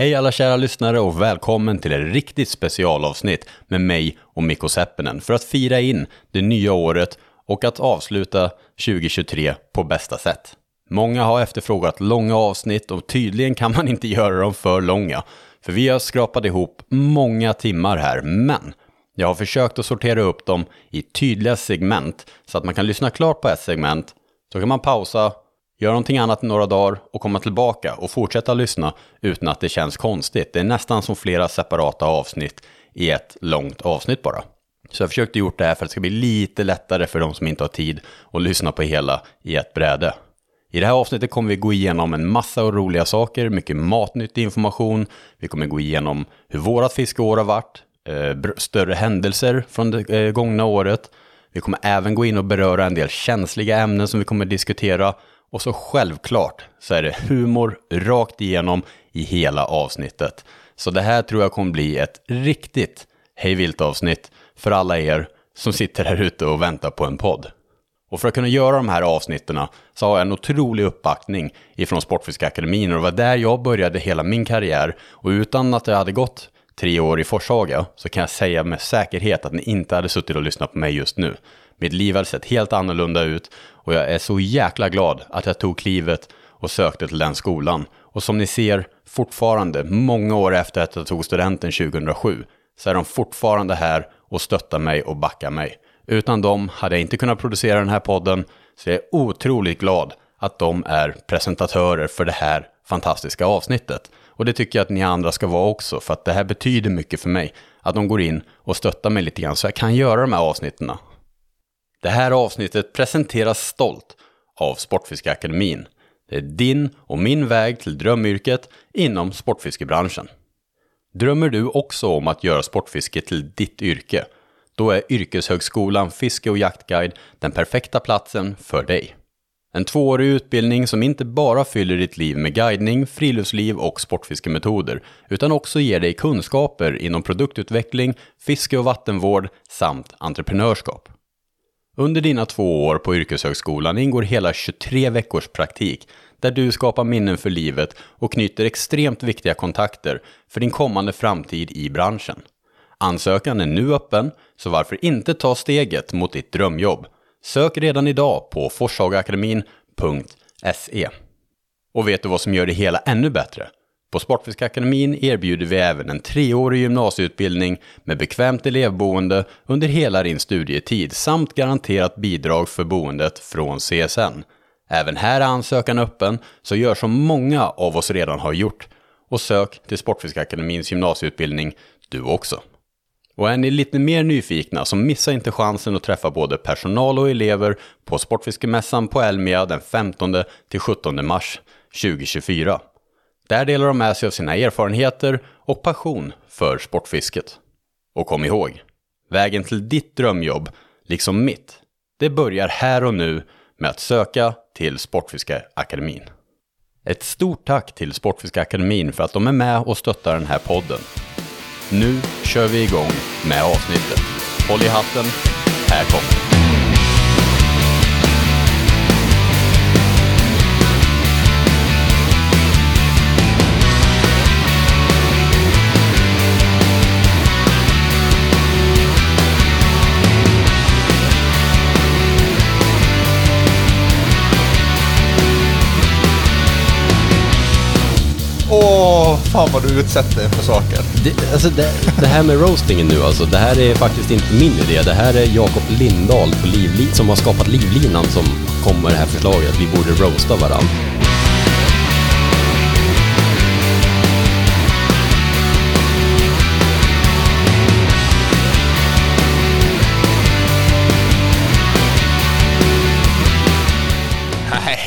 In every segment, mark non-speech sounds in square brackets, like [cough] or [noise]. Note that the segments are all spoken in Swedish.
Hej alla kära lyssnare och välkommen till ett riktigt specialavsnitt med mig och Mikko Seppinen för att fira in det nya året och att avsluta 2023 på bästa sätt. Många har efterfrågat långa avsnitt och tydligen kan man inte [laughs] göra dem för långa. För vi har skrapat ihop många timmar här, men jag har försökt att sortera upp dem i tydliga segment så att man kan lyssna klart på ett segment, så kan man pausa, göra någonting annat i några dagar och komma tillbaka och fortsätta lyssna utan att det känns konstigt. Det är nästan som flera separata avsnitt i ett långt avsnitt bara. Så jag försökte gjort det här för att det ska bli lite lättare för de som inte har tid att lyssna på hela i ett bräde. I det här avsnittet kommer vi gå igenom en massa roliga saker, mycket matnyttig information. Vi kommer gå igenom hur vårat fiskeår har varit, eh, större händelser från det eh, gångna året. Vi kommer även gå in och beröra en del känsliga ämnen som vi kommer diskutera. Och så självklart så är det humor rakt igenom i hela avsnittet. Så det här tror jag kommer bli ett riktigt hejvilt avsnitt för alla er som sitter här ute och väntar på en podd. Och för att kunna göra de här avsnitten så har jag en otrolig uppbackning ifrån Sportfiskeakademin och det var där jag började hela min karriär. Och utan att jag hade gått tre år i Forshaga så kan jag säga med säkerhet att ni inte hade suttit och lyssnat på mig just nu. Mitt liv hade sett helt annorlunda ut och jag är så jäkla glad att jag tog klivet och sökte till den skolan. Och som ni ser, fortfarande, många år efter att jag tog studenten 2007, så är de fortfarande här och stöttar mig och backar mig. Utan dem hade jag inte kunnat producera den här podden, så jag är otroligt glad att de är presentatörer för det här fantastiska avsnittet. Och det tycker jag att ni andra ska vara också, för att det här betyder mycket för mig. Att de går in och stöttar mig lite grann så jag kan göra de här avsnitten. Det här avsnittet presenteras stolt av Sportfiskeakademin. Det är din och min väg till drömyrket inom sportfiskebranschen. Drömmer du också om att göra sportfiske till ditt yrke? Då är Yrkeshögskolan Fiske och jaktguide den perfekta platsen för dig. En tvåårig utbildning som inte bara fyller ditt liv med guidning, friluftsliv och sportfiskemetoder, utan också ger dig kunskaper inom produktutveckling, fiske och vattenvård samt entreprenörskap. Under dina två år på yrkeshögskolan ingår hela 23 veckors praktik där du skapar minnen för livet och knyter extremt viktiga kontakter för din kommande framtid i branschen. Ansökan är nu öppen, så varför inte ta steget mot ditt drömjobb? Sök redan idag på forshagaakademin.se. Och vet du vad som gör det hela ännu bättre? På Sportfiskakademin erbjuder vi även en treårig gymnasieutbildning med bekvämt elevboende under hela din studietid samt garanterat bidrag för boendet från CSN. Även här är ansökan öppen, så gör som många av oss redan har gjort och sök till Sportfiskakademins gymnasieutbildning du också. Och är ni lite mer nyfikna så missa inte chansen att träffa både personal och elever på Sportfiskemässan på Elmia den 15-17 mars 2024. Där delar de med sig av sina erfarenheter och passion för sportfisket. Och kom ihåg, vägen till ditt drömjobb, liksom mitt, det börjar här och nu med att söka till Sportfiskeakademin. Ett stort tack till Sportfiskeakademin för att de är med och stöttar den här podden. Nu kör vi igång med avsnittet. Håll i hatten, här kommer det. Åh, fan vad du utsätter dig för saker. Det, alltså det, det här med roastingen nu alltså, det här är faktiskt inte min idé. Det här är Jakob Lindahl på Livli som har skapat Livlinan som kom med det här förslaget att vi borde roasta varandra.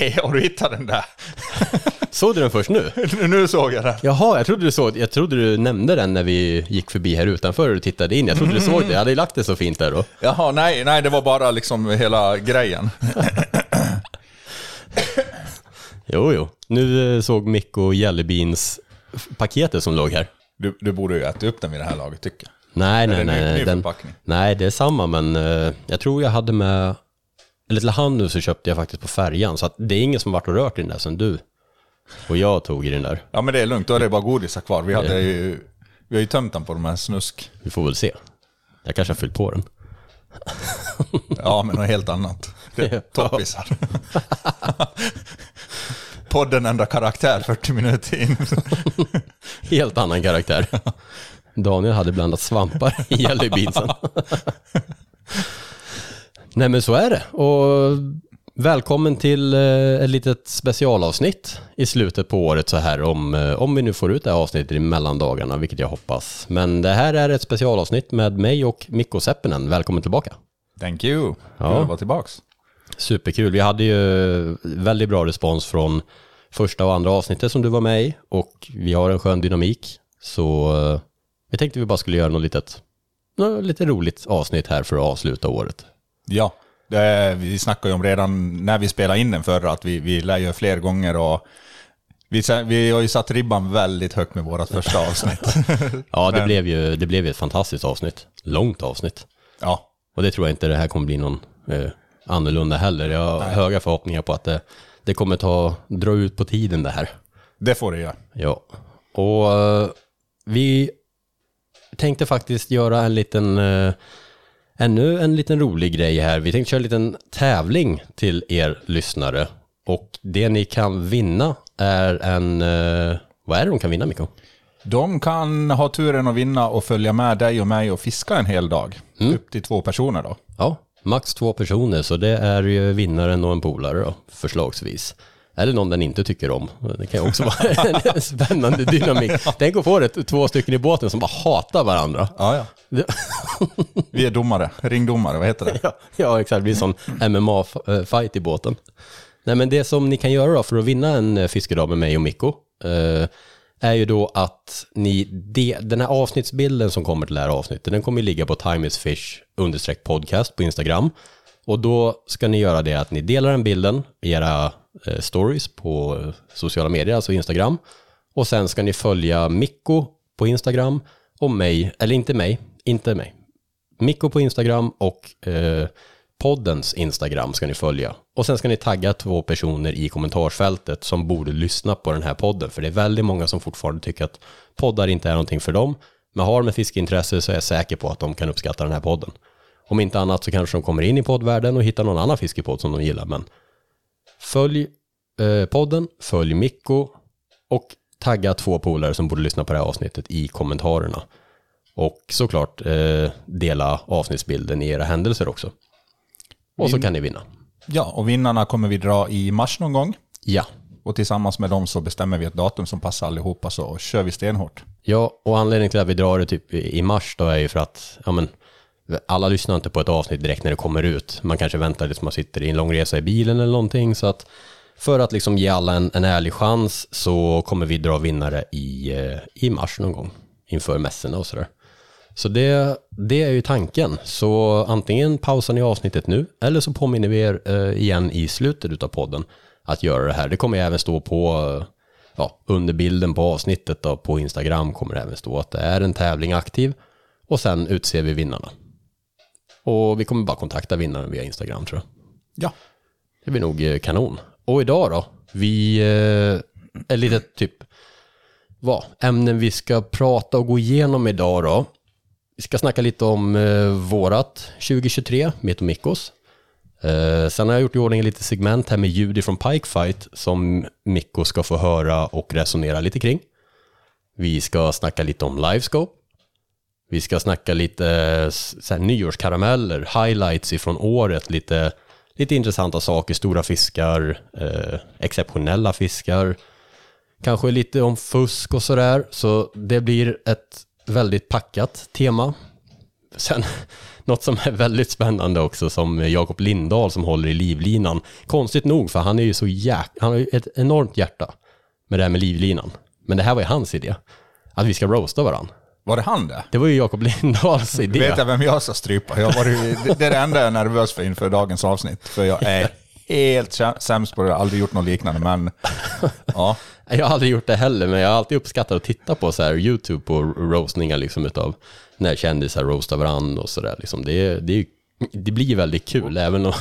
Nej, har du hittat den där? [laughs] Såg du den först nu? nu såg jag den. Jaha, jag trodde, du såg, jag trodde du nämnde den när vi gick förbi här utanför och tittade in. Jag trodde du [laughs] såg det. Jag hade lagt det så fint där då. Jaha, nej, nej, det var bara liksom hela grejen. [laughs] Jo, jo. Nu eh, såg Mikko Jellybeans paketet som låg här. Du, du borde ju äta upp den vid det här laget tycker jag. Nej, Eller nej, nej. ny den, nej, det är samma, men eh, jag tror jag hade med, eller till hand nu så köpte jag faktiskt på färjan, så att det är ingen som varit och rört i den där sen du Och jag tog i den där. Ja men det är lugnt, då är det bara godisar kvar. Vi, hade ju, vi har ju tömt den på de här snusk. Vi får väl se. Jag kanske har fyllt på den. Ja men något helt annat. Det är toppisar. Podden ändrar karaktär 40 minuter in. Helt annan karaktär. Daniel hade blandat svampar i jellybeansen. [laughs] Nej men så är det. Och välkommen till eh, ett litet specialavsnitt i slutet på året så här om, eh, om vi nu får ut det här avsnittet i mellandagarna, vilket jag hoppas. Men det här är ett specialavsnitt med mig och Mikko Seppinen. Välkommen tillbaka. Thank you. Ja. Kul att vara tillbaks. Superkul. Vi hade ju väldigt bra respons från första och andra avsnittet som du var med i och vi har en skön dynamik. Så eh, jag tänkte vi bara skulle göra något litet, något lite roligt avsnitt här för att avsluta året. Ja, det är, vi snackade ju om redan när vi spelade in den förra att vi, vi lär göra fler gånger och vi, vi har ju satt ribban väldigt högt med vårt första avsnitt. [laughs] Ja, det, Men- blev ju det blev ju ett fantastiskt avsnitt. Långt avsnitt. ja, Och det tror jag inte det här kommer bli någon eh, annorlunda heller. Jag har höga förhoppningar på att det, det kommer ta, dra ut på tiden det här. det får det göra. Ja, och eh, vi tänkte faktiskt göra en liten, eh, ännu en liten rolig grej här. Vi tänkte köra en liten tävling till er lyssnare. Och det ni kan vinna är en, eh, vad är det de kan vinna Mikko? De kan ha turen att vinna och följa med dig och mig och fiska en hel dag. Upp till två personer då. Ja, max två personer, så det är ju vinnaren och en polare då, förslagsvis. Eller någon den inte tycker om. Det kan ju också vara [laughs] en spännande dynamik. Tänk att få det två stycken i båten som bara hatar varandra. Ja, ja. Vi är domare, ringdomare, vad heter det? Ja, ja exakt. Det blir sån MMA-fight i båten. Nej, men det som ni kan göra då för att vinna en eh, fiskedag med mig och Mikko eh, är ju då att ni, de, den här avsnittsbilden som kommer till det här avsnittet, den kommer ligga på Time is Fish understreck podcast på Instagram. Och då ska ni göra det att ni delar den bilden i era eh, stories på eh, sociala medier, alltså Instagram. Och sen ska ni följa Mikko på Instagram och mig, eller inte mig, inte mig, Mikko på Instagram och eh, poddens Instagram ska ni följa. Och sen ska ni tagga två personer i kommentarsfältet som borde lyssna på den här podden. För det är väldigt många som fortfarande tycker att poddar inte är någonting för dem. Men har de ett fiskeintresse så är jag säker på att de kan uppskatta den här podden. Om inte annat så kanske de kommer in i poddvärlden och hittar någon annan fiskepodd som de gillar. Men följ eh, podden, följ Mikko och tagga två polare som borde lyssna på det här avsnittet i kommentarerna. Och såklart eh, dela avsnittsbilden i era händelser också. Och så kan ni vinna. Ja, och vinnarna kommer vi dra i mars någon gång. Ja. Och tillsammans med dem så bestämmer vi ett datum som passar allihopa så kör vi stenhårt. Ja, och anledningen till att vi drar det typ i mars då är ju för att, ja men, alla lyssnar inte på ett avsnitt direkt när det kommer ut. Man kanske väntar tills man sitter i en lång resa i bilen eller någonting. Så att för att liksom ge alla en, en ärlig chans så kommer vi dra vinnare i, eh, i mars någon gång inför mässorna och sådär. Så det, det är ju tanken. Så antingen pausar ni avsnittet nu eller så påminner vi er eh, igen i slutet av podden att göra det här. Det kommer ju även stå på eh, ja, under bilden på avsnittet då, på Instagram kommer det även stå att det är en tävling aktiv och sen utser vi vinnarna. Och vi kommer bara kontakta vinnaren via Instagram tror jag. Ja, Det blir nog eh, kanon. Och idag då? Vi eh, lite typ vad? Ämnen vi ska prata och gå igenom idag då. Vi ska snacka lite om eh, vårat 2023, mitt och Mikkos. Eh, sen har jag gjort i ordning lite segment här med ljud från Pike Fight som Mikko ska få höra och resonera lite kring. Vi ska snacka lite om Livescope. Vi ska snacka lite eh, så här, nyårskarameller, highlights ifrån året, lite, lite intressanta saker, stora fiskar, eh, exceptionella fiskar, kanske lite om fusk och sådär. Så det blir ett väldigt packat tema. Sen [laughs] något som är väldigt spännande också som Jakob Lindahl som håller i livlinan. Konstigt nog för han är ju så jäk... Han har ju ett enormt hjärta med det här med livlinan. Men det här var ju hans idé. Att vi ska roasta varandra var det han det? Det var ju Jakob Lindahls idé. Vet jag vem jag ska strypa? Jag var, ju- det är det enda jag är nervös för inför dagens avsnitt. För jag är helt sämst på det, jag har aldrig gjort något liknande. Men ja, Jag har aldrig gjort det heller, men jag har alltid uppskattat att titta på så här YouTube på roastningar liksom utav när kändisar roastar varandra och sådär. Liksom. Det, är, det är ju det blir väldigt kul även om...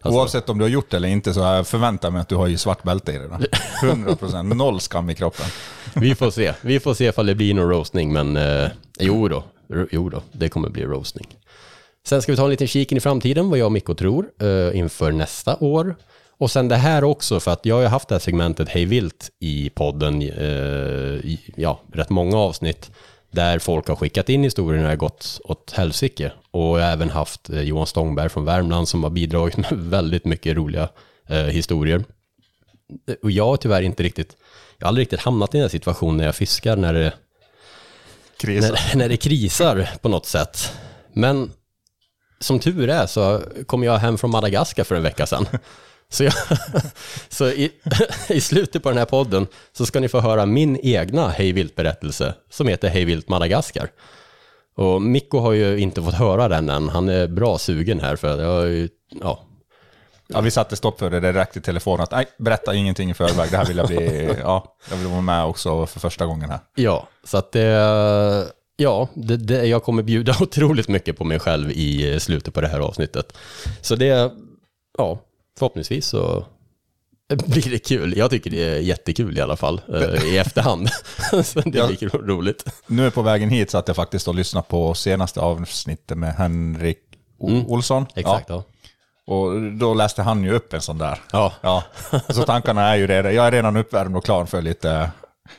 Alltså, Oavsett om du har gjort det eller inte så jag förväntar mig att du har ju svart bälte i det. då. [laughs] 100 procent, noll skam i kroppen. vi får se. Vi får se ifall det blir någon roastning, men eh, jo då. Jo då, det kommer bli roastning. Sen ska vi ta en liten kik in i framtiden, vad jag och Mikko tror, eh, inför nästa år. Och sen det här också, för att jag har ju haft det här segmentet Hej Vilt i podden, eh, i, ja, rätt många avsnitt, där folk har skickat in historier när det har gått åt helsike. Och jag har även haft eh, Johan Stångberg från Värmland som har bidragit [laughs] med väldigt mycket roliga eh, historier. Och jag har tyvärr inte riktigt, jag har aldrig riktigt hamnat i den här situationen när jag fiskar när det, när, när det krisar på något sätt. Men som tur är så kom jag hem från Madagaskar för en vecka sedan. Så, jag, [laughs] så i, [laughs] i slutet på den här podden så ska ni få höra min egna Hej Vilt-berättelse som heter Hej Vilt Madagaskar. Och Mikko har ju inte fått höra den än, han är bra sugen här för jag har ju, ja, Ja, vi satte stopp för det direkt i telefon. Att, nej, berätta ingenting i förväg. Det här vill jag bli... [laughs] Ja, jag vill vara med också för första gången här. Ja, så att det, ja, det, det, jag kommer bjuda otroligt mycket på mig själv i slutet på det här avsnittet. Så det, ja, förhoppningsvis så blir det kul. Jag tycker det är jättekul i alla fall, eh, i efterhand. [laughs] så det Ja. blir kul- roligt. Nu är på vägen hit så att jag faktiskt har lyssnat på senaste avsnittet med Henrik O- Olsson. Exakt, ja. Ja, och då läste han ju upp en sån där. Ja, Ja, så tankarna är ju det. Jag är redan uppvärmd och klar för lite...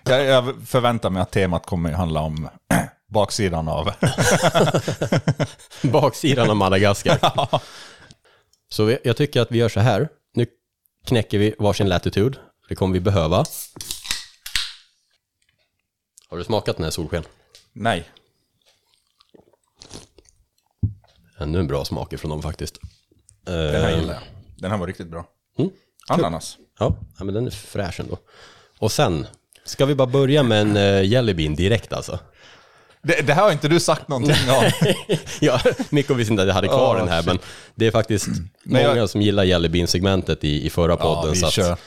Jag, jag förväntar mig att temat kommer handla om [clears throat] baksidan av... [laughs] baksidan av Madagaskar. [laughs] Så vi- jag tycker att vi gör så här. Nu knäcker vi varsin latitud. Det kommer vi behöva. Har du smakat den här solsken? Nej. Ännu en bra smak ifrån dem faktiskt. Eh, Den här gillar jag. Den här var riktigt bra. Mm. Ananas. Ja, men den är fräsch ändå. Och sen, ska vi bara börja med en uh, jellybean direkt alltså? Det, det här har inte du sagt någonting om. [laughs] ja, Mikko visste inte att jag hade kvar Oh, den här, shit. men det är faktiskt Men många jag- som gillar jellybean-segmentet i, i förra Ja, podden. vi så att, kör.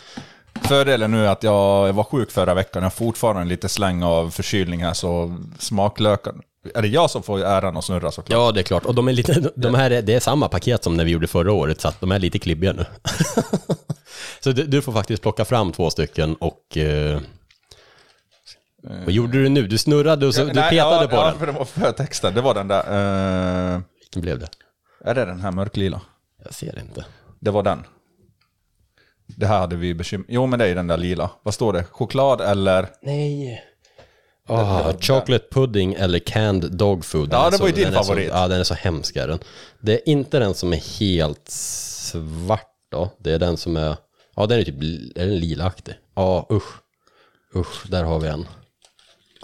Fördelen nu är att jag, jag var sjuk förra veckan. Jag har fortfarande lite släng av förkylning här, så smaklökar... Är det jag som får äran att snurra såklart? Ja, det är klart. Och de, är lite, [laughs] de här är, det är samma paket som när vi gjorde förra året, så att de är lite klibbiga nu. [laughs] så du, du får faktiskt plocka fram två stycken och... eh, vad gjorde du nu? Du snurrade och så, du Nej, petade ja, på ja, den. för det var för texten. Det var den där... eh, Vilken blev det? är det den här mörklila? Jag ser inte. Det var den. Det här hade vi bekymmer... Jo, men det är den där lila. Vad står det? Choklad eller... Nej. Ah, chocolate pudding eller canned dog food. Den Ja, det var ju din favorit. Så, ja, den är så hemsk är den. Det är inte den som är helt svart då. Det är den som är, ja den är typ, är den lilaaktig? Ja, usch. Usch, där har vi en.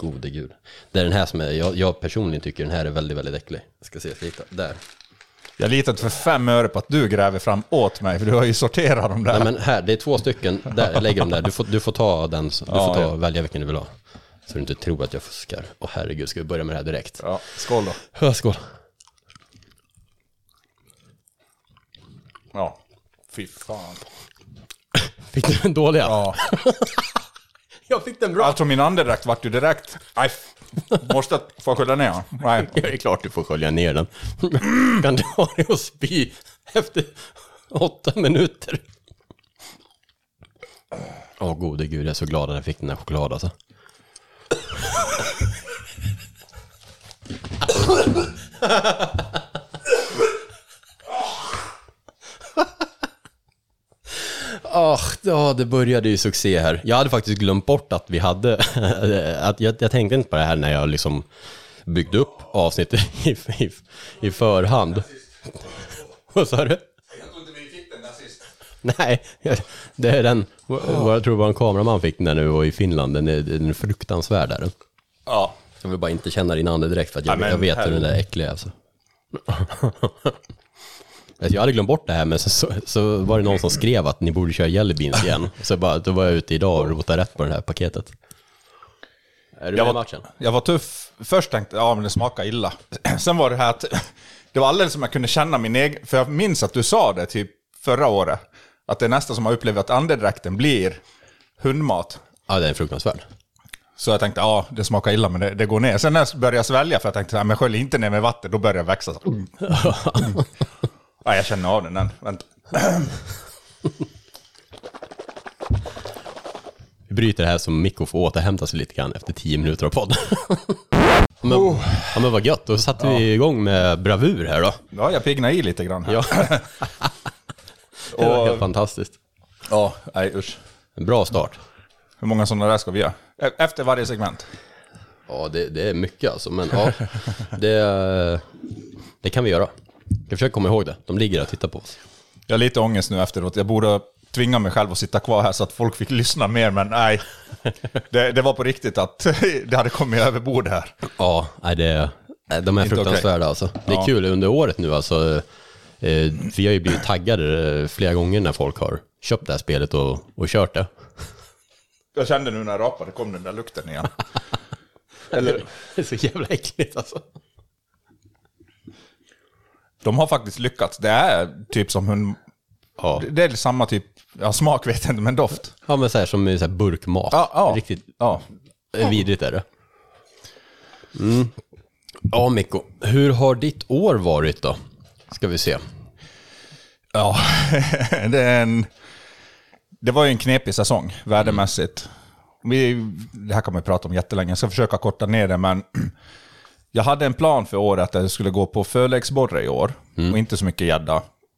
Gode gud. Det är den här som är, jag, jag personligen tycker den här är väldigt, väldigt äcklig. Jag ska se, jag ska hitta, där. Jag litar inte för fem öre på att du gräver fram åt mig, för du har ju sorterat dem där. Nej men här, det är två stycken, där, jag lägger dem där. Du får, du får ta den, du får Ja, ta, ja. välja vilken du vill ha. Så du inte tror att jag fuskar. Åh herregud, ska vi börja med det här direkt? Ja, skål då. Ja, skål. Ja. Fy fan. Fick du den dåliga? Ja. [laughs] Jag fick den bra. Alltså min andedräkt vart ju direkt... Nej, f- måste få skölja ner? Nej. [laughs] Ja, det är klart du får skölja ner den. [laughs] kan du ha dig och spy efter åtta minuter? Åh gode gud, jag är så glad att jag fick den här chokladen alltså. [laughs] Åh, ja, det började ju succé här. Jag hade faktiskt glömt bort att vi hade, [laughs] att jag, jag tänkte inte på det här när jag liksom byggde upp avsnittet [laughs] i, i, i förhand. [laughs] Vad sa du? Jag tror inte vi fick den där sist. Nej, det är den, jag tror vår kameraman fick den där nu och i Finland, den är, den är fruktansvärd där. Ja. Jag vill bara inte känna din ande direkt för att jag, Ja, men jag vet hur den där äcklig är alltså. Alltså, Jag hade glömt bort det här men så, så, så var det någon som skrev att ni borde köra Jelly Beans igen. Så bara, då var jag ute idag och rotade rätt på det här paketet. Är du Jag med i var, matchen? jag var tuff. Först tänkte jag, ja men det smakar illa. [clears throat] Sen var det här att, det var alldeles som jag kunde känna min egen, för jag minns att du sa det typ förra året. Att det är nästan som att uppleva att andedräkten blir hundmat. Ja, den är fruktansvärd. Så jag tänkte, ja det smakar illa men det, det går ner. Sen när jag började svälja, för jag tänkte, ja, men skölj inte ner med vatten, då börjar jag växa. Så. [laughs] [laughs] Ja, jag känner av den än. Vänta. Vi bryter det här så Mikko får återhämta sig lite grann efter tio minuter av podd. [laughs] men, ja, men vad gött, då satte vi igång med bravur här då. Ja, jag piggnar i lite grann här. Ja. [laughs] det var Och- helt fantastiskt. Ja, nej usch. En bra start. Hur många sådana där ska vi göra? E- Efter varje segment? Ja, det, det är mycket alltså, men ja, det, det kan vi göra. Jag försöker komma ihåg det. De ligger och tittar på oss. Jag har lite ångest nu efteråt. Jag borde tvinga mig själv att sitta kvar här så att folk fick [laughs] lyssna mer, men nej. [laughs] Det, det var på riktigt att [laughs] det hade kommit över bord här. Ja, nej, det, de är Inte fruktansvärda alltså. Det är Ja. kul under året nu alltså. Eh, vi har ju blivit taggade eh, flera gånger när folk har köpt det här spelet och, och kört det. Jag kände nu när jag rapade, kom den där lukten igen. Eller, Det är så jävla äckligt alltså. De har faktiskt lyckats. Det är typ som hund... Ja, Det är samma typ, ja smak vet jag inte, men doft. ja men så här som så här burkmat. Ja, ja. Riktigt Ja. vidrigt är det. Mm. Ja, Mikko. Hur har ditt år varit då? Ska vi se. Ja, [laughs] det är en... Det var ju en knepig säsong, värdemässigt. Vi, det här kan man prata om jättelänge, jag ska försöka korta ner det, men jag hade en plan för året att jag skulle gå på förläggsborre i år, och inte så mycket gädda.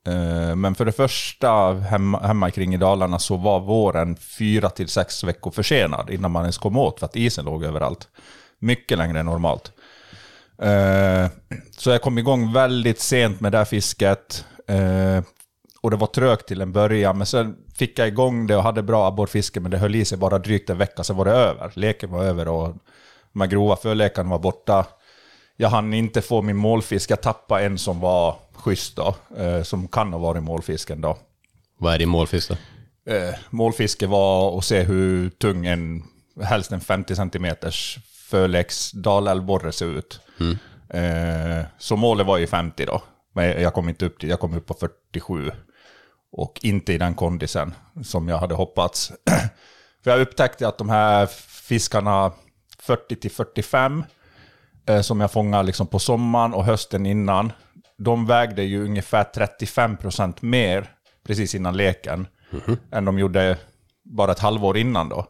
Eh, Men för det första, hemma, hemma kring i Dalarna, så var våren fyra till sex veckor försenad innan man ens kom åt, för att isen låg överallt. Mycket längre än normalt. Eh, Så jag kom igång väldigt sent med det här fisket. eh, Och det var trögt till en början, men sen fick jag igång det och hade bra abborrfiske, men det höll i sig bara drygt en vecka, sen var det över. Leken var över och de här grova förlekarna var borta. Jag hann inte få min målfisk, jag tappade en som var schysst då, eh, som kan ha varit målfisken då. Vad är din målfisk då? Eh, målfiske var att se hur tung en, helst en 50 cm förläggs dalälvborre ser ut. Eh, så målet var ju 50 då. Men jag kom inte upp till, jag kom upp på 47. Och inte i den kondisen som jag hade hoppats. [clears throat] För jag upptäckte att de här fiskarna 40 till 45 eh, som jag fångade liksom på sommaren och hösten innan, de vägde ju ungefär 35% mer precis innan leken än de gjorde bara ett halvår innan då.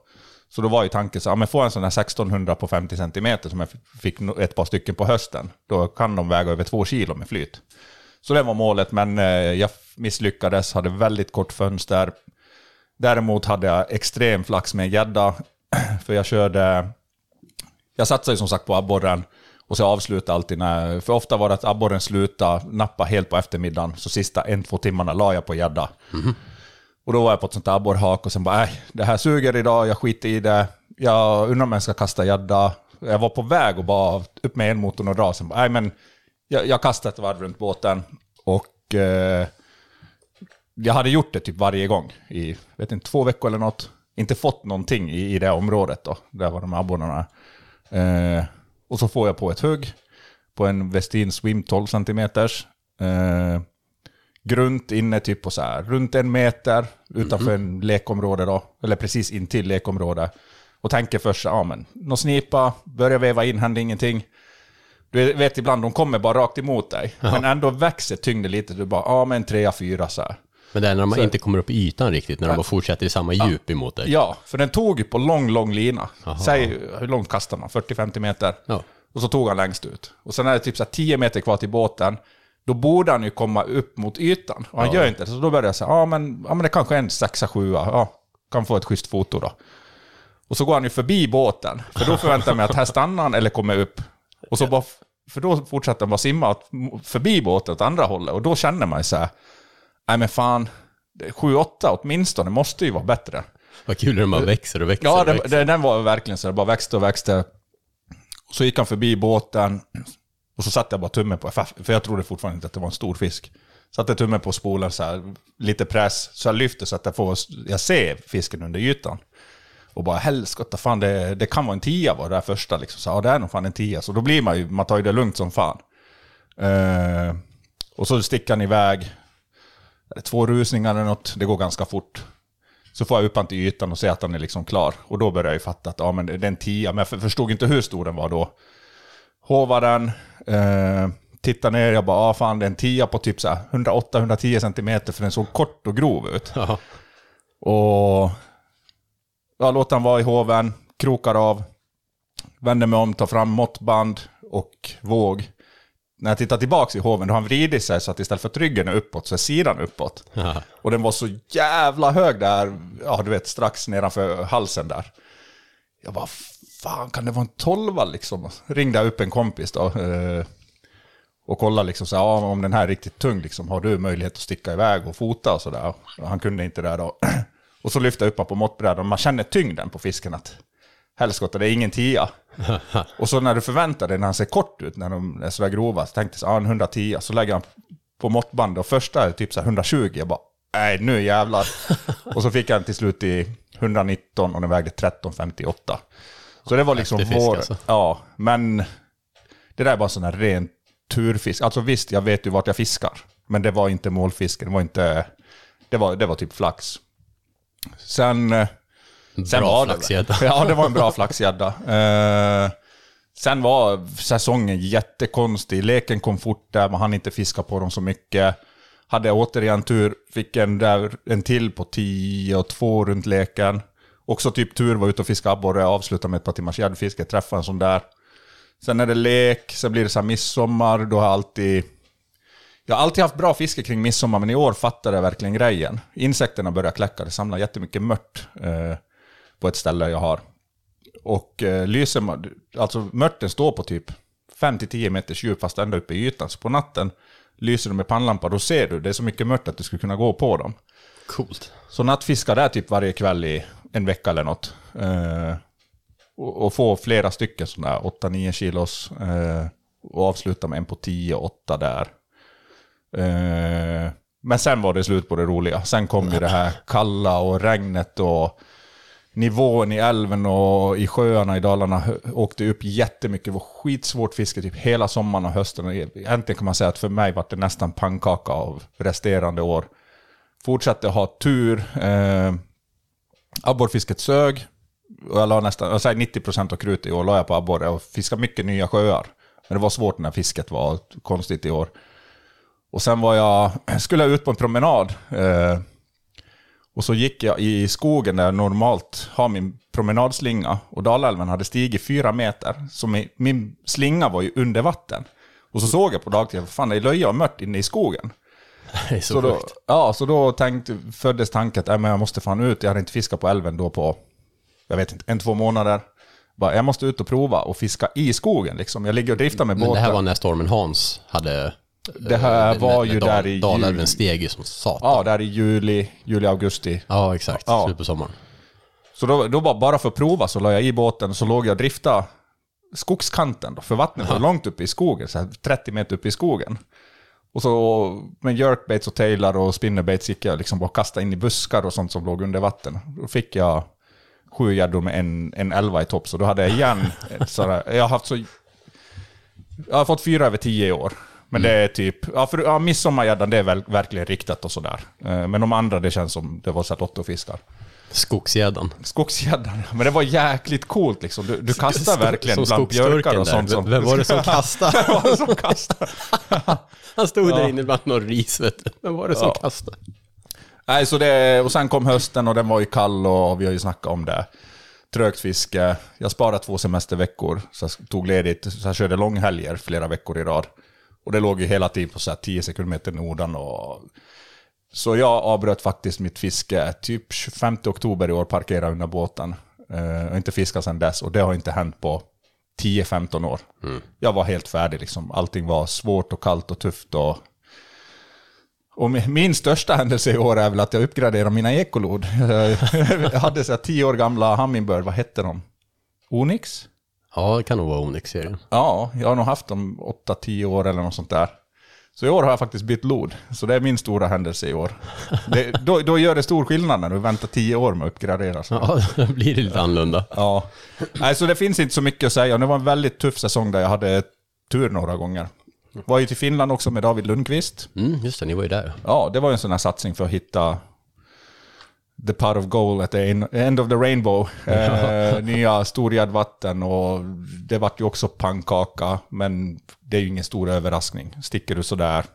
Så då var ju tanken så, ja men få en sån här 1600 på 50 cm som jag fick ett par stycken på hösten, då kan de väga över två kilo med flyt. Så det var målet, men eh, jag misslyckades, hade väldigt kort fönster. Däremot hade jag extrem flax med en gädda, [clears throat] för jag körde jag satsade ju som sagt på abborren och så avslutade alltid när, för ofta var det att abborren slutade nappa helt på eftermiddagen, så sista en, två timmarna la jag på gädda. Och då var jag på ett sånt där abborrhak och sen bara, nej, det här suger idag, jag skiter i det. Jag undrar om jag ska kasta gädda. Jag var på väg och bara upp med elmotorn och dra, sen bara, nej men jag, jag kastade ett varv runt båten och eh, jag hade gjort det typ varje gång i, vet inte, två veckor eller något. Inte fått någonting i, i det området då, där var de här abborrarna. Eh, och så får jag på ett hugg på en Westin Swim 12 cm. Eh, grunt inne typ på så här, runt en meter utanför en lekområde då, eller precis intill lekområde. Och tänker först, ja men, någon snipa, börjar veva in, händer ingenting. Du vet ibland, de kommer bara rakt emot dig. Men ändå växer tyngden lite, du bara, ja men trea, fyra så här. Men det är när de Så- inte kommer upp i ytan riktigt, när de bara fortsätter i samma djup emot dig. Ja, för den tog ju på lång, lång lina. Aha. Säg, hur långt kastar man? 40-50 meter? Ja. Och så tog han längst ut. Och sen är det typ så här 10 meter kvar till båten. Då borde han ju komma upp mot ytan. Och han Ja. gör inte det. Så då började jag säga, ja men, ja men det kanske är en sexa, sjua. Ja, kan få ett schysst foto då. Och så går han ju förbi båten. För då förväntar jag mig att här stannar han eller kommer upp. Och så bara, för då fortsätter han bara simma förbi båten åt andra hållet. Och då känner man ju så här, nej men fan, 7-8 åtminstone måste ju vara bättre. Vad kul hur de bara växer och växer Ja, och växer. det, den var verkligen så. Det bara växte och växte. Så gick han förbi båten. Och så satte jag bara tummen på, för jag trodde fortfarande inte att det var en stor fisk. Satte tummen på spolen så här, lite press, så jag lyfter så att jag, får, jag ser fisken under ytan. Och bara helskotta, fan det, det kan vara en tia var det där första liksom. Så, ja, det är nog fan en tia. Så då blir man ju, man tar ju det lugnt som fan. Eh, och så sticker han iväg. Det Två rusningar eller något, det går ganska fort. Så får jag upp han till ytan och ser att han är liksom klar. Och då börjar jag ju fatta att ja, men det är en tia, men jag för- förstod inte hur stor den var då. Hovar den, eh, tittar ner, jag bara, ah, fan det är en tia på typ 108-110 cm för den såg kort och grov ut. Ja. Och ja, låter han vara i hoven, krokar av, vänder mig om, tar fram måttband och våg. När jag tittar tillbaka i hoven, då har han vridit sig så att istället för att ryggen är uppåt så är sidan uppåt. Ja. Och den var så jävla hög där, ja du vet strax nedanför halsen där. Jag bara, fan kan det vara en tolva liksom? Ringde jag upp en kompis då. Eh, och kollade liksom så här, ja, om den här är riktigt tung, liksom, har du möjlighet att sticka iväg och fota och sådär? Han kunde inte det då. [clears throat] Och så lyfte jag upp honom på måttbrädan man känner tyngden på fisken att helskotta, det är ingen tia. [laughs] och så när du förväntar dig när han ser kort ut, när de är sådär grova, så tänkte jag en 110, så lägger han på måttband och första är typ så här 120, jag bara, nej nu jävlar. [laughs] och så fick den till slut i 119 och den vägde 13,58. Så det var liksom Häftig fisk, vår, alltså. ja, men det där är bara sån här ren turfisk. Alltså visst, jag vet ju vart jag fiskar. Men det var inte målfiske, det var inte, det var, det var typ flax. Sen... sen Bra flaxgädda. [laughs] Ja, det var en bra flaxgädda. Eh, sen var säsongen jättekonstig. Leken kom fort där, man hann inte fiska på dem så mycket. Hade återigen tur, fick en, där, en till på 10 och 2 runt leken. Också typ tur, var ute och fiskade abborre, avslutade med ett par timmars gäddfiske, träffade en sån där. Sen är det lek, sen blir det så här midsommar, då har jag alltid... Jag har alltid haft bra fiske kring midsommar, men i år fattade jag verkligen grejen. Insekterna börjar kläcka, det samlar jättemycket mört eh, på ett ställe jag har. Och eh, lyser man, alltså mörten står på typ 5-10 meters djup fast ända uppe i ytan. Så på natten lyser du med pannlampa, då ser du, det är så mycket mört att du skulle kunna gå på dem. Coolt. Så nattfiskar där typ varje kväll i en vecka eller något. Eh, och, och få flera stycken sådana här 8-9 kilos. Eh, och avsluta med en på 10-8 där. Eh, men sen var det slut på det roliga. Sen kom ju det här kalla och regnet och nivån i älven och i sjöarna i Dalarna åkte upp jättemycket. Det var skitsvårt fiske typ hela sommaren och hösten. E- äntligen Egentligen kan man säga att för mig var det nästan pannkaka av resterande år. Fortsatte ha tur. Eh, abborrfisket sög. Och jag la nästan, jag säger 90% av krutet i år la jag på abborre och fiskade mycket nya sjöar. Men det var svårt när fisket var konstigt i år. Och sen var jag, [clears throat] skulle jag ut på en promenad. Eh, och så gick jag i skogen där jag normalt har min promenadslinga. Och Dalälven hade stigit fyra meter. Så min, min slinga var ju under vatten. Och så såg jag på dagtid, fan det är löja och mört inne i skogen. [laughs] Det är så, Så då, sjukt. ja, så då tänkte, föddes tanken att äh, men jag måste fan ut. Jag hade inte fiskat på älven då på, jag vet inte, en, två månader. Bara, jag måste ut och prova och fiska i skogen liksom. Jag ligger och driftar med Men det båten. här var när stormen Hans hade... Det här eh, var ju där i Dalälven juli. steg ju som satan. Ja, där i juli, juli, augusti. Ja, exakt. Ja. Slut på sommaren. Så då, då bara, bara för att prova så la jag i båten och så låg jag och drifta skogskanten då, för vattnet var långt uppe i skogen, så här 30 meter uppe i skogen. Och så med jerkbaits och tailar och spinnerbaits gick jag liksom bara kasta in i buskar och sånt som låg under vatten. Då fick jag sju gäddor med en, en elva i topp, så då hade jag igen sådär, jag har haft så... Jag har fått fyra över tio i år. Men det är typ, ja, för, ja midsommargäddan det är väl, verkligen riktat och sådär. Eh, Men de andra det känns som det var så här lottofiskar. Skogsgäddan. Skogsgäddan, men det var jäkligt coolt liksom. Du, du kastar verkligen Som bland björkar och sånt. Som, Vem- var det som [laughs] kastade? Vem var det som kastade? [laughs] Han stod där inne bland någon ris, vet du. Vem var det som Ja. kastade? Nej, så det, och sen kom hösten och den var ju kall och vi har ju snackat om det. Trögt fiske. Jag sparade två semesterveckor, så jag tog ledigt. Så jag körde långhelger flera veckor i rad. Och det låg ju hela tiden på så här 10 sekundmeter nordan. Och... Så jag avbröt faktiskt mitt fiske typ 25 oktober i år, parkerade under båten. Eh, och inte fiskat sedan dess. Och det har inte hänt på 10-15 år. Jag var helt färdig liksom. Allting var svårt och kallt och tufft. Och och min- min största händelse i år är väl att jag uppgraderar mina ekolod. [laughs] Jag hade så här tio år gamla Hummingbird, vad hette de? Onyx? Ja, det kan nog vara Onyx-serien. Ja, jag har nog haft dem 8-10 år eller något sånt där. Så i år har jag faktiskt bytt lod. Så det är min stora händelse i år. Det, då, då gör det stor skillnad när du väntar 10 år med att uppgradera. Så. Ja, då blir det lite annorlunda. Ja. Nej, så det finns inte så mycket att säga. Det var en väldigt tuff säsong där jag hade tur några gånger. Var ju till Finland också med David Lundqvist. Mm, just det, ni var ju där. Ja, det var ju en sån här satsning för att hitta the pot of gold at the en- end of the rainbow. [laughs] Eh, nya Storgärdvatten och det vart ju också pannkaka, men det är ju ingen stor överraskning. Sticker du sådär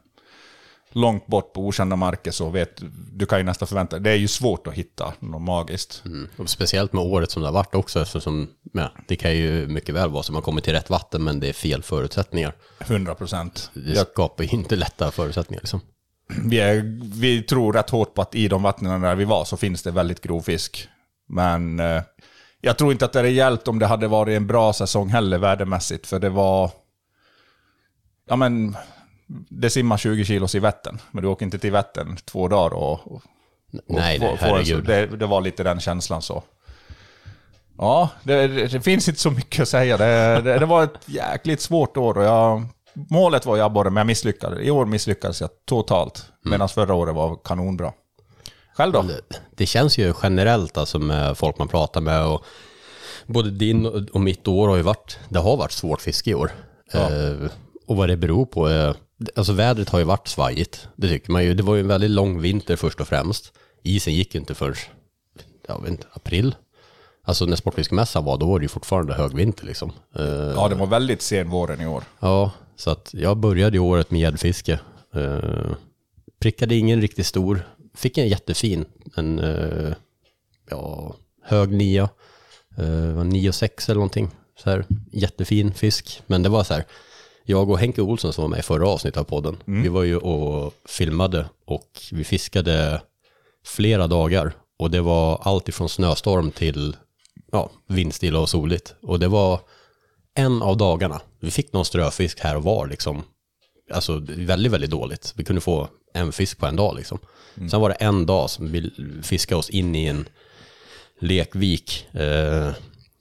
långt bort på okända marker så vet du, kan ju nästan förvänta dig. Det är ju svårt att hitta något magiskt. Mm. Speciellt med året som det har varit också eftersom ja, det kan ju mycket väl vara så man kommer till rätt vatten men det är fel förutsättningar. 100 procent. Det skapar ju inte lätta förutsättningar liksom. Vi, är, vi tror rätt hårt på att i de vattnen där vi var så finns det väldigt grov fisk. Men eh, jag tror inte att det hade hjälpt om det hade varit en bra säsong heller värdemässigt. För det var... Ja men, det simmar 20 kilos i Vättern. Men du åker inte till Vättern två dagar och... och Nej, nej, herregud. det, det var lite den känslan så. Ja, det, det, det finns inte så mycket att säga. Det, det, det var ett jäkligt svårt år och jag, målet var ju abborre, men jag misslyckades. I år misslyckades jag totalt, Mm. medan förra året var kanonbra. Själv då? Det, känns ju generellt alltså med folk man pratar med och både din och- mitt år har ju varit, det har varit svårt fiske i år. Eh, och vad det beror på är, alltså vädret har ju varit svajigt, det tycker man ju. Det var ju en väldigt lång vinter först och främst. Isen gick ju inte förrän, jag vet inte, april. Alltså när Sportfiskemässan var, då var det ju fortfarande hög vinter liksom. Eh, Ja, det var väldigt sen våren i år. Ja, så att jag började ju året med gäddfiske. Uh, prickade ingen riktigt stor. Fick en jättefin, en eh, ja, hög nia. Uh, var 9 6 eller någonting. Så här, jättefin fisk. Men det var så här, jag och Henke Olsson som var med i förra avsnittet av podden, vi var ju och filmade och vi fiskade flera dagar. Och det var allt ifrån snöstorm till ja, vindstilla och soligt. Och det var en av dagarna. Vi fick någon ströfisk här och var liksom. Alltså väldigt, väldigt dåligt. Vi kunde få en fisk på en dag liksom. Sen var det en dag som vi fiskade oss in i en lekvik. Eh,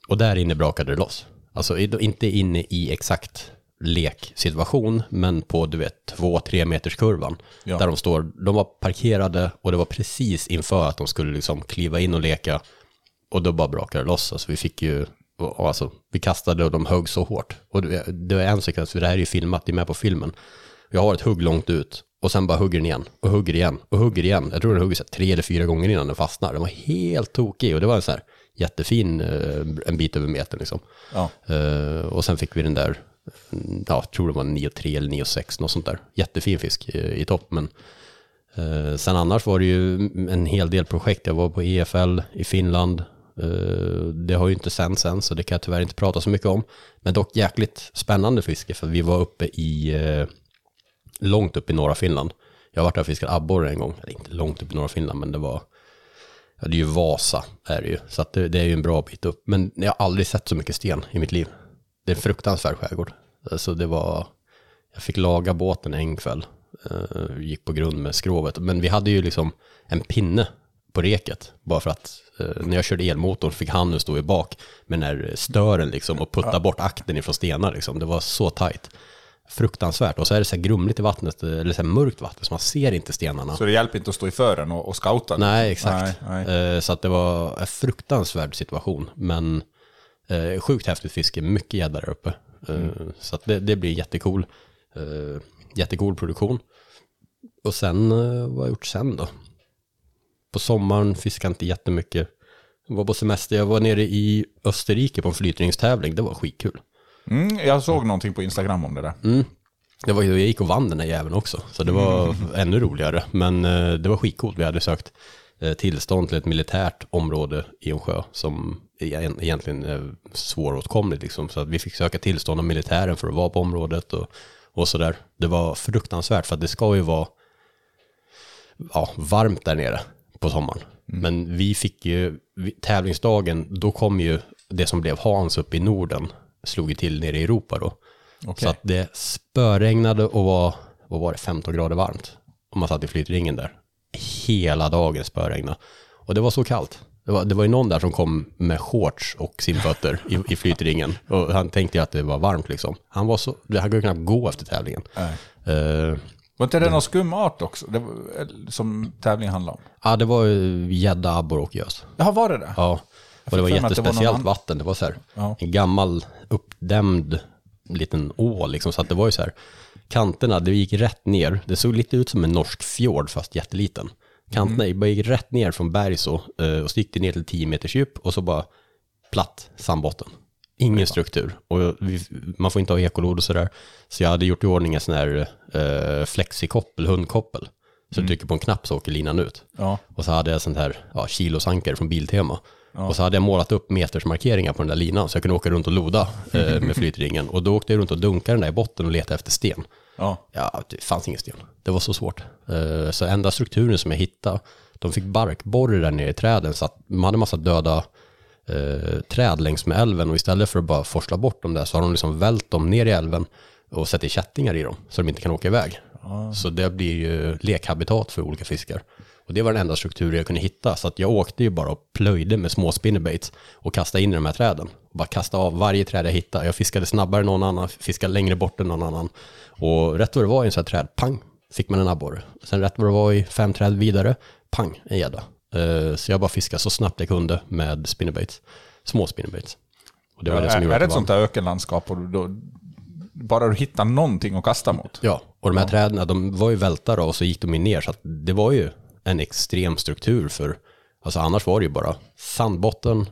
och där inne brakade det loss. Alltså inte inne i exakt leksituation, men på du vet två, tre meters kurvan. Ja. Där de står, de var parkerade och det var precis inför att de skulle liksom kliva in och leka. Och då bara brakade det loss. Alltså vi fick ju, och alltså vi kastade och de högg så hårt. Och det, det var en sekvens, för det här är ju filmat, det är med på filmen. Jag har ett hugg långt ut och sen bara hugger den igen och hugger igen och hugger igen. Jag tror den hugger så här tre eller fyra gånger innan den fastnar. Den var helt tokig och det var en så här jättefin, eh, en bit över metern liksom. Ja. Eh, och sen fick vi den där, ja, jag tror det var 9,3 eller 9,6, något sånt där. Jättefin fisk eh, i topp, men eh, sen annars var det ju en hel del projekt. Jag var på EFL i Finland. Eh, det har ju inte sänts än, så det kan jag tyvärr inte prata så mycket om. Men dock jäkligt spännande fiske, för vi var uppe i, eh, långt upp i norra Finland. Jag har varit där och fiskat abborre en gång, eller inte långt upp i norra Finland, men det var Ja, det är ju Vasa är det ju, så att det, det är ju en bra bit upp. Men jag har aldrig sett så mycket sten i mitt liv. Det är en fruktansvärd skärgård. Alltså det var, jag fick laga båten en kväll, Uh, gick på grund med skrovet. Men vi hade ju liksom en pinne på reket, bara för att när jag körde elmotorn fick han nu stå i bak med den här stören liksom och putta bort akten ifrån stenar liksom. Det var så tajt. Fruktansvärt. Och så är det så här grumligt i vattnet, eller så här mörkt vatten, så man ser inte stenarna. Så det hjälper inte att stå i fören och, och scouta? Nej, exakt. Nej, nej. Eh, Så att det var en fruktansvärd situation. Men eh, sjukt häftigt fiske, mycket gädda där uppe. Eh, Mm. Så att det, det blir jättecool. Eh, jättecool produktion. Och sen, eh, vad har jag gjort sen då? På sommaren fiskade inte jättemycket. Jag var på semester, jag var nere i Österrike på en flytningstävling, det var skitkul. Mm, jag såg någonting på Instagram om det där. Mm. Det var, jag gick och vann den där jäveln också, så det var ännu roligare. Men eh, det var skitcoolt. Vi hade sökt eh, tillstånd till ett militärt område i en sjö som egentligen är svåråtkomligt. Liksom. Så att vi fick söka tillstånd av militären för att vara på området och, och sådär. Det var fruktansvärt för att det ska ju vara ja, varmt där nere på sommaren. Men vi fick ju, tävlingsdagen, då kom ju det som blev Hans uppe i Norden, slog ju till nere i Europa då. Okej. Så att det spöregnade och var, vad var det, 15 grader varmt. Och man satt i flytringen där. Hela dagen spöregnade. Och det var så kallt. Det var, det var ju någon där som kom med shorts och simfötter i, i flytringen. Och han tänkte ju att det var varmt liksom. Han var så, han kunde knappt gå efter tävlingen. Nej. Eh, Var inte det någon skum art också? Det var, som tävlingen handlade om? ja, det var gädda, abborre och gös. Jaha, var det det? Ja, och det var att det var jättespeciellt vatten. Det var så här, Ja. en gammal uppdämd liten å liksom. Så att det var ju så här, kanterna, det gick rätt ner. Det såg lite ut som en norsk fjord fast jätteliten. Kanterna mm. gick rätt ner från berg så eh, och så gick det ner till 10 meters djup och så bara platt sandbotten. Ingen struktur. Och vi, man får inte ha ekolod och sådär. Så jag hade gjort i ordning en sån här eh, flexikoppel, hundkoppel. Så mm. du trycker på en knapp så åker linan ut. Ja. Och så hade jag sånt här ja, kilosanker från Biltema. Ja. Och så hade jag målat upp metersmarkeringar på den där linan så jag kunde åka runt och loda eh, med flytringen. Och då åkte jag runt och dunkade den där i botten och letade efter sten. Ja. ja, det fanns ingen sten. Det var så svårt. Eh, så enda strukturen som jag hittade, de fick barkborre där nere i träden så att man hade massa döda eh, träd längs med älven och istället för att bara forsla bort dem där så har de liksom vält dem ner i älven och sätter kättingar i dem så de inte kan åka iväg. Ah. Så det blir ju lekhabitat för olika fiskar. Och det var den enda struktur jag kunde hitta. Så att jag åkte ju bara och plöjde med små spinnerbaits och kastade in i de här träden. bara kastade av varje träd jag hittade. Jag fiskade snabbare än någon annan, fiskade längre bort än någon annan. Och rätt vad det var i en sån här träd, pang, fick man en abborre. Sen rätt vad det var i fem träd vidare, pang, en gädda. Uh, så jag bara fiskade så snabbt jag kunde med spinnerbaits. Små spinnerbaits. Och det var ja, det som är, är det ett sånt här ökenlandskap och då, bara du hittar någonting att kasta mot? Ja, och de här ja. träden, de var ju välta och så gick de ju ner så det var ju en extrem struktur för, alltså annars var det ju bara sandbotten,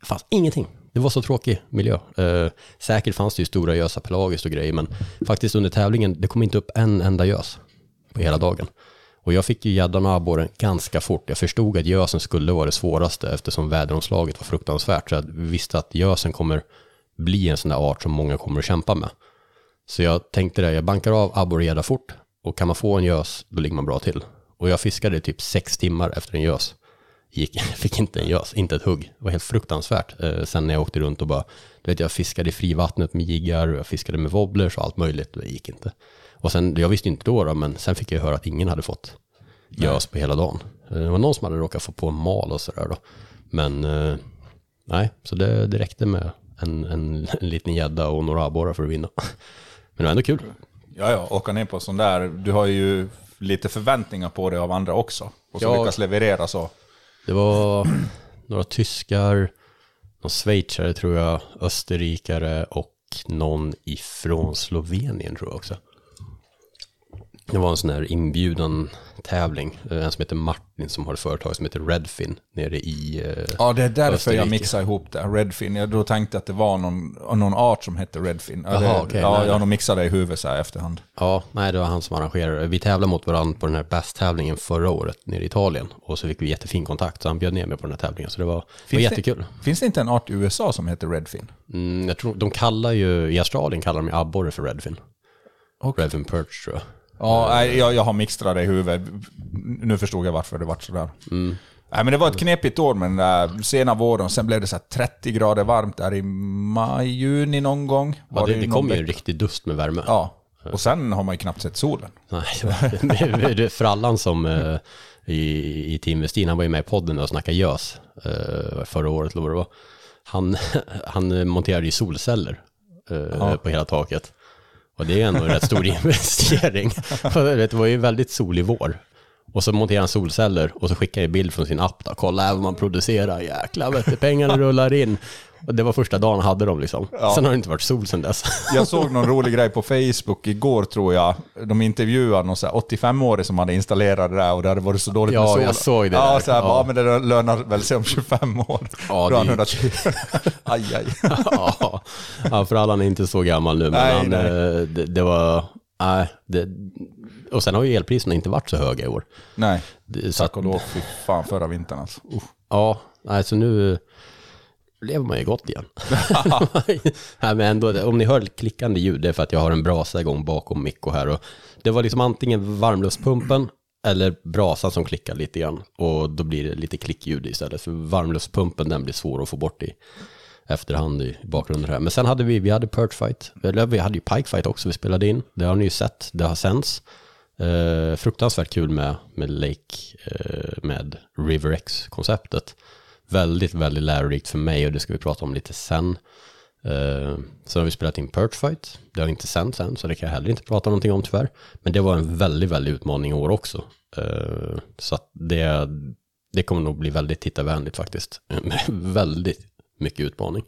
det fanns ingenting. Det var så tråkig miljö. Eh, säkert fanns det ju stora gösar pelagiskt och grejer, men faktiskt under tävlingen, det kom inte upp en enda gös på hela dagen. Och jag fick ju gäddan och abborren ganska fort. Jag förstod att gösen skulle vara det svåraste eftersom väderomslaget var fruktansvärt. Så jag visste att gösen kommer bli en sån där art som många kommer att kämpa med. Så jag tänkte det, jag bankar av abborre och gädda fort och kan man få en gös, då ligger man bra till. Och jag fiskade typ sex timmar efter en gös. Gick, [laughs] fick inte en gös, inte ett hugg. Det var helt fruktansvärt. Eh, sen när jag åkte runt och bara, du vet jag fiskade i frivattnet med jiggar och jag fiskade med wobblers och allt möjligt. Det gick inte. Och sen, jag visste inte då, då men sen fick jag höra att ingen hade fått gös på hela dagen. Eh, det var någon som hade råkat få på en mal och sådär då. Men eh, nej, så det, det räckte med en, en, en liten gädda och några abborrar för att vinna. Men det var ändå kul. Ja, ja, åka ner på sån där. Du har ju lite förväntningar på det av andra också. Och så ja, lyckas leverera så. Det var [clears throat] några tyskar, någon schweizare tror jag, österrikare och någon ifrån Slovenien tror jag också. Det var en sån här inbjudan tävling. Eh, en som heter Martin som har ett företag som heter Redfin nere i uh, Ja, det är därför Österrike. jag mixar ihop det. Redfin. Jag då tänkte att det var någon, någon art som hette Redfin. Aha, det, okay, ja, nej. jag har nog mixat det i huvudet så här efterhand. Ja, nej, det var han som arrangerade Vi tävlade mot varandra på den här Bass-tävlingen förra året nere i Italien. Och så fick vi jättefin kontakt, så han bjöd ner mig på den här tävlingen. Så det var, finns var jättekul. Det, finns det inte en art i USA som heter Redfin? Mm, jag tror, de kallar ju, i Australien kallar de ju abborre för Redfin. Okay. Redfin Perch tror jag. Ja, jag, jag har mixtrat det i huvudet. Nu förstod jag varför det var sådär. Mm. Nej, men det var ett knepigt år med den där sena våren. Sen blev det så 30 grader varmt där i maj, juni någon gång. Ja, det, det, det kom ju en riktig dust med värme. Ja, och sen har man ju knappt sett solen. Nej, [laughs] Frallan som eh, i, i Team Westin, han var ju med i podden och snackade gös eh, förra året, eller vad det var. Han, [laughs] han monterade ju solceller eh, ja. på hela taket. Och det är ändå en rätt stor [laughs] investering. [laughs] det var ju väldigt solig vår. Och så monterar han solceller och så skickar jag bild från sin app då. Kolla här vad man producerar, jäklar vet du, pengarna rullar in. Och det var första dagen hade dem liksom. Ja. Sen har det inte varit sol sen dess. [laughs] Jag såg någon rolig grej på Facebook igår tror jag. De intervjuade någon 85-årig som hade installerat det där och det hade varit så dåligt ja, med sol. Ja, jag såg det. Ja, där. så här, ja. Bara, men det lönar väl sig om 25 år. Ja, det [laughs] aj, aj. ja. ja, för alla är inte så gammal nu, men nej, han, nej. Eh, det, det, var... Nej, det, och sen har ju elpriserna inte varit så höga i år. Nej, tack och lov. Fy fan, förra vintern alltså. Uh. Ja, alltså nu lever man ju gott igen. [laughs] [laughs] Nej, men ändå, om ni hör klickande ljud, det är för att jag har en brasa igång bakom Mikko här. Och det var liksom antingen varmluftspumpen eller brasan som klickar lite grann. Och då blir det lite klickljud istället. För varmluftspumpen, den blir svår att få bort i efterhand i bakgrunden här. Men sen hade vi, vi hade Perch Fight, eller vi hade ju Pike Fight också vi spelade in. Det har ni ju sett, det har sänds. Eh, fruktansvärt kul med, med Lake, eh, med River X-konceptet väldigt, väldigt lärorikt för mig och det ska vi prata om lite sen. Eh, uh, så har vi spelat in Perch Fight. Det har inte sänts än, så det kan jag heller inte prata någonting om tyvärr. Men det var en väldigt, väldigt utmaning i år också. Uh, så att det, det kommer nog bli väldigt tittarvänligt faktiskt. [laughs] Med väldigt mycket utmaning.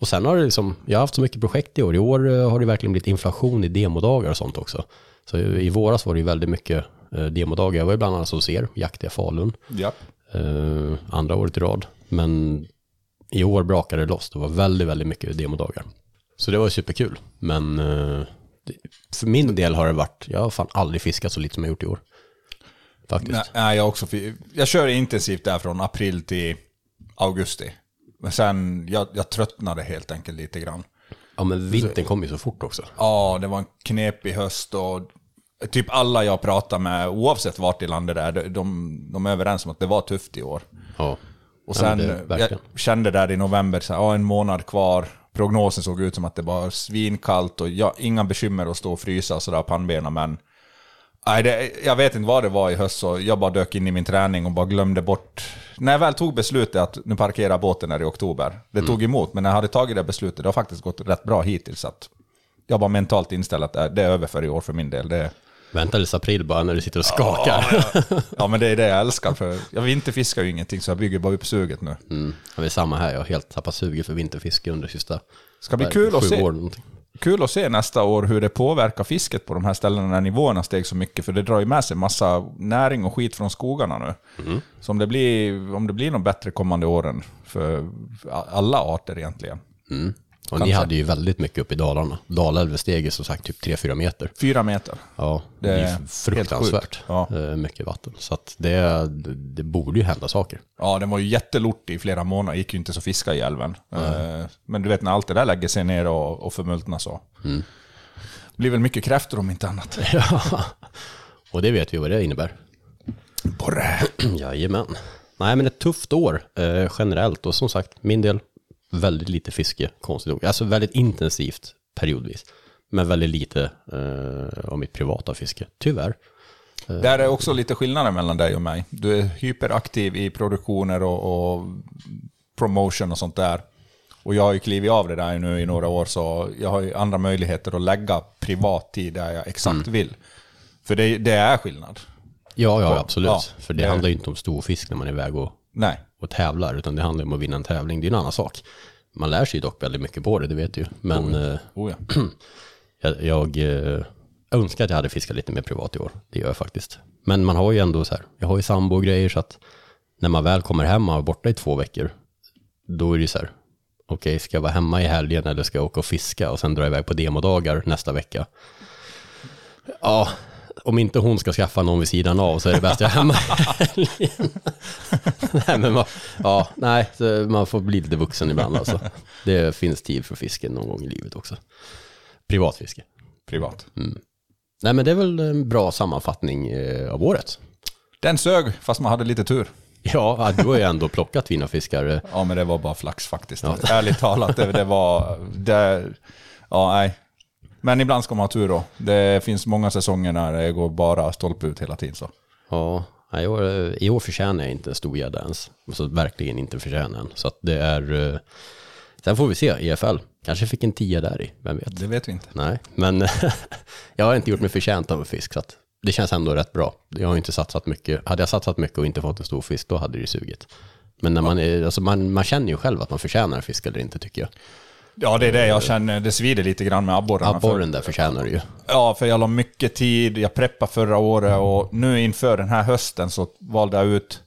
Och sen har det liksom, jag har haft så mycket projekt i år. I år eh, har det verkligen blivit inflation i demodagar och sånt också. Så i våras var det ju väldigt mycket demodagar. Jag var ju bland annat hos er, Jaktiga Falun, Ja eh, andra året i rad. Men i år brakade det loss. Det var väldigt, väldigt mycket demodagar. Så det var superkul. Men eh, för min del har det varit, jag har fan aldrig fiskat så lite som jag gjort i år. Faktiskt. Nej, nej, jag också. Jag kör intensivt där från april till augusti. Men sen, jag, jag tröttnade helt enkelt lite grann. Ja men vintern kom ju så fort också. Ja, det var en knepig höst och typ alla jag pratar med, oavsett vart i landet det är, de, de, är överens om att det var tufft i år. Ja. Och Ja, sen, det- jag kände där i november, så här, ja, en månad kvar. Prognosen såg ut som att det var svinkallt och jag, inga bekymmer att stå och frysa och sådär pannbena, men nej, det, jag vet inte vad det var i höst, så jag bara dök in i min träning och bara glömde bort. När jag väl tog beslutet att nu parkerar båten här i oktober, det Mm. tog emot, men när jag hade tagit det beslutet, det har faktiskt gått rätt bra hittills. Så att jag var mentalt inställd att det det är över för i år för min del. Det, Vänta tills april bara när du sitter och skakar. [laughs] ja, men det är det jag älskar, för jag vinterfiskar ju ingenting, så jag bygger bara upp suget nu. Mm. Det är samma här, jag har helt tappat suget för vinterfiske under sista Ska bli kul att se. år kul att se nästa år hur det påverkar fisket på de här ställena när nivåerna steg så mycket, för det drar ju med sig massa näring och skit från skogarna nu. Mm. Så om det, blir, om det blir något bättre kommande åren för alla arter egentligen. Och ni hade ju väldigt mycket upp i Dalarna. Dalälven steg ju som sagt typ 3-4 meter. Fyra meter. Ja, det, Det är är fruktansvärt. Ja. eh, mycket vatten. Så att det, det borde ju hända saker. Ja, den var ju jättelortig i flera månader, gick ju inte så fiska i älven. Eh, Men du vet när allt det där lägger sig ner och, och förmultnar så. Mm. Det blir väl mycket kräftor om inte annat. [laughs] Och det vet vi vad det innebär. Borre. [clears throat] Jajamän. Nej men ett tufft år eh, generellt och som sagt min del väldigt lite fiske konstigt nog. Alltså väldigt intensivt periodvis. Men väldigt lite eh, av mitt privata fiske, tyvärr. Där är också lite skillnader mellan dig och mig. Du är hyperaktiv i produktioner och, och promotion och sånt där. Och jag har ju klivit av det där nu i några år, så jag har ju andra möjligheter att lägga privat tid där jag exakt vill. För det, det är skillnad. Ja, ja Ja, absolut. ja. För det Det- handlar ju inte om stor fisk när man är iväg och, Nej. och tävlar, utan det handlar om att vinna en tävling. Det är en annan sak. Man lär sig dock väldigt mycket på det, det vet du ju. Men eh, Oh, ja. [clears throat] jag, jag eh, önskar att jag hade fiskat lite mer privat i år. Det gör jag faktiskt. Men man har ju ändå så här, jag har ju sambo och grejer så att när man väl kommer hem och är borta i två veckor, då är det ju så här, okej, ska jag vara hemma i helgen eller ska jag åka och fiska och sen dra iväg på demodagar nästa vecka? Ja, om inte hon ska skaffa någon vid sidan av så är det bäst jag är hemma nej, men man, ja, nej, man får bli lite vuxen ibland alltså. Det finns tid för fisken någon gång i livet också. Privatfiske. Privat. Nej men det är väl en bra sammanfattning eh, av året. Den sög, fast man hade lite tur. Ja, du har ju ändå plockat fina fiskar. Ja, men det var bara flax faktiskt. Ärligt talat, det, det var... Det, ja, nej. Men ibland ska man ha tur då. Det finns många säsonger när det går bara stolpe ut hela tiden. Så. Ja, i, år, i år förtjänar jag inte en stor gädda ens. Alltså verkligen inte förtjänar en. Så det är... eh, Sen får vi se, EFL. Kanske fick en tia där i, vem vet. Det vet vi inte. Nej, men [laughs] jag har inte gjort mig förtjänt av en fisk. Så det känns ändå rätt bra. Jag har inte satsat mycket. Hade jag satsat mycket och inte fått en stor fisk, då hade det sugit. Men när man, är, alltså man, man känner ju själv att man förtjänar en fisk eller inte tycker jag. Ja, det är det jag känner. Det svider lite grann med abborrarna. för- Abborren där förtjänar det ju. Ja, för jag la mycket tid. Jag preppade förra året och nu inför den här hösten så valde jag ut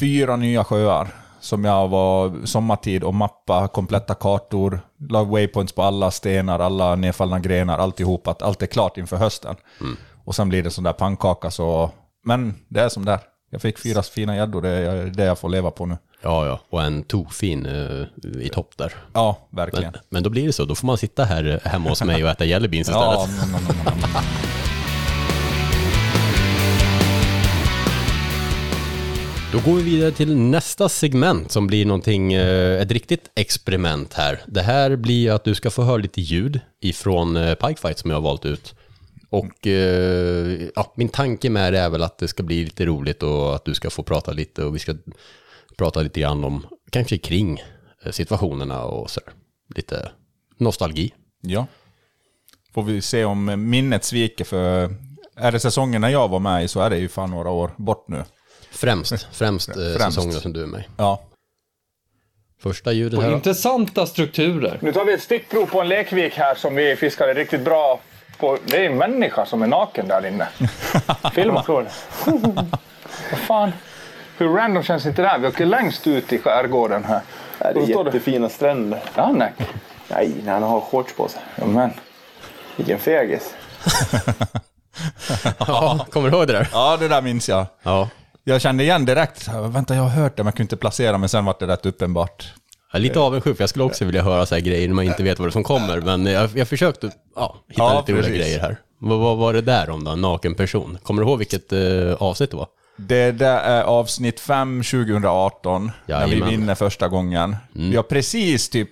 fyra nya sjöar som jag var sommartid och mappa kompletta kartor, lag waypoints på alla stenar, alla nedfallna grenar, alltihop, att allt är klart inför hösten. Och sen blir det sån där pannkaka så... Men det är som det är. Jag fick fyra fina gäddor, det är det jag får leva på nu. Ja, ja, och en tokfin uh, i topp där. Ja, verkligen. Men, men då blir det så, då får man sitta här eh, hemma hos mig och äta jelly beans [laughs] istället. Ja, mm, mm, mm. Då går vi vidare till nästa segment som blir någonting, eh, ett riktigt experiment här. Det här blir att du ska få höra lite ljud ifrån eh, Pikefight som jag har valt ut. Och eh, ja, min tanke med det är väl att det ska bli lite roligt och att du ska få prata lite och vi ska prata lite grann om, kanske kring eh, situationerna och så Lite nostalgi. Ja. Får vi se om minnet sviker för... Är det säsongen när jag var med i så är det ju fan några år bort nu. Främst, [laughs] främst, eh, Främst. säsongerna som du är med i. Ja. Första ljudet här. intressanta strukturer. Nu tar vi ett stickprov på en lekvik här som vi fiskade riktigt bra på... Det är en människa som är naken där inne. [laughs] Filma. Vad fan. Hur random känns inte det här? Vi åker längst ut i skärgården här. Det är står det- jättefina stränder. Ja, nej. Nej, när han har shorts på sig. Ja, men. Vilken fegis. [laughs] Ja, kommer du ihåg det där? Ja, det där minns jag. Ja. Jag kände igen direkt. Vänta, jag har hört det, men jag kunde inte placera, men sen var det rätt uppenbart. Jag är lite avundsjuk, för jag skulle också vilja höra så här grejer när man inte vet vad det som kommer. Men jag, jag försökte ja, hitta Ja, lite precis. grejer här. Vad, vad var det där om då? En naken person? Kommer du ihåg vilket eh, avsnitt det var? Det där är avsnitt 5 2018, när vi Jajamän. vinner första gången. Vi har precis typ,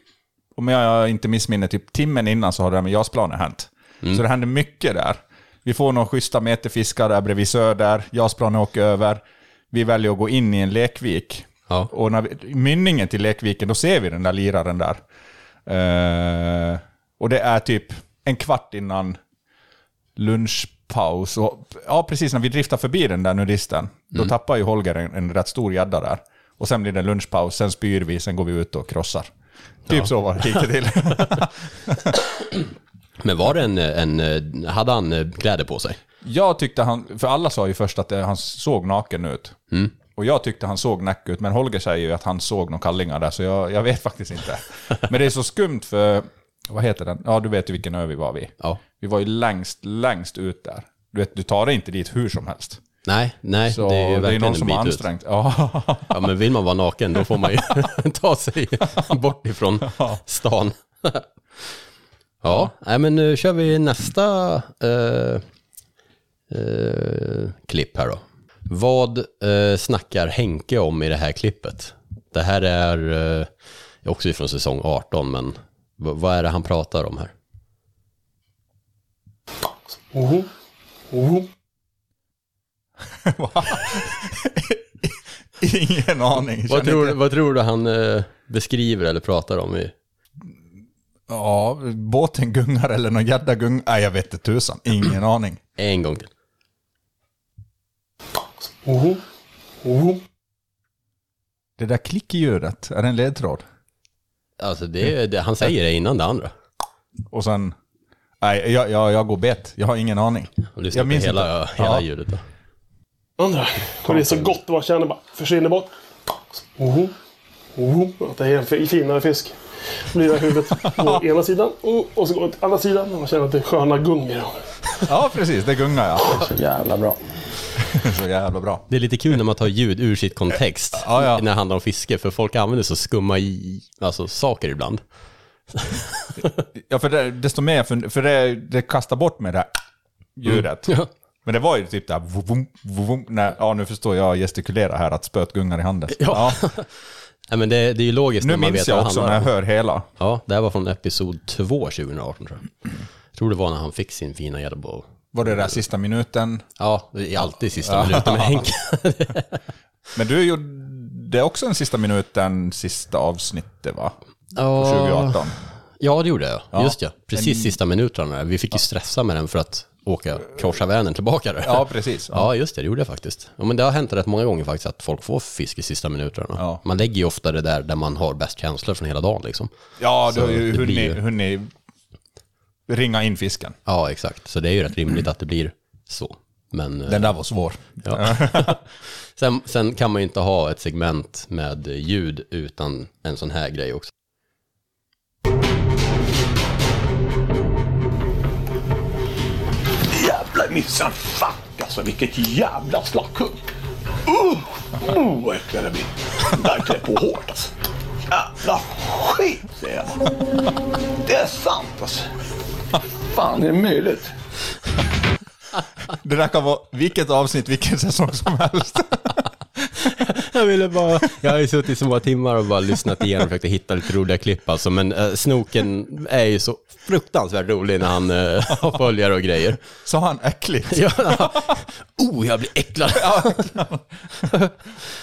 om jag inte missminner, typ timmen innan så har det här med JAS-planet hänt. Så det händer mycket där. Vi får några schyssta meterfiskar där bredvid söder, JAS-planet åker över. Vi väljer att gå in i en lekvik. Ja. Och när vi, mynningen till lekviken, då ser vi den där liraren där. Eh, och det är typ en kvart innan lunchpaus. Och, ja, precis när vi driftar förbi den där nudisten, då tappar ju Holger en, en rätt stor gädda där. Och sen blir det lunchpaus, sen spyr vi, sen går vi ut och krossar. Typ så var det gick det till. [laughs] Men var det en, en hade han eh, kläder på sig? jag tyckte han, för alla sa ju först att eh, han såg naken ut. Och jag tyckte han såg näck ut, men Holger säger ju att han såg några kallingar där, så jag, jag vet [laughs] faktiskt inte. Men det är så skumt för, vad heter den? Ja, du vet ju vilken ö vi var vid. Ja. Vi var ju längst, längst ut där. Du vet, du tar dig inte dit hur som helst. Nej, nej, Så det är ju det är verkligen någon som har ansträngt. Ja. [laughs] Ja, men vill man vara naken då får man ju [laughs] ta sig bort ifrån stan. Ja, nej, men nu kör vi nästa eh, eh, klipp här då. Vad eh, snackar Henke om i det här klippet? Det här är eh, också ifrån säsong 18, men vad är det han pratar om här? [laughs] Ingen aning. Vad tror, inte- vad tror du han eh, beskriver eller pratar om? I, Ja, båten gungar eller någon gädda gungar. Nej, jag vet inte tusan. Ingen aning. en gång till. Det där klickljudet, är det en ledtråd? Alltså det, det, han säger det innan det andra. Och sen... Nej, jag, jag, jag går bet. Jag har ingen aning. Och lyssna Jag på minns hela, inte. hela Ja. ljudet då. Andra. Och det är så gott och man känner bara försvinner bort. Oho. Oho. Att det är en fi- finare fisk. Blir det huvudet [laughs] på ena sidan och, och så går det till andra sidan och man känner att det är sköna gungor. Ja, precis. Det gungar ja. Så jävla bra. [laughs] Så jävla bra. Det är lite kul när man tar ljud ur sitt kontext Ja, ja. när det handlar om fiske, för folk använder så skumma i, alltså, saker ibland. Ja, för det, desto mer, för, för det, det kastar bort med det här ljudet. Ja. Men det var ju typ där, vum, vum, när, ja nu förstår jag gestikulera här, att spöet gungar i handen. Ja. [laughs] Nej, men det, det är ju logiskt Nu när man minns vet jag vad det också när handlar jag om. hör hela. Ja, det här var från episod 2 2018 tror jag. Jag tror det var när han fick sin fina gäddbo. Var det där sista minuten? Ja, det är alltid sista minuten med Henke. [laughs] Men du gjorde också en sista minuten, sista avsnittet va? Ja, 2018. Ja, det gjorde jag. Ja. Just ja. Precis sista minuterna. Vi fick ju stressa med den för att åka korsa Vänern tillbaka där. Ja, precis. Ja, just det. Det gjorde jag faktiskt. Ja, men det har hänt rätt många gånger faktiskt att folk får fisk i sista minuterna. Ja. Man lägger ju ofta det där där man har bäst känslor från hela dagen liksom. Ja, du har ju hunnit, ju- hunnit ringa in fisken. Ja, exakt. Så det är ju rätt rimligt att det blir så. Men eh, Den där var svår. ja. [laughs] sen, sen kan man ju inte ha ett segment med ljud utan en sån här grej också. Jävla missan fuck alltså, vilket jävla slackhugg. Uh, uh, vad äcklig det blir. Där klär på hårt alltså. Jävla skit säger jag. Det är sant alltså. [laughs] Fan är det möjligt? Det där kan vara vilket avsnitt, vilken säsong som helst. [laughs] Jag ville bara, jag har ju suttit i så många timmar och bara lyssnat igenom och försökt hitta lite roliga klipp alltså, men eh, Snoken är ju så fruktansvärt rolig när han eh, har följare och grejer. Sa han äckligt? [laughs] Ja, oh, jag blir äcklad.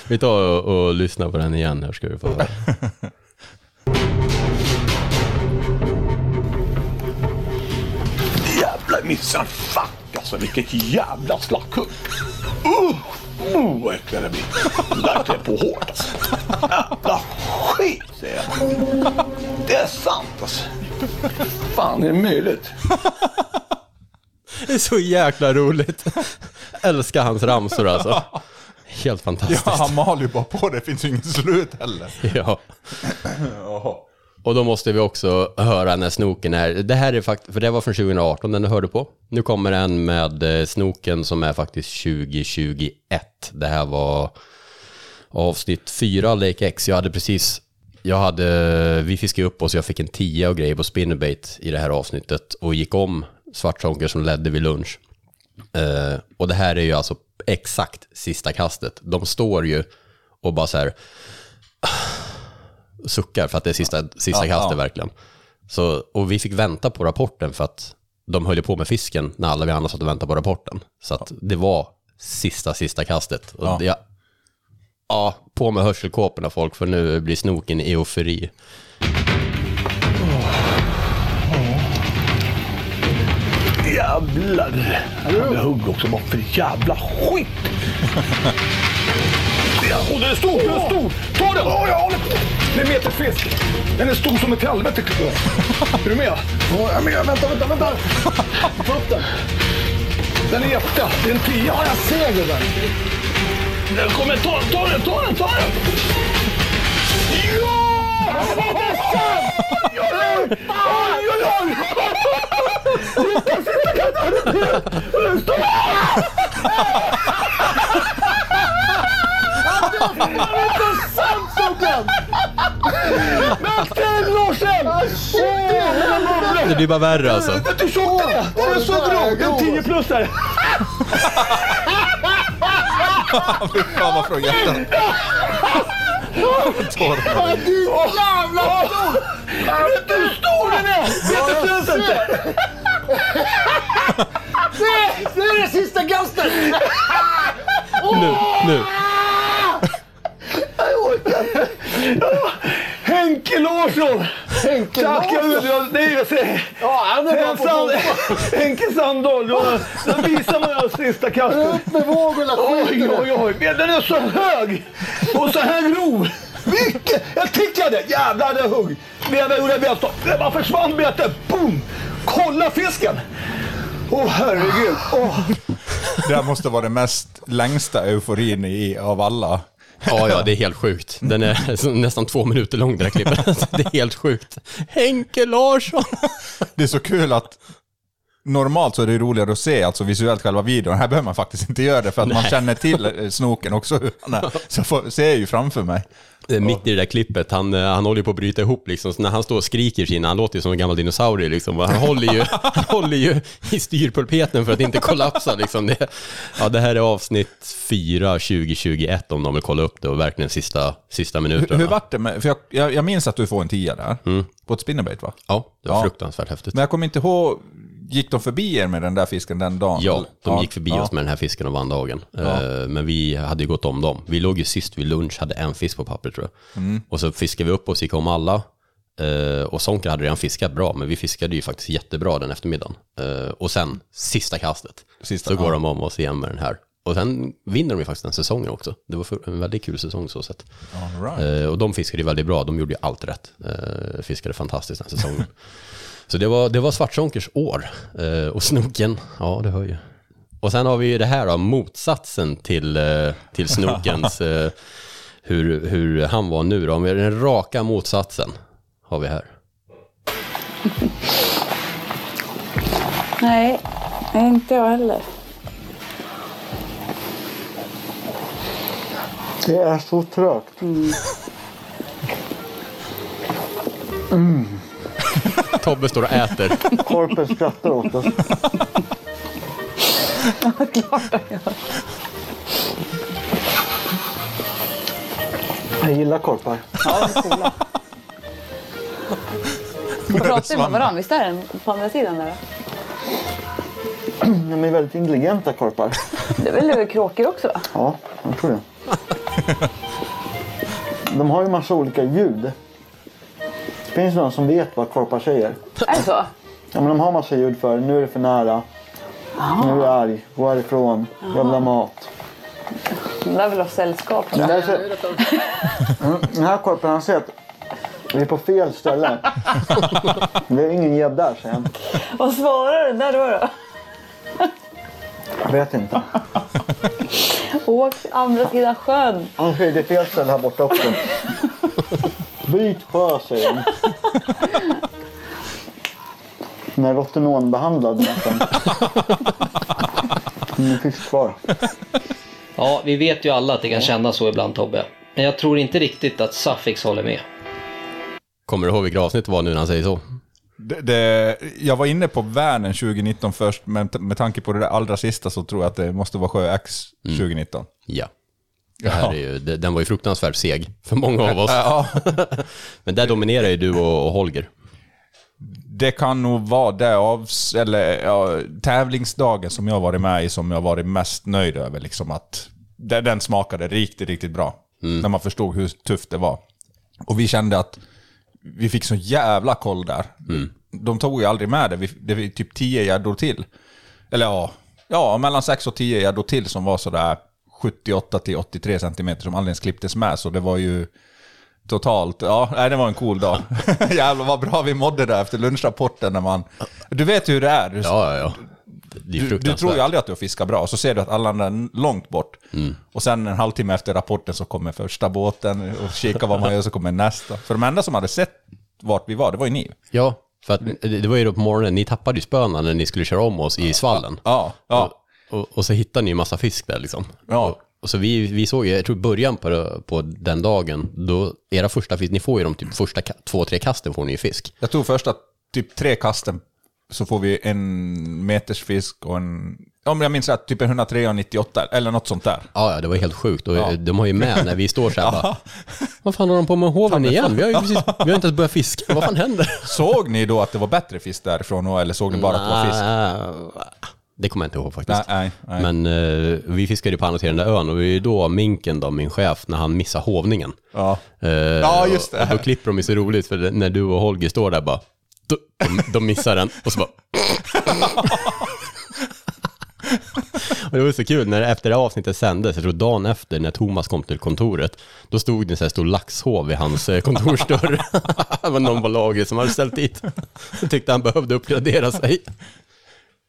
Vi tar och, och lyssnar på den igen här ska du få höra. Missan fuck alltså, vilket jävla slackhugg. Uh, uh, vad äcklig det blir. Där klär på hårt alltså. Jävla skit säger jag. Det är sant alltså. Fan är det möjligt? Det är så jäkla roligt. Älskar hans ramsor alltså. Helt fantastiskt. Ja, han mal ju bara på, det finns ju inget slut heller. Ja. Och då måste vi också höra när snoken är, det här är faktiskt, för det var från 2018 den du hörde på. Nu kommer en med eh, snoken som är faktiskt 2021. Det här var avsnitt 4 Lake X. Jag hade precis, jag hade, eh, vi fiskade upp oss, jag fick en 10 och grejer på spinnerbait i det här avsnittet och gick om svartzonker som ledde vid lunch. Uh, och det här är ju alltså exakt sista kastet. De står ju och bara så här suckar för att det är sista, sista Ja, kastet ja. verkligen. Så, och vi fick vänta på rapporten för att de höll på med fisken när alla vi andra satt och väntade på rapporten. Så att det var sista, sista kastet. Och Ja. det, ja, ja, på med hörselkåporna folk för nu blir snoken i eufori. Jävlar! Jag hugg också. Vad för jävla skit! [laughs] Ja, och den är stor, den är stor! Ta den! Ja, jag håller på! Det är meterfisk. Den är stor som ett helvete. Är du med? Ja, jag är med. Vänta, vänta, vänta! Ta upp den. Den är jätte. Det är en tia. Ja, jag ser där. Den kommer. Ta, ta den, ta den, ta den! Ja! Det är sant! Oj, oj, oj! Sitta, sitta, Det blir bara värre alltså. Vet du hur tjock den är? Den är så grov! En 10 plusare. [laughs] Fy fan vad från hjärtat. [laughs] Tårar. Jävla stor! Vet du hur stor den är? Vet du tusen inte? [laughs] Se! Nu är det sista kastet! Nu, nu. Henke Larsson! Henke Tackar Larsson. Nej, jag säger... Ja, han är bra på Sand. Henke Sandahl, då, då visar man ju sista kastet. Upp med vågorna, skit i Oj, det. oj, oj. Men Den är så hög och så här grov. Vilket... Jag tickade. Jävlar, det hugg. Jag gjorde benstopp. Det bara försvann betet. Boom! Kolla fisken! Åh, herregud. Åh. Det här måste vara den mest längsta euforin i, av alla. Ja, ja, det är helt sjukt. Den är [laughs] nästan två minuter lång det där klippet. [laughs] Det är helt sjukt. Henke Larsson! Det är så kul att normalt så är det roligare att se alltså visuellt själva videon. Här behöver man faktiskt inte göra det för att man känner till eh, snoken också. [laughs] Så jag får, ser ju framför mig. Eh, Mitt i det där klippet, han, eh, han håller ju på att bryta ihop liksom. Så när han står och skriker sina, han låter ju som en gammal dinosaurie liksom. Han håller ju, [laughs] han håller ju i styrpulpeten för att inte kollapsa liksom. Det, ja, det här är avsnitt 4 2021 om de vill kolla upp det och verkligen sista, sista minuterna. hur vart det med, för jag, jag, jag minns att du får en tia där. På ett spinnerbait va? Ja, det var Ja. fruktansvärt häftigt. Men jag kommer inte ihåg, gick de förbi er med den där fisken den dagen? Ja, de Ja, gick förbi ja. oss med den här fisken och vann dagen. Eh, Men vi hade ju gått om dem. Vi låg ju sist vid lunch, hade en fisk på papper tror jag. Mm. Och så fiskade vi upp oss, gick om alla. Eh, Och Sonka hade redan fiskat bra, men vi fiskade ju faktiskt jättebra den eftermiddagen. Eh, Och sen, sista kastet, Sista, så går ja. de om oss igen med den här. Och sen vinner de ju faktiskt den säsongen också. Det var en väldigt kul säsong så sett. Right. Eh, och de fiskade ju väldigt bra, de gjorde ju allt rätt. Eh, fiskade fantastiskt den säsongen. [laughs] så det var, det var Svartsonkers år. Eh, och snoken, ja det hör ju. Och sen har vi ju det här då, motsatsen till, eh, till snokens, [laughs] eh, hur, hur han var nu då. Om vi- Den raka motsatsen har vi här. Nej, inte jag heller. Det är så trögt. Tobbe står och äter. Korpen skrattar åt oss. Jag gillar korpar. Ja, de är coola. De pratar ju med varandra. Visst är den på andra sidan där? De är väldigt intelligenta korpar. Det är väl kråkor också va? Ja, jag tror det. De har ju massa olika ljud. Det finns någon som vet vad korpar säger. Är det så? Ja, men de har massa ljud för nu är det för nära. Nu är jag arg. Gå härifrån. Jag vill ha mat. De där vill ha sällskap. Den, där, Mm, den här korpen han säger att vi är på fel ställe. Det är ingen gädda säger han. Vad svarar den där då? då? Jag vet inte. Åk andra sidan sjön. Han säger det är fel ställe här borta också. Byt sjö säger de. Den är rotenonbehandlad nästan. Ingen fisk kvar. Ja, vi vet ju alla att det kan kännas så ibland Tobbe. Men jag tror inte riktigt att Suffix håller med. Kommer du ihåg vilket avsnitt det var nu när han säger så? Det, det, jag var inne på Värnen 2019 först, men med tanke på det där allra sista så tror jag att det måste vara Sjö X 2019. Ja. Det här är ju, den var ju fruktansvärt seg för många av oss. [laughs] Ja, [laughs] Men där dominerar ju du och, och Holger. det kan nog vara det av, eller, ja, tävlingsdagen som jag varit med i som jag varit mest nöjd över. Liksom att det, den smakade riktigt, riktigt bra. När man förstod hur tufft det var. Och vi kände att vi fick så jävla koll där. De tog ju aldrig med det. Vi, det var typ 10 gäddor till. Eller ja, ja, mellan 6 och 10 gäddor till som var sådär 78 till 83 centimeter som ens klipptes med. Så det var ju totalt, ja, nej, det var en cool dag. [laughs] Jävlar vad bra vi mådde där efter lunchrapporten när man... Du vet hur det är. Du, Ja, ja, ja. Det är du, du tror ju aldrig att du har fiskat bra, och så ser du att alla andra är långt bort. Och sen en halvtimme efter rapporten så kommer första båten och kikar vad man gör, så kommer nästa. För de enda som hade sett vart vi var, det var ju ni. Ja, för att det, var ju då på morgonen, ni tappade ju spöna när ni skulle köra om oss i svallen. Ja, ja. Och, och, och så hittade ni ju massa fisk där liksom. Ja. Och, och så vi, vi såg ju, jag tror början på, på den dagen, då era första fisk, ni får ju de typ första två, tre kasten får ni ju fisk. Jag tror första typ tre kasten så får vi en meters fisk och en... Om jag minns rätt, typ en 103 och 98 eller något sånt där. Ja, ja, det var helt sjukt. Och de har ju med när vi står så här [laughs] bara, vad fan har de på med hoven igen? Vi har ju precis, vi har inte ens börjat fiska, vad fan händer? [laughs] Såg ni då att det var bättre fisk därifrån eller såg ni bara att det var fisk? Det kommer jag inte ihåg faktiskt. Nej, nej, nej. Men eh, vi fiskade ju på andra sidan den där ön och det är då Minken, då, min chef, när han missar hovningen. Ja. Eh, Ja, just det. Och, och då klipper de ju så roligt för när du och Holger står där bara, de, de missar den och så bara... [laughs] och det var så kul när efter det avsnittet sändes, jag tror dagen efter när Thomas kom till kontoret, då stod det en sån här stor laxhov vid hans eh, kontorsdörr. [laughs] det var någon på lagret som hade ställt dit. Så tyckte han behövde uppgradera sig.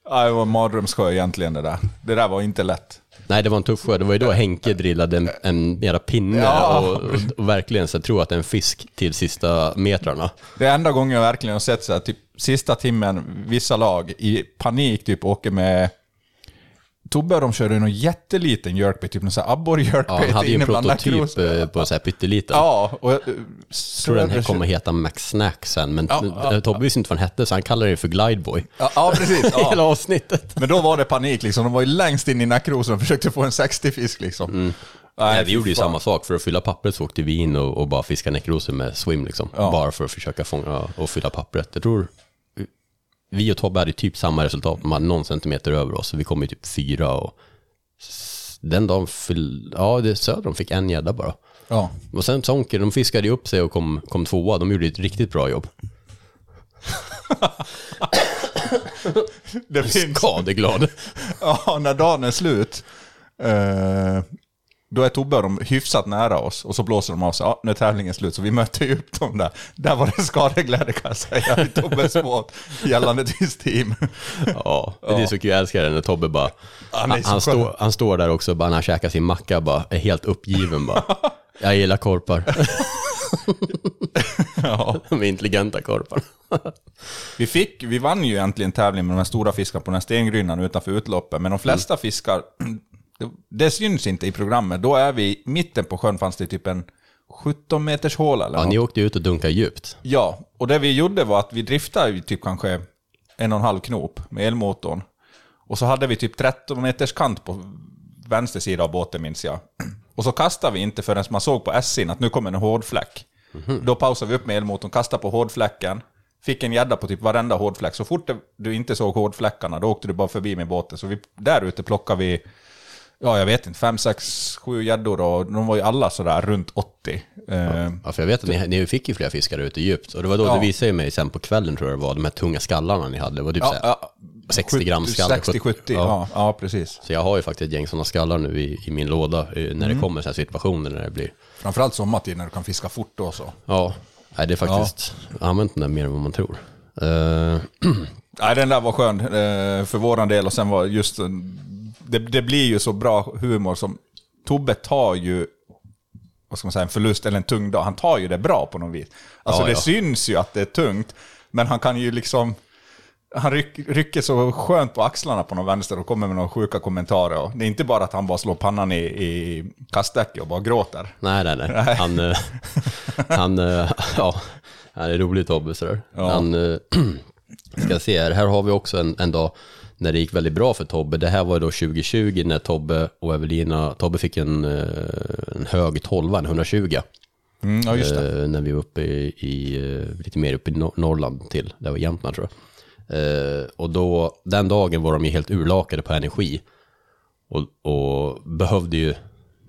Ja, det var en mardrömssjö egentligen det där. Det där var inte lätt. Nej, det var en tuff sjö. Det var ju då Henke drillade en, en jävla pinne Ja. och, och, och verkligen så tror att det är en fisk till sista metrarna. Det är enda gången jag verkligen har sett så här, typ sista timmen, vissa lag i panik typ åker med Tobbe de körde någon jätteliten jerkbait, typ någon sån här Ja, abborrjerkbait han hade ju en prototyp eh, på så här pytteliten. Ja, och... Jag Jag tror den här kommer heta Max Snack sen, men Ja, ja, eh, Tobbe visste inte vad den hette så han kallade det för Glideboy. Ja, ja precis. [laughs] Hela Ja. avsnittet. Men då var det panik liksom. De var ju längst in i näckrosen och försökte få en 60-fisk liksom. Nej, Nej, vi gjorde ju fan. samma sak. För att fylla pappret så åkte vi in och, och bara fiskade näckrosor med swim liksom. Ja. Bara för att försöka fånga och fylla pappret. Jag tror vi och Tobbe hade typ samma resultat. De hade någon centimeter över oss. Vi kom ju typ fyra och den dagen fyll, ja det söder de fick en gädda bara. Ja. Och sen Sonker, de fiskade ju upp sig och kom, kom tvåa. De gjorde ett riktigt bra jobb. Det finns... Skadeglad. Ja, när dagen är slut, eh, då är Tobbe och de hyfsat nära oss och så blåser de av sig. Ja, nu är tävlingen slut, så vi möter ju upp dem där. Där var det skadeglädje kan jag säga i Tobbes båt gällande visst team. Ja, det är så kul. Jag älskar det när Tobbe bara... Han Han, han, står, han står där också bara när han käkar sin macka bara, är helt uppgiven bara. Jag gillar korpar. [laughs] Ja. De intelligenta korpar. Vi, fick, vi vann ju äntligen tävlingen med de här stora fiskarna på den här stengrynan utanför utloppet, men de flesta fiskar, det, syns inte i programmet. Då är vi i mitten på sjön, fanns det typ en 17 meters hål eller Ja, något. ni åkte ut och dunkade djupt. Ja, och det vi gjorde var att vi driftade typ kanske en och en halv knop med elmotorn. Och så hade vi typ 13 meters kant på vänster sida av båten minns jag. Och så kastade vi inte förrän man såg på SIn att nu kommer en hårdfläck. Då pausade vi upp med elmotorn, kastade på hårdfläcken, fick en gädda på typ varenda hårdfläck. Så fort du inte såg hårdfläckarna, då åkte du bara förbi med båten. Så vi, där ute plockade vi, ja jag vet inte, fem, sex, sju gäddor och de var ju alla sådär runt 80. Eh, Ja, för jag vet att ni, ni fick ju flera fiskar ute djupt. Och det var då Ja. det visade mig sen på kvällen tror jag det var, de här tunga skallarna ni hade. Det var typ ja, så här, ja, 60 gram skallar. 60-70, ja. ja precis. Så jag har ju faktiskt ett gäng sådana skallar nu i, i min låda eh, när Mm. det kommer så här situationer när det blir... Framförallt sommartid när du kan fiska fort då så. Ja, nej, det är faktiskt... Har använt den där mer än vad man tror. Eh, [clears throat] Nej, den där var skön för våran del och sen var just... Det, det blir ju så bra humor som... Tobbe tar ju, vad ska man säga, en förlust eller en tung dag. Han tar ju det bra på något vis. Alltså Ja, det ja. syns ju att det är tungt, men han kan ju liksom... Han ryck, rycker så skönt på axlarna på någon vänster och kommer med några sjuka kommentarer. Och det är inte bara att han bara slår pannan i, i kastdäcket och bara gråter. Nej, nej, nej. Han, eh, [laughs] han, eh, ja, han är rolig Tobbe sådär. Ja. Han, eh, [clears throat] ska se här, här har vi också en, en dag när det gick väldigt bra för Tobbe. Det här var då 2020 när Tobbe och Evelina, Tobbe fick en, eh, en hög 12, en 120. Mm, ja, just det. Eh, när vi var uppe i, i eh, lite mer uppe i Nor- Norrland till, det var Jämtland tror jag. Och då, den dagen var de ju helt urlakade på energi. Och, och behövde ju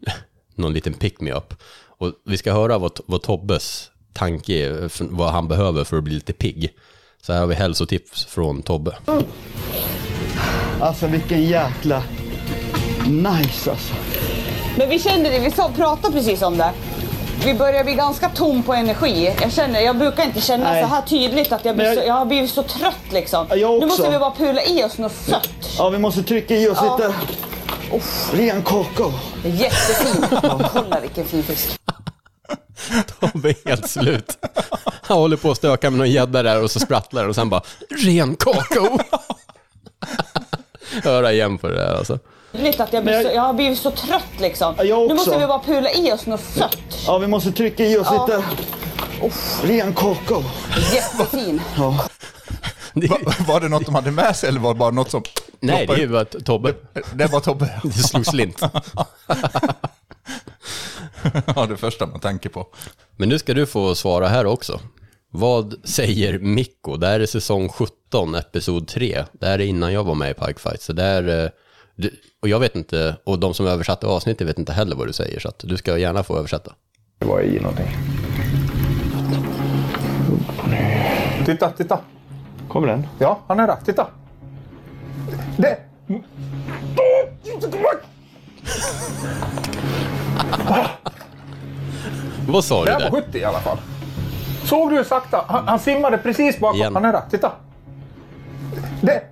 [laughs] någon liten pick-me-up. Och vi ska höra vad, vad Tobbes tanke är, vad han behöver för att bli lite pigg. Så här har vi hälsotips från Tobbe. Alltså vilken jäkla nice alltså. Men vi kände det, vi sa, pratade precis om det. Vi börjar bli ganska tom på energi. Jag känner, jag brukar inte känna Nej. så här tydligt att jag, blir jag- så, jag har blivit så trött liksom. Nu måste vi bara pula i oss något sött. Ja, vi måste trycka i oss Ja. lite ren kakao. Jättefin. Kolla vilken fin fisk. [laughs] Tobbe är helt slut. Han håller på att stöka med någon gädda där och så sprattlar och sen bara ren kakao. [laughs] Höra igen på det där alltså. Att jag, blir så, jag har blivit så trött liksom. Ja, Nu måste vi bara pula i oss något sött. Ja, vi måste trycka i oss Ja. lite ren kakao. Jättefin. Det, Va, var det något de hade med sig eller var det bara något som... nej, det är ju bara att Tobbe. Det var Tobbe. Det slog slint. [laughs] ja, det första man tänker på. Men nu ska du få svara här också. Vad säger Mikko? Det här är säsong 17, episod 3. Det här är innan jag var med i Pike Fight. Så det är, eh, och jag vet inte, och de som översatte avsnittet vet inte heller vad du säger. Så att du ska gärna få översätta. Det var i någonting. Titta, titta. Kommer den? Ja, han är där. Titta. Det... Vad sa Det du här var där? 70 i alla fall. Såg du hur sakta? Han, han simmade precis bakom. Igen. Han är där. Titta. Det...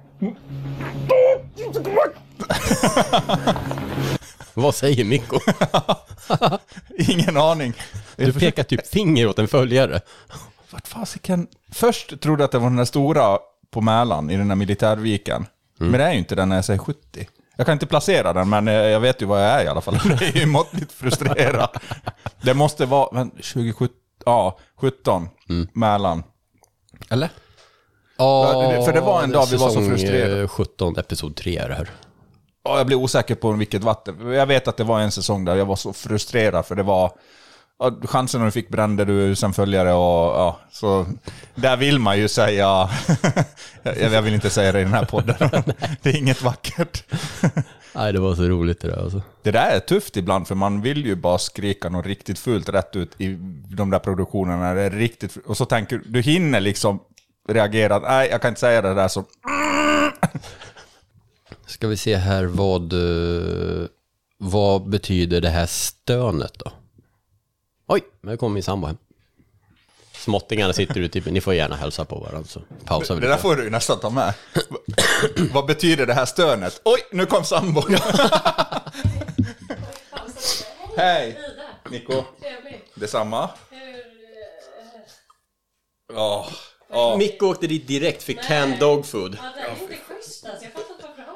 Vad säger Mikko? [laughs] Ingen aning. Du pekar typ finger åt en följare. Vart fasiken? Först trodde jag att det var den där stora på Mälaren, i den där militärviken. Men det är ju inte den när jag säger 70. Jag kan inte placera den, men eh, jag vet ju vad jag är i alla fall. [laughs] Det är ju måttligt frustrerad. Det måste vara, men 2017, ja, 17, Mälaren. Eller? Ja, för det var en dag vi var så frustrerade. eh, 17, episod 3 är det här. Ja, jag blir osäker på vilket vatten. Jag vet att det var en säsong där jag var så frustrerad, för det var... Chansen när du fick brände du sen följare och ja, så... Där vill man ju säga... [laughs] jag vill inte säga det i den här podden, [laughs] det är inget vackert. [laughs] Nej, det var så roligt det där alltså. Det där är tufft ibland, för man vill ju bara skrika något riktigt fult rätt ut i de där produktionerna. Det är riktigt, fu- och så tänker du, du hinner liksom reagera, nej jag kan inte säga det där så... [laughs] Ska vi se här vad, eh, vad betyder det här stönet då? Oj, nu kom min sambo hem. Småttingarna sitter ute, typ, ni får gärna hälsa på varandra så pausar vi Det där får du ju nästan ta med. Vad betyder det här stönet? Oj, nu kom sambon! [laughs] Hej! Nico. Detsamma. Ja. ja. Micke åkte dit direkt för canned dog food. Ja, det är inte schysst alltså. Jag fattar inte varför han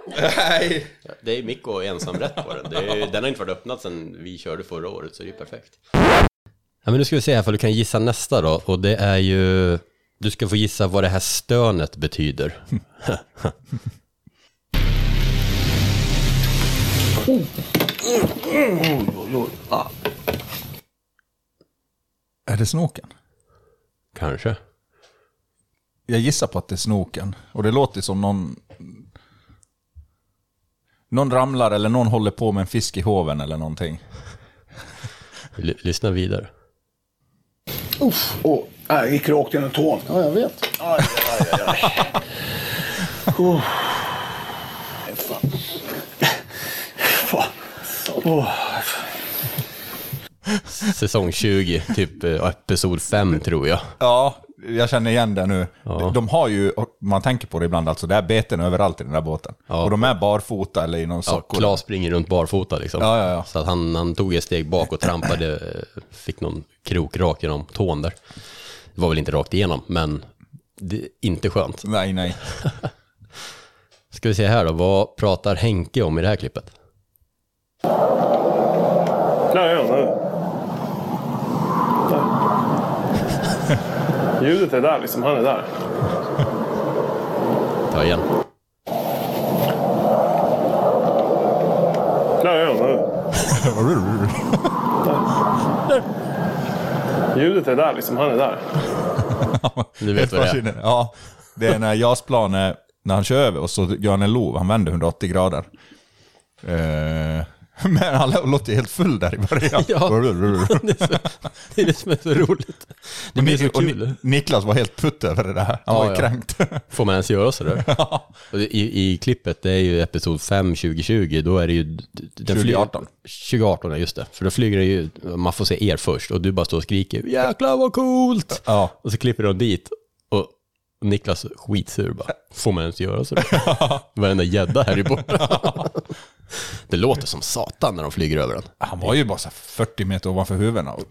Nej. Det är Mikko ensamrätt på den. Det är, den har inte varit öppnad sedan vi körde förra året, så det är perfekt. Ja, men nu ska vi se här för du kan gissa nästa då. Och det är ju... Du ska få gissa vad det här stönet betyder. Är det snoken? Kanske. Jag gissar på att det är snoken. Och det låter som någon... Någon ramlar eller någon håller på med en fisk i hoven eller någonting. Lyssna vidare. Uff, oh, jag gick rakt genom tån. Ja, jag vet. Aj, aj, aj, aj. Oh. Fan. Fan. Oh. Säsong 20, typ eh, episod 5 tror jag. Ja, jag känner igen det nu. Ja. De har ju, man tänker på det ibland, alltså det är beten överallt i den där båten. Ja. Och de är barfota eller i någon Ja, sockor. Klas springer runt barfota liksom. Ja, ja, ja. Så att han, han tog ett steg bak och trampade, [laughs] fick någon krok rakt genom tån där. Det var väl inte rakt igenom, men det är inte skönt. Nej, nej. [laughs] Ska vi se här då, vad pratar Henke om i det här klippet? Nej, ja, nej. Nej. Ljudet är där liksom, han är där. Ta igen. Nej, ja, nej. Ljudet är där liksom, han är där. [laughs] Du vet vad det är. Ja, det är när JAS-plan är, när han kör över och så gör han en lov, han vänder 180 grader. Eh, [laughs] men han låter helt full där i början. [laughs] Ja. [laughs] Det är, så, det är det som är så roligt. Det blir så kul. Niklas var helt putt över det där. Han var ju Ja, ja. kränkt. Får man ens göra sådär? Det- I, I klippet, det är ju episod 5 2020, då är det ju... den flyger- 2018. 2018, ja just det. För då flyger det ju, man får se er först och du bara står och skriker jäklar vad coolt! Ja. Och så klipper de dit och Niklas skitsur bara, får man ens göra sådär? Varenda gädda här i borta. Det låter som satan när de flyger över den. Han var ju bara så här 40 meter ovanför huvudena. Och,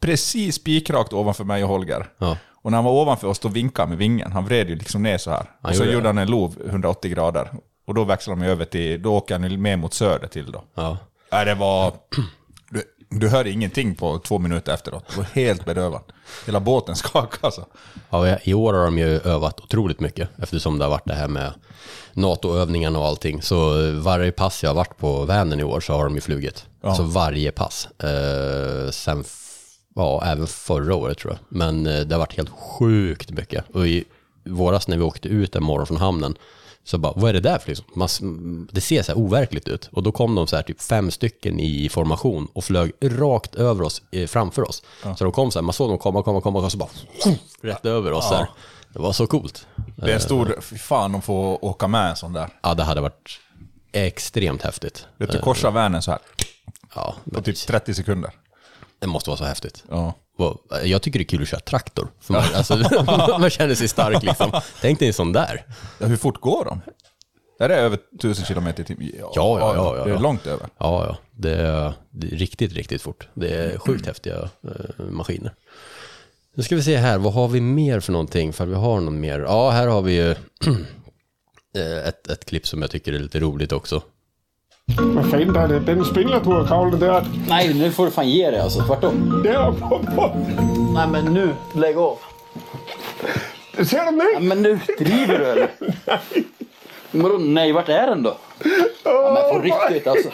precis spikrakt ovanför mig och Holger. Ja. Och när han var ovanför oss då vinkade han med vingen. Han vred ju liksom ner så här. Han och så gjorde det. han en lov 180 grader. Och då växlade de över till, då åker han mer mot söder till då. Ja. Nej, det var... Du, du hörde ingenting på två minuter efteråt. Det var helt bedövad. Hela båten [laughs] skakade alltså. Ja, I år har de ju övat otroligt mycket eftersom det har varit det här med NATO-övningarna och allting. Så varje pass jag har varit på Vänern i år så har de ju flugit. Ja. Alltså varje pass. Eh, sen, ja, även förra året tror jag. Men eh, det har varit helt sjukt mycket. Och i våras när vi åkte ut en morgon från hamnen så bara, vad är det där för liksom? Man, det ser så här overkligt ut. Och då kom de så här typ fem stycken i formation och flög rakt över oss, eh, framför oss. Så de kom så här, man såg dem komma, komma, komma och så bara [laughs] rätt över oss Ja. Det var så coolt. Det är en stor... Fy fan, de får åka med en sån där. Ja, det hade varit extremt häftigt. Vet du, korsa Vänern så här. Ja, På typ 30 sekunder. det måste vara så häftigt. Ja. Jag tycker det är kul att köra traktor. För man, alltså, [laughs] man känner sig stark liksom. Tänk dig en sån där. Ja, hur fort går de? Är det över 1000 km i timmen? Ja, ja, ja, ja, Det är ja. långt över. Ja, ja. Det är, det är riktigt, riktigt fort. Det är sjukt häftiga eh, maskiner. Nu ska vi se här, vad har vi mer för någonting? För vi har någon mer. Ja, här har vi ju [clears throat] eh, ett, ett klipp som jag tycker är lite roligt också. Vad fan där är den kavlen där. Nej, nu får du fan ge dig alltså. Tvärtom. Det är på, på. Nej, men nu, lägg av. Ser du mig? Ja, men nu, driver du eller? Men vadå, nej, vart är den då? Ja, men på riktigt alltså.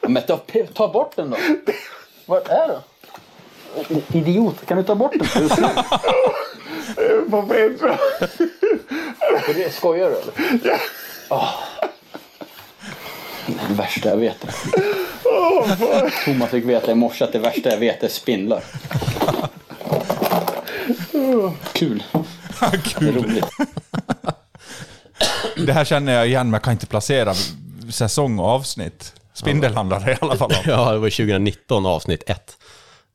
Ja, men ta, ta bort den då. Vart är den? Idiot, kan du ta bort den? Du Petra. [laughs] Och det skojar du eller? Ja. Är det värsta jag vet. Thomas fick veta i morse att det värsta jag vet är spindlar. Kul. Det är roligt. Det här känner jag igen, men jag kan inte placera säsong och avsnitt. Spindel handlar det i alla fall om. Ja, det var 2019 avsnitt 1.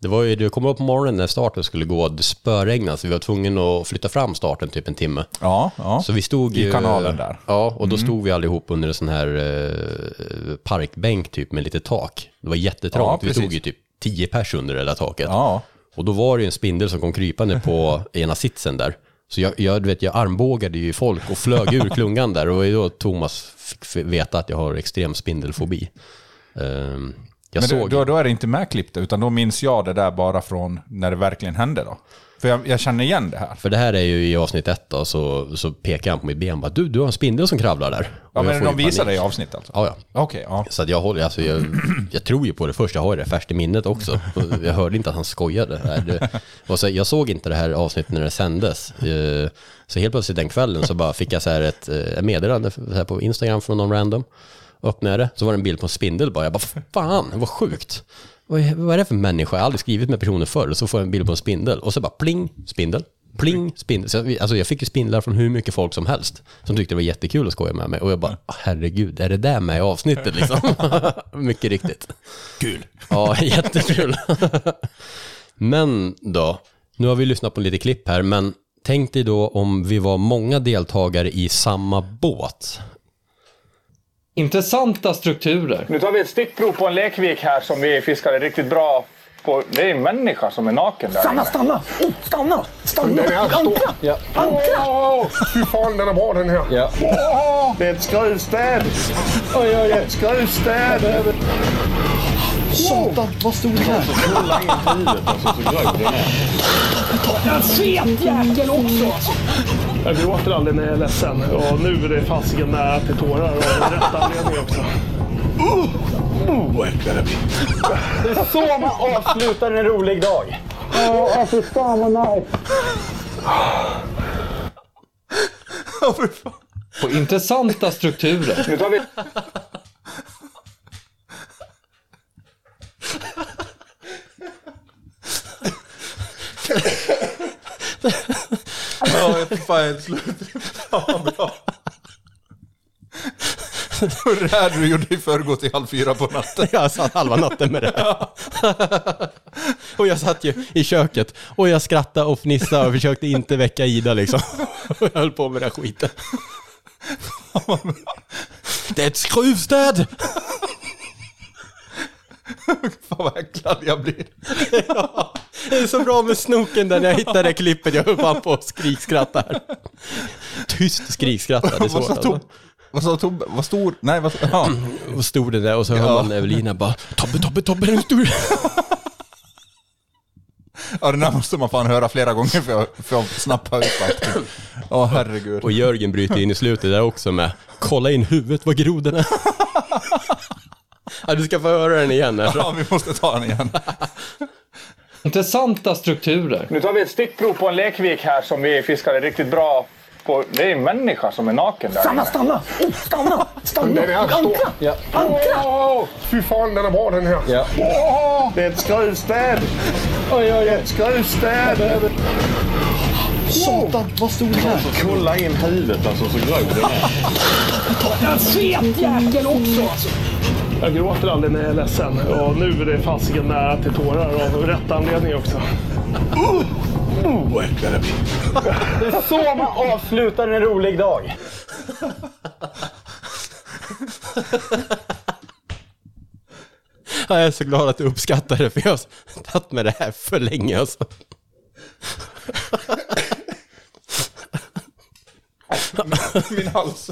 Det var ju, du kom upp på morgonen när starten skulle gå, det spöregnade så vi var tvungna att flytta fram starten typ en timme. Ja, ja. Så vi stod I ju- kanalen där. Ja, och då Mm. stod vi allihop under en sån här eh, parkbänk typ med lite tak. Det var Ja, jättetrångt, vi precis. stod ju typ 10 pers under det där taket. Ja. Och då var det ju en spindel som kom krypande på [laughs] ena sitsen där. Så jag, jag, vet, jag armbågade ju folk och flög ur [laughs] klungan där. Och då Thomas fick veta att jag har extrem spindelfobi. Ehm, jag Men såg... då, då är det inte medklippt, utan då minns jag det där bara från när det verkligen hände då. För jag, jag känner igen det här. För det här är ju i avsnitt ett då, så, så pekar han på mitt ben och bara du, du har en spindel som kravlar där. Ja, Och men de ju visar det i avsnitt alltså? Ja, ja. Okej, ja. Så att jag håller, alltså jag, [clears throat] jag tror ju på det först, jag har det färskt i minnet också. Jag hörde inte att han skojade. Det, och så, jag såg inte det här avsnittet när det sändes. Eh, Så helt plötsligt den kvällen så bara fick jag så här ett eh, meddelande på Instagram från någon random. Öppnade jag det, så var det en bild på en spindel bara. Jag bara, fan, vad sjukt. Vad är, vad är det för människa? Jag har aldrig skrivit med personer förr. Och så får jag en bild på en spindel. Och så bara pling, spindel. Pling, spindel. Så jag, alltså jag fick ju spindlar från hur mycket folk som helst. Som tyckte det var jättekul att skoja med mig. Och jag bara, "Ah, herregud, är det där med i avsnittet liksom? [laughs] mycket riktigt. Kul. Ja, jättekul. Men då, Nu har vi lyssnat på lite klipp här, men tänk dig då om vi var många deltagare i samma båt. Intressanta strukturer. Nu tar vi ett stickprov på en lekvik här som vi fiskade riktigt bra på. Det är en människa som är naken där Stanna, inne. stanna! Oh, stanna! Stanna! Den här. Ankra! Ja. Ankra! Åh, fy fan, den är bra den här. Ja. Åh, det är ett skruvstäd. Oj, oj, ett skruvstäd. Satan, vad stor den är. Kolla in huvudet alltså så grov den är. En fet jäkel också. Jag gråter aldrig när jag är ledsen och nu är det fasiken nära till tårar och av rätt anledning också. Oh, vad äcklig det blir. Det är så man avslutar en rolig dag. Ja, fy fan vad nice. På intressanta strukturer. Nu tar vi... Ja, jag är fan helt slut. Fan vad bra. Hur är det här du gjorde i förrgår till halv fyra på natten? Jag satt halva natten med det här. och jag satt ju i köket och jag skrattade och fnissade och försökte inte väcka Ida liksom. Och jag höll på med den här skiten. Det är ett skruvstäd! [laughs] Fan vad äcklad jag blir. [laughs] Ja, det är så bra med snoken där när jag hittade det klippet. Jag höll fan på att skrikskratta här. Tyst skrikskratta, det är [laughs] Vad svårt alltså. Vad sa Tobbe? Vad stor? Nej, vad ja. [clears throat] Och stod det där och så hör Ja. man Evelina bara Tobbe, Tobbe, Tobbe, är du stor? ja, den här måste man fan höra flera gånger för att, för att snappa ut faktiskt. Åh herregud. Och Jörgen bryter in i slutet där också med Kolla in huvudet vad grov den är. Ja, du ska få höra den igen här. Ja, vi måste ta den igen. [laughs] Intressanta strukturer. Nu tar vi ett stickprov på en lekvik här som vi fiskade riktigt bra på. Det är en människa som är naken där Stanna, inne. stanna! Oh, stanna! Stanna! Den är här. Ankra! Ja. Ankra! Åh, fy fan, den är bra den här. Ja. Åh, det är ett skruvstäd. Oj, oj, ett skruvstäd. Satan, vad stor den är. Kolla in huvudet alltså så grov den är. En fet jäkel också. Jag gråter aldrig när jag är ledsen och nu är det fasiken nära till tårar av rätt anledning också. Oh, vad äcklig det blir. Det är så man avslutar en rolig dag. Ja, jag är så glad att du uppskattar det för jag har tagit med det här för länge alltså. Min hals.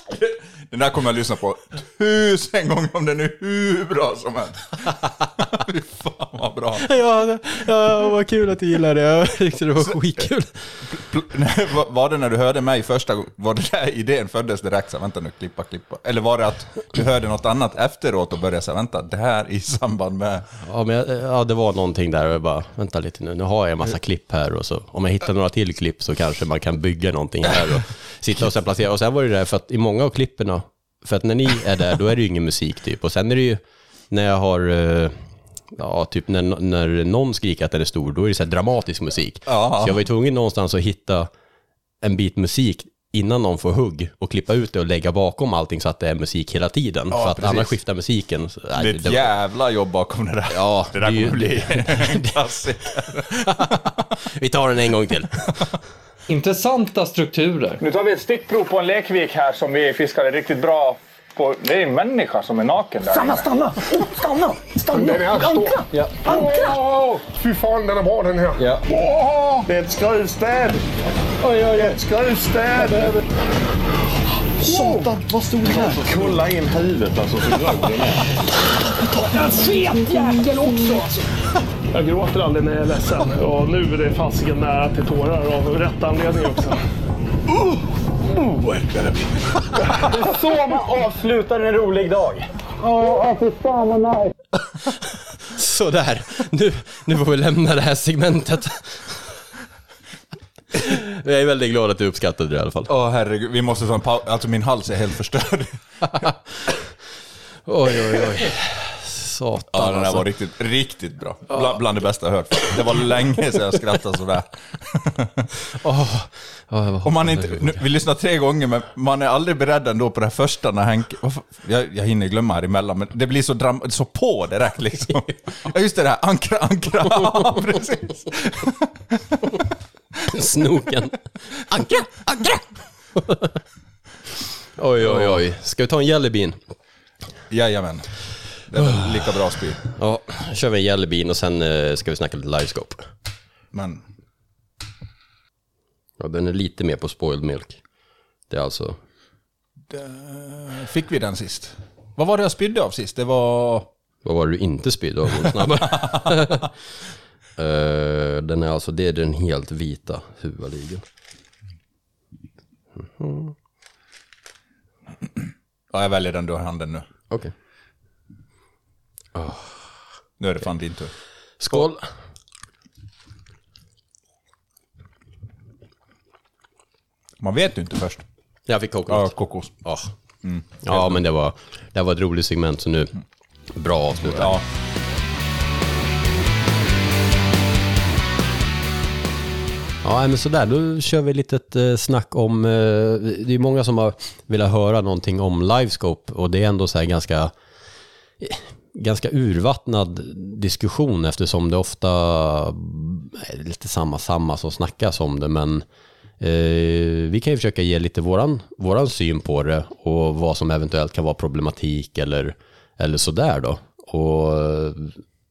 Den där kommer jag lyssna på tusen gånger om den är hur bra som helst. [laughs] Fy fan vad bra. Ja, ja, vad kul att du gillar det. Jag tyckte det var skitkul. Var- det när du hörde mig första gången, var det där idén föddes direkt? Så, vänta nu, klippa, klippa. Eller var det att du hörde något annat efteråt och började säga, vänta, det här i samband med... Ja, men jag, ja, det var någonting där och jag bara, vänta lite nu, nu har jag en massa klipp här och så om jag hittar några till klipp så kanske man kan bygga någonting här och sitta och sen placera. Och sen var det där för att i många av klipperna, för att när ni är där då är det ju ingen musik typ och sen är det ju när jag har eh, Ja, typ när, när någon skriker att den är stor, då är det så dramatisk musik. Ja. Så jag var ju tvungen någonstans att hitta en bit musik innan någon får hugg och klippa ut det och lägga bakom allting så att det är musik hela tiden. Ja, för att precis. annars skiftar musiken. Så, nej, Det är ett jävla jobb bakom det där. Ja, det där det är ju- kommer bli [laughs] [laughs] [laughs] en klassiker. Vi tar den en gång till. Intressanta strukturer. Nu tar vi ett stickprov på en lekvik här som vi fiskade riktigt bra på. Det är en människa som är naken där Stanna, inne. stanna! Oh, stanna! Stanna! Den är här stor. Ankra! Ja. Ankra! Åh, fy fan, den är bra den här. Ja. Åh, det är ett skruvstäd. Oj, oj, ett skruvstäd. Satan, vad stor den är. Kolla in huvudet alltså så grov den är. En fet jäkel också. Jag gråter aldrig när jag är ledsen och nu är det fasiken nära till tårar av rätt anledning också. Oh, det blir. Det är så man avslutar en rolig dag. Ja, fy fan vad nice. Sådär, nu, nu får vi lämna det här segmentet. Jag är väldigt glad att du uppskattade det i alla fall. Åh herregud, vi måste ta en paus. Alltså min hals är helt förstörd. [laughs] Oj, oj, oj. satan Ja, den där alltså. var riktigt, riktigt bra. Bland, bland det bästa jag hört. Det var länge sedan jag skrattade sådär. [laughs] Åh, ja, jag var- Och man är inte, nu, vi lyssnar tre gånger, men man är aldrig beredd ändå på det här första när Henke... Jag, jag hinner glömma här emellan, men det blir så, dram, så på direkt liksom. [laughs] Ja, just det där, ankra, ankra. Ja, precis. [laughs] Snoken. Ankra, ankra! oj, oj, oj. Ska vi ta en jellybean? Jajamän. Det är väl lika bra spy. Ja, då kör vi en jellybean och sen eh, ska vi snacka lite livescope. Men Ja, den är lite mer på spoiled milk. Det är alltså... fick vi den sist? Vad var det jag spydde av sist? Det var... Vad var det du inte spydde av snabbare? [laughs] Eh, den är alltså, det är den helt vita huvudligen. Ja, jag väljer den du har i handen nu. Okej. Nu är det fan din tur. Skål! Man vet ju inte först. Jag fick Ja, kokos. kokos. Ja, ja men det var, det var ett roligt segment så nu, bra avslut. Ja. Ja, men sådär, då kör vi lite ett snack om, eh, det är många som har velat höra någonting om Livescope och det är ändå så här ganska, eh, ganska urvattnad diskussion eftersom det ofta är lite samma, samma som snackas om det, men eh, vi kan ju försöka ge lite våran, våran syn på det och vad som eventuellt kan vara problematik eller, eller sådär då. Och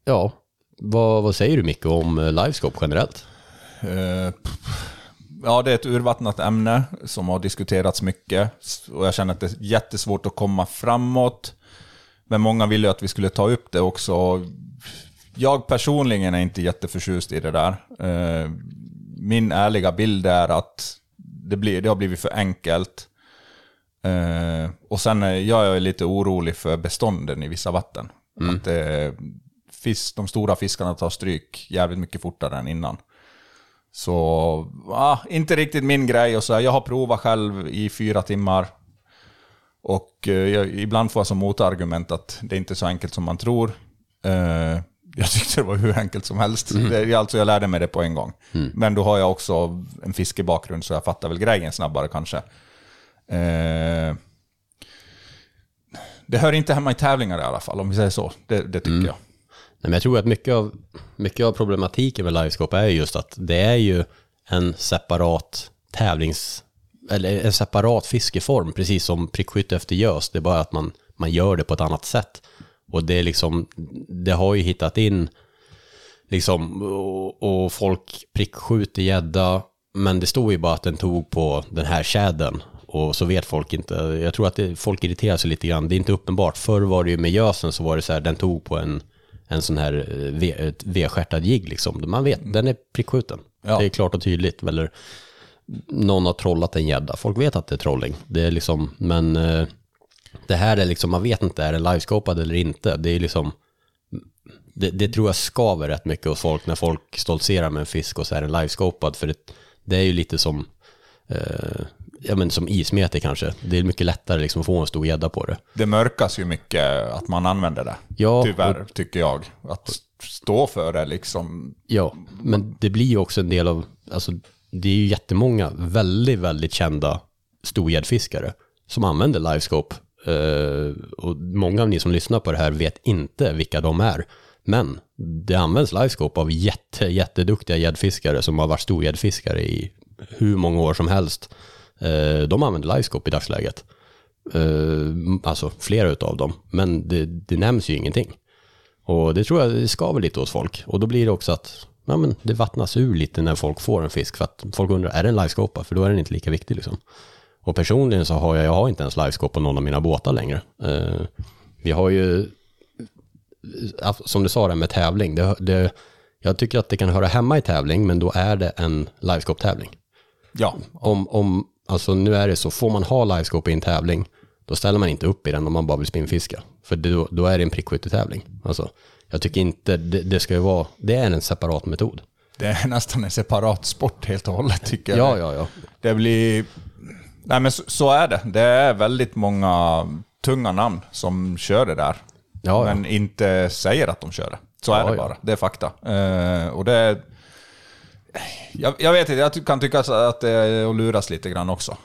ja, vad, vad säger du Micke om Livescope generellt? Eh, Ja, det är ett urvattnat ämne som har diskuterats mycket. Och jag känner att det är jättesvårt att komma framåt. Men många ville ju att vi skulle ta upp det också. Jag personligen är inte jätteförtjust i det där. Eh, Min ärliga bild är att det, blir, det har blivit för enkelt. Eh, Och sen är jag lite orolig för bestånden i vissa vatten. Att det, fisk, de stora fiskarna tar stryk jävligt mycket fortare än innan. Så, ah, inte riktigt min grej. Och så här, jag har provat själv i fyra timmar. Och eh, jag, ibland får jag som motargument att det är inte är så enkelt som man tror. Eh, jag [laughs] tyckte det var hur enkelt som helst. Det, alltså jag lärde mig det på en gång. Men då har jag också en fiskebakgrund så jag fattar väl grejen snabbare kanske. Eh, det hör inte hemma i tävlingar i alla fall, om vi säger så. Det, det tycker jag. Nej, men jag tror att mycket av, mycket av problematiken med livescope är just att det är ju en separat tävlings... Eller en separat fiskeform, precis som prickskytte efter gös. Det är bara att man, man gör det på ett annat sätt. Och det är liksom, det har ju hittat in, liksom, och, och folk prickskjuter gädda, men det står ju bara att den tog på den här tjädern. Och så vet folk inte, jag tror att det, folk irriterar sig lite grann, det är inte uppenbart. Förr var det ju med gösen så var det så här, den tog på en, en sån här eh, V- V-stjärtad jigg liksom. Man vet, den är prickskjuten. Ja. Det är klart och tydligt. Eller någon har trollat en gädda. Folk vet att det är trolling. Det är liksom, men eh, det här är liksom, man vet inte, är den livescopad eller inte? Det är liksom, det, det tror jag skaver rätt mycket hos folk när folk stoltserar med en fisk och så är den livescopad. För det, det är ju lite som, eh, ja men som ismete kanske. Det är mycket lättare liksom att få en stor gädda på det. Det mörkas ju mycket att man använder det. Ja, Tyvärr, tycker jag. Att stå för det liksom. Ja, men det blir ju också en del av, alltså det är ju jättemånga väldigt, väldigt kända storgäddfiskare som använder livescope. Eh, och många av ni som lyssnar på det här vet inte vilka de är. Men det används livescope av jätte, jätteduktiga gäddfiskare som har varit storgäddfiskare i hur många år som helst. Eh, de använder livescope i dagsläget. Eh, alltså flera utav dem. Men det, det nämns ju ingenting. Och det tror jag det skaver lite hos folk. Och då blir det också att ja, men det vattnas ur lite när folk får en fisk. För att folk undrar, är det en livescopa? För då är den inte lika viktig liksom. Och personligen så har jag, jag har inte ens livescope på någon av mina båtar längre. Eh, vi har ju, som du sa där med tävling, det, det, jag tycker att det kan höra hemma i tävling, men då är det en livescope-tävling. Ja, Om, om, alltså nu är det så, får man ha livescope i en tävling, då ställer man inte upp i den om man bara vill spinnfiska. För då, då är det en prickskyttetävling. Alltså, jag tycker inte, det, det ska ju vara, det är en separat metod. det är nästan en separat sport helt och hållet tycker Ja, jag. ja, ja. Det blir... Nej men så, så är det. Det är väldigt många tunga namn som kör det där. Ja, ja. men inte säger att de kör det. Så är Ja, det ja. bara. Det är fakta. Eh, och det... Jag, jag vet inte, jag kan tycka att det är att luras lite grann också.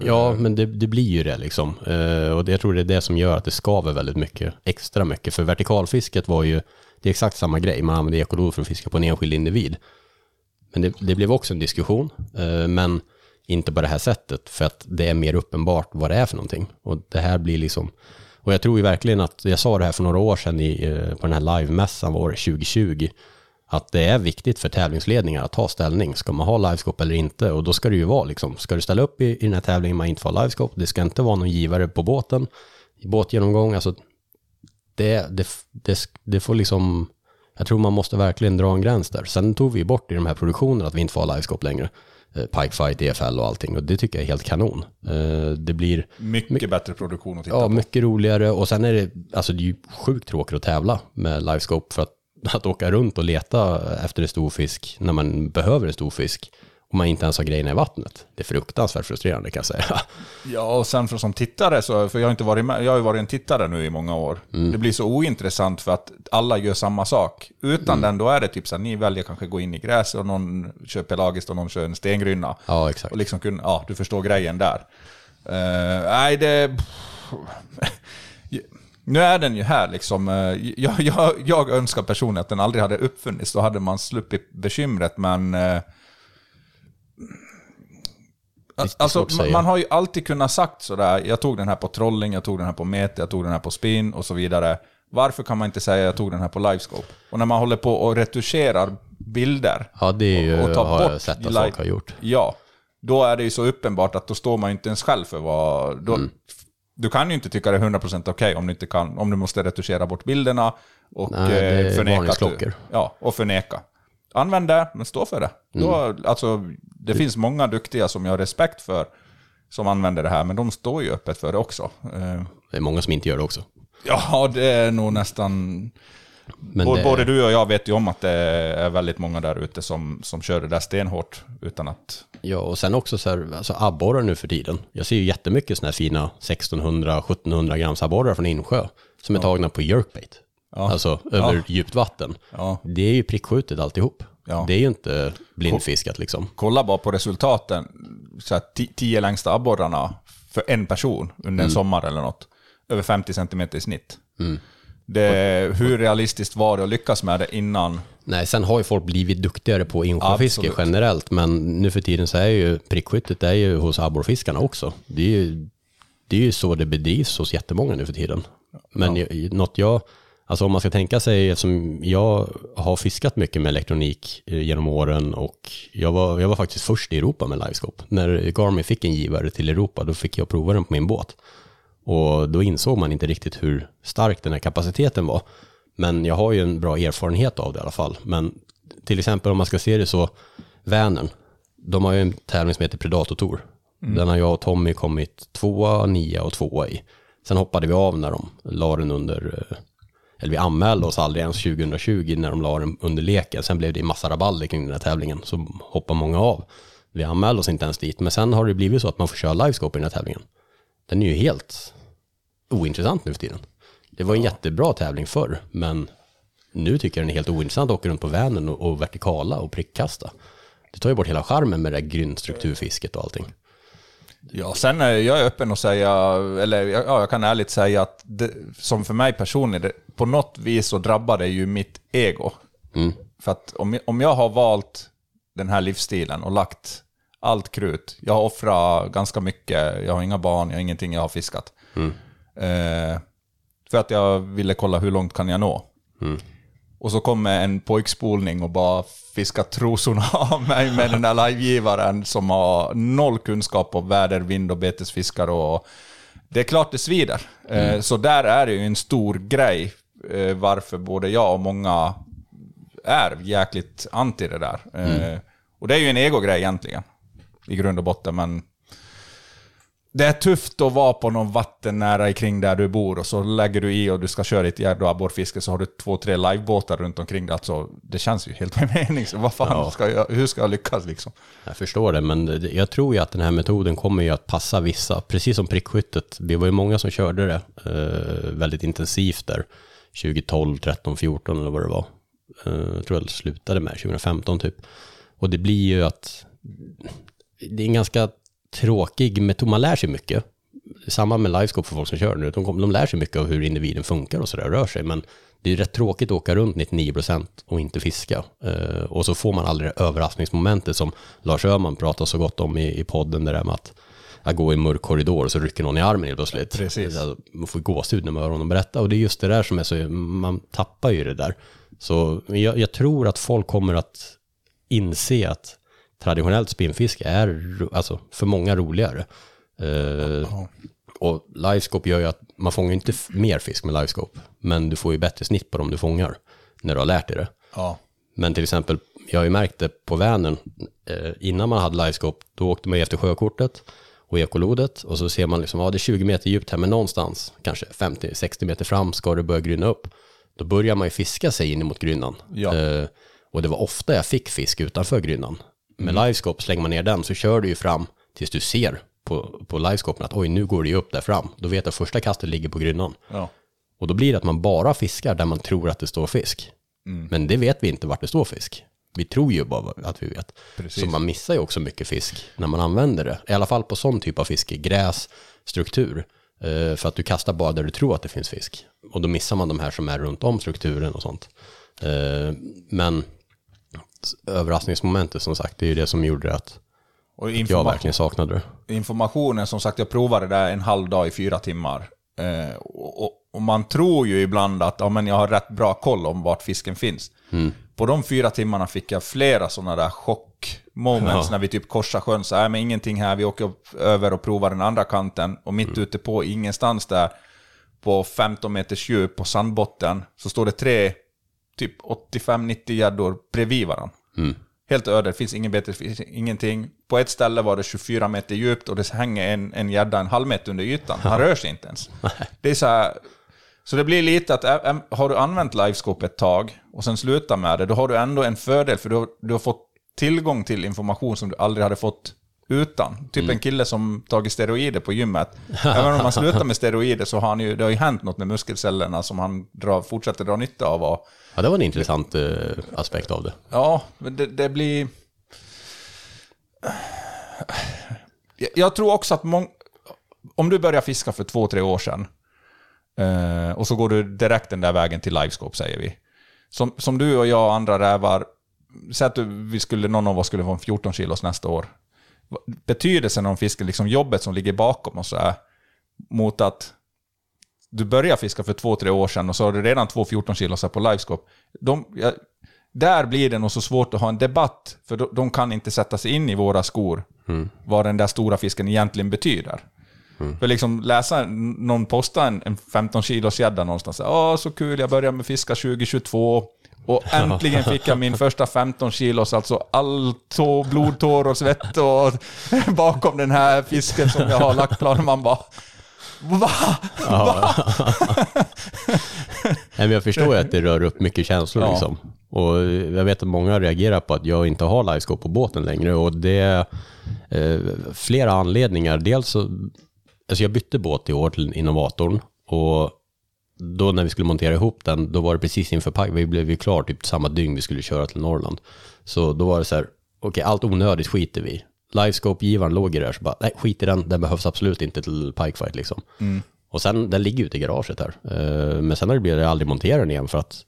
Ja, men det, det blir ju det liksom. Eh, och jag tror det är det som gör att det skaver väldigt mycket, extra mycket. För vertikalfisket var ju, det är exakt samma grej. Man använder ekolod för att fiska på en enskild individ. Men det, det blev också en diskussion, eh, men inte på det här sättet. För att det är mer uppenbart vad det är för någonting. Och det här blir liksom, och jag tror ju verkligen att, jag sa det här för några år sedan i, eh, på den här livemässan, var det 2020, att det är viktigt för tävlingsledningar att ta ställning. Ska man ha livescope eller inte? Och då ska det ju vara liksom, ska du ställa upp i, i den här tävlingen man inte får livescope, det ska inte vara någon givare på båten, i båtgenomgång, alltså det, det, det, det får liksom, jag tror man måste verkligen dra en gräns där. Sen tog vi bort i de här produktionerna att vi inte får ha livescope längre. Eh, Pikefight, EFL och allting. Och det tycker jag är helt kanon. Eh, Det blir Mycket bättre produktion att titta ja, på. mycket roligare. Och sen är det, alltså det är ju sjukt tråkigt att tävla med livescope. För att, att åka runt och leta efter en stor fisk när man behöver en stor fisk. Och man inte ens har grejerna i vattnet. Det är fruktansvärt frustrerande kan jag säga. [laughs] Ja, och sen för som tittare, så, för jag har, inte varit med, jag har ju varit en tittare nu i många år. Mm. Det blir så ointressant för att alla gör samma sak. Utan Mm. den, då är det typ så här, ni väljer kanske gå in i gräset och någon kör pelagiskt och någon kör en stengrynna. Ja, exakt. Och liksom kunna, ja, du förstår grejen där. Eh, nej, det... [laughs] Nu är den ju här liksom. Eh, Jag, [laughs] jag, jag önskar personligen att den aldrig hade uppfunnits. Då hade man sluppit bekymret, men... eh, Alltså, att man har ju alltid kunnat sagt sådär, jag tog den här på trolling, jag tog den här på mete, jag tog den här på spin och så vidare. Varför kan man inte säga jag tog den här på livescope? Och när man håller på och retuscherar bilder Ja, ju, och, och tar bort sett att folk har gjort. Ja, då är det ju så uppenbart att då står man ju inte ens själv för vad... Då, Mm. Du kan ju inte tycka det är 100% okej om du inte kan, om du måste retuschera bort bilderna och Nej, eh, förneka du. Ja, och förneka. Använd det, men stå för det. Då, Mm. alltså, det finns många duktiga som jag har respekt för, som använder det här, men de står ju öppet för det också. Eh, Det är många som inte gör det också. Ja, det är nog nästan... Men både, det- både du och jag vet ju om att det är väldigt många där ute som, som kör det där stenhårt utan att... Ja, och sen också så här, alltså abborrar nu för tiden. Jag ser ju jättemycket sådana här fina 1600-1700 grams abborrar från insjö som är tagna på jerkbait. Ja. Alltså över Ja. djupt vatten. Ja. Det är ju prickskjutet alltihop. Ja. Det är ju inte blindfiskat liksom. Kolla bara på resultaten. Så här, ti- tio längsta abborrarna för en person under en Mm. sommar eller något. Över 50 cm i snitt. Mm. Det, hur realistiskt var det att lyckas med det innan? Nej, sen har ju folk blivit duktigare på insjöfiske generellt, men nu för tiden så är ju prickskyttet är ju hos abborrfiskarna också. Det är ju, det är ju så det bedrivs hos jättemånga nu för tiden. Men jag, något jag, alltså om man ska tänka sig, eftersom jag har fiskat mycket med elektronik eh, genom åren och jag var, jag var faktiskt först i Europa med livescope. När Garmin fick en givare till Europa, då fick jag prova den på min båt. Och då insåg man inte riktigt hur stark den här kapaciteten var. Men jag har ju en bra erfarenhet av det i alla fall. Men till exempel om man ska se det så, Vänern, de har ju en tävling som heter Predator Tour. Mm. Den har jag och Tommy kommit tvåa, nia och tvåa i. Sen hoppade vi av när de la den under, eh, eller vi anmälde oss aldrig ens 2020 när de la den under leken. Sen blev det en massa rabalder kring den här tävlingen, så hoppade många av. Vi anmälde oss inte ens dit, men sen har det blivit så att man får köra livescope i den här tävlingen. Den är ju helt ointressant nu för tiden. Det var en jättebra tävling förr, men nu tycker jag den är helt ointressant att åka runt på Vänern och, och vertikala och prickkasta. Det tar ju bort hela charmen med det där grundstrukturfisket och allting. Ja, sen är jag öppen att säga, eller ja, jag kan ärligt säga att det, som för mig personligen, på något vis så drabbar det ju mitt ego. Mm. För att om, om jag har valt den här livsstilen och lagt allt krut, jag har offrat ganska mycket, jag har inga barn, jag har ingenting, jag har fiskat. Mm. Eh, för att jag ville kolla hur långt kan jag nå. Mm. Och så kommer en pojkspolning och bara fiskar trosorna [laughs] av mig med den där livegivaren som har noll kunskap om väder, vind och betesfiskar. Och det är klart det svider. Eh, Mm. Så där är det ju en stor grej eh, varför både jag och många är jäkligt anti det där. Eh, Mm. Och det är ju en egogrej egentligen, i grund och botten, men det är tufft att vara på någon vatten nära kring där du bor och så lägger du i och du ska köra ditt jävla abborrfiske så har du två, tre livebåtar runt omkring dig. Alltså, det känns ju helt med mening. Så vad fan Ja. ska jag, hur ska jag lyckas liksom? Jag förstår det, men jag tror ju att den här metoden kommer ju att passa vissa, precis som prickskyttet. Det var ju många som körde det eh, väldigt intensivt där. 2012, 13, 14 eller vad det var. Eh, Jag tror jag slutade med 2015 typ. Och det blir ju att det är en ganska tråkig metod. Man lär sig mycket. Samma med livescope för folk som kör nu. De, de lär sig mycket av hur individen funkar och sådär, rör sig. Men det är rätt tråkigt att åka runt 99% och inte fiska. Eh, och så får man aldrig det överraskningsmomentet som Lars Öhman pratar så gott om i, i podden. Det där med att, att gå i en mörk korridor och så rycker någon i armen helt plötsligt. Precis. Alltså, Man får gåshud när man hör honom berätta. Och det är just det där som är så, man tappar ju det där. Så jag, jag tror att folk kommer att inse att traditionellt spinnfiske är alltså, för många roligare. Eh, och livescope gör ju att man fångar inte mer fisk med livescope, men du får ju bättre snitt på dem du fångar när du har lärt dig det. Ja. Men till exempel, jag har ju märkt det på Vänern, eh, innan man hade livescope, då åkte man ju efter sjökortet och ekolodet och så ser man liksom, ja det är 20 meter djupt här, men någonstans, kanske 50-60 meter fram ska det börja grynna upp. Då börjar man ju fiska sig in mot grynnan. Ja. Eh, och det var ofta jag fick fisk utanför grynnan. Med Mm. livescope, slänger man ner den så kör du ju fram tills du ser på, på livescopen att oj, nu går det ju upp där fram. Då vet jag att första kastet ligger på grynnan. Ja. Och då blir det att man bara fiskar där man tror att det står fisk. Mm. Men det vet vi inte vart det står fisk. Vi tror ju bara att vi vet. Precis. Så man missar ju också mycket fisk när man använder det. I alla fall på sån typ av fiske, gräs, struktur. Eh, för att du kastar bara där du tror att det finns fisk. Och då missar man de här som är runt om strukturen och sånt. Eh, men överraskningsmomentet som sagt, det är ju det som gjorde att Och jag verkligen saknade det. informationen, som sagt, jag provade det där en halv dag i fyra timmar. Eh, och, och, och man tror ju ibland att ja, men jag har rätt bra koll om vart fisken finns. Mm. På de fyra timmarna fick jag flera sådana där chockmoments Ja. när vi typ korsar sjön. Så är men ingenting här, vi åker upp, över och provar den andra kanten. Och mitt ute på ingenstans där, på 15 meters djup på sandbotten, så står det tre, typ 85-90 gäddor bredvid varandra. Mm. Helt öde, det finns ingen bete, finns ingenting. På ett ställe var det 24 meter djupt och det hänger en, en gädda en halv meter under ytan. Han rör sig inte ens. [laughs] Det är så här, så det blir lite att har du använt livescope ett tag och sen slutar med det, då har du ändå en fördel för du har, du har fått tillgång till information som du aldrig hade fått utan. Typ en kille som tagit steroider på gymmet. Även om man slutar med steroider så har han ju, det har ju hänt något med muskelcellerna som han drar, fortsätter dra nytta av. Och, Ja, det var en intressant eh, aspekt av det. Ja, men det, det blir... Jag, jag tror också att mång... om du börjar fiska för två, tre år sedan eh, och så går du direkt den där vägen till livescope, säger vi. Som, som du och jag och andra rävar, säg att du, vi skulle, någon av oss skulle få en 14 kilos nästa år. Betydelsen av fisken, liksom jobbet som ligger bakom och så här, mot att du börjar fiska för två, tre år sedan och så har du redan två 14 kilos här på livescope. De, jag, där blir det nog så svårt att ha en debatt, för de, de kan inte sätta sig in i våra skor Mm. vad den där stora fisken egentligen betyder. För liksom läsa någon posta en, en 15 kilos gädda någonstans. Ja, så kul, jag började med fiska 2022. Och äntligen fick jag min första 15 kilos, alltså all tå, blod, tår och svett och [laughs] bakom den här fisken som jag har lagt planen. Man bara... Va? Ja. Nej, men jag förstår ju att det rör upp mycket känslor Ja. liksom. Och jag vet att många reagerar på att jag inte har livescope på båten längre och det är eh, flera anledningar. Dels så, alltså jag bytte båt i år till Innovatorn och då när vi skulle montera ihop den, då var det precis inför paj, vi blev ju klar typ samma dygn vi skulle köra till Norrland. Så då var det så här, okej allt onödigt skiter vi. Livescope-givaren låg i det här, så bara, nej skit i den, den behövs absolut inte till pikefight liksom. Mm. Och sen, den ligger ute i garaget här. Eh, Men sen har det blivit att aldrig montera den igen för att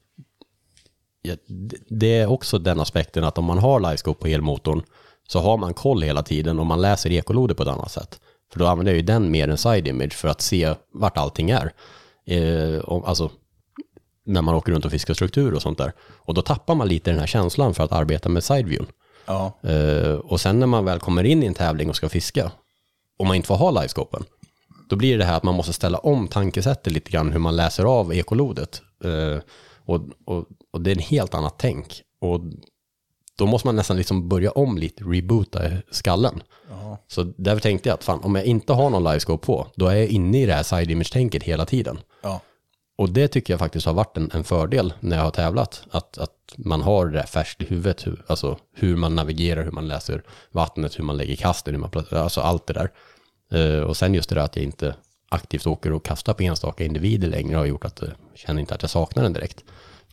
ja, det- det är också den aspekten att om man har livescope på elmotorn så har man koll hela tiden och man läser ekoloder på ett annat sätt. För då använder jag ju den mer än side image för att se vart allting är. Eh, om, alltså, när man åker runt och fiskar struktur och sånt där. Och då tappar man lite den här känslan för att arbeta med sideviewn. Ja. Eh, och sen när man väl kommer in i en tävling och ska fiska, och man inte får ha livescopen, då blir det här att man måste ställa om tankesättet lite grann hur man läser av ekolodet. Eh, och, och, och det är en helt annat tänk. Och då måste man nästan liksom börja om lite, reboota skallen. Ja. Så därför tänkte jag att fan, om jag inte har någon livescope på, då är jag inne i det här side image-tänket hela tiden. Och det tycker jag faktiskt har varit en, en fördel när jag har tävlat. Att, att man har det färskt i huvudet. Hur, alltså hur man navigerar, hur man läser vattnet, hur man lägger kasten, hur man alltså allt det där. Uh, och sen just det där att jag inte aktivt åker och kastar på enstaka individer längre har gjort att eh, jag känner inte att jag saknar den direkt.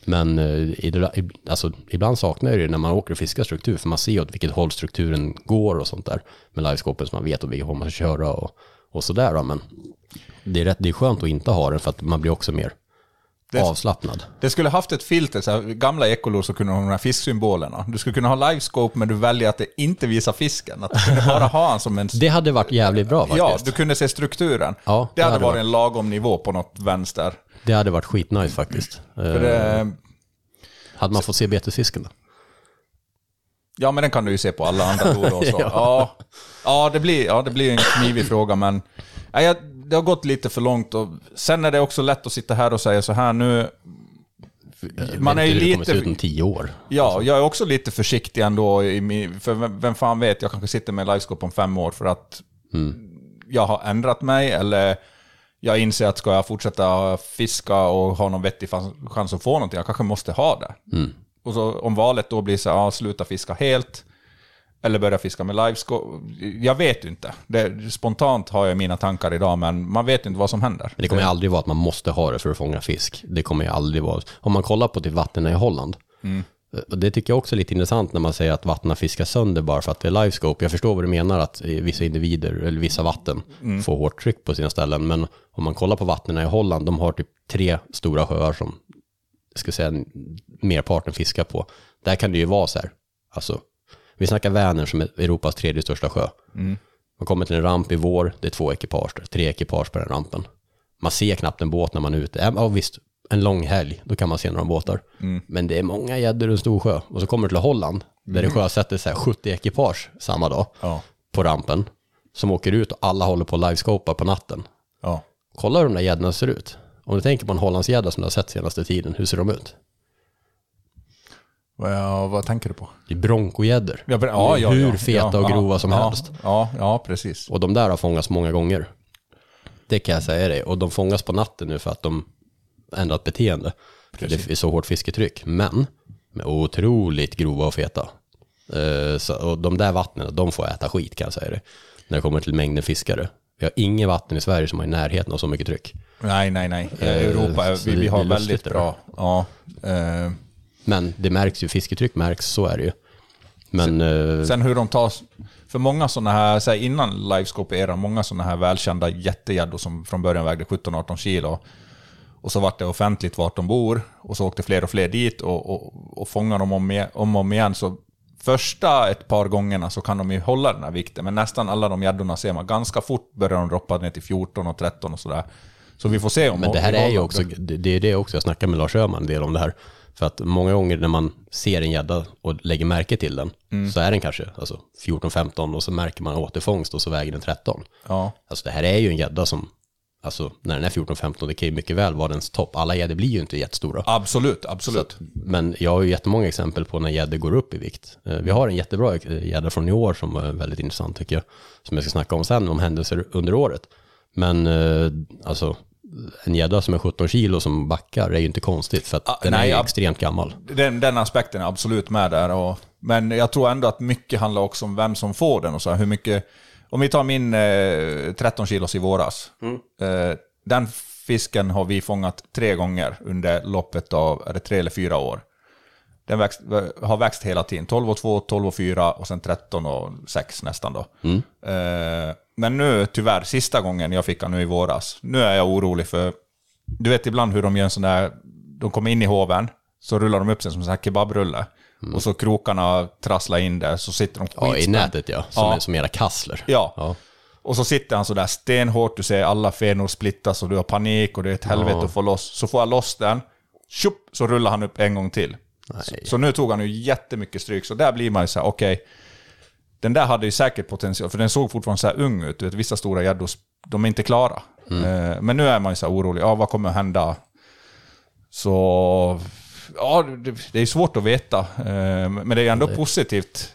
Men eh, alltså, ibland saknar jag det när man åker och fiskar struktur, för man ser åt vilket håll strukturen går och sånt där. Med liveskåpen, så man vet åt vilket håll man ska köra och, och sådär. Men det är, rätt, det är skönt att inte ha den för att man blir också mer Det- avslappnad. Det skulle haft ett filter, så här, gamla ekolor så kunde ha de här fisksymbolerna. Du skulle kunna ha livescope men du väljer att det inte visar fisken. Att du kunde bara ha han som en... [laughs] Det hade varit jävligt bra faktiskt. Ja, du kunde se strukturen. Ja, det det hade hade varit varit- en lagom nivå på något vänster. Det hade varit skitnice faktiskt. För det, Hade man fått se betesfisken då? ja, men den kan du ju se på alla andra [laughs] lor och så. Ja. ja. Ja, det blir, ja, det blir en knivig fråga, men ja, jag, det har gått lite för långt. Och sen är det också lätt att sitta här och säga så här nu. Man är ju hur det kommer se ut lite... om tio år. Ja, jag är också lite försiktig ändå. Min, för vem, vem fan vet, jag kanske sitter med livescope om fem år för att jag har ändrat mig eller jag inser att ska jag fortsätta fiska och ha någon vettig chans att få någonting, jag kanske måste ha det. Mm. Och så om valet då blir så här, ja, sluta fiska helt eller börja fiska med livescope. Jag vet inte. Det, spontant har jag mina tankar idag, men man vet inte vad som händer. Men det kommer aldrig vara att man måste ha det för att fånga fisk. Det kommer ju aldrig vara. Om man kollar på typ vattnen i Holland. Mm. Och det tycker jag också är lite intressant när man säger att vattnen fiskas sönder bara för att det är livescope. Jag förstår vad du menar att vissa individer eller vissa vatten Mm. får hårt tryck på sina ställen. Men om man kollar på vattnen i Holland, de har typ tre stora sjöar som jag ska säga merparten fiskar på. Där kan det ju vara så här, alltså vi snackar Vänern som är Europas tredje största sjö. Mm. Man kommer till en ramp i vår, det är två ekipage tre ekipage på den rampen. Man ser knappt en båt när man är ute. Ja, visst, en lång helg, då kan man se några båtar. Mm. Men det är många gäddor i en stor sjö. Och så kommer du till Holland, där det sjösätter så här 70 ekipage samma dag Ja. på rampen. Som åker ut och alla håller på och livescopar på natten. Ja. Kolla hur de där gäddorna ser ut. Om du tänker på en Hollandsgädda som du har sett senaste tiden, hur ser de ut? Vad, vad tänker du på? Det är bronkogäddor. Ja, ja, ja, hur ja, feta ja, och ja, grova som ja, helst. Ja, ja, precis. Och de där har fångats många gånger. Det kan jag säga dig. Och de fångas på natten nu för att de ändrat beteende. För det är så hårt fisketryck. Men med otroligt grova och feta. Eh, så, och de där vattnen, de får äta skit kan jag säga dig. När det kommer till mängden fiskare. Vi har inget vatten i Sverige som har i närheten av så mycket tryck. Nej, nej, nej. Eh, Europa, är- vi, vi har är väldigt bra. Ja, eh, Men det märks ju, fisketryck märks, så är det ju. Men eh, Sen hur de tas... För många sådana här, så här innan livescope-eran, många sådana här välkända jättegäddor som från början vägde 17-18 kilo. Och så vart det offentligt vart de bor. Och så åkte fler och fler dit och, och, och fångade dem om, om och om igen. Så första ett par gångerna så kan de ju hålla den här vikten. Men nästan alla de gäddorna ser man ganska fort börjar de droppa ner till 14 och 13 och sådär. Så vi får se om Men det här är ju också, det det är det också, jag snackar med Lars Öhman en del om det här. För att många gånger när man ser en gädda och lägger märke till den, Mm. så är den kanske alltså 14-15 och så märker man återfångst och så väger den 13. Ja. Alltså det här är ju en gädda som, alltså när den är 14-15, det kan ju mycket väl vara dens topp. Alla gäddor blir ju inte jättestora. Absolut, absolut. Men jag har ju jättemånga exempel på när gäddor går upp i vikt. Eh, Vi har en jättebra eh, gädda från i år som är väldigt intressant tycker jag. Som jag ska snacka om sen, om händelser under året. Men eh, alltså, en gädda som är 17 kilo som backar är ju inte konstigt för att den nej, är extremt gammal. Den, den aspekten är absolut med där. Och, men jag tror ändå att mycket handlar också om vem som får den och så här, hur mycket... Om vi tar min eh, 13 kilos i våras. Eh, den fisken har vi fångat tre gånger under loppet av, är det tre eller fyra år? Den växt, har växt hela tiden. 12 och 2, 12 och 4 och sen 13 och 6 nästan då. Eh, men nu tyvärr, sista gången jag fick han nu i våras, nu är jag orolig för... Du vet ibland hur de gör en sån där... De kommer in i hoven, så rullar de upp sig som en sån här kebabrulle. Och så krokarna trasslar in där, så sitter de Ja, i nätet ja, som, Är, som era kassler. Ja. Ja. Och så sitter han sådär stenhårt, du ser alla fenor splittas och du har panik och det är ett helvete Ja. att få loss. Så får jag loss den, tjup, så rullar han upp en gång till. Så, så nu tog han ju jättemycket stryk, så där blir man ju såhär, okej. Den där hade ju säkert potential, för den såg fortfarande så ung ut. Du vet, vissa stora gäddor, de är inte klara. Eh, Men nu är man ju så orolig, ja vad kommer att hända? Så, ja det, är svårt att veta. Eh, Men det är ändå positivt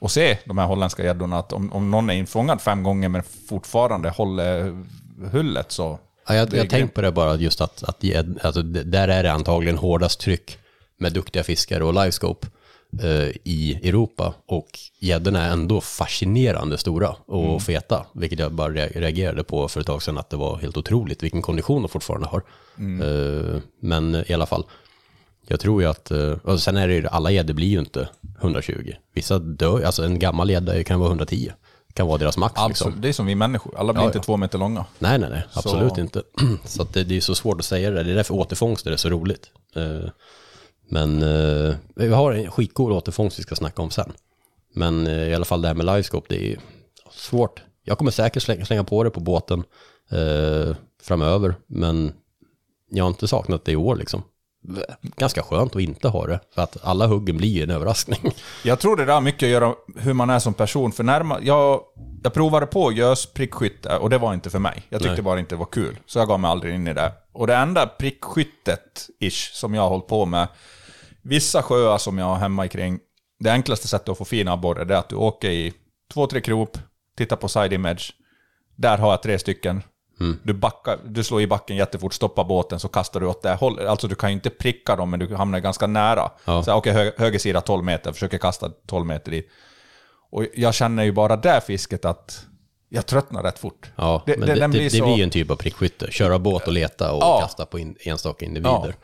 att se de här holländska gäddorna. Att om, om någon är infångad fem gånger men fortfarande håller hullet så... Ja, jag jag tänkt på det bara just att, att alltså, där är det antagligen hårdast tryck med duktiga fiskare och livescope. Eh, i Europa och gäddorna är ändå fascinerande stora och Mm. feta, vilket jag bara re- reagerade på för ett tag sedan att det var helt otroligt vilken kondition de fortfarande har. Mm. Eh, men i alla fall, jag tror ju att, eh, och sen är det ju, alla gäddor blir ju inte 120. Vissa dör, alltså en gammal gädda kan vara 110. Kan vara deras max Alltså, liksom. det är som vi människor, alla blir Ja, inte ja. två meter långa. Nej, nej, nej, absolut [clears throat] Så- inte. Så det, det är så svårt att säga det. Det är därför återfångster är så roligt. Men eh, vi har en skitcool återfångst vi ska snacka om sen. Men eh, i alla fall det här med livescope, det är svårt. Jag kommer säkert slänga, slänga på det på båten eh, framöver, men jag har inte saknat det i år liksom. Ganska skönt att inte ha det, för att alla huggen blir ju en överraskning. [laughs] Jag tror det där har mycket att göra hur man är som person. För när jag, jag provade på gös prickskytte och det var inte för mig. Jag tyckte Nej. bara inte det var kul. Så jag gav mig aldrig in i det. Och det enda prickskyttet-ish som jag har hållit på med, vissa sjöar som jag har hemma i kring, det enklaste sättet att få fin abborre är att du åker i två, tre krop, tittar på side image. Där har jag tre stycken. Mm. Du, backar, du slår i backen jättefort, stoppar båten, så kastar du åt det hållet. Alltså du kan ju inte pricka dem, men du hamnar ganska nära. Ja. Så okej, hö, höger sida 12 meter, försöker kasta 12 meter dit. Och jag känner ju bara det fisket att jag tröttnar rätt fort. Ja, Det- men det- det, blir det så- blir ju en typ av prickskytte. Köra båt och leta och Ja. kasta på in, enstaka individer.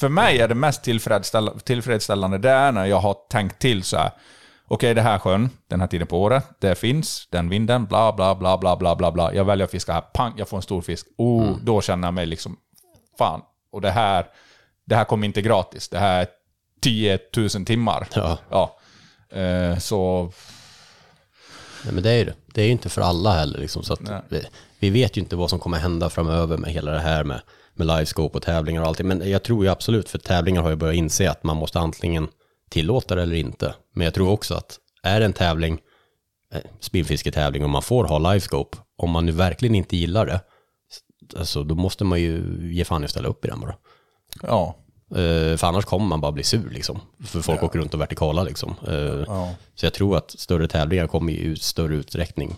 För mig är det mest tillfredsställ- tillfredsställande det är när jag har tänkt till så här. Okej, det här sjön, den här tiden på året, det finns, den vinden, bla bla bla bla bla bla bla. Jag väljer att fiska här, pang, jag får en stor fisk. Oh, Mm. då känner jag mig liksom, fan, och det här, det här kommer inte gratis. Det här är 10 000 timmar. Ja. ja. Eh, så, Nej, men det är ju det. Det är ju inte för alla heller. Liksom, så vi, vi vet ju inte vad som kommer hända framöver med hela det här med, med livescope och tävlingar och allting. Men jag tror ju absolut, för tävlingar har jag börjat inse att man måste antingen tillåta det eller inte. Men jag tror också att är det en tävling, eh, spinnfisketävling och man får ha livescope, om man nu verkligen inte gillar det, alltså, då måste man ju ge fan i att ställa upp i den bara. ja. Eh, för annars kommer man bara bli sur liksom. För folk åker runt och vertikala liksom. Eh, Ja. Så jag tror att större tävlingar kommer i större utsträckning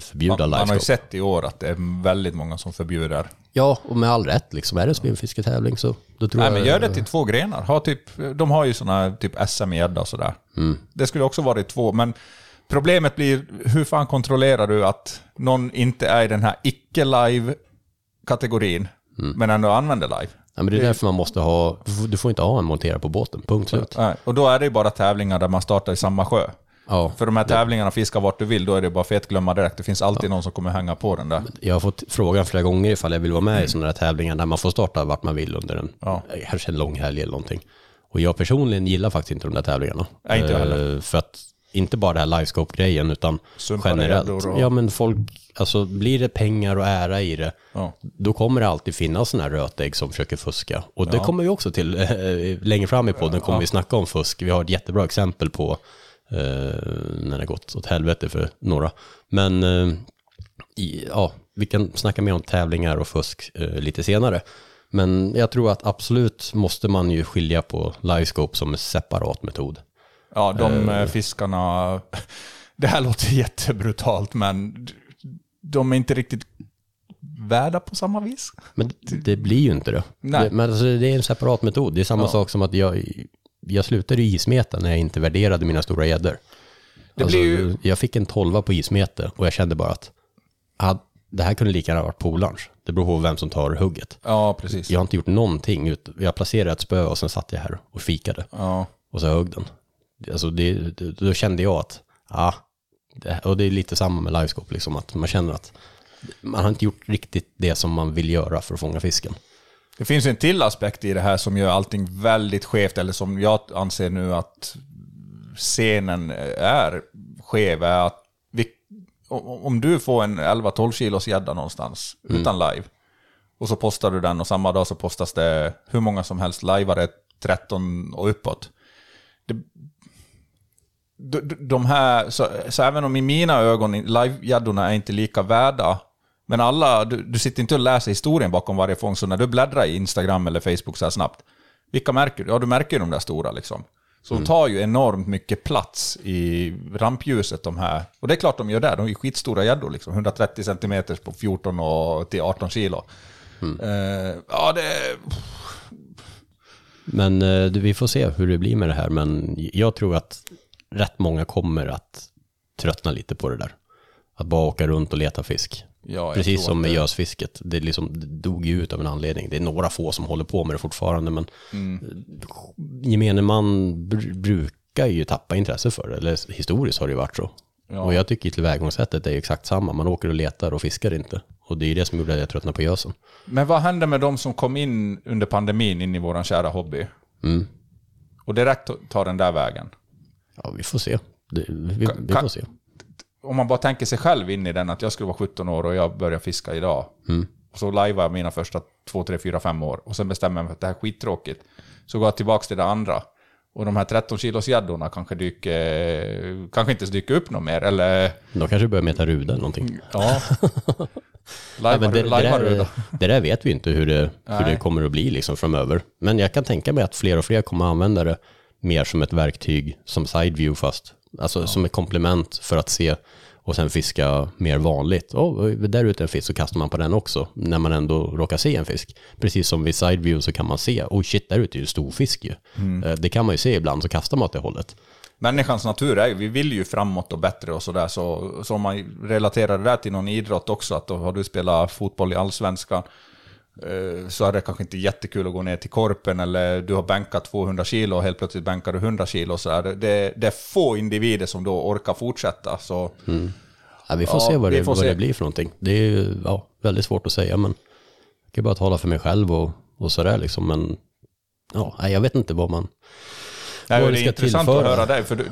förbjuda Man, man har ju sett i år att det är väldigt många som förbjuder. Ja, och med all rätt liksom. Är det en spinnfisketävling så då tror Nej, jag... men gör det till två grenar. Ha typ, de har ju sådana typ SM i gädda och sådär. Mm. Det skulle också vara i två, men problemet blir hur fan kontrollerar du att någon inte är i den här icke-live-kategorin, men ändå använder live? Ja, men det är därför man måste ha... du får- inte ha en monterad på båten, punkt slut. Och då är det ju bara tävlingar där man startar i samma sjö. Ja, För de här tävlingarna, fiska vart du vill, då är det bara fet glömma direkt. Det finns alltid någon som kommer hänga på den där. jag har fått frågan flera gånger ifall jag vill vara med i sådana här tävlingar där man får starta vart man vill under en, Ja. kanske en lång helg eller någonting. Och jag personligen gillar faktiskt inte de där tävlingarna. Nej, inte jag Eh, heller. För att, inte bara det här livescope-grejen, utan Sumpade generellt. och- Ja, men folk, alltså blir det pengar och ära i det, Ja. då kommer det alltid finnas sådana här rötägg som försöker fuska. Och det kommer vi också till eh, längre fram i podden, kommer vi snacka om fusk. Vi har ett jättebra exempel på eh, när det gått åt helvete för några. Men eh, i, ja, vi kan snacka mer om tävlingar och fusk eh, lite senare. Men jag tror att absolut måste man ju skilja på livescope som en separat metod. Ja, de Eh. eh, fiskarna... [laughs] Det här låter jättebrutalt, men de är inte riktigt värda på samma vis. Men det, det blir ju inte det. Nej. det men alltså, det är en separat metod. Det är samma Ja. sak som att jag, jag slutade i ismeta när jag inte värderade mina stora gäddor. Alltså, ju- Jag fick en tolva på ismete och jag kände bara att ah, det här kunde lika gärna varit polarns. Det beror på vem som tar hugget. Ja, precis. Jag har inte gjort någonting. ut- Jag placerade ett spö och sen satt jag här och fikade. Ja. Och så högg den. Alltså det, det, då kände jag att, ja, det, och det är lite samma med livescope, liksom, att man känner att man har inte gjort riktigt det som man vill göra för att fånga fisken. Det finns en till aspekt i det här som gör allting väldigt skevt, eller som jag anser nu att scenen är skev, är att vi, om du får en 11-12 kilos gädda någonstans Mm. utan live, och så postar du den och samma dag så postas det hur många som helst liveare, 13 och uppåt. Det, de, de här, så, så även om i mina ögon live-gäddorna är inte lika värda, men alla, du, du sitter inte och läser historien bakom varje fångst, så när du bläddrar i Instagram eller Facebook så här snabbt, vilka märker du? Ja, du märker ju de där stora liksom. Så de tar ju enormt mycket plats i rampljuset de här. Och det är klart de gör det, de är skitstora gäddor liksom. 130 cm på 14 och till 18 kilo. Eh, ja, det... Men eh, det- vi får se hur det blir med det här. Men jag tror att rätt många kommer att tröttna lite på det där. Att bara åka runt och leta fisk. Ja, Precis som med det- gösfisket. Det, liksom, det dog ju ut av en anledning. Det är några få som håller på med det fortfarande. Men Mm. gemene man br- brukar ju tappa intresse för det. Eller historiskt har det ju varit så. Ja. Och jag tycker tillvägagångssättet är ju exakt samma. Man åker och letar och fiskar inte. Och det är ju det som gjorde att jag tröttnade på gösen. Men vad hände med de som kom in under pandemin in i våran kära hobby? Mm. Och direkt tar den där vägen. Ja, vi får se. Det, vi, vi får se. Om man bara tänker sig själv in i den, att jag skulle vara 17 år och jag börjar fiska idag. Mm. Och så lajvar jag mina första 2, 3, 4, 5 år. Och sen bestämmer jag mig för att det här är skittråkigt. Så går jag tillbaka till det andra. Och de här 13 kilos gäddorna kanske dyker, kanske inte dyker upp något mer. Eller, De kanske börjar meta ruda eller någonting. ja. [laughs] Ja, Lajvar men det, det, där, då? det där vet vi inte hur det, hur det kommer att bli liksom framöver. Men jag kan tänka mig att fler och fler kommer att använda det mer som ett verktyg som side view fast. Alltså som ett komplement för att se och sen fiska mer vanligt. Oh, där ute en fisk så kastar man på den också när man ändå råkar se en fisk. Precis som vid side view så kan man se, oh shit där ute är ju stor fisk ju. Mm. Eh, Det kan man ju se ibland så kastar man åt det hållet. Människans natur är ju, vi vill ju framåt och bättre och sådär. Så, så om man relaterar det där till någon idrott också, att då har du spelat fotboll i allsvenskan, så är det kanske inte jättekul att gå ner till korpen eller du har bänkat 200 kilo och helt plötsligt bänkar du 100 kilo. Så är det, det, det är få individer som då orkar fortsätta. Så, Ja, vi får Ja, se vad, det, vad se. det blir för någonting. Det är ju ja, väldigt svårt att säga, men jag kan bara tala för mig själv och, och sådär liksom. Men ja, jag vet inte vad man... Nej, vad det är intressant tillföra. att höra dig, för du,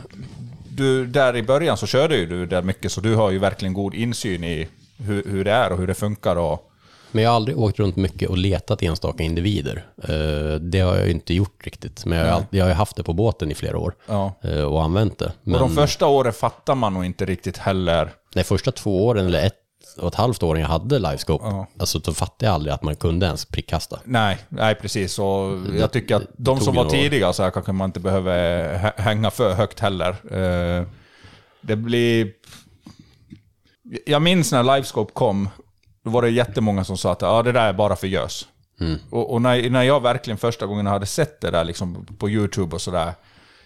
du, där i början så körde ju du där mycket, så du har ju verkligen god insyn i hur, hur det är och hur det funkar. Och, Men jag har aldrig åkt runt mycket och letat enstaka individer. Eh, det har jag inte gjort riktigt. Men jag har, Nej. alltid, jag har ju haft det på båten i flera år Ja. eh, och använt det. Men och de första åren fattar man nog inte riktigt heller. de första två åren, eller ett och ett halvt år jag hade livescope, Ja. alltså då fattade jag aldrig att man kunde ens prickkasta. Nej, nej precis. Och jag tycker att de som var tidiga så här kanske man inte behöver hä- hänga för högt heller. Eh, Det blir... Jag minns när Livescope kom, då var det jättemånga som sa att ja, det där är bara för gös. Mm. Och, och när, när jag verkligen första gången hade sett det där liksom på YouTube och sådär,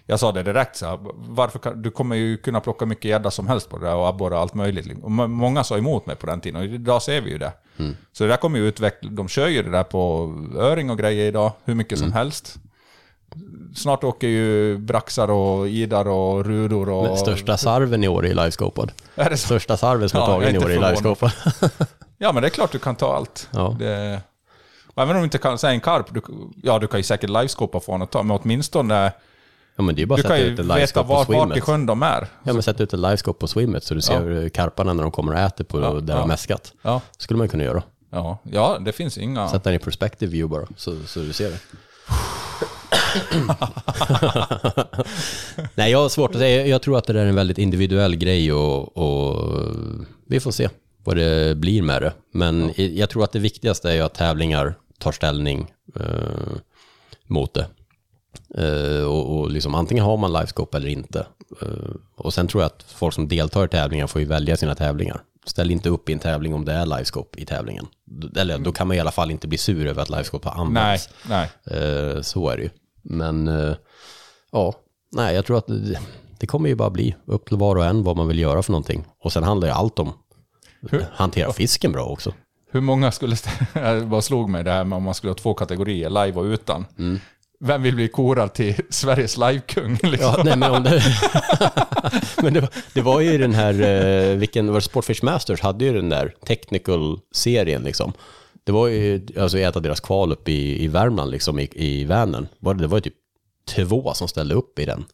jag sa det direkt så här, varför kan, du kommer ju kunna plocka mycket gädda som helst på det där och abborre och allt möjligt. Och må- många sa emot mig på den tiden och idag ser vi ju det. Mm. Så det där kommer ju utveckla, de kör ju det där på öring och grejer idag, hur mycket Mm. som helst. Snart åker ju braxar och idar och rudor och... Men största sarven i år är livescopad. Är det så? Största sarven som Ja, är tagen i år är livescopad. [laughs] Ja, men det är klart du kan ta allt. Ja. Det... och Även om du inte kan säga en karp, du, ja du kan ju säkert livescopa från ett tag, men åtminstone... Ja men det är bara Du att kan sätta ju ut en veta livescope på swimmet. sjön de är. Ja men sätta ut en livescope på swimmet så du ser karparna när de kommer och äter på Ja, där de ja. har mäskat. Ja. skulle man kunna göra. Ja, ja det finns inga... Sätta den i perspective view bara, så, så du ser det. [laughs] Nej, jag har svårt att säga. Jag tror att det där är en väldigt individuell grej och, och vi får se vad det blir med det. Men i- jag tror att det viktigaste är ju att tävlingar tar ställning eh, mot det. Eh, och, och liksom, antingen har man livescope eller inte. Eh, och sen tror jag att folk som deltar i tävlingar får ju välja sina tävlingar. Ställ inte upp i en tävling om det är livescope i tävlingen. Eller då kan man i alla fall inte bli sur över att livescope har Nej, använts. nej. Eh, så är det ju. Men eh, ja, nej, jag tror att det, det kommer ju bara bli upp till var och en vad man vill göra för någonting. Och sen handlar ju allt om Hur? hantera fisken bra också. Hur många skulle... [laughs] bara slog mig det här med om man skulle ha två kategorier, live och utan. Mm. Vem vill bli korad till [laughs] Sveriges livekung? Liksom? Ja, nej, men om det, [laughs] men det, var, det var ju den här, eh, vilken var det, Sportfish Masters hade ju den där technical-serien liksom. Det var ju, alltså ett av deras kval upp i, i Värmland liksom, i, i Vänern. Det var ju typ två som ställde upp i den.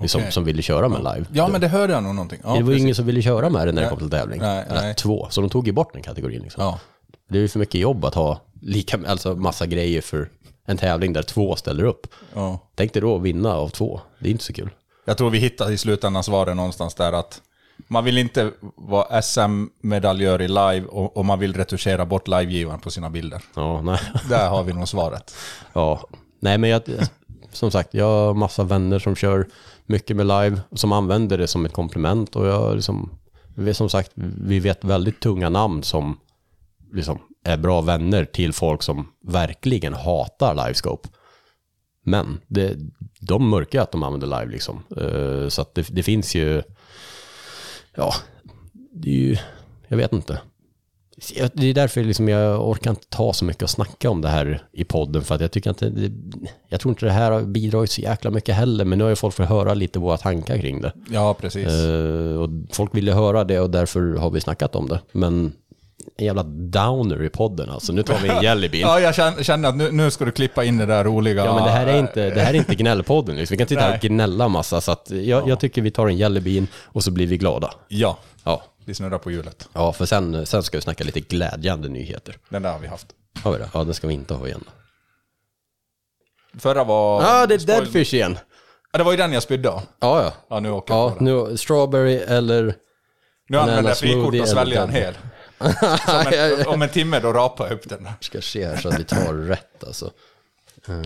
Liksom, Okej. Som ville köra med live. Ja, men det hörde jag nog någonting. Ja, det var precis. ingen som ville köra med den när det kom till tävling. Nej, nej. två, så de tog ju bort den kategorin. Liksom. Ja. Det är ju för mycket jobb att ha lika, alltså massa grejer för en tävling där två ställer upp. Ja. Tänk dig då att vinna av två. Det är inte så kul. Jag tror vi hittar i slutändan svaret någonstans där att man vill inte vara SM-medaljör i live och, och man vill retuschera bort livegivaren på sina bilder. Ja, nej. Där har vi nog svaret. [laughs] Ja, nej men jag, som sagt, jag har massa vänner som kör mycket med live, som använder det som ett komplement och jag liksom, vi vet, som sagt, vi vet väldigt tunga namn som liksom är bra vänner till folk som verkligen hatar livescope. Men det, de mörkar att de använder live liksom. Eh, så att det, det finns ju, ja, det är ju, jag vet inte. Det är därför liksom jag orkar inte ta så mycket och snacka om det här i podden för att jag tycker inte, jag tror inte det här har bidragit så jäkla mycket heller men nu har ju folk fått höra lite våra tankar kring det. Ja, precis. Eh, och folk ville höra det och därför har vi snackat om det. Men en jävla downer i podden alltså. Nu tar vi en [laughs] jellybean. Ja, jag känner, att nu, nu ska du klippa in det där roliga... Ja men det här är inte, det här är inte gnällpodden liksom. Vi kan inte sitta och gnälla massa så att jag, jag tycker vi tar en jellybean och så blir vi glada. Ja, Ja, vi snurrar på hjulet. ja för sen, sen ska vi snacka lite glädjande nyheter. Den där har vi haft. Har vi det? Ja, det ska vi inte ha igen. Förra var... Ja, ah, det är spoil- Deadfish igen. Ja, det var ju den jag spydde. Ja, ja. Ja, nu åker jag Ja, på den. nu, strawberry eller... Nu använder jag frikort och sväljer en hel. [laughs] En, om en timme då rapar jag upp den där. Ska se här så att vi tar rätt alltså.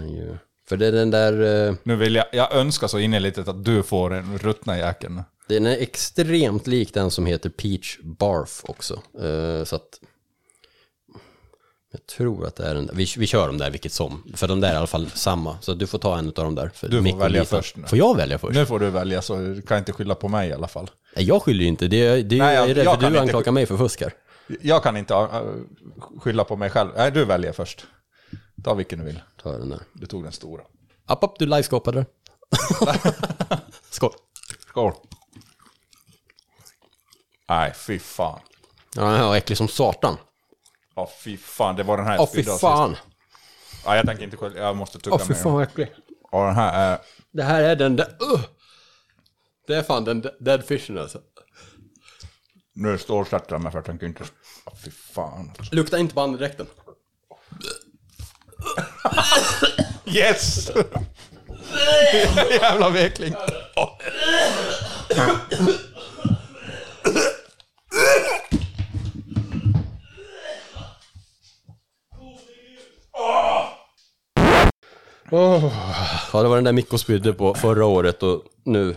Ju. För det är den där... eh, Nu vill jag, jag önskar så innerligt att du får en ruttna jäkeln. Den är extremt lik den som heter Peach Barf också. Eh, så att... Jag tror att det är den där. Vi, vi kör dem där vilket som. För de där är i alla fall samma. Så du får ta en av dem där. För Du får Mikko välja litar- först nu. Får jag välja först? Nu får du välja så du kan inte skylla på mig i alla fall. Nej, Jag skyller ju inte. Det är, det Nej, jag är rädd för du inte anklagar mig för fusk här. Jag kan inte äh, skylla på mig själv. Nej, du väljer först. Ta vilken du vill. Ta den där. Du tog den stora. App, app, du liveskapade. [laughs] Skål. Skål. Nej, fy fan. Ja, den var äcklig som satan. Ja, fy fan. Det var den här jag Åh fy spydde av fan. Ja, jag tänker inte skylla. Jag måste tugga fy mer. fan vad äcklig. Ja, den här är... Det här är den där... Uh! Det är fan den de- dead fishen alltså. Nu stålsätter jag mig för jag tänker inte... Ja, fy fan. Lukta inte på andedräkten. Yes! [laughs] Jävla vekling. [laughs] Ja, det var den där Mikko spydde på förra året och nu...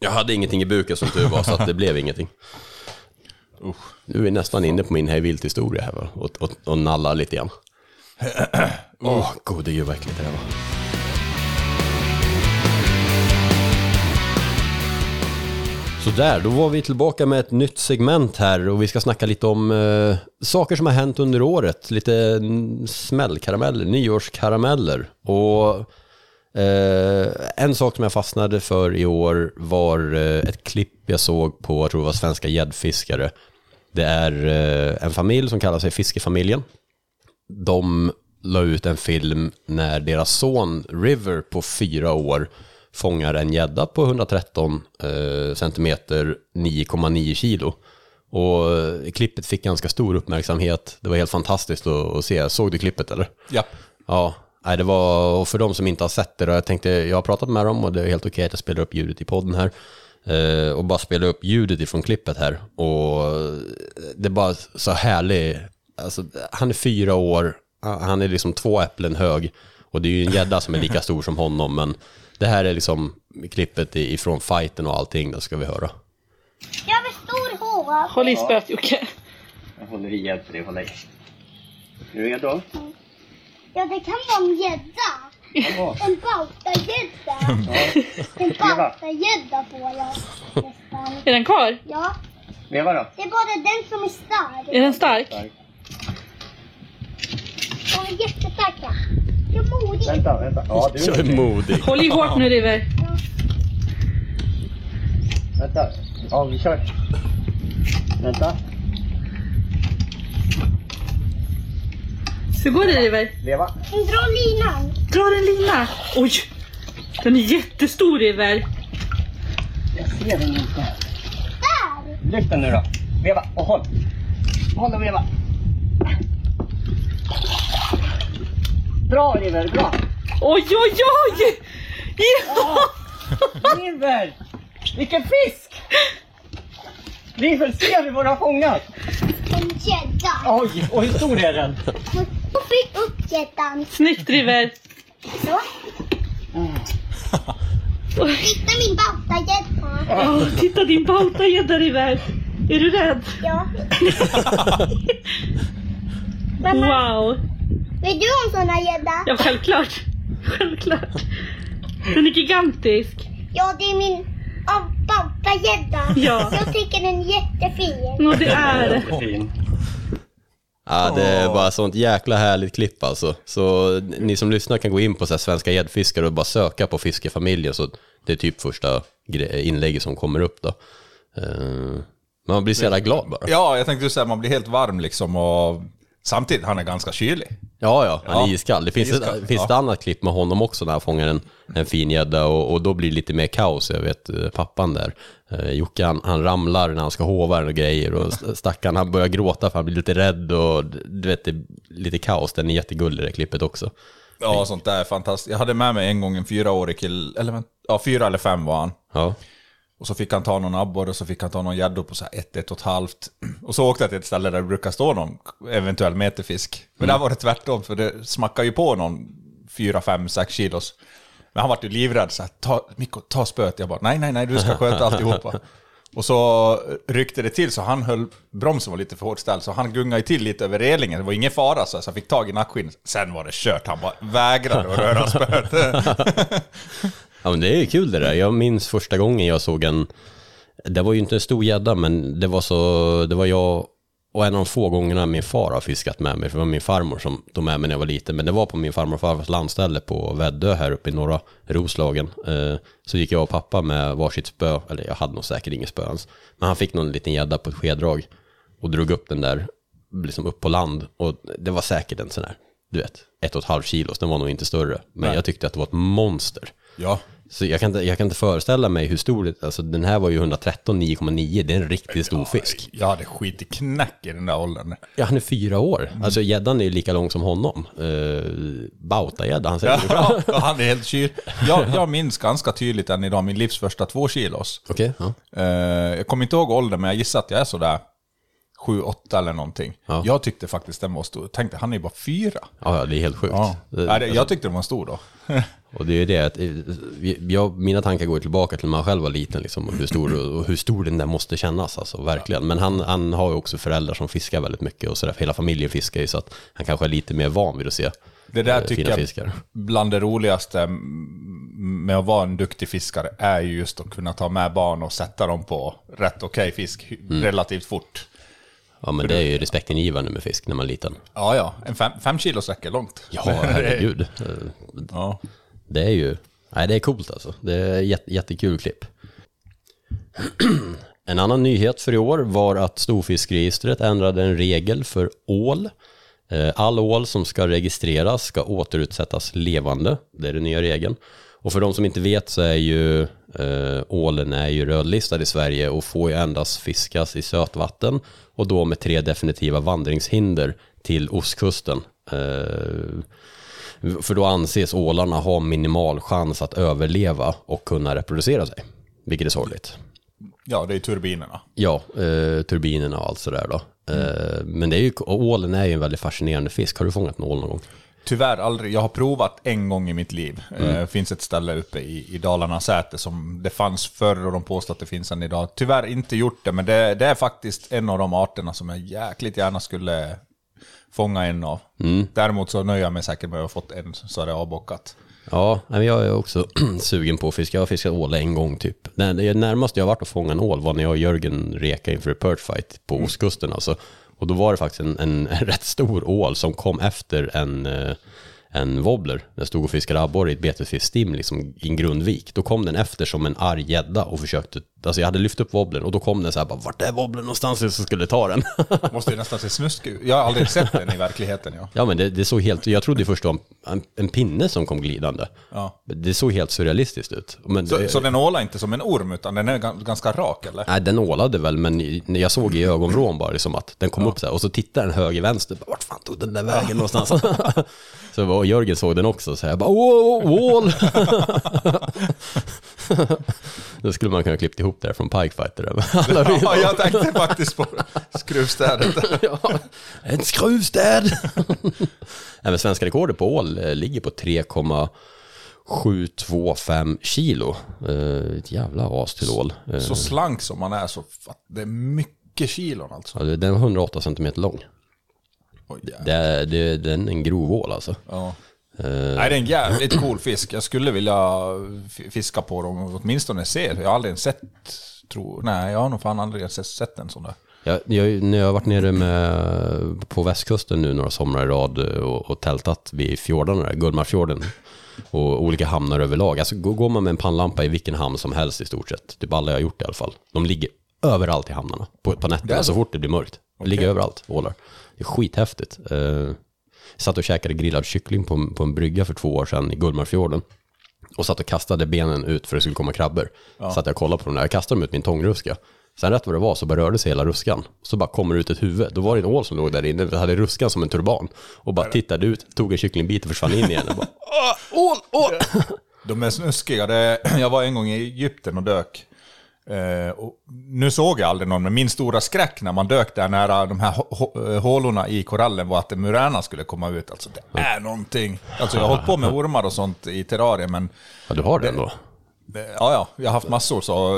Jag hade ingenting i buken som tur var, så att det blev ingenting. Nu är vi nästan inne på min hej vilt historia här va? Och, och, och nallar lite grann. [clears throat] Åh, gode gud vad äckligt det här var. Sådär, då var vi tillbaka med ett nytt segment här och vi ska snacka lite om eh, saker som har hänt under året. Lite smällkarameller, nyårskarameller. Och eh, en sak som jag fastnade för i år var eh, ett klipp jag såg på, jag tror det var Svenska gäddfiskare. Det är eh, en familj som kallar sig Fiskefamiljen. De la ut en film när deras son River på fyra år fångar en gädda på 113 eh, centimeter, 9,9 kilo. Och eh, klippet fick ganska stor uppmärksamhet. Det var helt fantastiskt att, att se. Såg du klippet eller? Ja. Ja, nej, det var, och för de som inte har sett det, då, jag tänkte, jag har pratat med dem och det är helt okej att jag spelar upp ljudet i podden här. Eh, och bara spela upp ljudet ifrån klippet här. Och det är bara så härlig, alltså, han är fyra år, han är liksom två äpplen hög. Och det är ju en gädda som är lika stor som honom, men det här är liksom klippet ifrån fighten och allting, det ska vi höra. Jag vill stor hår. Håll i spöet Jocke. Jag håller i, hjälper dig hålla i. Är du redo? Ja, det kan vara en gädda. En bautagädda. En bautagädda får jag nästan. Är den kvar? Ja, Veva då. det är bara den som är stark. Är den stark? De är jättestarka. Jag är modig. Vänta, vänta. Ja, du Jag är modig. Håll i hårt nu River. Vänta. Ja, vi kör. Vänta. Hur går det River? Leva. Dra linan. Dra en lina. Oj! Den är jättestor River. Jag ser den inte. Där! Lyft den nu då. Veva och håll. Håll och veva. Bra River, bra. Oj, oj, oj! Ja! River! Vilken fisk! River, ser vi vad du har fångat? En gädda. Oj, och hur stor är den? Och fick upp gäddan. Snyggt River. Så. Titta min bautagädda. Åh, titta din bautagädda River. Är du rädd? Ja. [laughs] Wow. Vill du ha en sån här gädda? Ja, självklart. Självklart. Den är gigantisk. Ja, det är min ja, bautagädda. Ja. Jag tycker den är jättefin. Ja, det är det. Ja, det är bara sånt jäkla härligt klipp alltså. Så ni som lyssnar kan gå in på så här svenska gäddfiskare och bara söka på fiskefamiljen. Så det är typ första inlägget som kommer upp då. Eh, Man blir så jävla glad bara. Ja, jag tänkte säga man blir helt varm liksom och samtidigt, han är ganska kylig. Ja, ja, han är Ja, iskall. Det finns, iskall, ett, finns ja. ett annat klipp med honom också när han fångar en, en fin gädda och, och då blir det lite mer kaos. Jag vet eh, pappan där, eh, Jocke, han, han ramlar när han ska hova och grejer och st- stackaren han börjar gråta för han blir lite rädd och du vet, det är lite kaos. Den är jättegullig det klippet också. Ja, sånt där är fantastiskt. Jag hade med mig en gång en fyraårig kill, eller ja, fyra eller fem var han. Ja. Och så fick han ta någon abborre och så fick han ta någon gäddor på så här ett, ett och ett halvt. [clears throat] Och så åkte jag till ett ställe där det brukar stå någon eventuell meterfisk. Men där var det tvärtom, för det smackade ju på någon fyra, fem, sex kilos. Men han var ju livrädd, så här, ta, Mikko, ta spöet. Jag bara, nej, nej, nej, du ska sköta alltihopa. [laughs] Och så ryckte det till så han höll, bromsen var lite för hårt ställd, så han gungade till lite över relingen. Det var ingen fara så, så jag fick tag i nackskinnet. Sen var det kört, han bara vägrade att röra spöet. [laughs] Ja men det är kul det där. Jag minns första gången jag såg en, det var ju inte en stor gädda men det var så, det var jag och en av de få gångerna min far har fiskat med mig, för det var min farmor som tog med mig när jag var liten, men det var på min farmor och farfars landställe på Väddö här uppe i norra Roslagen. Eh, Så gick jag och pappa med varsitt spö, eller jag hade nog säkert inget spö ens, men han fick någon liten gädda på ett skedrag och drog upp den där, liksom upp på land och det var säkert en sån här, du vet, ett och ett halvt kilos, den var nog inte större, men Nej. jag tyckte att det var ett monster. Ja. Så jag kan, inte, jag kan inte föreställa mig hur stor, det- alltså den här var ju 113 9,9, det är en riktigt stor fisk. Jag hade skit i knäck i den där åldern. Ja, han är fyra år. Alltså gäddan är ju lika lång som honom. Uh, Bautagädda, han säger Ja, ja, han är helt kyl. Jag, jag minns ganska tydligt än idag min livs första två kilos. Okej, ja. Eh, jag kommer inte ihåg åldern, men jag gissar att jag är sådär 7-8 eller någonting. Jag tyckte faktiskt den var stor. Tänkte, han är ju bara fyra. Ja, ja, det är helt sjukt. Ja. Jag tyckte den var stor då. [laughs] Och det är det att, eh, jag, mina tankar går tillbaka till när man själv var liten, liksom, och hur stor, och hur stor den där måste kännas, alltså verkligen. Men han, han har ju också föräldrar som fiskar väldigt mycket och sådär, hela familjen fiskar ju, så att han kanske är lite mer van vid att se Det där eh, tycker fina jag fiskar. bland det roligaste med att vara en duktig fiskare är ju just att kunna ta med barn och sätta dem på rätt okej fisk Mm. relativt fort. Ja, men det är ju respektingivande med fisk när man är liten. Ja, ja. En fem, fem kilos räcker långt. Ja, herregud. [laughs] Ja. Det är ju, nej det är coolt alltså. Det är jätte, jättekul klipp. [clears throat] En annan nyhet för i år var att Storfiskregistret ändrade en regel för ål. Eh, All ål som ska registreras ska återutsättas levande. Det är den nya regeln. Och för de som inte vet så är ju eh, ålen är ju rödlistad i Sverige och får ju endast fiskas i sötvatten och då med tre definitiva vandringshinder till ostkusten. Eh, för då anses ålarna ha minimal chans att överleva och kunna reproducera sig. Vilket är sorgligt. Ja, det är turbinerna. Ja, eh, turbinerna och allt sådär då. Eh, men det är ju, ålen är ju en väldigt fascinerande fisk. Har du fångat en ål någon gång? Tyvärr aldrig. Jag har provat en gång i mitt liv. Mm. Det finns ett ställe uppe i, i Dalarna Säte som det fanns förr och de påstår att det finns än idag. Tyvärr inte gjort det, men det, det är faktiskt en av de arterna som jag jäkligt gärna skulle fånga en av. Mm. Däremot så nöjer jag mig säkert med att ha fått en så är det avbockat. Ja, jag är också [clears throat] sugen på att fiska. Jag har fiskat ål en gång typ. Det närmaste jag har varit att fånga en ål var när jag och Jörgen reka inför perch fight på ostkusten. Alltså. Och då var det faktiskt en, en, en [laughs] rätt stor ål som kom efter en, eh, en wobbler. Jag stod och fiskade abborre i ett betesfiskstim liksom, i en grundvik. Då kom den efter som en arg gädda och försökte, alltså jag hade lyft upp wobblern och då kom den så här bara, vart är wobblern någonstans? Så skulle ta den. [laughs] Måste ju nästan se snuskig ut. Jag har aldrig sett den i verkligheten. Ja. Ja men det, det såg helt, jag trodde först det var en, en pinne som kom glidande. Ja. Det såg helt surrealistiskt ut. Men Så, det, så den ålar inte som en orm, utan den är gan- ganska rak eller? Nej, den ålade väl, men jag såg i ögonvrån bara liksom att den kom upp så här och så tittade den höger vänster. Bara, Vart fan tog den där vägen någonstans? [laughs] så var, och Jörgen såg den också så jag bara åh, ål! [laughs] Då skulle man kunna klippt ihop det här från Pikefighter. Alla vill- Ja, jag tänkte faktiskt på skruvstädet. [laughs] ja, en skruvstäd! Även svenska rekordet på ål eh, ligger på 3,725 kilo. Eh, Ett jävla as till ål. Eh, Så slank som man är så det är mycket kilon alltså. Ja, den är 108 centimeter lång. Det är, det, den är en grov ål alltså. Ja. Eh, Nej, det är en jävligt cool fisk. Jag skulle vilja fiska på dem och åtminstone se. Jag har aldrig sett, tror, nej jag har nog fan aldrig sett, sett en sån där. Jag, jag, när jag har varit nere med, på västkusten nu några somrar i rad och, och tältat vid fjordarna, där, Gullmarsfjorden och olika hamnar överlag. Alltså går man med en pannlampa i vilken hamn som helst i stort sett, typ alla jag har gjort i alla fall. De ligger överallt i hamnarna på, på nätterna så? så fort det blir mörkt. De ligger överallt, ålar. Det är skithäftigt. Eh, jag satt och käkade grillad kyckling på, på en brygga för två år sedan i Gullmarsfjorden. Och satt och kastade benen ut för att det skulle komma krabbor. Ja. Så att jag kollade på dem där, jag kastade dem ut min tångruska. Sen rätt vad det var så bara rörde sig hela ruskan. Så bara kommer det ut ett huvud. Då var det en ål som låg där inne, vi hade ruskan som en turban. Och bara tittade ut, tog en kycklingbit och försvann in igen. Och bara, [laughs] ål, ål! De är snuskiga. Jag var en gång i Egypten och dök. Eh, och nu såg jag aldrig någon, men min stora skräck när man dök där nära de här eh, hålorna i korallen var att en muräna skulle komma ut. Alltså det är någonting. Alltså jag har hållit på med ormar och sånt i terrarier, men... Ja, du har det ändå? Ja, ja. Jag har haft massor så...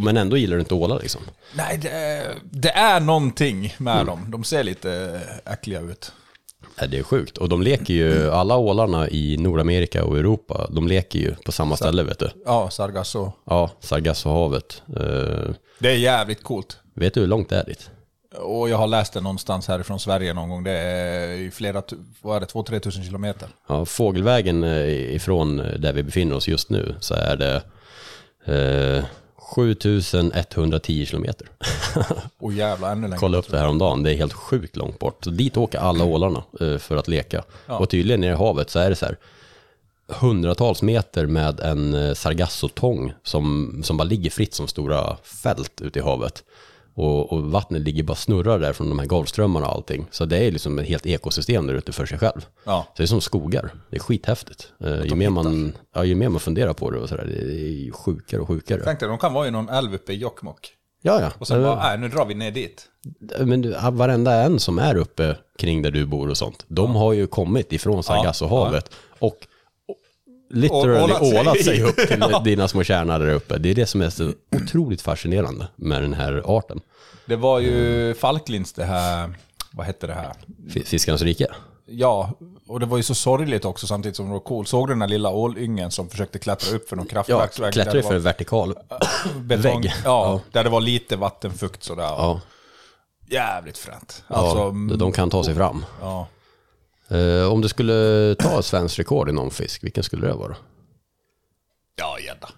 Men ändå gillar du inte ålar liksom? Nej, det, det är någonting med Mm. dem. De ser lite äckliga ut. Det är sjukt. Och de leker ju, alla ålarna i Nordamerika och Europa, de leker ju på samma ställe vet du. Ja, Sargasso. Ja, Sargassohavet. Eh, Det är jävligt coolt. vet du hur långt det är dit? Och jag har läst det någonstans härifrån Sverige någon gång. Det är i flera, vad är det, 2-3 tusen kilometer. Ja, fågelvägen eh, ifrån eh, där vi befinner oss just nu så är det eh, 7110 kilometer. [laughs] Och jävla ännu längre. Kolla upp det här om dagen. det är helt sjukt långt bort. Så dit åker alla ålarna eh, för att leka. Ja. Och tydligen nere i havet så är det så här hundratals meter med en eh, sargassotång som, som bara ligger fritt som stora fält ute i havet. Och, och vattnet ligger bara snurrar där från de här golfströmmarna och allting. Så det är liksom ett helt ekosystem där ute för sig själv. Ja. Så det är som skogar. Det är skithäftigt. Eh, ju, mer man, ja, ju mer man funderar på det och sådär, det är ju sjukare och sjukare. Tänk dig, de kan vara i någon älv uppe i Jokkmokk. Ja, ja. Och sen Eh, bara, nej nu drar vi ner dit. Men du, varenda en som är uppe kring där du bor och sånt, de har ju kommit ifrån Sargassohavet och literally Ålat sig. ålat sig upp till [laughs] Ja. dina små kärnar där uppe. Det är det som är så otroligt fascinerande med den här arten. Det var ju Falklinds det här, vad hette det här? Fiskarnas rike. Ja, och det var ju så sorgligt också samtidigt som det var coolt. Såg du den där lilla ålyngen som försökte klättra upp för någon Ja, kraftverksvägg? ju det för en var vertikal [clears throat] betong, vägg. Ja, där det var lite vattenfukt sådär. Ja. Jävligt fränt. Ja, Alltså, de kan ta sig fram. Ja. Eh, om du skulle ta ett svenskt rekord i någon fisk, vilken skulle det vara? Ja, gädda.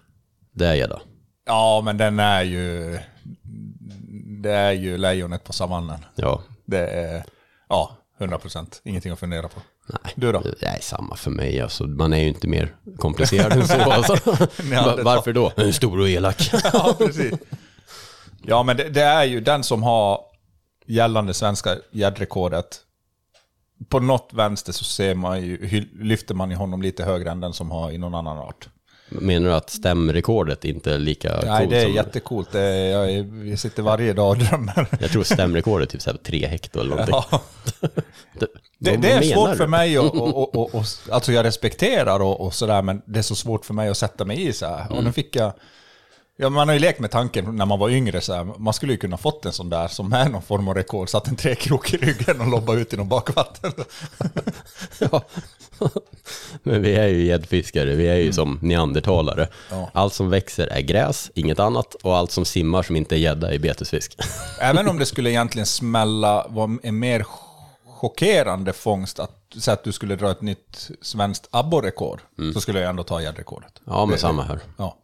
Det är gädda. Ja, men den är ju... Det är ju lejonet på savannen. Ja. Det är... Ja, 100 procent. Ingenting att fundera på. Nej. Du då? Det är samma för mig. Alltså, man är ju inte mer komplicerad än så. [laughs] Alltså. Varför då? En stor och elak. [laughs] ja, precis. Ja, men det, det är ju den som har gällande svenska gäddrekordet. På något vänster så ser man ju, lyfter man ju honom lite högre än den som har i någon annan art. Menar du att stämrekordet inte är lika Nej, coolt det är som... jättecoolt. Jag, jag sitter varje dag och drömmer. Jag tror stämrekordet är typ så tre hekto eller någonting. Ja. Det, Det, det är svårt du? för mig att, och, och, och, alltså jag respekterar och, och sådär, men det är så svårt för mig att sätta mig i så här. Och Mm. nu fick jag, ja, man har ju lekt med tanken när man var yngre så här, man skulle ju kunna fått en sån där som är någon form av rekord, satt en trekrok i ryggen och lobba ut i någon bakvatten. [laughs] ja. Men vi är ju gäddfiskare, vi är ju som neandertalare. Ja. Allt som växer är gräs, inget annat. Och allt som simmar som inte är gädda är betesfisk. [laughs] Även om det skulle egentligen smälla, vara en mer chockerande fångst, att, så att du skulle dra ett nytt svenskt abborrekord, så skulle jag ändå ta gäddrekordet. Mm. Ja, men Det- samma här. Ja.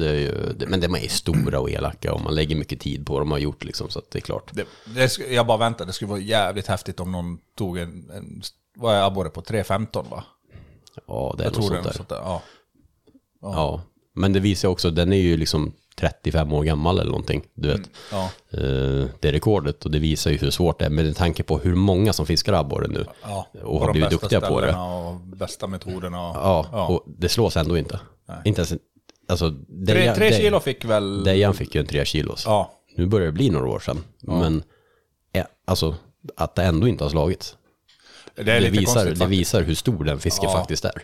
Det är ju, det, men de är stora och elaka och man lägger mycket tid på dem och har gjort liksom, så att det är klart. Det, det, jag bara väntar, det skulle vara jävligt häftigt om någon tog en, en vad är abborre på, 3.15 va? Ja, det är jag något sånt där. sånt där. Ja. Ja. men det visar också, den är ju liksom 35 år gammal eller någonting, du vet. Mm, ja. Eh, Det är rekordet och det visar ju hur svårt det är med tanke på hur många som fiskar abborre nu. Ja, och har de blivit duktiga på det. Och bästa metoderna. Och, Ja, och det slås ändå inte. Inte ens, alltså, Tre, Dejan- tre Dej- kilo fick väl... Dejan fick ju en tre kilos. Ja. Nu börjar det bli några år sedan. Men ja, alltså, att det ändå inte har slagits. Det är lite visar, konstigt det visar hur stor den fisken Ja. faktiskt är.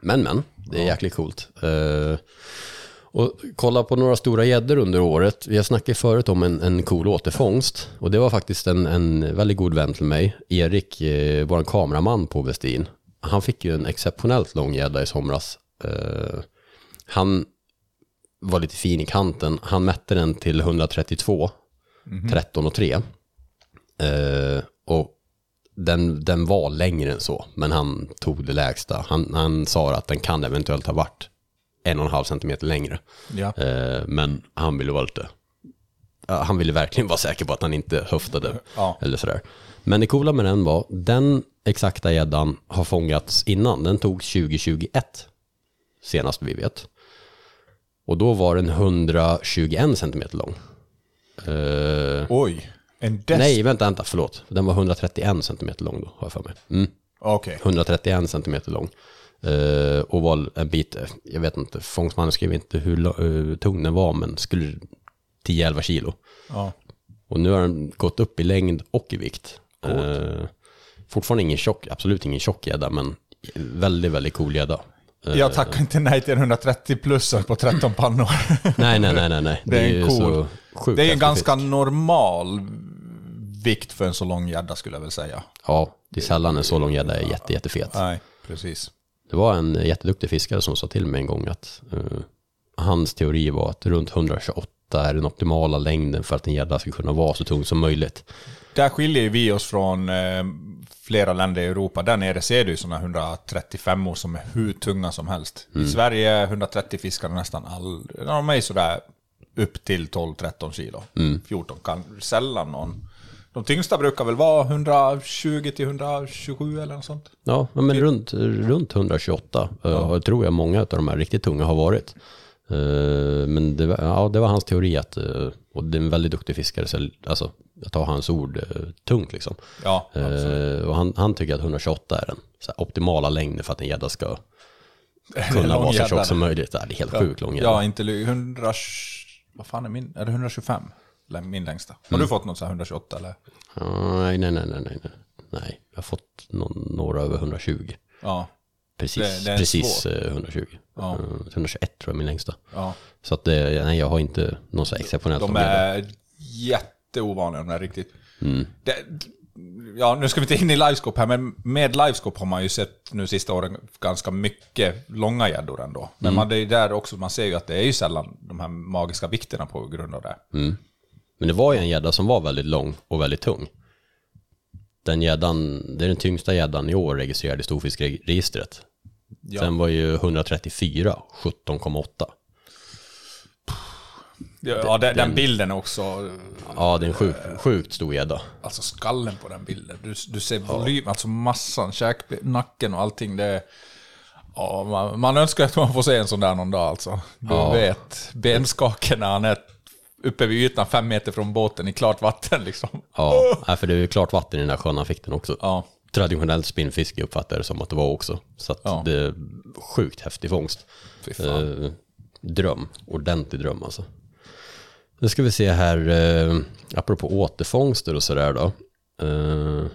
Men men, det är jäkligt coolt. Eh, och kolla på några stora gäddor under året. Vi har snackat förut om en, en cool återfångst. Och det var faktiskt en, en väldigt god vän till mig. Erik, eh, vår kameraman på Westin. han fick ju en exceptionellt lång gädda i somras. Eh, han var lite fin i kanten. Han mätte den till 132, Mhm. 13 och 3. Eh, och den, den var längre än så, men han tog det lägsta. Han, han sa att den kan eventuellt ha varit en och en halv centimeter längre. Ja. Eh, men han ville vara lite, han ville verkligen vara säker på att han inte höftade. Ja. Eller sådär. Men det coola med den var, den exakta gäddan har fångats innan. Den tog 2021, senast vi vet. Och då var den 121 centimeter lång. Eh, Oj, en dess... Nej, vänta, vänta, förlåt. Den var 131 centimeter lång då, har jag för mig. Mm. Okej. 131 centimeter lång. Eh, och var en bit, eh, jag vet inte, fångstmannen skrev inte hur lo- hur tung den var, men skulle 10-11 kilo. Ja. Och nu har den gått upp i längd och i vikt. Eh, fortfarande ingen tjock, absolut ingen tjock gädda, men väldigt, väldigt cool gädda. Jag tackar inte nej till en 130 plussar på 13 pannor. [laughs] Nej, nej, nej, nej, nej. Det är, Det är en cool. det är en ganska normal vikt för en så lång gädda skulle jag väl säga. Ja, det är sällan en så lång gädda är jätte, jättefet. Nej, precis. Det var en jätteduktig fiskare som sa till mig en gång att eh, hans teori var att runt 128 är den optimala längden för att en gädda ska kunna vara så tung som möjligt. Där skiljer vi oss från eh, flera länder i Europa. Där nere ser du sådana 135 år som är hur tunga som helst. Mm. I Sverige är 130 fiskar nästan all... ja, De är sådär upp till 12-13 kilo. Mm. 14 kan sällan någon... De tyngsta brukar väl vara 120 till 127 eller något sånt. Ja, men runt, runt 128 ja. tror jag många av de här riktigt tunga har varit. Eh, Men det var, ja, det var hans teori att, eh, och det är en väldigt duktig fiskare, så alltså, jag tar hans ord eh, tungt liksom. Ja, Eh, och han, han tycker att 128 är den optimala längden för att en gädda ska [laughs] kunna vara så tjock som möjligt. Det är helt Ja. sjukt lång gädda. Ja, inte ly- 100... Vad fan är min? Är det 125? Lä- Min längsta. Har Mm. du fått något så här 128 eller? Nej, nej, nej, nej, nej. nej. Jag har fått någon, några över 120. Ja. Precis, Det- det är precis svårt. eh, 120. Ja. Eh, 121 tror jag är min längsta. Ja. Så att det, nej, jag har inte någon så exceptionellt De lång gädda. Är jätteovanliga de är riktigt. Mm. Det, ja, nu ska vi inte in i livescope här, men med livescope har man ju sett nu sista åren ganska mycket långa gäddor ändå. Men Mm. man, det är där också, man ser ju att det är ju sällan de här magiska vikterna på grund av det. Mm. Men det var ju en gädda som var väldigt lång och väldigt tung. Den gäddan, det är den tyngsta gäddan i år registrerad i storfiskregistret. Ja. Den var ju 134, 17,8. Ja, den, den bilden också... Ja, det är en sjuk, sjukt stor gädda. Alltså skallen på den bilden. Du, du ser volym, alltså massan, käk, nacken och allting. Det ja, man, man önskar att man får se en sån där någon dag alltså. Du Ja. vet, benskaken när han är uppe vid ytan fem meter från båten i klart vatten liksom. Ja, [laughs] nej, för det är ju klart vatten i den där sjön han fick den också. Ja. Traditionellt spinnfiske uppfattar det som att det var också. Så att Ja. det är sjukt häftig fångst. Eh, dröm, ordentlig dröm alltså. Nu ska vi se här, eh, apropå återfångster och sådär då. Eh,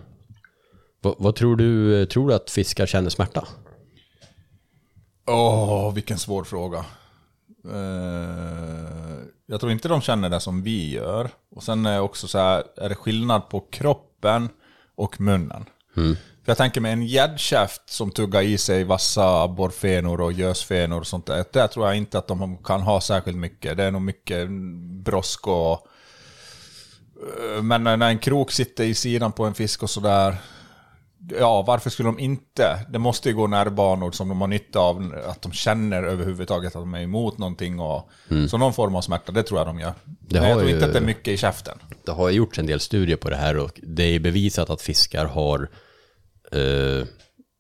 vad, vad tror du, tror du att fiskar känner smärta? Åh, vilken svår fråga. Eh, jag tror inte de känner det som vi gör. Och sen är också så här, är det skillnad på kroppen och munnen? Mm. För jag tänker mig en gäddkäft som tuggar i sig vassa abborrfenor och gösfenor och sånt där. Där tror jag inte att de kan ha särskilt mycket. Det är nog mycket brosk och... eh, Men när en krok sitter i sidan på en fisk och sådär. Ja, varför skulle de inte? Det måste ju gå nervbanor som de har nytta av. Att de känner överhuvudtaget att de är emot någonting. Och, Mm. Så någon form av smärta, det tror jag de gör. Det Men jag tror ju- inte att det är mycket i käften. Det har gjorts en del studier på det här och det är bevisat att fiskar har eh,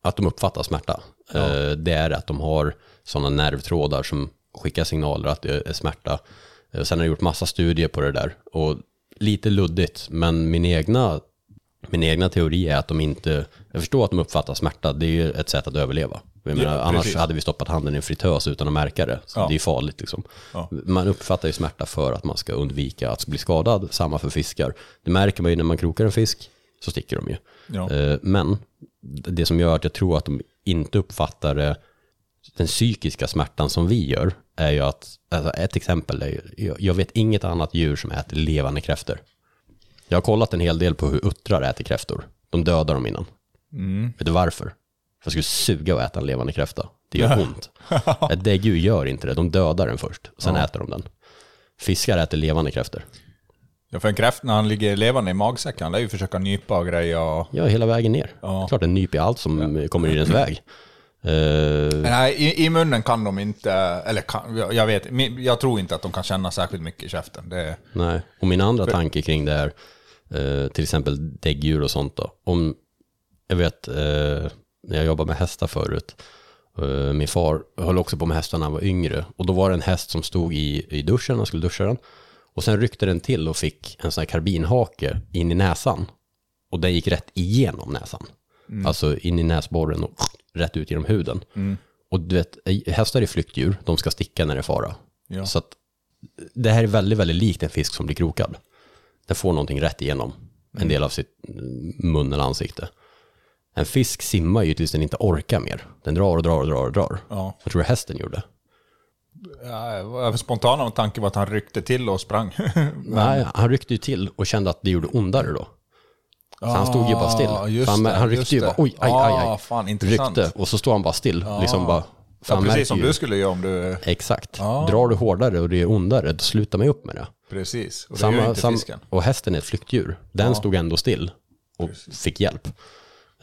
att de uppfattar smärta. Eh, det är att de har sådana nervtrådar som skickar signaler att det är smärta. Eh, sen har jag gjort massa studier på det där och lite luddigt, men min egna, min egna teori är att de inte, jag förstår att de uppfattar smärta, det är ju ett sätt att överleva. Jag menar, Ja, annars hade vi stoppat handen i en fritös utan att märka det. Så Ja. det är farligt liksom. Ja. Man uppfattar ju smärta för att man ska undvika att bli skadad. Samma för fiskar. Det märker man ju när man krokar en fisk, så sticker de ju. Ja. Eh, Men det som gör att jag tror att de inte uppfattar det, den psykiska smärtan som vi gör, är ju att, alltså ett exempel är ju, jag- vet inget annat djur som äter levande kräftor. Jag har kollat en hel del på hur uttrar äter kräftor. De dödar dem innan. Mm. Vet du varför? Jag skulle suga och äta en levande kräfta. Det gör ont. [laughs] Ett däggdjur gör inte det, de dödar den först, sen Ja. äter de den. Fiskar äter levande kräftor. Ja, för en kräft när han ligger levande i magsäcken, han lär ju försöka nypa och greja och... Ja, hela vägen ner. Ja. Klart den nyper allt som kommer i dens [laughs] väg. Eh, Nej, i, i munnen kan de inte, eller kan, jag vet, jag tror inte att de kan känna särskilt mycket i käften. Det, Nej, och min andra tanke kring det är eh, till exempel däggdjur och sånt då. Om, jag vet, eh, när jag jobbade med hästar förut, min far höll också på med hästar när han var yngre. Och då var det en häst som stod i, i duschen, han skulle duscha den. Och sen ryckte den till och fick en sån här karbinhake in i näsan. Och den gick rätt igenom näsan. Mm. Alltså in i näsborren och rätt ut genom huden. Mm. Och du vet, hästar är flyktdjur, de ska sticka när det är fara. Ja. Så att det här är väldigt, väldigt likt en fisk som blir krokad. Den får någonting rätt igenom en del av sitt mm, mun eller ansikte. En fisk simmar ju tills den inte orkar mer. Den drar och drar och drar och drar. Ja. Jag tror hästen gjorde. Ja, spontana tanke var att han ryckte till och sprang. [laughs] Men- Nej, han ryckte ju till och kände att det gjorde ondare då. Så han stod ju bara still. Ah, För han, det, han ryckte ju bara, oj, aj, aj, aj. Ah, fan, intressant. ryckte och så står han bara still. Ja. Liksom bara, Ja, precis som ju- du skulle göra om du... Exakt. Ah. Drar du hårdare och det är ondare, då slutar man ju upp med det. Precis, och det gör inte fisken. Och hästen är ett flyktdjur. Den stod ändå still och fick hjälp.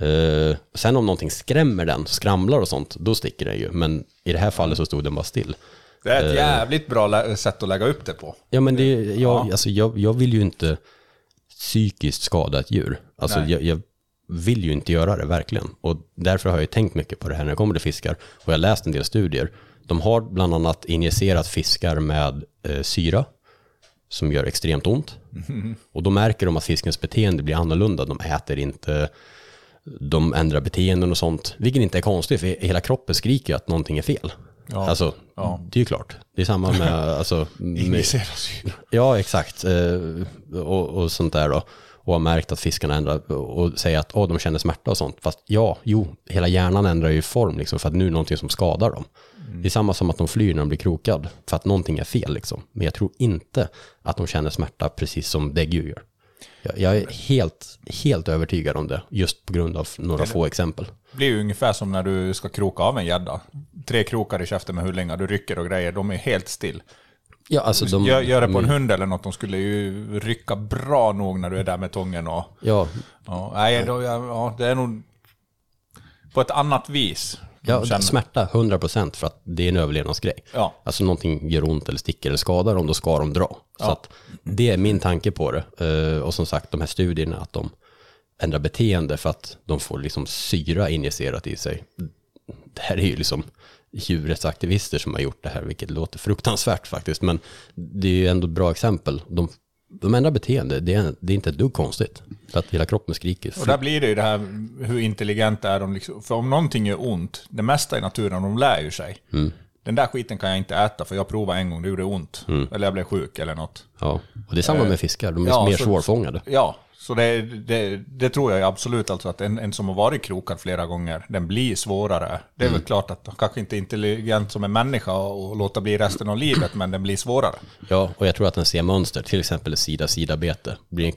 Eh, sen om någonting skrämmer den, skramlar och sånt, då sticker den ju. Men i det här fallet så stod den bara still. Det är ett Eh, jävligt bra sätt att lägga upp det på. Ja, men det, jag, Ja. Alltså, jag, jag vill ju inte psykiskt skada ett djur. Alltså, jag, jag vill ju inte göra det, verkligen. Och därför har jag tänkt mycket på det här när det kommer till fiskar. Och jag har läst en del studier. De har bland annat injicerat fiskar med eh, syra, som gör extremt ont. Mhm. [laughs] Och då märker de att fiskens beteende blir annorlunda. De äter inte, de ändrar beteenden och sånt. Vilket inte är konstigt, för hela kroppen skriker ju att någonting är fel. Ja. Alltså, Ja. det är ju klart. Det är samma med... [laughs] Alltså, med. Ja, exakt. Eh, Och, och sånt där då. Och har märkt att fiskarna ändrar och säger att åh, de känner smärta och sånt. Fast ja, jo, hela hjärnan ändrar ju form liksom för att nu är någonting som skadar dem. Mm. Det är samma som att de flyr när de blir krokad för att någonting är fel liksom. Men jag tror inte att de känner smärta precis som däggdjur gör. Jag, jag är helt, helt övertygad om det, just på grund av några få exempel. Det blir ju ungefär som när du ska kroka av en gädda. Tre krokar i käften med hullingar, du rycker och grejer, de är helt still. Ja, alltså de- gör, gör det på en de- hund eller något, de skulle ju rycka bra nog när du är där med tången och... Ja, Ja, nej, då, ja, det är nog på ett annat vis. Ja, känner. smärta 100% för att det är en överlevnadsgrej. Ja. Alltså någonting gör ont eller sticker eller skadar dem, då ska de dra. Så Ja. att det är min tanke på det. Eh, Och som sagt, de här studierna, att de ändrar beteende för att de får liksom syra injicerat i sig. Det här är ju liksom djurrättsaktivister som har gjort det här, vilket låter fruktansvärt faktiskt. Men det är ju ändå ett bra exempel. De, de ändrar beteende, det är, det är inte ett dugg konstigt. För att hela kroppen skriker. Och där blir det ju det här, hur intelligenta är de liksom? För om någonting gör ont, det mesta i naturen, de lär ju sig. Mm. Den där skiten kan jag inte äta för jag provade en gång, det gjorde ont. Mm. Eller jag blev sjuk eller något. Ja, och det är samma Eh, med fiskar, de är ja, mer så- svårfångade. Ja, så det, det, det tror jag absolut alltså att en, en som har varit krokad flera gånger, den blir svårare. Det är Mm. väl klart att kanske inte är intelligent som en människa och låta bli resten av livet, men den blir svårare. Ja, och jag tror att den ser mönster, till exempel sida-sida-bete. Blir en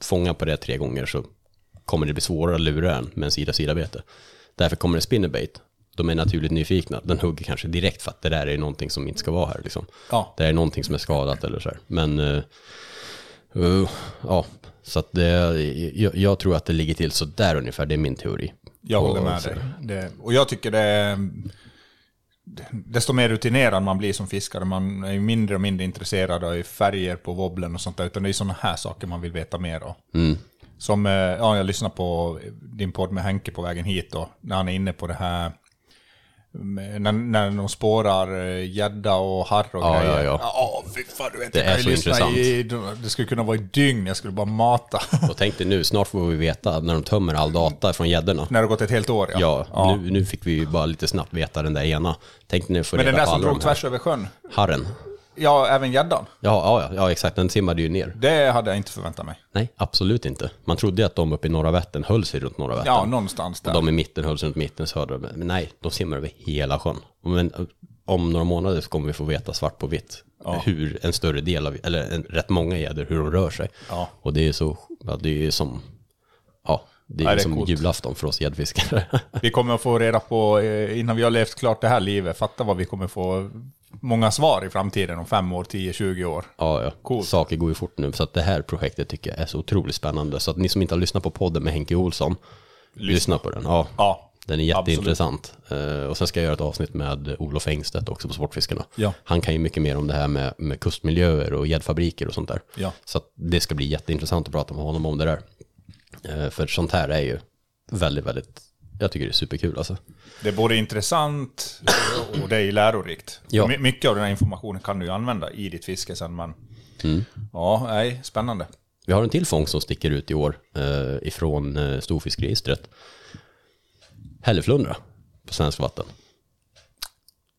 fångad på det tre gånger så kommer det bli svårare att lura den med en sida-sida-bete. Därför kommer det spinnerbait. De är naturligt nyfikna. Den hugger kanske direkt för att det där är någonting som inte ska vara här. Liksom. Ja. Det är någonting som är skadat eller så här. Men, eh, ja, så att det, jag, jag tror att det ligger till så där ungefär. Det är min teori. Jag håller med dig. Det, och jag tycker det. Desto mer rutinerad man blir som fiskare, man är ju mindre och mindre intresserad av färger på wobblen och sånt där, utan det är sådana här saker man vill veta mer om. Mm. Som, eh, ja, jag lyssnar på din podd med Henke på vägen hit då, när han är inne på det här, när, när de spårar eh, gädda och harr och Ja, grejer. ja, ja. Ja, fy fan, du vet, Det jag är så intressant. I, det skulle kunna vara i dygn, jag skulle bara mata. Och tänk dig nu, snart får vi veta när de tömmer all data från gäddorna. När det har gått ett helt år, ja. Ja, Ja. Nu, nu fick vi ju bara lite snabbt veta den där ena. Tänk när vi får Men den där som drog tvärs över sjön, Harren. Ja, även gäddan. Ja, ja, ja, exakt. Den simmade ju ner. Det hade jag inte förväntat mig. Nej, absolut inte. Man trodde ju att de uppe i norra Vättern höll sig runt norra Vättern. Ja, någonstans där. Och de i mitten höll sig runt mitten, södra. Men nej, de simmar över hela sjön. Men eh, om några månader så kommer vi få veta svart på vitt Ja. hur en större del av, eller en, rätt många gäddor, hur de rör sig. Ja. Och det är så, ja, det är som, ja, Det är Nej, det är som coolt. julafton för oss gäddfiskare. Vi kommer att få reda på, eh, innan vi har levt klart det här livet, fatta vad vi kommer få många svar i framtiden om fem år, 10, 20 år. Ja, ja. Saker går ju fort nu, så att det här projektet tycker jag är så otroligt spännande. Så att ni som inte har lyssnat på podden med Henke Olsson, lyssna, på den. Ja, Ja, den är jätteintressant. Eh, och sen ska jag göra ett avsnitt med Olof Engstedt också på Sportfiskarna. Ja. Han kan ju mycket mer om det här med, med kustmiljöer och gäddfabriker och sånt där. Ja. Så det ska bli jätteintressant att prata med honom om det där. Eh, för sånt här är ju väldigt, väldigt, jag tycker det är superkul alltså. Det är både intressant och det är lärorikt. Ja. My- Mycket av den här informationen kan du ju använda i ditt fiske sen, men Mm. ja, nej, spännande. Vi har en till fångst som sticker ut i år eh, ifrån eh, storfiskregistret. Hälleflundra på svensk vatten.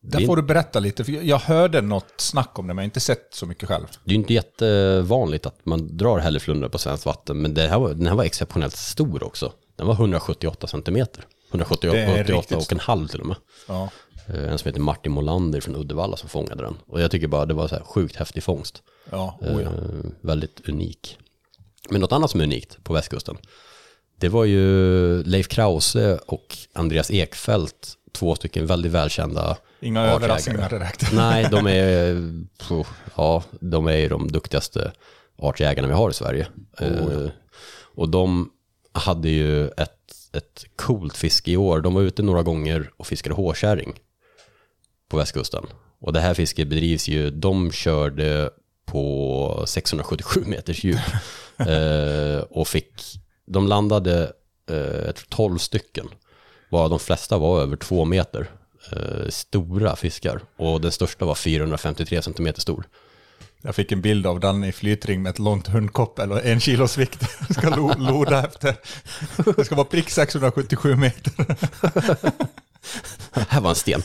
Där får du berätta lite, för jag- hörde något snack om det, men jag har inte sett så mycket själv. Det är ju inte jättevanligt att man drar hälleflundra på svenskt vatten, men det här var, den här var exceptionellt stor också. Den var 178 centimeter. Det är 178 riktigt och en halv till och med. Ja. Eh, En som heter Martin Molander från Uddevalla som fångade den. Och jag tycker bara det var så här sjukt häftig fångst. Ja, oh ja. Eh, väldigt unik. Men något annat som är unikt på västkusten, det var ju Leif Krause och Andreas Ekfält, två stycken väldigt välkända Inga artjägare. överraskningar direkt. [laughs] Nej, de är, [laughs] ja, de är ju de duktigaste artjägarna vi har i Sverige. Oh, Eh, och de hade ju ett, ett coolt fiske i år. De var ute några gånger och fiskade hårkärring på västkusten. Och det här fisket bedrivs ju, de körde på 677 meters djup. [laughs] eh, och fick, de landade eh, jag tror 12 stycken. Varav de flesta var över två meter. Eh, stora fiskar. Och den största var 453 centimeter stor. Jag fick en bild av den i flytring med ett långt hundkoppel och en kilos vikt. Ska lo loda efter. Det ska vara prick 677 meter. Här var en sten.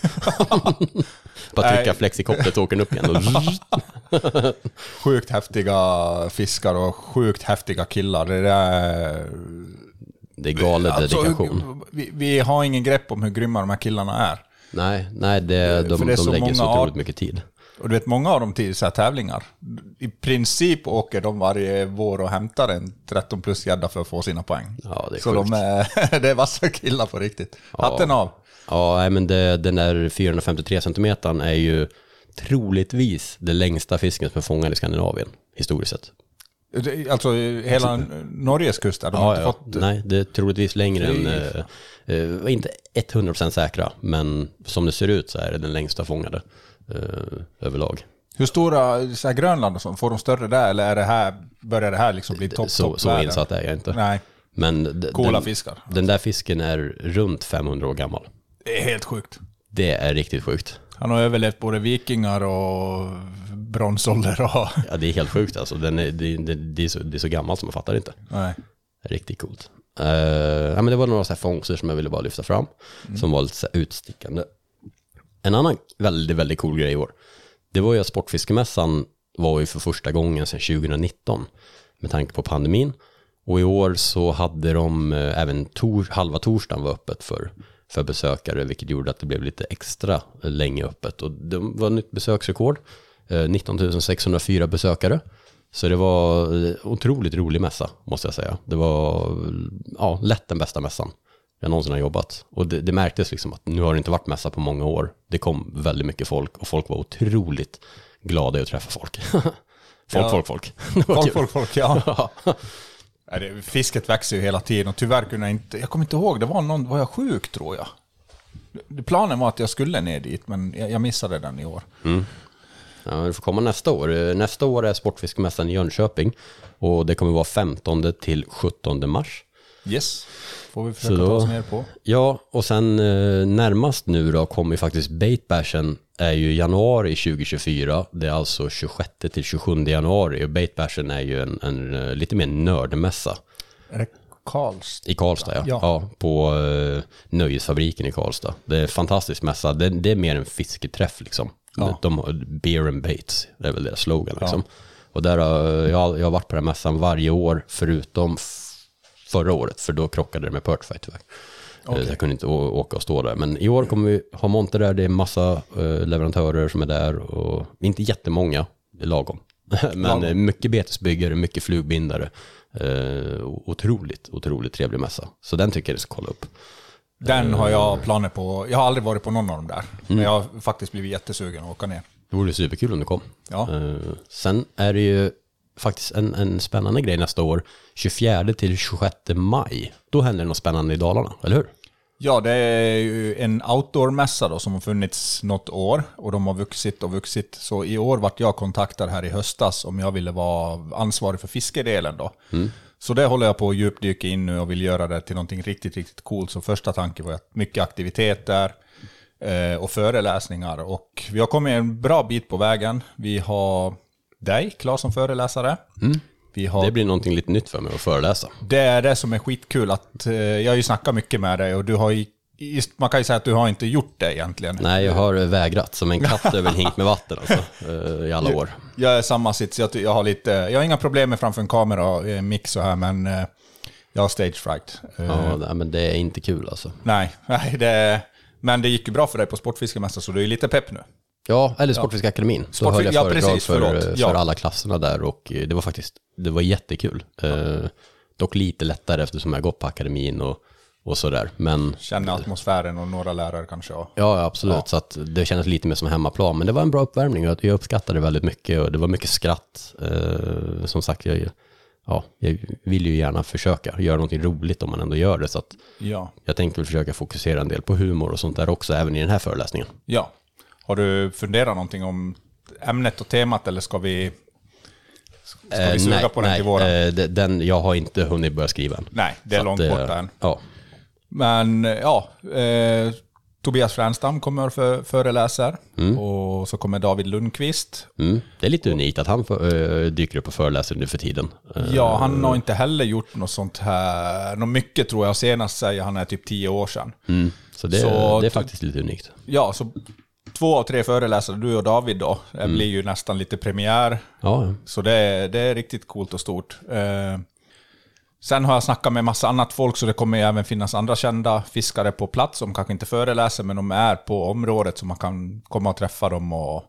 Bara trycka Nej. flexikopplet och åker upp igen. Sjukt häftiga fiskar och sjukt häftiga killar. Det är... Det är galen Alltså, dedikation. vi, vi har ingen grepp om hur grymma de här killarna är. Nej, nej det, de, För det är de lägger så många otroligt mycket tid. Och du vet, många av dem till så här tävlingar. I princip åker de varje vår och hämtar en 13 plus gädda för att få sina poäng. Ja, det är så sjukt. de är, [laughs] det är vassa killar på riktigt. Hatten av. Ja, men det, den där 453 centimetern är ju troligtvis det längsta fisken som är fångad i Skandinavien, historiskt sett. Alltså hela Norges kust de har Ja, inte ja. fått... Nej, det är troligtvis längre än, eh, eh, inte 100% säkra, men som det ser ut så är det den längsta fångade överlag. Hur stora, så Grönland och sånt, får de större där eller är det här, börjar det här liksom bli topp, Så, topp så insatt är jag inte. Nej, Men d- Coola den, fiskar. Den där fisken är runt 500 år gammal. det är helt sjukt. Det är riktigt sjukt. Han har överlevt både vikingar och bronsålder och... Ja, det är helt sjukt alltså. Den är, det, det, det, är så, det är så gammalt som man fattar inte. Nej. Riktigt coolt. Uh, ja, men det var några så här fångster som jag ville bara lyfta fram. Som var lite så utstickande. En annan väldigt, väldigt cool grej i år. Det var ju att Sportfiskemässan var ju för första gången sedan 2019. Med tanke på pandemin. Och i år så hade de eh, även tor, halva torsdagen var öppet för, för besökare. Vilket gjorde att det blev lite extra länge öppet. Och det var nytt besöksrekord. Eh, 19 604 besökare. Så det var eh, otroligt rolig mässa, måste jag säga. Det var ja, lätt den bästa mässan jag någonsin har jobbat. Och det, det märktes liksom att nu har det inte varit mässa på många år. Det kom väldigt mycket folk och folk var otroligt glada i att träffa folk. [laughs] folk, Ja. folk, folk. [laughs] Folk, folk, folk, ja. [laughs] Fisket växer ju hela tiden och tyvärr kunde jag inte... Jag kommer inte ihåg, det var någon... Var jag sjuk tror jag? Planen var att jag skulle ner dit, men jag, missade den i år. Mm. Ja, det får komma nästa år. Nästa år är Sportfiskemässan i Jönköping. Och det kommer vara 15 till 17 mars. Yes, får vi försöka ta då- oss ner på. Ja, och sen eh, närmast nu då kommer ju faktiskt Baitbashen är ju januari 2024. Det är alltså 26 till 27 januari och Baitbashen är ju en, en eh, lite mer nördmässa. Är det Karlstad? I Karlstad ja. Ja. ja. på eh, Nöjesfabriken i Karlstad. Det är en fantastisk mässa. Det, det är mer en fisketräff liksom. Ja. De, har beer and baits, det är väl deras slogan liksom. Ja. Och där har jag, jag har varit på den mässan varje år förutom förra året. För då krockade det med Perchfight tyvärr. Eh, Jag kunde inte åka och stå där. Men i år kommer vi ha monter där. Det är massa eh, leverantörer som är där. Och inte jättemånga, det är lagom. [laughs] Men Lagom. eh, mycket betesbyggare, mycket flugbindare. Otroligt, otroligt trevlig mässa. Så den tycker jag ni ska kolla upp. Den har jag planer på. Jag har aldrig varit på någon av dem där. Men jag har faktiskt blivit jättesugen att åka ner. Det vore superkul om du kom. Ja. Sen är det ju faktiskt en, en spännande grej nästa år. 24 till 26 maj. Då händer det något spännande i Dalarna, eller hur? Ja, det är ju en outdoor-mässa då som har funnits något år och de har vuxit och vuxit. Så i år vart jag kontaktad här i höstas om jag ville vara ansvarig för fiskedelen då. Mm. Så det håller jag på att djupdyka in nu och vill göra det till någonting riktigt, riktigt coolt. Så första tanken var att mycket aktiviteter eh, och föreläsningar. Och vi har kommit en bra bit på vägen. Vi har dig, Claes, som föreläsare. Mm. Har Det blir någonting lite nytt för mig att föreläsa. det är det som är skitkul. Att, eh, jag har ju snackat mycket med dig och du har ju, man kan ju säga att du har inte gjort det egentligen. Nej, jag har vägrat som en katt över en hink med vatten alltså, eh, i alla år. Jag är samma sits. Jag, jag, har lite, jag har inga problem med framför en kamera och eh, mix så här, men jag har stage fright. Ja, nej, men det är inte kul alltså. Nej, [laughs] nej det, men det gick ju bra för dig på Sportfiskemässan så du är lite pepp nu. Ja, eller Ja. Sportfiskeakademin. Då Sportfisk- höll jag ja, föredrag precis, för, förlåt. för Ja. alla klasserna där och eh, det var faktiskt, det var jättekul. Eh, dock lite lättare eftersom jag gått på akademin och, och sådär. Men Känner atmosfären och några lärare kanske. Och, Ja, absolut. Ja. Så att det kändes lite mer som hemmaplan. Men det var en bra uppvärmning och jag uppskattade väldigt mycket. Och det var mycket skratt. Eh, som sagt, jag, ja, jag vill ju gärna försöka göra någonting roligt om man ändå gör det. Så att Ja. jag tänkte väl försöka fokusera en del på humor och sånt där också, även i den här föreläsningen. ja. Har du funderat någonting om ämnet och temat eller ska vi, ska vi Eh, suga nej, på den nej, till våren? eh, de- den, jag har inte hunnit börja skriva än. Nej, det är Så långt att, eh, borta än. Ja. Men ja, eh, Tobias Fränstam kommer för, föreläser Mm. och så kommer David Lundqvist. Mm. Det är lite unikt att han för, eh, dyker upp och föreläser nu för tiden. Ja, han har inte heller gjort något sånt här. Något mycket tror jag. Senast säger han är typ tio år sedan. Mm. Så, det, Så- det är faktiskt lite unikt. Ja, så två av tre föreläsare, du och David då, det blir ju nästan lite premiär. Mm. Ja. Så det, är- det är riktigt coolt och stort. Eh, sen har jag snackat med massa annat folk, så det kommer även finnas andra kända fiskare på plats som kanske inte föreläser, men de är på området så man kan komma och träffa dem och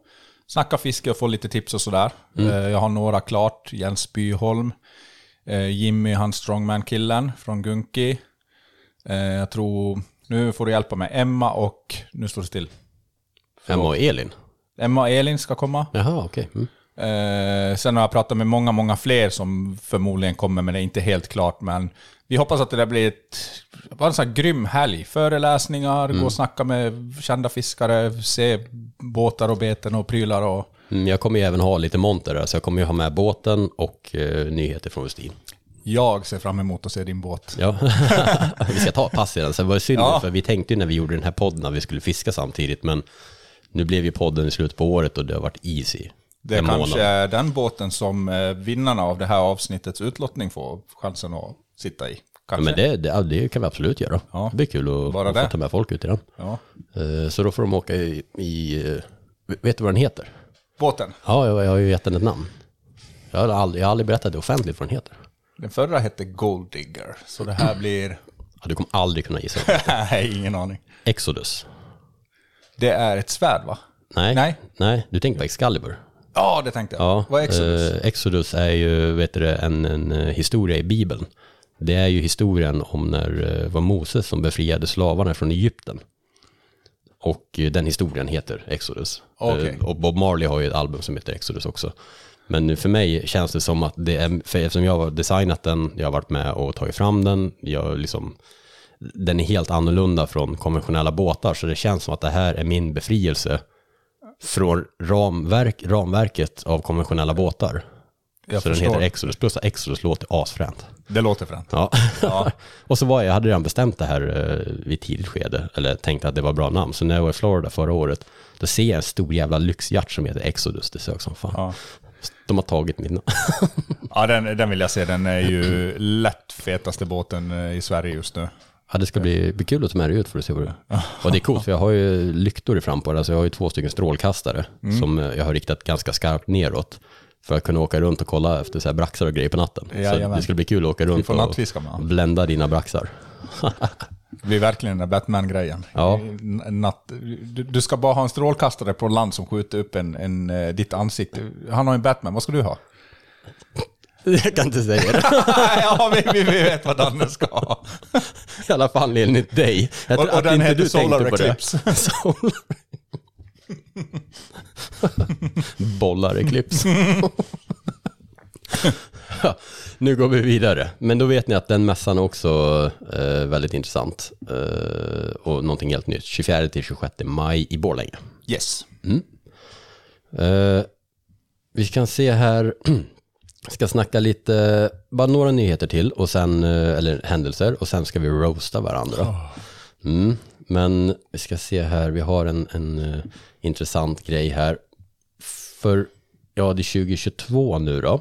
snacka fiske och få lite tips och sådär. Mm. Eh, jag har några klart, Jens Byholm, eh, Jimmy, han strongman-killen från Gunki. Eh, jag tror, nu får du hjälpa mig, Emma och, nu står det still. Emma och Elin? Emma och Elin ska komma. Jaha, okej. Mm. Eh, sen har jag pratat med många, många fler som förmodligen kommer, men det är inte helt klart. Men vi hoppas att det där blir ett, bara en sån här grym helg. Föreläsningar, Mm. gå och snacka med kända fiskare, se båtar och beten och prylar och... Mm, Jag kommer ju även ha lite monter där, så jag kommer ju ha med båten och eh, nyheter från Westin. Jag ser fram emot att se din båt. Ja, [laughs] vi ska ta pass i den. Sen var det synd, Ja. för vi tänkte ju när vi gjorde den här podden att vi skulle fiska samtidigt, men nu blev ju podden i slutet på året och det har varit easy. Det kanske månad. är den båten som eh, vinnarna av det här avsnittets utlottning får chansen att sitta i. Ja, men det, det, det kan vi absolut göra. Ja. Det blir kul att, Bara att ta med folk ut i den. Ja. Eh, Så då får de åka i, i eh, vet du vad den heter? Båten? Ja, jag, jag har ju gett den ett namn. Jag har aldrig, jag har aldrig berättat det offentligt vad den heter. Den förra hette Gold Digger, så det här [clears throat] blir... Ja, du kommer aldrig kunna gissa. [laughs] Nej, ingen aning. Exodus. Det är ett svärd va? Nej, Nej. nej. du tänker på Excalibur. Ja, det tänkte jag. Ja, Vad är Exodus? eh, Exodus är ju vet du, en, en eh, historia i Bibeln. Det är ju historien om när det var Moses som befriade slavarna från Egypten. Och eh, den historien heter Exodus. Eh, Och Bob Marley har ju ett album som heter Exodus också. Men för mig känns det som att det är, för eftersom jag har designat den, jag har varit med och tagit fram den, jag liksom, den är helt annorlunda från konventionella båtar, så det känns som att det här är min befrielse från ramverk, ramverket av konventionella båtar. Jag så den förstår. heter Exodus, plus att Exodus låter asfränt. Det låter fränt. Ja. Ja. [laughs] och så var jag, jag hade redan bestämt det här eh, vid tidigt skede, eller tänkte att det var bra namn. Så när jag var i Florida förra året, då ser jag en stor jävla lyxjakt som heter Exodus, det sög som fan. Ja. De har tagit namn. [laughs] Ja, den, den vill jag se. Den är ju lätt fetaste båten eh, i Sverige just nu. Ja, det ska bli, bli kul att ta med dig ut för att se vad det [laughs] är. Och det är coolt, för jag har ju lyktor i fram på det. Alltså jag har ju två stycken strålkastare Mm. som eh, jag har riktat ganska skarpt neråt. För att kunna åka runt och kolla efter så här braxar och grejer på natten. Så Jajamän. det ska bli kul att åka runt och blända dina braxar. [laughs] Det blir verkligen den där Batman-grejen. Ja. Natt, du, du ska bara ha en strålkastare på land som skjuter upp en, en, eh, ditt ansikte. Han har en Batman, vad ska du ha? [laughs] Jag kan inte säga det. [laughs] ja, vi, vi, vet vad Danne ska ha. I alla fall enligt dig. Jag Och- tror och att den inte heter tänkte Solar på det. Eclipse. [laughs] Solar... Bollar Eclipse. Ja, nu går vi vidare. Men då vet ni att den mässan är också eh, väldigt intressant. Eh, och någonting helt nytt. 24 till 26 maj i Borlänge. Yes. Mm. Eh, vi kan se här, [clears throat] ska snacka lite, bara några nyheter till, och sen, eh, eller händelser, och sen ska vi roasta varandra. Mm. Men vi ska se här, vi har en, en eh, intressant grej här. För, ja det är 2022 nu då,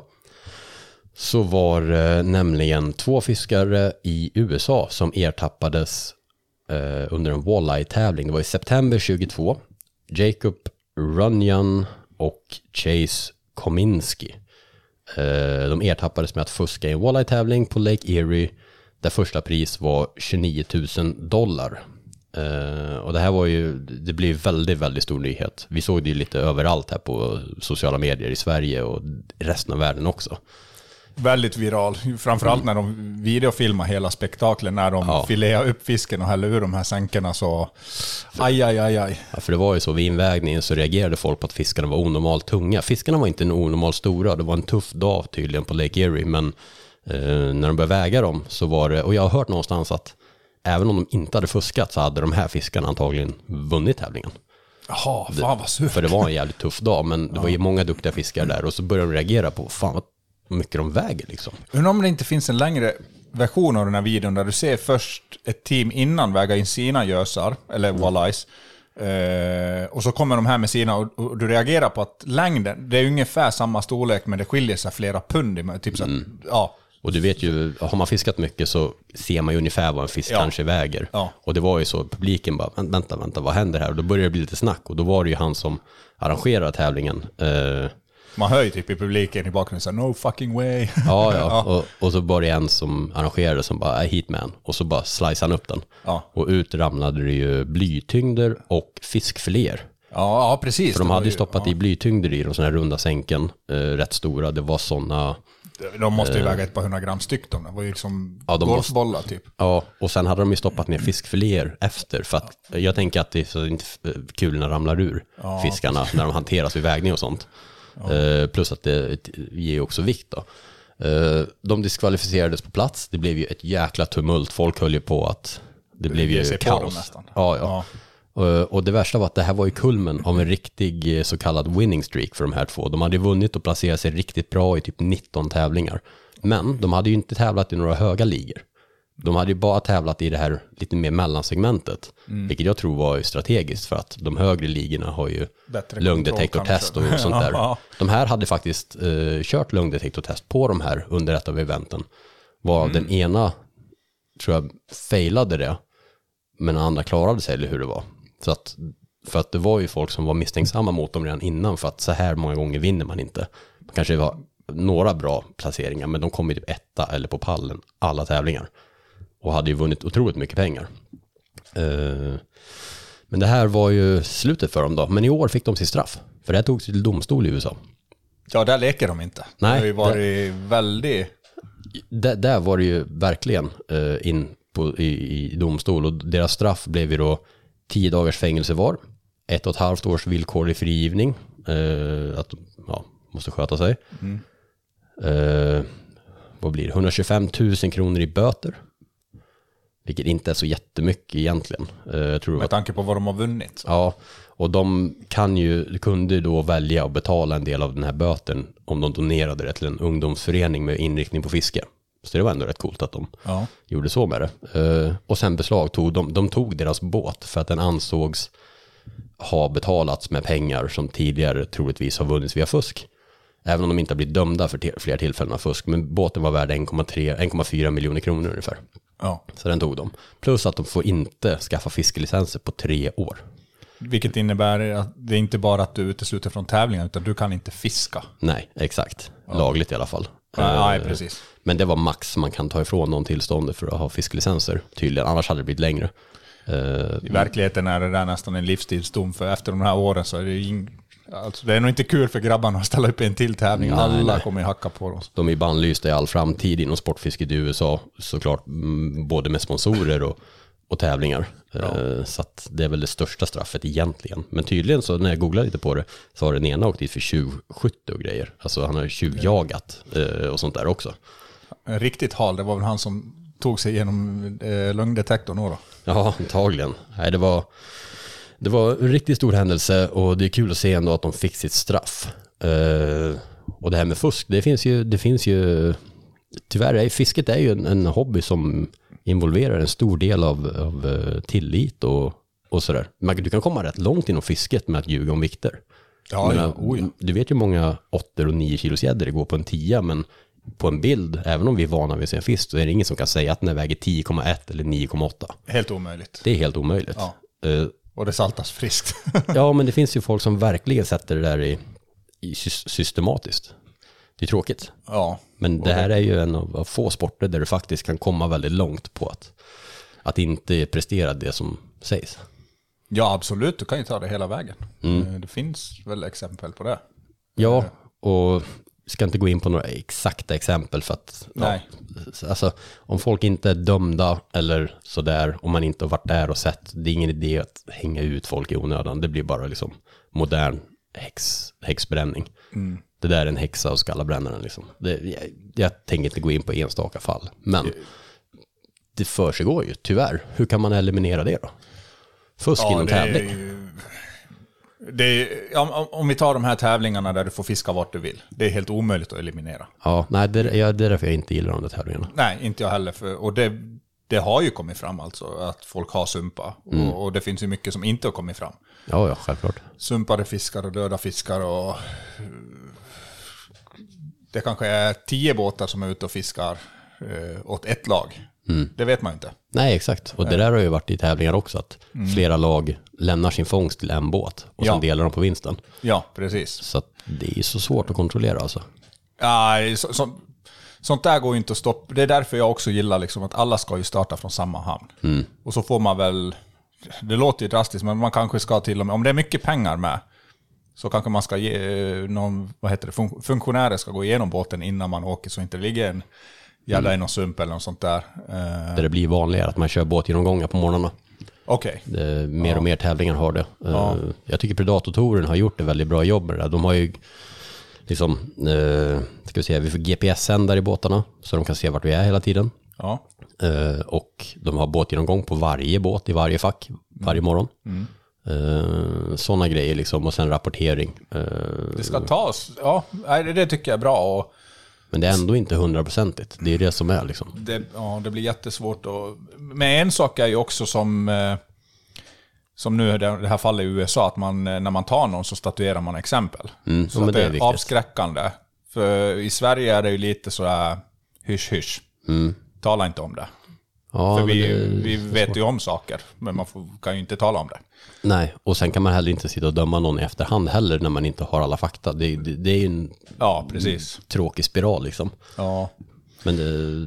så var det nämligen två fiskare i USA som ertappades eh, under en walleye-tävling. Det var i september 22. Jacob Runyan och Chase Kominski. Eh, de ertappades med att fuska i en walleye-tävling på Lake Erie där första pris var 29 000 dollar. Eh, och det här var ju, det blev väldigt, väldigt stor nyhet. Vi såg det ju lite överallt här på sociala medier i Sverige och resten av världen också. Väldigt viral. Framförallt när de videofilmar hela spektaklet, när de Ja. filear upp fisken och häller ur de här sänkorna så... Aj, aj, aj, aj. Ja, för det var ju så, vid invägningen så reagerade folk på att fiskarna var onormalt tunga. Fiskarna var inte onormalt stora, det var en tuff dag tydligen på Lake Erie, men eh, när de började väga dem så var det, och jag har hört någonstans att även om de inte hade fuskat så hade de här fiskarna antagligen vunnit tävlingen. Jaha, fan vad surt. För det var en jävligt tuff dag, men det var ju många duktiga fiskare där och så började de reagera på, fan vad mycket de väger liksom. Undrar om det inte finns en längre version av den här videon där du ser först ett team innan väga in sina gösar, eller Mm. walleyes. Eh, och så kommer de här med sina och, och du reagerar på att längden, det är ungefär samma storlek men det skiljer sig flera pund. Typ så att, Mm. ja. Och du vet ju, har man fiskat mycket så ser man ju ungefär vad en fisk Ja. kanske väger. Ja. Och det var ju så, publiken bara, "Vänt- vänta, vänta, vad händer här? Och då började det bli lite snack. Och då var det ju han som arrangerade tävlingen. Eh, Man hör ju typ i publiken i bakgrunden så här, no fucking way. ja, ja. [laughs] Och, och så var det en som arrangerade som bara, I hit man. Och så bara sliceade han upp den. Ja. Och ut ramlade det ju blytyngder och fiskfiléer. Ja, ja precis. För de hade ju stoppat i blytyngder i de sådana här runda sänken, eh, rätt stora. Det var sådana... De måste ju eh, väga ett par hundra gram styck de. Det var ju liksom Ja, golfbollar typ. Ja, och sen hade de ju stoppat ner fiskfiléer efter. För att jag tänker att det är så inte eh, kulorna ramlar ur Ja, fiskarna när de hanteras vid vägning och sånt. Eh, plus att det ger också vikt då. Eh, de diskvalificerades på plats. Det blev ju ett jäkla tumult. Folk höll ju på att det blev ger ju kaos. nästan. Ja, ja. Eh, Och det värsta var att det här var ju kulmen av en riktig så kallad winning streak för de här två. De hade vunnit och placerat sig riktigt bra i typ 19 tävlingar. Men de hade ju inte tävlat i några höga ligor. De hade ju bara tävlat i det här lite mer mellansegmentet. Mm. Vilket jag tror var strategiskt för att de högre ligorna har ju Bättre lögndetektortest och sånt där. [laughs] De här hade faktiskt eh, kört lögndetektortest på de här under ett av eventen. Var Mm. den ena, tror jag, failade det. Men den andra klarade sig, eller hur det var. Så att, för att det var ju folk som var misstänksamma mot dem redan innan, för att så här många gånger vinner man inte. Man kanske var några bra placeringar, men de kom ju typ etta eller på pallen alla tävlingar. Och hade ju vunnit otroligt mycket pengar. Eh, men det här var ju slutet för dem då. Men i år fick de sitt straff. För det här togs till domstol i USA. Ja, där leker de inte. Nej, det har ju varit väldigt... Där, där var det ju verkligen eh, in på, i, i domstol. Och deras straff blev ju då tio dagars fängelse var. Ett och ett halvt års villkorlig frigivning. Eh, att ja, måste sköta sig. Mm. Eh, vad blir det? 125 000 kronor i böter. Vilket inte är så jättemycket egentligen. Eh, jag tror Med tanke på vad de har vunnit. Ja, och de kan ju, kunde då välja att betala en del av den här böten om de donerade det till en ungdomsförening med inriktning på fiske. Så det var ändå rätt coolt att de Ja. gjorde så med det. Eh, och sen beslagtog de, de tog deras båt för att den ansågs ha betalats med pengar som tidigare troligtvis har vunnits via fusk. Även om de inte har blivit dömda för flera tillfällen av fusk. Men båten var värd 1,3 1,4 miljoner kronor ungefär. Ja. Så den tog de. Plus att de får inte skaffa fiskelicenser på tre år. Vilket innebär att det är inte bara att du utesluter från tävlingar, utan du kan inte fiska. Nej, exakt. Lagligt i alla fall. Nej, Eh, precis. Men det var max man kan ta ifrån någon tillståndet för att ha fisklicenser, tydligen. Annars hade det blivit längre. Eh, I verkligheten är det där nästan en livstidsdom, för efter de här åren så är det. Alltså, det är nog inte kul för grabbarna att ställa upp i en till tävling. Nej, Alla nej. kommer ju hacka på dem. De är bannlysta i all framtid inom sportfisket i USA, såklart, mm, både med sponsorer och, och tävlingar. Eh, Så det är väl det största straffet egentligen. Men tydligen så när jag googlade lite på det så har den ena åkt dit för tjuvskytte och grejer. Alltså han har tjuvjagat eh, och sånt där också. En riktigt hal, det var väl han som tog sig igenom eh, lögndetektorn då. då. Ja, antagligen. Nej, det var, det var en riktigt stor händelse och det är kul att se ändå att de fick sitt straff. Eh, och det här med fusk, det finns ju, det finns ju tyvärr, är, fisket är ju en, en hobby som involverar en stor del av, av eh, tillit och, och sådär. Men du kan komma rätt långt inom fisket med att ljuga om vikter. Ja, Jag ja, oh. Du vet ju många 8 och 9 kilos gäddor det går på en 10 men på en bild, även om vi är vana vid att se en fisk, så är det ingen som kan säga att den väger 10,1 eller 9,8. Helt omöjligt. Det är helt omöjligt. Ja. Eh, Och det saltas friskt. [laughs] ja, men det finns ju folk som verkligen sätter det där i, i sys- systematiskt. Det är tråkigt. Ja. Men det här är ju en av, få sporter där du faktiskt kan komma väldigt långt på att, att inte prestera det som sägs. Ja, absolut. Du kan ju ta det hela vägen. Mm. Eh, Det finns väl exempel på det. Ja, och ska inte gå in på några exakta exempel för att, ja, alltså om folk inte är dömda eller sådär, om man inte har varit där och sett, det är ingen idé att hänga ut folk i onödan, det blir bara liksom modern häx, häxbränning. Mm. Det där är en häxa och skalla brännaren liksom. Det, jag, jag tänker inte gå in på enstaka fall, men det försiggår ju, tyvärr. Hur kan man eliminera det då? Fusk inom det är tävling. ju- är, om, om- vi tar de här tävlingarna där du får fiska vart du vill. Det är helt omöjligt att eliminera. Ja, nej, det, ja, det är därför jag inte gillar de där tävlingarna. Nej, inte jag heller. För, och det, det har ju kommit fram alltså, att folk har sumpa. Mm. Och, och det finns ju mycket som inte har kommit fram. Ja, ja, självklart. Sumpade fiskar och döda fiskar och... Det kanske är tio båtar som är ute och fiskar eh, åt ett lag. Mm. Det vet man inte. Nej, exakt. Och det där har ju varit i tävlingar också, att Mm. flera lag lämnar sin fångst till en båt och Ja. sen delar de på vinsten. Ja, precis. Så det är ju så svårt att kontrollera alltså. Nej, så, så, sånt där går ju inte att stoppa. Det är därför jag också gillar liksom att alla ska ju starta från samma hamn. Mm. Och så får man väl, det låter ju drastiskt, men man kanske ska till och med, om det är mycket pengar med, så kanske man ska ge eh, någon, vad heter det, fun- funktionärer ska gå igenom båten innan man åker så inte det ligger en gädda i någon sump eller något sånt där. Eh, Där det blir vanligare att man kör båtgenomgångar på morgnarna. Okej. Det- Mer Ja. och mer tävlingar har det. Ja. Eh, Jag tycker Predator-touren har gjort ett väldigt bra jobb med det där. De har ju liksom, eh, ska vi säga, vi får GPS-sändare i båtarna så de kan se vart vi är hela tiden. Ja. Och de har båtgenomgång på varje båt i varje fack varje morgon. Mm. Eh, Sådana grejer liksom och sen rapportering. Det ska tas, ja, det tycker jag är bra. Och Men det är ändå inte hundraprocentigt. Det är det som är liksom. det, ja, det blir jättesvårt. Och, men en sak är ju också som, eh, som nu i det här fallet i USA, att man, eh, när man tar någon så statuerar man exempel. Mm, så att det det är är viktigt. avskräckande. För i Sverige är det ju lite sådär hysch hysch. Mm. Tala inte om det. Ja, För vi, det vi vet ju om saker, men man får, kan ju inte tala om det. Nej, och sen kan man heller inte sitta och döma någon i efterhand heller när man inte har alla fakta. Det, det, det är ju en Ja, precis. tråkig spiral liksom. Ja. Men det,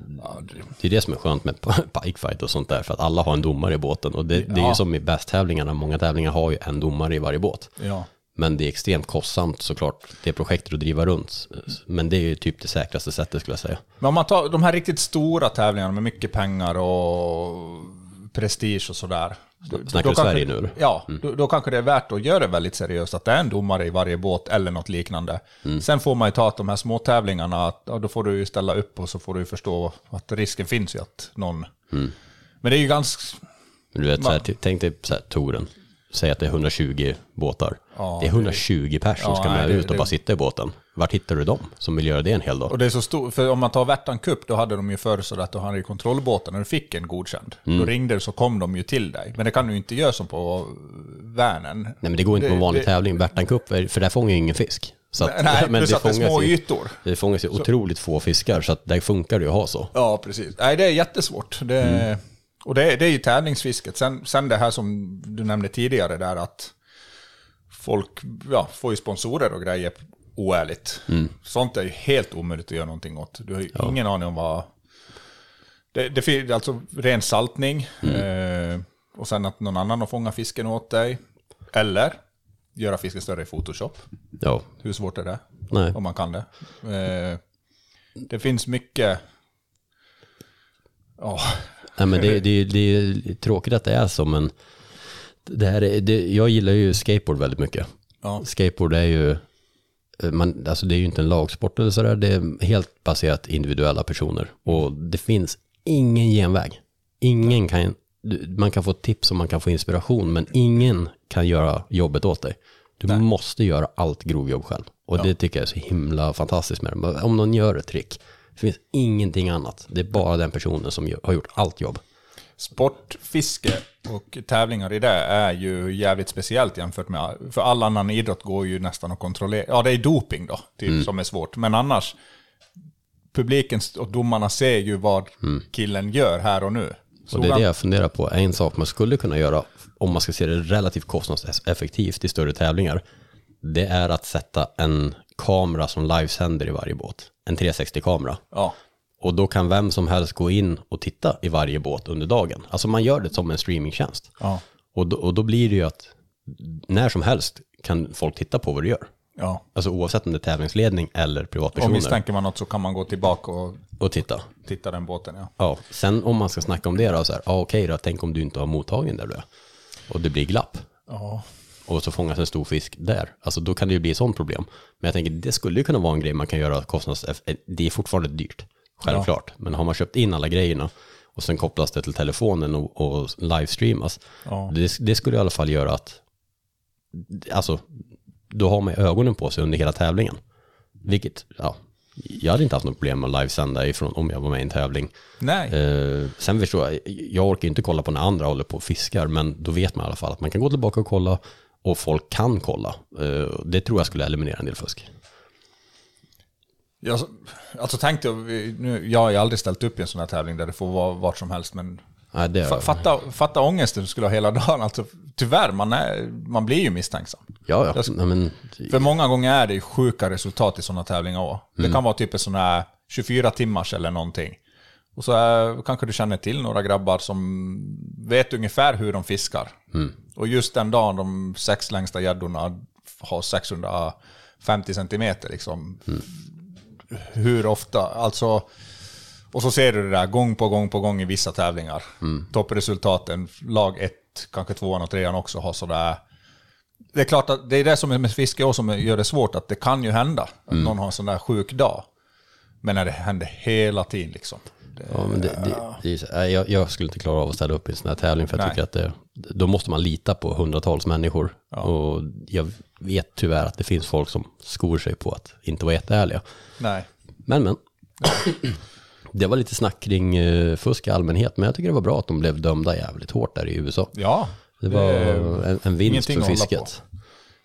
det är det som är skönt med pikefight [laughs] och sånt där, för att alla har en domare i båten. Och det, det är Ja. ju som i bästtävlingarna, många tävlingar har ju en domare i varje båt. Ja. Men det är extremt kostsamt såklart, det projektet att driva runt. Men det är ju typ det säkraste sättet skulle jag säga. Men om man tar de här riktigt stora tävlingarna med mycket pengar och prestige och sådär. Snackar du Sverige nu, eller? Ja, då, då kanske det är värt att göra det väldigt seriöst, att det är en domare i varje båt eller något liknande. Mm. Sen får man ju ta att de här små tävlingarna, att, ja, då får du ju ställa upp och så får du ju förstå att risken finns ju att någon... Mm. Men det är ju ganska... Du vet, så här, tänk dig så här, touren. Säg att det är 120 båtar. Ja, det är 120 personer som Ja, ska nej, med det- ut och det- bara sitta i båten. Vart hittar du dem som vill göra det en hel dag? Och det är så stort, för om man tar Värtan Cup, då hade de ju förr så att då hade kontrollbåten, när du fick en godkänd, Mm. då ringde du så kom de ju till dig. Men det kan du ju inte göra som på Vänern. Nej men det går inte på en vanlig tävling. Värtan Cup, för där fångar ju ingen fisk. Så att, [laughs] Nej, [laughs] plus att det är små ju- ytor. Det fångas ju Så- otroligt få fiskar, så att där funkar det ju att ha så. Ja, precis. Nej, det är jättesvårt. Det, Mm. Och det, det är ju tävlingsfisket. Sen, sen det här som du nämnde tidigare där att folk ja, får ju sponsorer och grejer oärligt. Mm. Sånt är ju helt omöjligt att göra någonting åt. Du har ju Ja. ingen aning om vad... Det, det finns alltså ren saltning. Mm. Eh, och sen att någon annan har fångat fisken åt dig. Eller göra fisken större i Photoshop. Ja. Hur svårt är det? Nej. Om man kan det. Eh, det finns mycket... Ja. Nej, men det, det, det är tråkigt att det är så, men det här är, det, jag gillar ju skateboard väldigt mycket. Ja. Skateboard är ju, eh, man, alltså det är ju inte en lagsport eller sådär, det är helt baserat individuella personer. Och det finns ingen genväg. Ingen kan, man kan få tips och man kan få inspiration, men ingen kan göra jobbet åt dig. Du måste göra allt grovjobb själv. Och Ja. det tycker jag är så himla fantastiskt med det. Om någon gör ett trick, det finns ingenting annat. Det är bara den personen som har gjort allt jobb. Sportfiske och tävlingar i det är ju jävligt speciellt jämfört med... För all annan idrott går ju nästan att kontrollera. Ja, det är doping då, typ, Mm. som är svårt. Men annars, publiken och domarna ser ju vad killen gör här och nu. Mm. Och det är det jag funderar på. En sak man skulle kunna göra, om man ska se det relativt kostnadseffektivt i större tävlingar, det är att sätta en kamera som livesänder i varje båt. En 360-kamera. Ja. Och då kan vem som helst gå in och titta i varje båt under dagen. Alltså man gör det som en streamingtjänst. Ja. Och då, och då blir det ju att när som helst kan folk titta på vad du gör. Ja. Alltså oavsett om det är tävlingsledning eller Och privatpersoner. misstänker man något så kan man gå tillbaka och Och titta. titta den båten. Ja. Ja, sen om man ska snacka om det då, så här, ja okej då, tänk om du inte har mottagning där du är. Och det blir glapp. Ja. Och så fångas en stor fisk där. Alltså då kan det ju bli ett sånt problem. Men jag tänker, det skulle ju kunna vara en grej man kan göra kostnads... Det är fortfarande dyrt, självklart. Men har man köpt in alla grejerna och sen kopplas det till telefonen och, och livestreamas. Ja. Det, det skulle i alla fall göra att, alltså, då har man ögonen på sig under hela tävlingen. Vilket, ja, jag hade inte haft något problem med att livesända ifrån om jag var med i en tävling. Nej. Eh, sen förstår jag, jag orkar inte kolla på när andra håller på och fiskar, men då vet man i alla fall att man kan gå tillbaka och kolla och folk kan kolla. Eh, det tror jag skulle eliminera en del fusk. Jag, alltså tänkte jag, nu, jag har ju aldrig ställt upp i en sån här tävling där det får vara vart som helst, men Nej, det, fa, fatta, fatta ångesten du skulle ha hela [laughs] dagen. Alltså, tyvärr, man, är, man blir ju misstänksam. ja, ja. Jag- Nej, men, För många gånger är det ju sjuka resultat i sådana tävlingar också. Det Mm. kan vara typ en sån här 24 timmars eller någonting. Och så är, kanske du känner till några grabbar som vet ungefär hur de fiskar. Mm. Och just den dagen de sex längsta gäddorna har 650 centimeter liksom. Mm. Hur ofta? Alltså... Och så ser du det där gång på gång på gång i vissa tävlingar. Mm. Toppresultaten, lag ett, kanske tvåan och trean också har sådär... Det är klart att det är det som är med fiske och som gör det svårt, att det kan ju hända. Att Mm. någon har en sån där sjuk dag. Men när det händer hela tiden liksom. Ja, men det, det, det är, så- nej, jag, jag skulle inte klara av att ställa upp i en sån här tävling, för jag Nej. tycker att det, då måste man lita på hundratals människor. Och jag vet tyvärr att det finns folk som skor sig på att inte vara jätteärliga. Nej. Men men. Det var lite snack kring eh, fusk i allmänhet, men jag tycker det var bra att de blev dömda jävligt hårt där i USA. Ja. Det var är en, en vinst för fisket.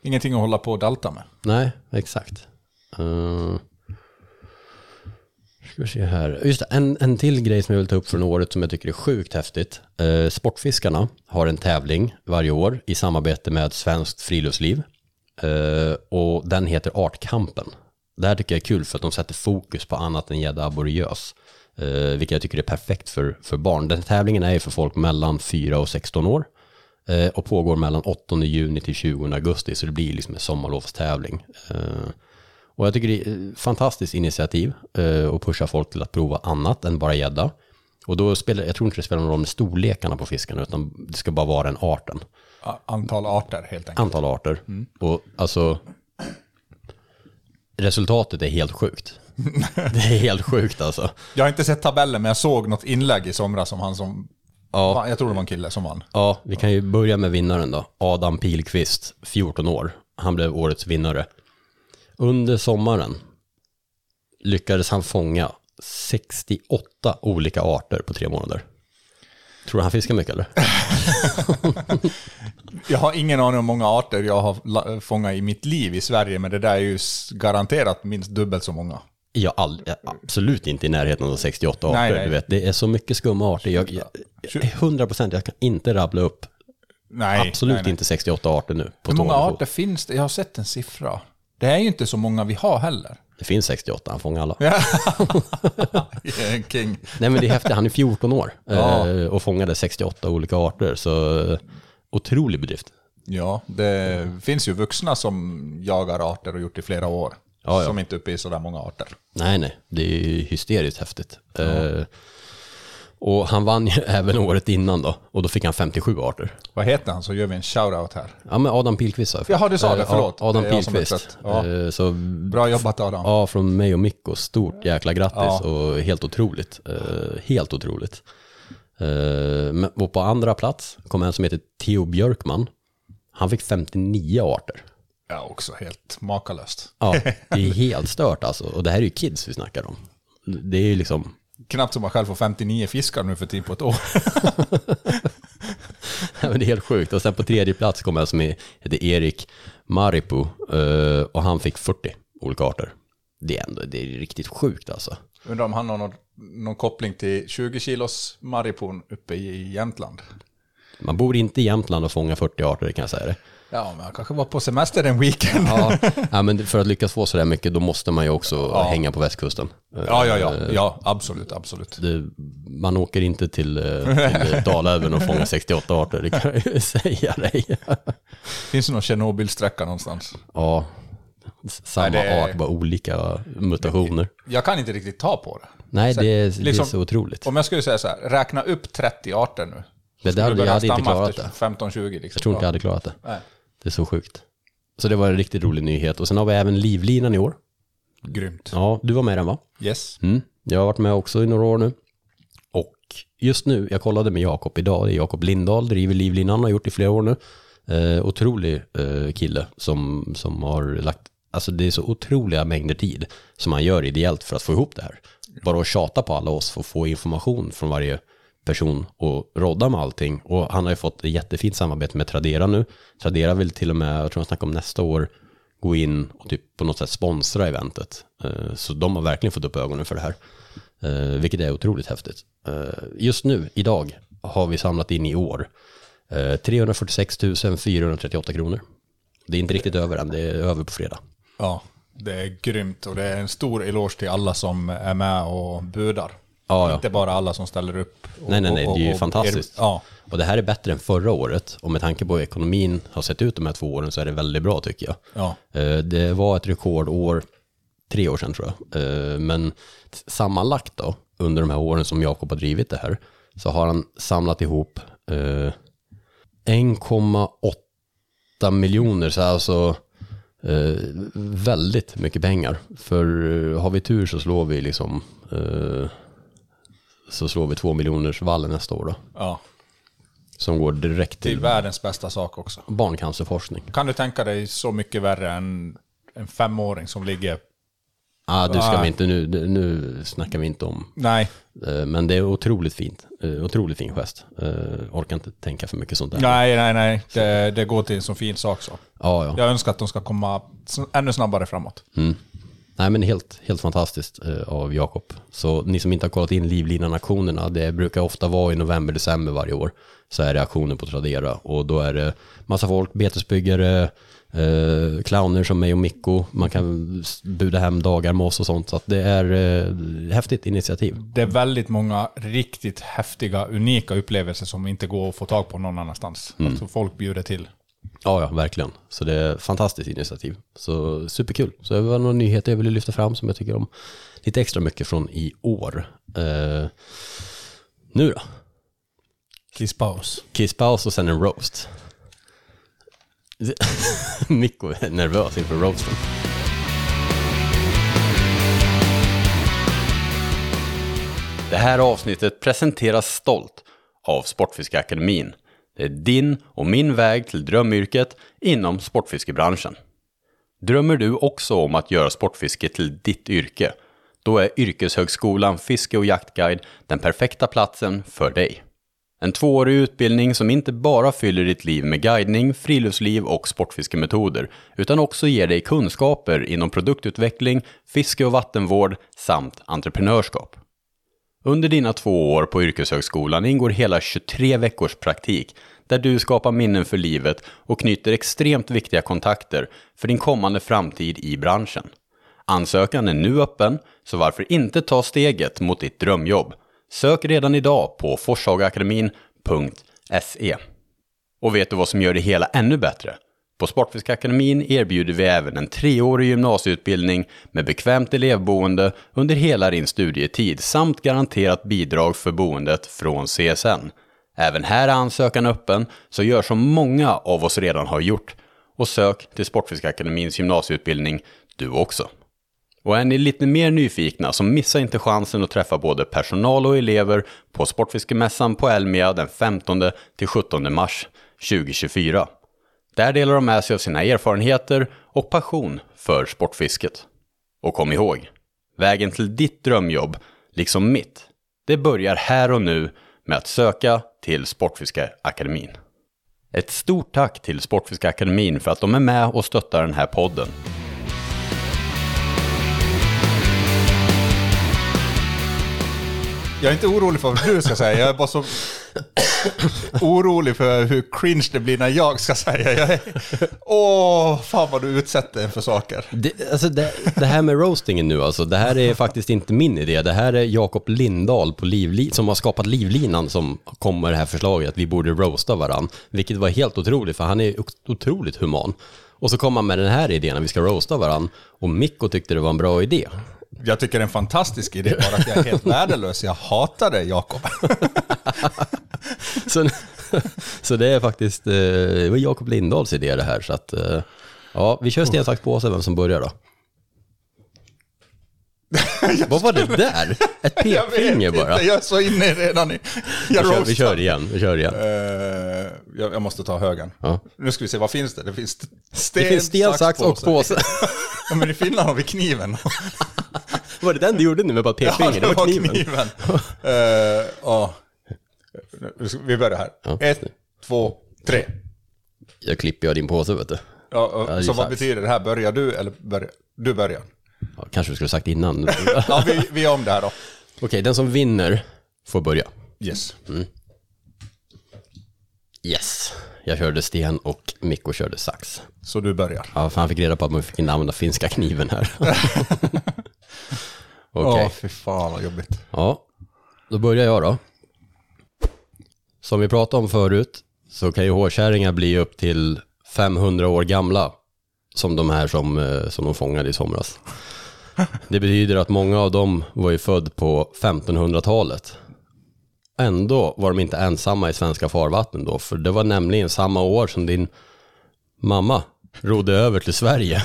Ingenting att hålla på och dalta med. Nej, exakt. Uh, ska vi se här. Just det, en, en till grej som jag vill ta upp från året som jag tycker är sjukt häftigt. Eh, Sportfiskarna har en tävling varje år i samarbete med Svenskt Friluftsliv. Eh, och den heter Artkampen. Det här tycker jag är kul för att de sätter fokus på annat än gädda aboriös. Eh, vilket jag tycker är perfekt för, för barn. Den tävlingen är ju för folk mellan 4 och 16 år. Eh, och pågår mellan 8 juni till 20 augusti. Så det blir liksom en sommarlovstävling. Eh, och jag tycker det är ett fantastiskt initiativ eh, att pusha folk till att prova annat än bara gädda. Och då spelar, jag tror inte det spelar någon roll med storlekarna på fiskarna, utan det ska bara vara den arten. Antal arter helt enkelt. Antal arter. Och alltså, resultatet är helt sjukt. [laughs] det är helt sjukt alltså. [laughs] Jag har inte sett tabellen, men jag såg något inlägg i somras som han som... Ja. Jag tror det var en kille som vann. Ja, vi kan ju börja med vinnaren då. Adam Pilqvist, 14 år. Han blev årets vinnare. Under sommaren lyckades han fånga 68 olika arter på tre månader. Tror du han fiskar mycket eller? [laughs] Jag har ingen aning om hur många arter jag har fångat i mitt liv i Sverige, men det där är ju garanterat minst dubbelt så många. Jag är absolut inte i närheten av 68 arter. Nej, nej. Du vet. Det är så mycket skumma arter. Jag, jag, jag, 100 procent, jag kan inte rabbla upp Nej, absolut inte 68 arter nu. På Hur många arter finns det? Jag har sett en siffra. Det är ju inte så många vi har heller. Det finns 68, han fångar alla. Ja. [laughs] king. Nej men det är häftigt, han är 14 år Ja. eh, och fångade 68 olika arter. Så eh, otrolig bedrift. Ja, det finns ju vuxna som jagar arter och gjort i flera år. Ja, ja. Som inte är uppe i sådär många arter. Nej, nej, det är hysteriskt häftigt. Eh, och han vann ju [laughs] även året innan då, och då fick han 57 arter. Vad heter han så gör vi en shout-out här. Ja, men Adam Pilqvist sa jag. Jaha, du sa det, Eh, förlåt. Adam Det trött. Ja. Eh, Så, Bra jobbat Adam. Ja, från mig och Mikko. Stort jäkla grattis Ja. och helt otroligt. Eh, helt otroligt. Och på andra plats kom en som heter Theo Björkman. Han fick 59 arter. Ja, också helt makalöst. Ja, det är [laughs] helt stört alltså. Och det här är ju kids vi snackar om. Det är ju liksom, Knappt som man själv får 59 fiskar nu för tiden på ett år. [laughs] Men det är helt sjukt. Och sen på tredje plats kom en som heter Erik Maripu eh, och han fick 40 olika arter. Det är ändå det är riktigt sjukt alltså. Undrar om han har någon, någon koppling till 20 kilos maripon uppe i Jämtland. Man bor inte i Jämtland och fångar 40 arter, kan jag säga det. Ja, men han kanske var på semester en weekend. Ja, [laughs] ja, men för att lyckas få sådär mycket, då måste man ju också Ja. hänga på västkusten. Ja, ja, ja. Eh, ja absolut, absolut. Det, man åker inte till, eh, till [laughs] Dalälven och fångar 68 arter, det kan jag ju [laughs] säga dig. Finns det någon Tjernobylsträcka någonstans? Ja, samma Nej, är- art, bara olika mutationer. Jag kan inte riktigt ta på det. Nej, Så- det är, det är liksom, så otroligt. Om jag skulle säga så här, räkna upp 30 arter nu. Det där, jag hade inte klarat det. 15-20 liksom. Jag tror inte Ja. jag hade klarat det. Nej. Det är så sjukt. Så det var en riktigt rolig nyhet. Och sen har vi även livlinan i år. Grymt. Ja, du var med i den va? Yes. Mm. Jag har varit med också i några år nu. Och just nu, jag kollade med Jakob idag, det är Jakob Lindahl, driver livlinan, har gjort i flera år nu. Eh, otrolig eh, kille som, som har lagt, alltså det är så otroliga mängder tid som han gör ideellt för att få ihop det här. Bara att tjata på alla oss för att få information från varje person och rodda med allting. Och han har ju fått ett jättefint samarbete med Tradera nu. Tradera vill till och med, jag tror jag snackar om nästa år, gå in och typ på något sätt sponsra eventet. Eh, så de har verkligen fått upp ögonen för det här. Eh, vilket är otroligt häftigt. Eh, just nu, idag, har vi samlat in i år 346 438 kronor. Det är inte riktigt över än, det är över på fredag. Ja, det är grymt och det är en stor eloge till alla som är med och budar. Ja, ja. Inte bara alla som ställer upp. och- Nej, nej, nej, det är ju och- fantastiskt. Ja, Och det här är bättre än förra året. Och med tanke på hur ekonomin har sett ut de här två åren så är det väldigt bra tycker jag. Ja. Eh, Det var ett rekordår, tre år sedan tror jag. Eh, Men sammanlagt då, under de här åren som Jakob har drivit det här, så har han samlat ihop eh, 1,8 miljoner, så alltså eh, väldigt mycket pengar. För eh, har vi tur så slår vi liksom eh, så slår vi två miljoners vallen nästa år då. ja. Som går direkt Till till världens bästa sak också. barncancerforskning. Kan du tänka dig så mycket värre än en femåring som ligger... Ah, du ska Ah. vi inte, nu, nu snackar vi inte om. Nej. Eh, Men det är otroligt fint. Eh, Otroligt fin gest. Eh, Orkar inte tänka för mycket sånt där. Nej, nej, nej. Det, det går till en så fin sak så. Ja, ja. Jag önskar att de ska komma ännu snabbare framåt. Mm. Nej men helt, helt fantastiskt eh, av Jakob. Så ni som inte har kollat in livlinan-aktionerna, det brukar ofta vara i november, december varje år. Så är det aktioner på Tradera och då är det massa folk, betesbyggare, eh, clowner som mig och Mikko. Man kan buda hem dagar med oss och sånt. Så det är eh, häftigt initiativ. Det är väldigt många riktigt häftiga, unika upplevelser som inte går att få tag på någon annanstans. Mm. Alltså folk bjuder till. Ja, ja, verkligen. Så det är fantastiskt initiativ. Så superkul. Så det var några nyheter jag ville lyfta fram som jag tycker om lite extra mycket från i år. Eh, nu då? Kisspaus. Kisspaus och sen en roast. [laughs] Mikko är nervös inför roasten. Det här avsnittet presenteras stolt av Sportfiskeakademin. Det är din och min väg till drömyrket inom sportfiskebranschen. Drömmer du också om att göra sportfiske till ditt yrke? Då är Yrkeshögskolan Fiske och jaktguide den perfekta platsen för dig. En tvåårig utbildning som inte bara fyller ditt liv med guidning, friluftsliv och sportfiskemetoder, utan också ger dig kunskaper inom produktutveckling, fiske och vattenvård samt entreprenörskap. Under dina två år på yrkeshögskolan ingår hela 23 veckors praktik där du skapar minnen för livet och knyter extremt viktiga kontakter för din kommande framtid i branschen. Ansökan är nu öppen, så varför inte ta steget mot ditt drömjobb? Sök redan idag på forshagaakademin.se. Och vet du vad som gör det hela ännu bättre? På Sportfiskakademin erbjuder vi även en treårig gymnasieutbildning med bekvämt elevboende under hela din studietid samt garanterat bidrag för boendet från CSN. Även här är ansökan öppen, så gör som många av oss redan har gjort och sök till Sportfiskakademins gymnasieutbildning du också. Och är ni lite mer nyfikna så missa inte chansen att träffa både personal och elever på Sportfiskemässan på Elmia den 15-17 mars 2024. Där delar de med sig av sina erfarenheter och passion för sportfisket. Och kom ihåg, vägen till ditt drömjobb, liksom mitt, det börjar här och nu med att söka till Sportfiskeakademin. Ett stort tack till Sportfiskeakademin för att de är med och stöttar den här podden. Jag är inte orolig för vad du ska säga, jag är bara så orolig för hur cringe det blir när jag ska säga. Jag är... Åh, fan vad du utsätter en för saker. Det, alltså det, det här med roastingen nu alltså, det här är faktiskt inte min idé. Det här är Jakob Lindahl på Livli, som har skapat Livlinan som kom med det här förslaget att vi borde roasta varandra. Vilket var helt otroligt, för han är otroligt human. Och så kom han med den här idén att vi ska roasta varandra, Och Mikko tyckte det var en bra idé. Jag tycker det är en fantastisk idé, bara att jag är helt värdelös. Jag hatar dig, Jakob. så, så det är faktiskt, eh, det var Jakob Lindahls idé det här. Så att, eh, ja, vi kör sten, sax, påse, vem som börjar då. [laughs] Vad var det där? Ett pekfinger bara? Jag är så inne redan i... Vi kör, vi kör igen, vi kör igen. Uh, jag, jag, måste ta högen. Ja. Nu ska vi se, vad finns det? Det finns sten, det finns sten sax, och påse. [laughs] ja, men i Finland har vi kniven. [laughs] var det den du gjorde nu med bara pekfinger? Ja, det, var kniven. kniven. [laughs] uh, uh. Vi börjar här. Ja. Ett, två, tre. Jag klipper jag din påse vet du. Ja, ja, så vad betyder det här? Börjar du eller börjar du? Börjar. Ja, kanske vi skulle sagt innan. [laughs] ja, vi, vi är om det här då. Okej, den som vinner får börja. Yes. Mm. Yes. Jag körde sten och Mikko körde sax. Så du börjar? Ja, för han fick reda på att man fick inte använda finska kniven här. [laughs] Okej. Okay. Åh, fy fan vad jobbigt. Ja, då börjar jag då. Som vi pratade om förut så kan ju hårkärringar bli upp till 500 år gamla. Som de här som, eh, som de fångade i somras. [laughs] Det betyder att många av dem var ju född på 1500-talet. Ändå var de inte ensamma i svenska farvatten då, för det var nämligen samma år som din mamma rodde över till Sverige.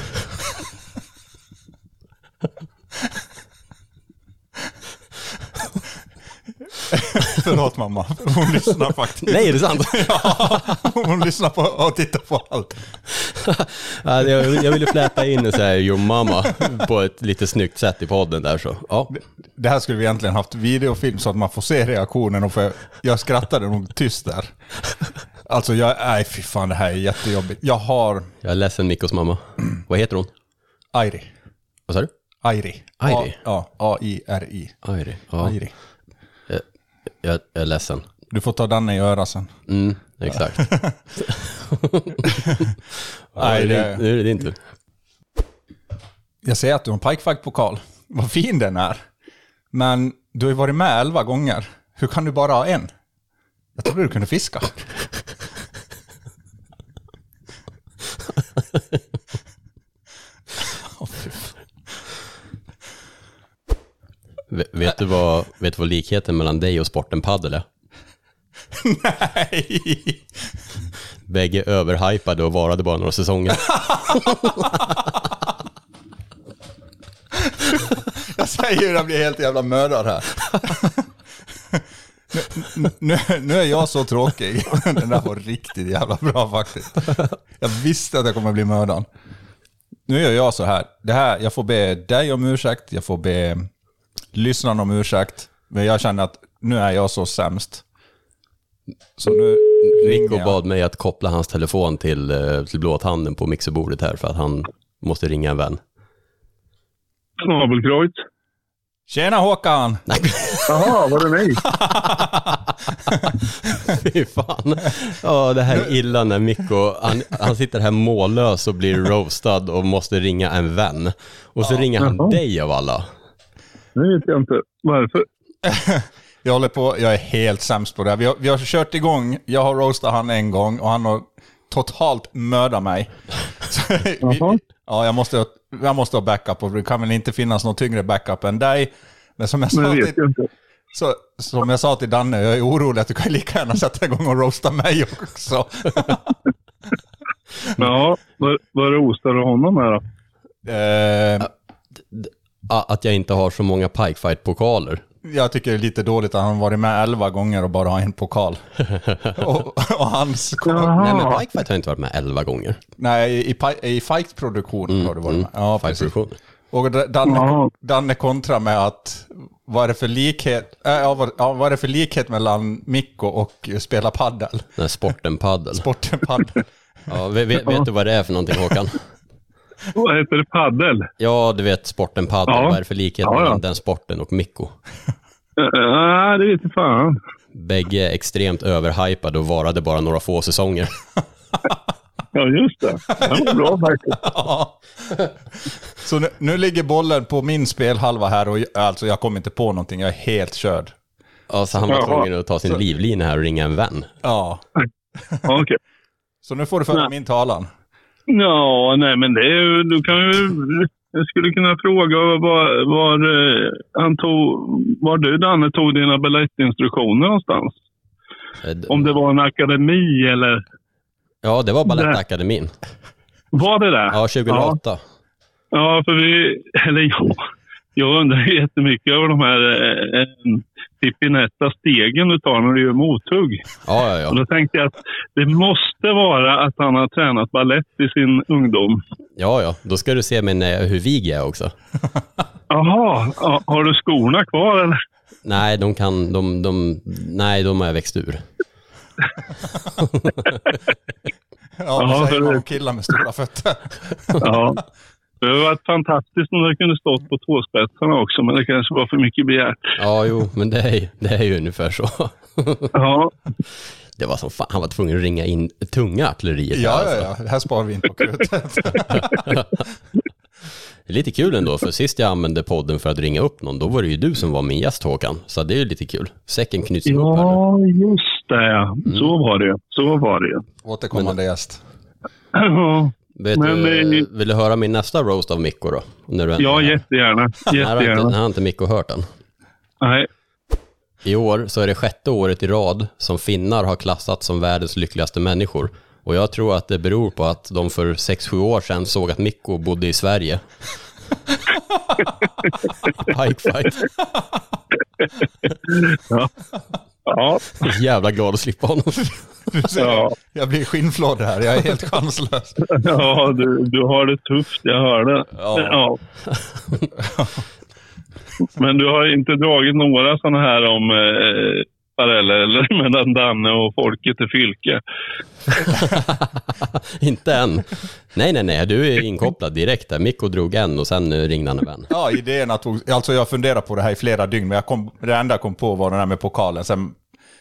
[laughs] Förlåt mamma, hon lyssnar faktiskt. Nej, är det sant? [laughs] ja, hon lyssnar på och tittar på allt. jag ville fläta in så här, your mama på ett lite snyggt sätt i podden där så. Ja. Det här skulle vi egentligen haft videofilm så att man får se reaktionen och för jag skrattade nog tyst där. Alltså jag, nej fy fan det här är jättejobbigt. Jag har... Jag är ledsen Mikkos mamma. Vad heter hon? Airi. Vad sa du? Airi. Airi? Ja, A-I-R-I. Airi. Ja. Airi. Jag, jag, är ledsen. Du får ta Danne i örat sen. Mm, exakt. [laughs] Nej, det... Nu är det din tur. Jag ser att du har en Pikefight-pokal. [laughs] Vad fin den är. Men du har ju varit med elva gånger. Hur kan du bara ha en? Jag trodde du kunde fiska. [laughs] Vet du, vad, vet du vad likheten mellan dig och sporten padel är? Nej! Bägge överhypade och varade bara några säsonger. jag säger ju, jag blir helt jävla mördad här. Nu, nu, nu, är jag så tråkig. Den där var riktigt jävla bra faktiskt. Jag visste att jag kommer bli mördad. Nu gör jag så här. Det här. Jag får be dig om ursäkt, jag får be lyssnarna om ursäkt. Men jag känner att nu är jag så sämst. Så nu Rico bad mig att koppla hans telefon till, eh, till blåtanden på mixerbordet här för att han måste ringa en vän. Snabelkrojt. Tjena Håkan! [laughs] Jaha, var det mig? [laughs] Fy fan. Ja, det här är illa när Mikko, han, han sitter här mållös och blir roastad och måste ringa en vän. Och så ringer han Jaha. dig av alla. Det vet jag inte. Varför? [laughs] Jag håller på, jag är helt sämst på det här. Vi har, vi har kört igång, jag har roastat han en gång och han har totalt mördat mig. [laughs] Vi, ja, jag måste, jag måste ha backup och det kan väl inte finnas någon tyngre backup än dig. Men som jag sa, till, jag så, som jag sa till Danne, jag är orolig att du kan lika gärna sätta igång och roasta mig också. [laughs] Ja, vad, vad roastar du honom med då? Eh, Att jag inte har så många Pikefight-pokaler. jag tycker det är lite dåligt att han varit med elva gånger och bara har en pokal. [laughs] och, och hans... Nej, men Pikefight har inte varit med elva gånger. Nej, i, pi- i fight-produktion har du varit med. Ja, precis. Och Danne, Danne kontra med att vad är det för likhet, äh, ja, vad, ja, vad är det för likhet mellan Mikko och spela paddel? Nej, sporten paddel. Sporten paddel. Ja, vet, vet, vet du vad det är för någonting Håkan? [laughs] Vad heter det? Paddel? Ja, du vet sporten paddel. Ja. Vad är det för likhet Ja, ja. mellan den sporten och Mikko? Nej, det vet jag fan. Bägge är extremt överhypade och varade bara några få säsonger. [laughs] Ja, just det. Det var bra faktiskt. [laughs] Ja. Så nu, nu ligger bollen på min spelhalva här och jag- alltså jag kommer inte på någonting, jag är helt körd. Ja, så han var tvungen att ta sin Så- livlina här och ringa en vän. Ja. Okej. [laughs] Så nu får du föra min talan. Ja, nej men det är du kan ju, jag skulle kunna fråga var, var eh, han tog, var du Danne tog dina balettinstruktioner någonstans? Om det var en akademi eller? Ja, det var Balettakademin. Var det det? Ja, 2008. Ja, ja för vi, [laughs] eller ja, jag undrar jättemycket över de här eh, eh, Pippinetta stegen du tar när du gör mothugg. Ja, ja, Och ja. då tänkte jag att det måste vara att han har tränat ballett i sin ungdom. Ja, ja. Då ska du se min, eh, hur vig jag är också. [laughs] Jaha, ja, har du skorna kvar eller? Nej, de kan, de, de, nej, de har jag växt ur. [laughs] Ja, Ja, säger för- man om killar med stora fötter? Ja. [laughs] Det hade varit fantastiskt om det kunde stått på tåspetsarna också, men det kanske var för mycket begärt. Ja, jo, men det är, det är ju ungefär så. Ja. Det var som fan, han var tvungen att ringa in tunga artilleriet. här, Ja, alltså. ja, ja. Här sparar vi in på krutet. Det [laughs] lite kul ändå, för sist jag använde podden för att ringa upp någon, då var det ju du som var min gäst Håkan. Så det är ju lite kul. Säcken knyts ihop här. Ja, just det ja. Så var det Så var det Återkommande gäst. [clears throat] Ja. Vet Men, du, eh, vill du höra min nästa roast av Mikko då? När du Ja, jättegärna. Nej, har inte, Jättegärna. har inte Mikko hört den. Nej. I år så är det sjätte året i rad som finnar har klassats som världens lyckligaste människor. Och jag tror att det beror på att de för 6-7 år sedan såg att Mikko bodde i Sverige. [laughs] Pike fight. Ja. Ja. [laughs] Jävla glad att slippa honom. Ja. Jag blir skinnflådd här, jag är helt chanslös. [laughs] Ja, du, du har det tufft, jag hör det. Ja. [laughs] Men du har inte dragit några sådana här om eh, paralleller [laughs] mellan Danne och folket i Fylke? [laughs] Inte än. Nej, nej, nej. Du är inkopplad direkt där. Mikko drog en och sen eh, ringde han en vän. Ja, idéerna tog... Alltså jag funderar på det här i flera dygn, men jag kom, det enda jag kom på var det där med pokalen. Sen,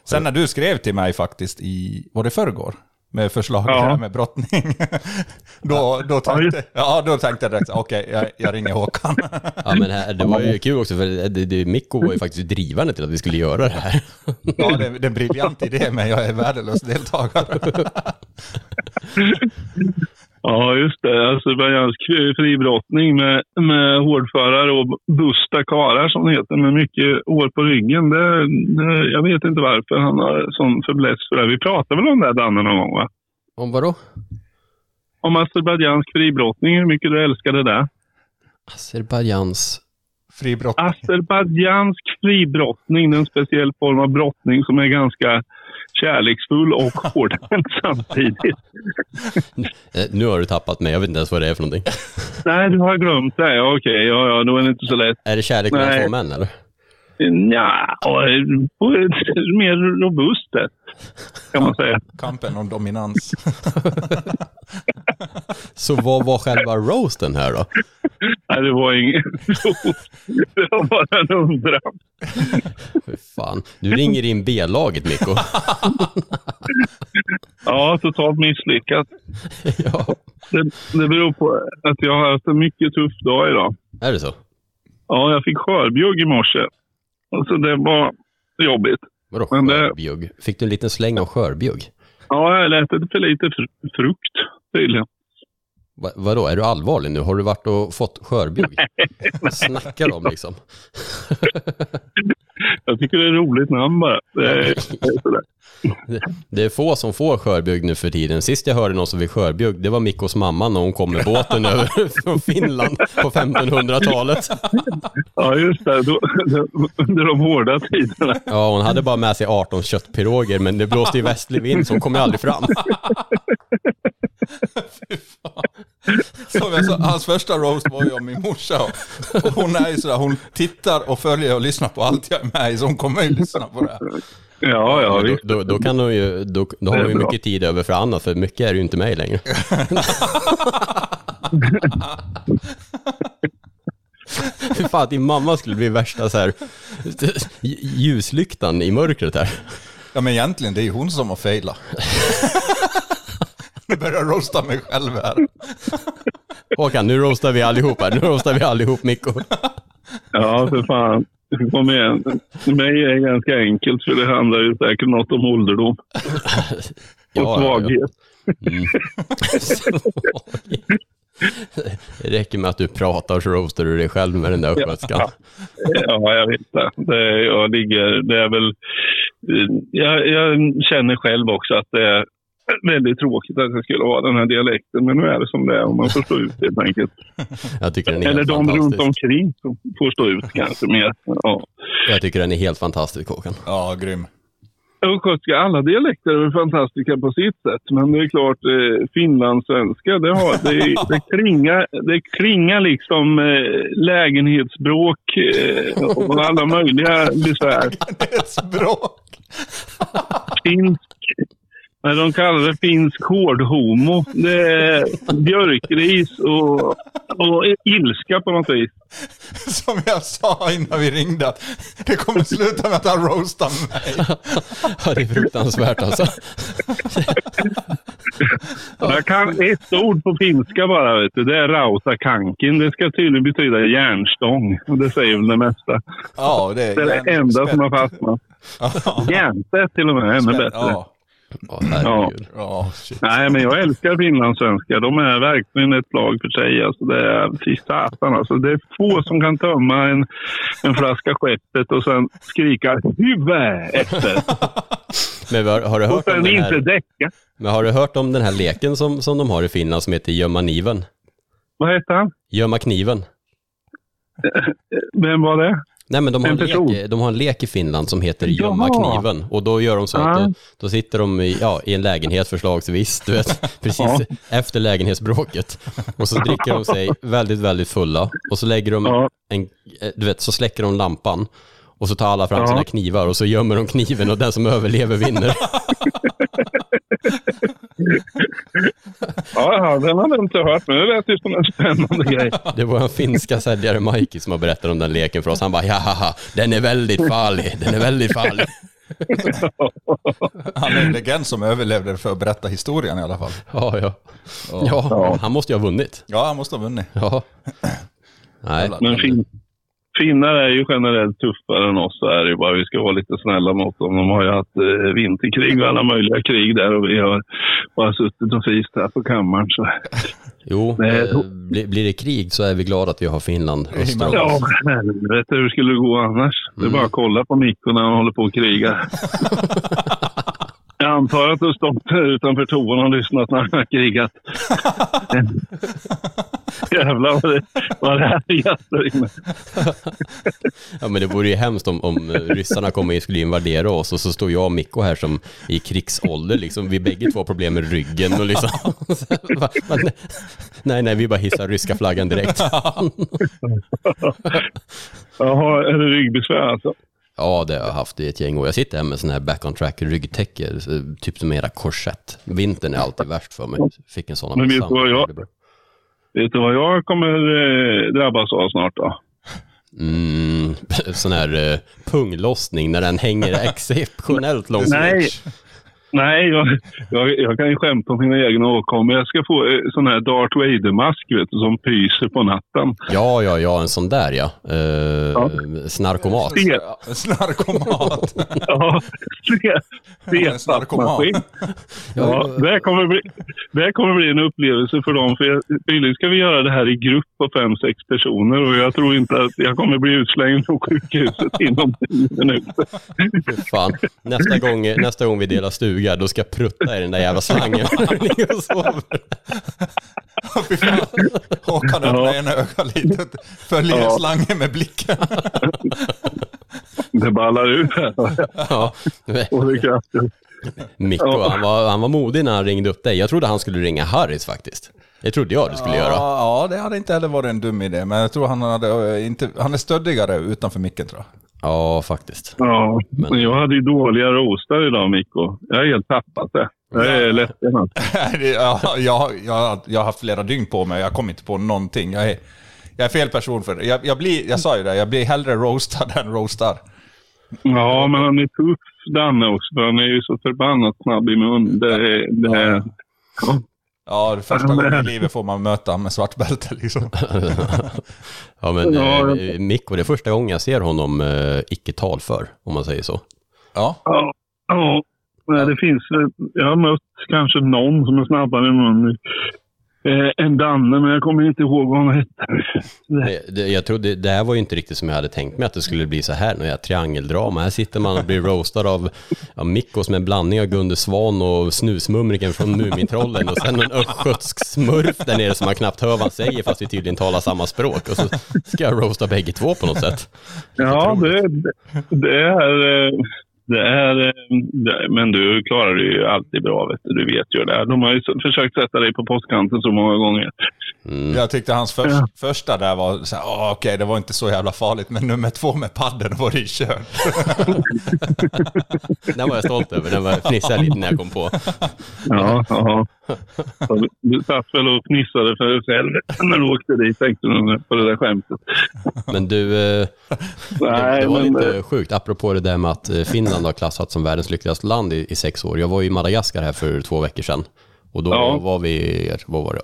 sen när du skrev till mig faktiskt i... Var det förrgår? Med förslag Ja. med brottning. [laughs] då, då, tänkte, ja, då tänkte jag direkt, okej, jag, jag ringer Håkan. [laughs] Ja, men här, det var ju kul också för det, det, Mikko var ju faktiskt drivande till att vi skulle göra det här. [laughs] ja, det, det är en briljant idé, men jag är värdelös deltagare. Ja, just det. Azerbajdzjansk fribrottning med, med hårdförare och busta karar som det heter, med mycket år på ryggen. Det, det, jag vet inte varför han har sån fäbless för det. Vi pratade väl om det, Danne, någon gång, va? Om vad då? Om azerbajdzjansk fribrottning, hur mycket du älskade det. Azerbajdzjans... Fribrottning? Azerbajdzjansk fribrottning, det är en speciell form av brottning som är ganska kärleksfull och [laughs] hårdhänt samtidigt. Eh, Nu har du tappat mig, jag vet inte ens vad det är för någonting. Nej, du har glömt det. Okej, ja, ja, då är det inte så lätt. Är det kärlek mellan två män eller? Ja, på ett mer robust sätt kan man säga. [laughs] Kampen om dominans. [laughs] Så vad var själva roasten här då? [laughs] Nej, det var ingen Det var bara en undran. Fy fan. Du ringer in B-laget Mikko. Ja, totalt misslyckat. Det, det beror på att jag har haft en mycket tuff dag idag. Är det så? Ja, jag fick skörbjugg i morse. Alltså det var jobbigt. Vadå Men det- skörbjugg? Fick du en liten släng av skörbjugg? Ja, jag lät för lite fr- frukt tydligen. Va, vadå, är du allvarlig nu? Har du varit och fått skörbjugg? [laughs] Snackar om liksom? [laughs] Jag tycker det är roligt namn bara. Det är, [laughs] få som får skörbjugg nu för tiden. Sist jag hörde någon som fick skörbjugg, det var Mikkos mamma när hon kom med båten över från Finland på 1500-talet. Ja, just det. Då, under de hårda tiderna. Ja, hon hade bara med sig 18 köttpiroger, men det blåste ju västlig vind så hon kom ju aldrig fram. [laughs] Som jag sa, hans första roast var ju om min morsa. Och, hon är ju sådär, hon tittar och följer och lyssnar på allt jag är med i, så hon kommer ju lyssna på det. här. Ja, ja, då, då, då kan hon ju, då, då har hon ju bra. mycket tid över för annat, för mycket är ju inte mig längre. [laughs] Fy fan, din mamma skulle bli värsta så här ljuslyktan i mörkret här. Ja men egentligen, det är ju hon som har failat. [laughs] [laughs] Nu börjar jag roasta mig själv här. [laughs] Håkan, nu roastar vi allihop här. Nu roastar vi allihop Mikko. Ja, för fan. Kom igen. För mig är det ganska enkelt, för det handlar ju säkert något om ålderdom. Och [laughs] Ja, ja, svaghet. Mm. Det räcker med att du pratar så roastar du dig själv med den där östgötskan. Ja, jag vet det. det jag ligger, det är väl... Jag, jag känner själv också att det är väldigt tråkigt att jag skulle ha den här dialekten, men nu är det som det är och man får stå ut helt enkelt. [laughs] Jag tycker den är Eller de runt omkring som får stå ut kanske mer. Ja. Jag tycker den är helt fantastisk Håkan. Ja, grym. Östgötska, alla dialekter är fantastiska på sitt sätt. Men det är klart, eh, finlandssvenska, det, har, det, [laughs] det, klingar, det klingar liksom eh, lägenhetsbråk eh, och alla möjliga besvär. [laughs] Lägenhetsbråk? Finsk, nej, de kallar det finsk hårdhomo. Det är björkris och, och ilska på något vis. [laughs] Som jag sa innan vi ringde, att det kommer sluta med att han roastar mig. [laughs] Ja, det är fruktansvärt alltså. [laughs] Jag kan ett ord på finska bara, vet du. det är rautakankin. Det ska tydligen betyda järnstång. Och det säger väl det mesta. Ja, det är, Det är det enda som har fastnat. Järnspett till och med, ännu bättre. Ja. Ja. Ja, shit. Nej, men jag älskar finlandssvenskar. De är verkligen ett lag för sig. Alltså, det är, fy satan alltså. Det är få som kan tömma en, en flaska skeppet och sen skrika huvud efter. [laughs] Men har, har, du Och hört om sen inte här, däcka. men har du hört om den här leken som, som de har i Finland som heter gömma kniven? Vad heter han? Gömma kniven. Vem var det? Nej men de har, En en lek, de har en lek i Finland som heter gömma Jaha. kniven. Och då gör de så att då, då sitter de i, ja, i en lägenhet förslagsvis, du vet, [laughs] precis efter lägenhetsbråket. Och så dricker de sig [laughs] väldigt, väldigt fulla. Och så lägger de en, eh, du vet, så släcker de lampan. Och så tar alla fram Ja. sina knivar och så gömmer de kniven och den som överlever vinner. Ja, ja, den hade jag inte hört, men det lät ju som en spännande [laughs] grej. Det var en finska säljare, Mikey, som har berättat om den leken för oss. Han bara, ja, den är väldigt farlig, den är väldigt farlig. [laughs] Han är en legend som överlevde för att berätta historien i alla fall. Ja, ja. Ja, han måste ju ha vunnit. Ja, han måste ha vunnit. Ja. [clears throat] Nej. Men fin, finnar är ju generellt tuffare än oss, är det ju bara. Vi ska vara lite snälla mot dem. De har ju haft eh, vinterkrig och alla möjliga krig där och vi har bara suttit och fist här på kammaren. Så. Jo, [laughs] Nej, eh, blir, blir det krig så är vi glada att vi har Finland öster om Ja, helvete hur skulle det gå annars? Det är bara att kolla på Mikko när han håller på och krigar. [laughs] [laughs] Jag antar att du stått utanför toan och lyssnat när han har krigat. [laughs] Jävlar vad det, vad det här är inne. Ja, men det vore ju hemskt om, om ryssarna kommer och skulle invadera oss och så står jag och Mikko här som i krigsålder, liksom. Vi bägge två har problem med ryggen och liksom. [laughs] Nej, nej, vi bara hissar ryska flaggan direkt. [laughs] Jaha, är det ryggbesvär alltså? Ja, det har jag haft i ett gäng år. Jag sitter här med sån här back on track ryggtäcke, så typ som era korsett. Vintern är alltid värst för mig. Fick en sån av Men vet morsan. du vad jag, vet du vad jag kommer eh, drabbas av snart då? Mm, [laughs] sån här uh, punglossning när den hänger [laughs] exceptionellt långt. Nej, nej jag, jag, jag kan ju skämta om mina egna åkommor. Jag ska få eh, sån här Darth Vader-mask vet du, som pyser på natten. Ja, ja, ja, en sån där ja. Uh, Snarkomat. Snarkomat. [laughs] ja, Snarkoman. Ja, det, kommer bli, det kommer bli en upplevelse för dem. För jag- tydligen ska vi göra det här i grupp på fem, sex personer och jag tror inte att jag kommer bli utslängd från sjukhuset inom tio minuter. Fan, nästa gång, nästa gång vi delar stuga, då ska jag prutta i den där jävla slangen. [laughs] Och. Håkan öppnar ena ögat lite, följer Ja. slangen med blicken. Det ballar ut här. Ja. Och. Mikko, han var, han var modig när han ringde upp dig. Jag trodde han skulle ringa Harris faktiskt. Det trodde jag du skulle göra. Ja, ja, det hade inte heller varit en dum idé, men jag tror han, hade, eh, inte, han är stöddigare utanför micken tror jag. Ja, faktiskt. Ja, men jag hade ju dåliga roastar idag Mikko. Jag är helt tappat det. Jag är ledsen. [laughs] ja, jag, jag, jag har haft flera dygn på mig, jag kom inte på någonting. Jag är, jag är fel person för det. Jag, jag, blir, jag sa ju det, jag blir hellre roastad [laughs] än roastar. Ja, men han är tuff Danne också. Han är ju så förbannat snabb i mun. Det, det, ja. Ja, det första gången i livet får man möta honom med svart bälte liksom. [laughs] Ja, men Ja, eh, Mikko, det är första gången jag ser honom eh, icke talför, om man säger så. Ja. Ja, ja. Det finns, eh, jag har mött kanske någon som är snabbare i mun eh, än Danne, men jag kommer inte ihåg vad han hette. Jag trodde, det här var ju inte riktigt som jag hade tänkt mig att det skulle bli så här, när jag triangeldrama. Här sitter man och blir roastad av ja, Mikko som en blandning av Gunde Svan och Snusmumriken från Mumintrollen och sen en östgötsk smurf där nere som man knappt hör vad han säger fast vi tydligen talar samma språk. Och så ska jag roasta bägge två på något sätt. Ja, det, det är... eh, Det är, eh, det, men du klarar det ju alltid bra, vet du. Du vet ju det. De har ju försökt sätta dig på postkanten så många gånger. Jag tyckte hans för, första där var så här, "Åh, okej, det var inte så jävla farligt, men nummer två med padden var det ju kört. [laughs] Den var jag stolt över, den var jag fnissade lite när jag kom på. Ja, ja. Så du- satt väl och fnissade för dig själv när du åkte dit, tänkte du på det där skämtet. Men du, eh, Nej, det, det var men, lite eh, sjukt, apropå det där med att eh, Finland har klassats som världens lyckligaste land i, i sex år. Jag var i Madagaskar här för två veckor sedan. Och då Ja. var vi, vad var det,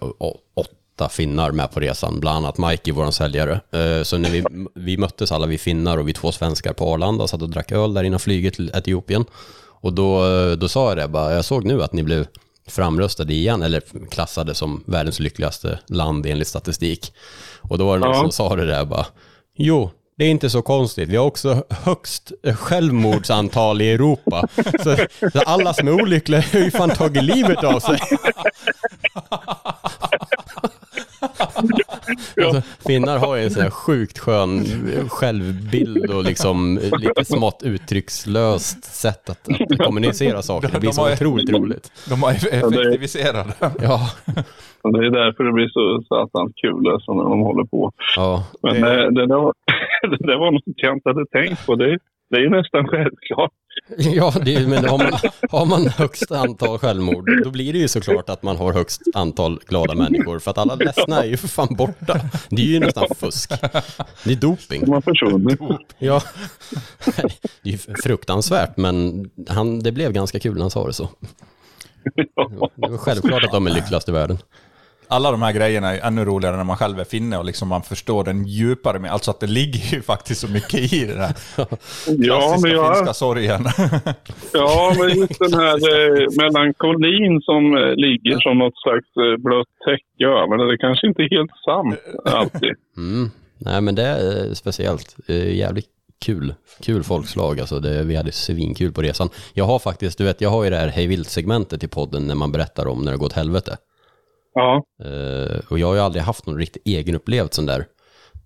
åtta finnar med på resan, bland annat Mikey, vår säljare. Eh, Så när vi, vi möttes alla vi finnar och vi två svenskar på Arlanda, satt och drack öl där innan flyget till Etiopien. Och då, eh, då sa jag det bara, jag såg nu att ni blev framröstade igen, eller klassade som världens lyckligaste land enligt statistik. Och då var det någon Ja. som sa det där bara, jo, det är inte så konstigt. Vi har också högst eh, självmordsantal i Europa. Så, så alla som är olyckliga har ju fan tagit livet av sig. Alltså, finnar har ju en sån här sjukt skön eh, självbild och liksom eh, lite smått uttryckslöst sätt att, att kommunicera saker. Det blir De så har otroligt roligt. De har effektiviserat det. Ja. Det är därför det blir så satans kul alltså, när de håller på. Ja. Men det, det, där var, [laughs] det där var något jag inte hade tänkt på. Det, [laughs] det är ju nästan självklart. Ja, det, men har man, har man högst antal självmord, då blir det ju såklart att man har högst antal glada människor. För att alla ledsna är ju för fan borta. Det är ju nästan fusk. Det är doping. Har försvunnit. [laughs] Ja, det är ju fruktansvärt, men han, det blev ganska kul när han sa det så. Det var självklart att de är lyckligast i världen. Alla de här grejerna är ännu roligare när man själv är finne och liksom man förstår den djupare med, alltså att det ligger ju [laughs] faktiskt så mycket i det där Ja, men jag- finska sorgen. [laughs] Ja, men just den här eh, melankolin som eh, ligger som något slags eh, blött täcke över det. Det kanske inte är helt sant alltid. [laughs] Mm. Nej, men det är eh, speciellt. Eh, Jävligt kul. Kul folkslag alltså. Det, vi hade svinkul på resan. Jag har faktiskt, du vet, jag har ju det här Hej Vilt-segmentet i podden när man berättar om när det går åt helvete. Ja. Eh, och jag har ju aldrig haft någon riktigt egenupplevd sån där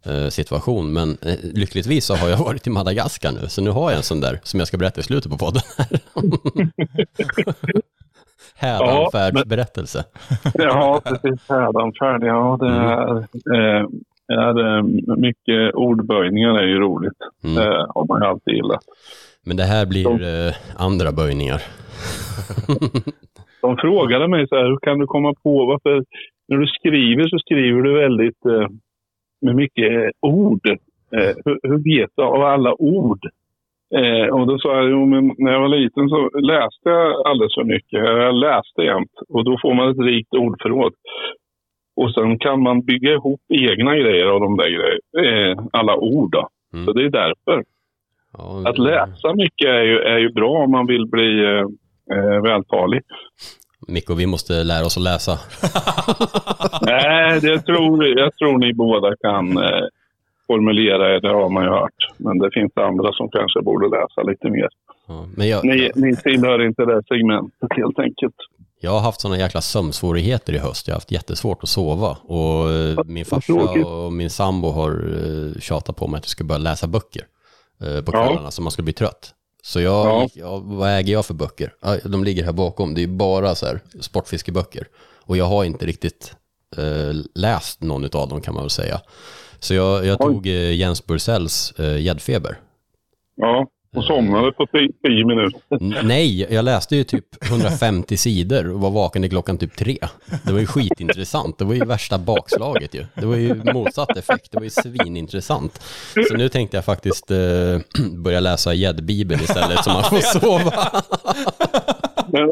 eh, situation. Men eh, lyckligtvis så har jag [laughs] varit i Madagaskar nu. Så nu har jag en sån där som jag ska berätta i slutet på podden. [laughs] Hädanfärdsberättelse. [laughs] Ja, precis. Hädanfärd, ja. Det är, eh, är, eh, mycket ordböjningar är ju roligt. Det har man ju alltid gillat. Men det här blir eh, andra böjningar. De frågade mig så här, hur kan du komma på varför, när du skriver så skriver du väldigt eh, med mycket ord. Eh, hur, hur vet du av alla ord? Eh, och då sa jag, jo men när jag var liten så läste jag alldeles för mycket. Jag läste jämt och då får man ett rikt ordförråd. Och sen kan man bygga ihop egna grejer av de där grejer, eh, alla ord. Då. Så det är därför. Att läsa mycket är ju, är ju bra om man vill bli eh, vältalig. Mikko, vi måste lära oss att läsa. [laughs] Nej, det tror, jag tror ni båda kan eh, formulera er, det har man ju hört. Men det finns andra som kanske borde läsa lite mer. Men jag, Ni, ni tillhör inte det segmentet helt enkelt. jag har haft sådana jäkla sömnsvårigheter i höst. Jag har haft jättesvårt att sova. Och eh, min farsa och min sambo har eh, tjatat på mig att jag ska börja läsa böcker eh, på Ja. kvällarna så man ska bli trött. Så jag, Ja. jag, vad äger jag för böcker? De ligger här bakom. Det är bara så här sportfiskeböcker. Och jag har inte riktigt eh, läst någon av dem kan man väl säga. Så jag, jag tog eh, Jens Bursells eh, Gäddfeber. Ja, och somnade på tio, minuter. Nej, jag läste ju typ 150 sidor och var vaken till klockan typ tre. Det var ju skitintressant. Det var ju värsta bakslaget ju. Det var ju motsatt effekt. Det var ju svinintressant. Så nu tänkte jag faktiskt eh, [clears throat] börja läsa gäddbibeln istället så man får [laughs] sova. Men,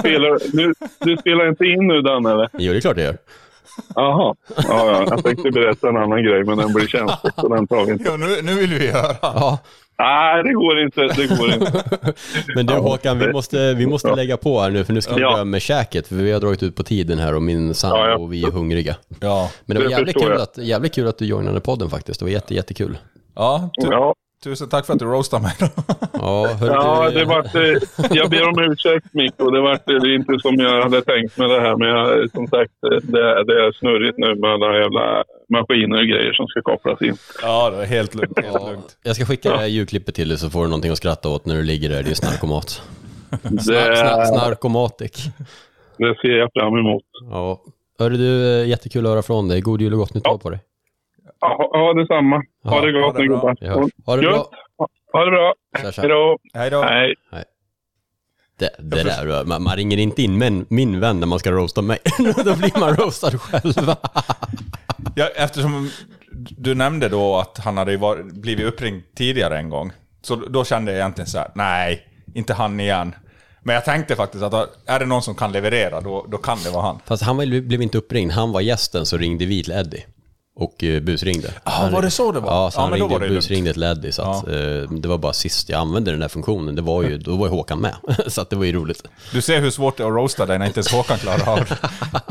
spelar, du, du spelar inte in nu Dan eller? Jo, det är klart jag gör. Jaha, ja, ja. jag tänkte berätta en annan grej men den blir känslig så den tar vi inte. Ja, nu, nu vill vi höra. Ja. Nej, det går inte. Det går inte. [laughs] Men du Håkan, vi måste, vi måste Ja. lägga på här nu för nu ska vi Ja. börja med käket för vi har dragit ut på tiden här och min sambo Ja, ja. och vi är hungriga. Ja. Men det var jävligt kul, att, jävligt kul att du joinade podden faktiskt. Det var jätte, jättekul. Ja, tu- tusen tack för att du roastade mig. [laughs] Ja, Ja, det var, eh, jag ber om ursäkt Mikko. Det var eh, inte som jag hade tänkt med det här. Men jag, som sagt, eh, det, det är snurrigt nu med alla jävla maskiner och grejer som ska kopplas in. Ja, det är helt lugnt. Helt lugnt. Jag ska skicka det här ljudklippet till dig så får du någonting att skratta åt när du ligger där. Det är snarkomat. Det- Snar, snar, snarkomatic. Det ser jag fram emot. Ja. Hörru du, eh, jättekul att höra från dig. God jul och gott nytt år på dig. Ja, ja detsamma. Ha Ja, det gott ha det ni bra. gubbar. Ha det bra. Ha- det bra. Hej då. Hej. Det, det där, man, man ringer inte in men, min vän när man ska roasta mig. [laughs] Då blir man roastad själv. [laughs] Ja, eftersom du nämnde då att han hade varit, blivit uppringd tidigare en gång. Så då kände jag egentligen så här: nej, inte han igen. Men jag tänkte faktiskt att är det någon som kan leverera, då, då kan det vara han. Fast han var- blev inte uppringd. Han var gästen så ringde vi till Eddie. Och uh, busringde. Ah, Han- var det så det var? Ja, så Ja, han då ringde busringde till Eddie. Så att, eh, det var bara sist jag använde den där funktionen. Det var ju, då var ju Håkan med. [laughs] så att det var ju roligt. Du ser hur svårt det är att roasta dig när inte ens Håkan klarar av det.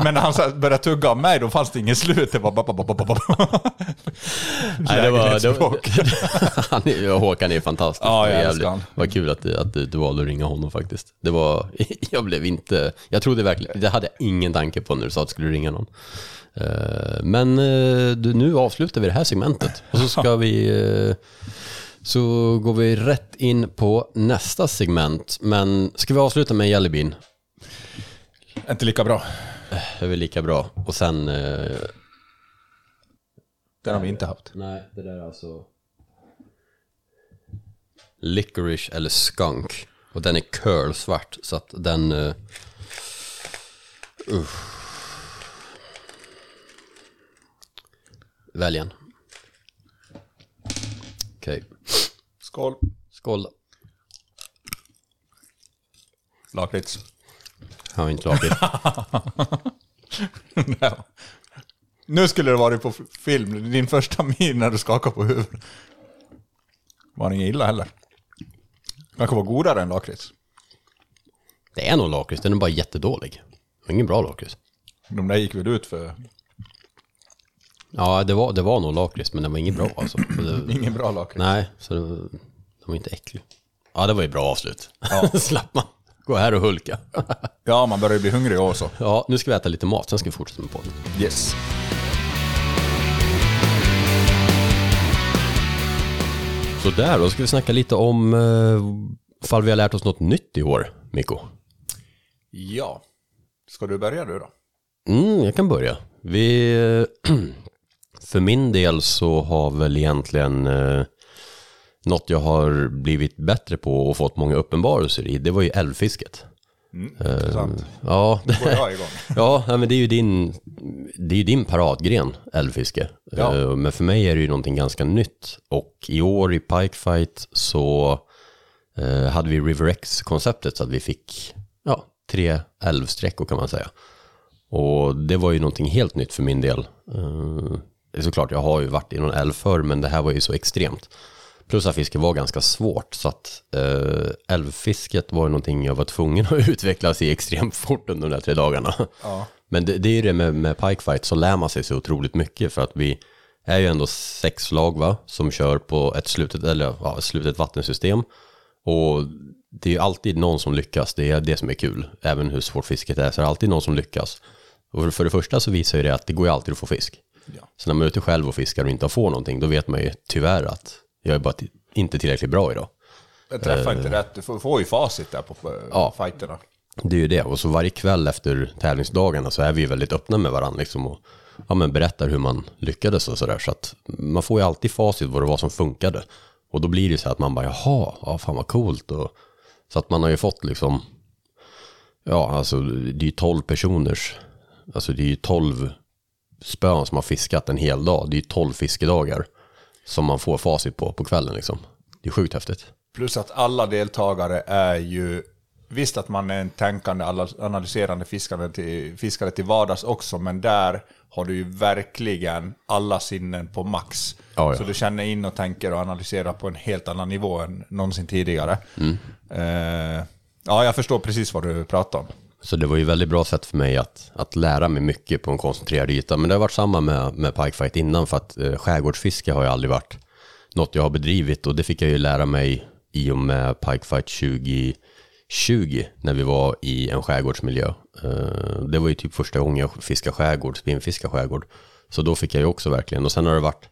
Men när han började tugga av mig, då fanns det inget slut. Det var bara... [laughs] Nej, det var, det var, [laughs] han är, Håkan är fantastisk. Ja, jag jävligt- älskar han. Vad kul att, att du, du valde att ringa honom faktiskt. Det var, jag blev inte, jag trodde verkligen, det hade jag ingen tanke på när du sa att du skulle ringa någon. Eh, Men eh, nu avslutar vi det här segmentet och så ska [laughs] vi, eh, så går vi rätt in på nästa segment. Men ska vi avsluta med Jellybin? Inte lika bra. Det är väl lika bra. Och sen... Den har vi inte haft. Nej, det där är alltså... Licorice eller skunk. Och den är curlsvart så att den... Uh, Välj en. Okej. Skål. Skål. Lakrits. Jag har inte lakrits. [laughs] Nej. Nu skulle det varit på film, din första min när du skakar på huvudet. Var det inget illa heller. Kanske var godare än lakrits. Det är nog lakrits, den är bara jättedålig. Det ingen bra lakrits. De där gick väl ut för... Ja, det var, det var nog lakrits, men den var ingen bra alltså. [clears throat] Det, Ingen bra lakrits. Nej, så det, var- den var inte äcklig. Ja, det var ju bra avslut. Ja. [laughs] Slapp man. Gå här och hulka. [laughs] Ja, man börjar ju bli hungrig också. Ja, nu ska vi äta lite mat, sen ska vi fortsätta med podden. Yes. Så där, då ska vi snacka lite om eh, fall vi har lärt oss något nytt i år, Mikko. Ja. Ska du börja du då? Mm, jag kan börja. Vi... [clears throat] För min del så har väl egentligen eh, något jag har blivit bättre på och fått många uppenbarelser i, det var ju älvfisket. Mm, intressant. Ja, [laughs] ja, men det är ju din, det är ju din paradgren, älvfiske. Ja. Eh, Men för mig är det ju någonting ganska nytt. Och i år i Pikefight så eh, hade vi River X-konceptet så att vi fick ja, tre älvsträckor kan man säga. Och det var ju någonting helt nytt för min del. Är såklart, jag har ju varit i någon älv förr, men det här var ju så extremt. Plus att fisket var ganska svårt, så att eh, älvfisket var någonting jag var tvungen [laughs] att utvecklas i extremt fort under de där tre dagarna. Ja. Men det, det är ju det med, med pikefight, så lär man sig så otroligt mycket för att vi är ju ändå sex lag va, som kör på ett slutet, eller, ja, slutet vattensystem. Och det är ju alltid någon som lyckas, det är det som är kul. Även hur svårt fisket är så är det alltid någon som lyckas. Och för det första så visar ju det att det går ju alltid att få fisk. Så när man är ute själv och fiskar och inte får någonting, då vet man ju tyvärr att jag är bara inte tillräckligt bra idag. Jag träffar Eh, inte rätt. Du får, får ju facit där på, på Ja. fighterna. Det är ju det. Och så varje kväll efter tävlingsdagarna så är vi väldigt öppna med varandra liksom och ja, men berättar hur man lyckades och sådär. Så att man får ju alltid facit vad det var som funkade. Och då blir det ju så att man bara, jaha, ja, fan vad coolt. Och, så att man har ju fått liksom, ja alltså det är ju 12 personers, alltså det är ju 12 spön som har fiskat en hel dag. Det är ju 12 fiskedagar som man får facit på på kvällen liksom. Det är sjukt häftigt. Plus att alla deltagare är ju... Visst att man är en tänkande, analyserande fiskare till, fiskare till vardags också, men där har du ju verkligen alla sinnen på max. Ja, ja. Så du känner in och tänker och analyserar på en helt annan nivå än någonsin tidigare. Mm. Eh, ja, jag förstår precis vad du pratar om. Så det var ju väldigt bra sätt för mig att, att lära mig mycket på en koncentrerad yta. Men det har varit samma med, med pikefight innan för att eh, skärgårdsfiske har ju aldrig varit något jag har bedrivit och det fick jag ju lära mig i och med pikefight 2020 när vi var i en skärgårdsmiljö. Eh, det var ju typ första gången jag fiskade skärgård, spinnfiskade skärgård. Så då fick jag ju också verkligen, och sen har det varit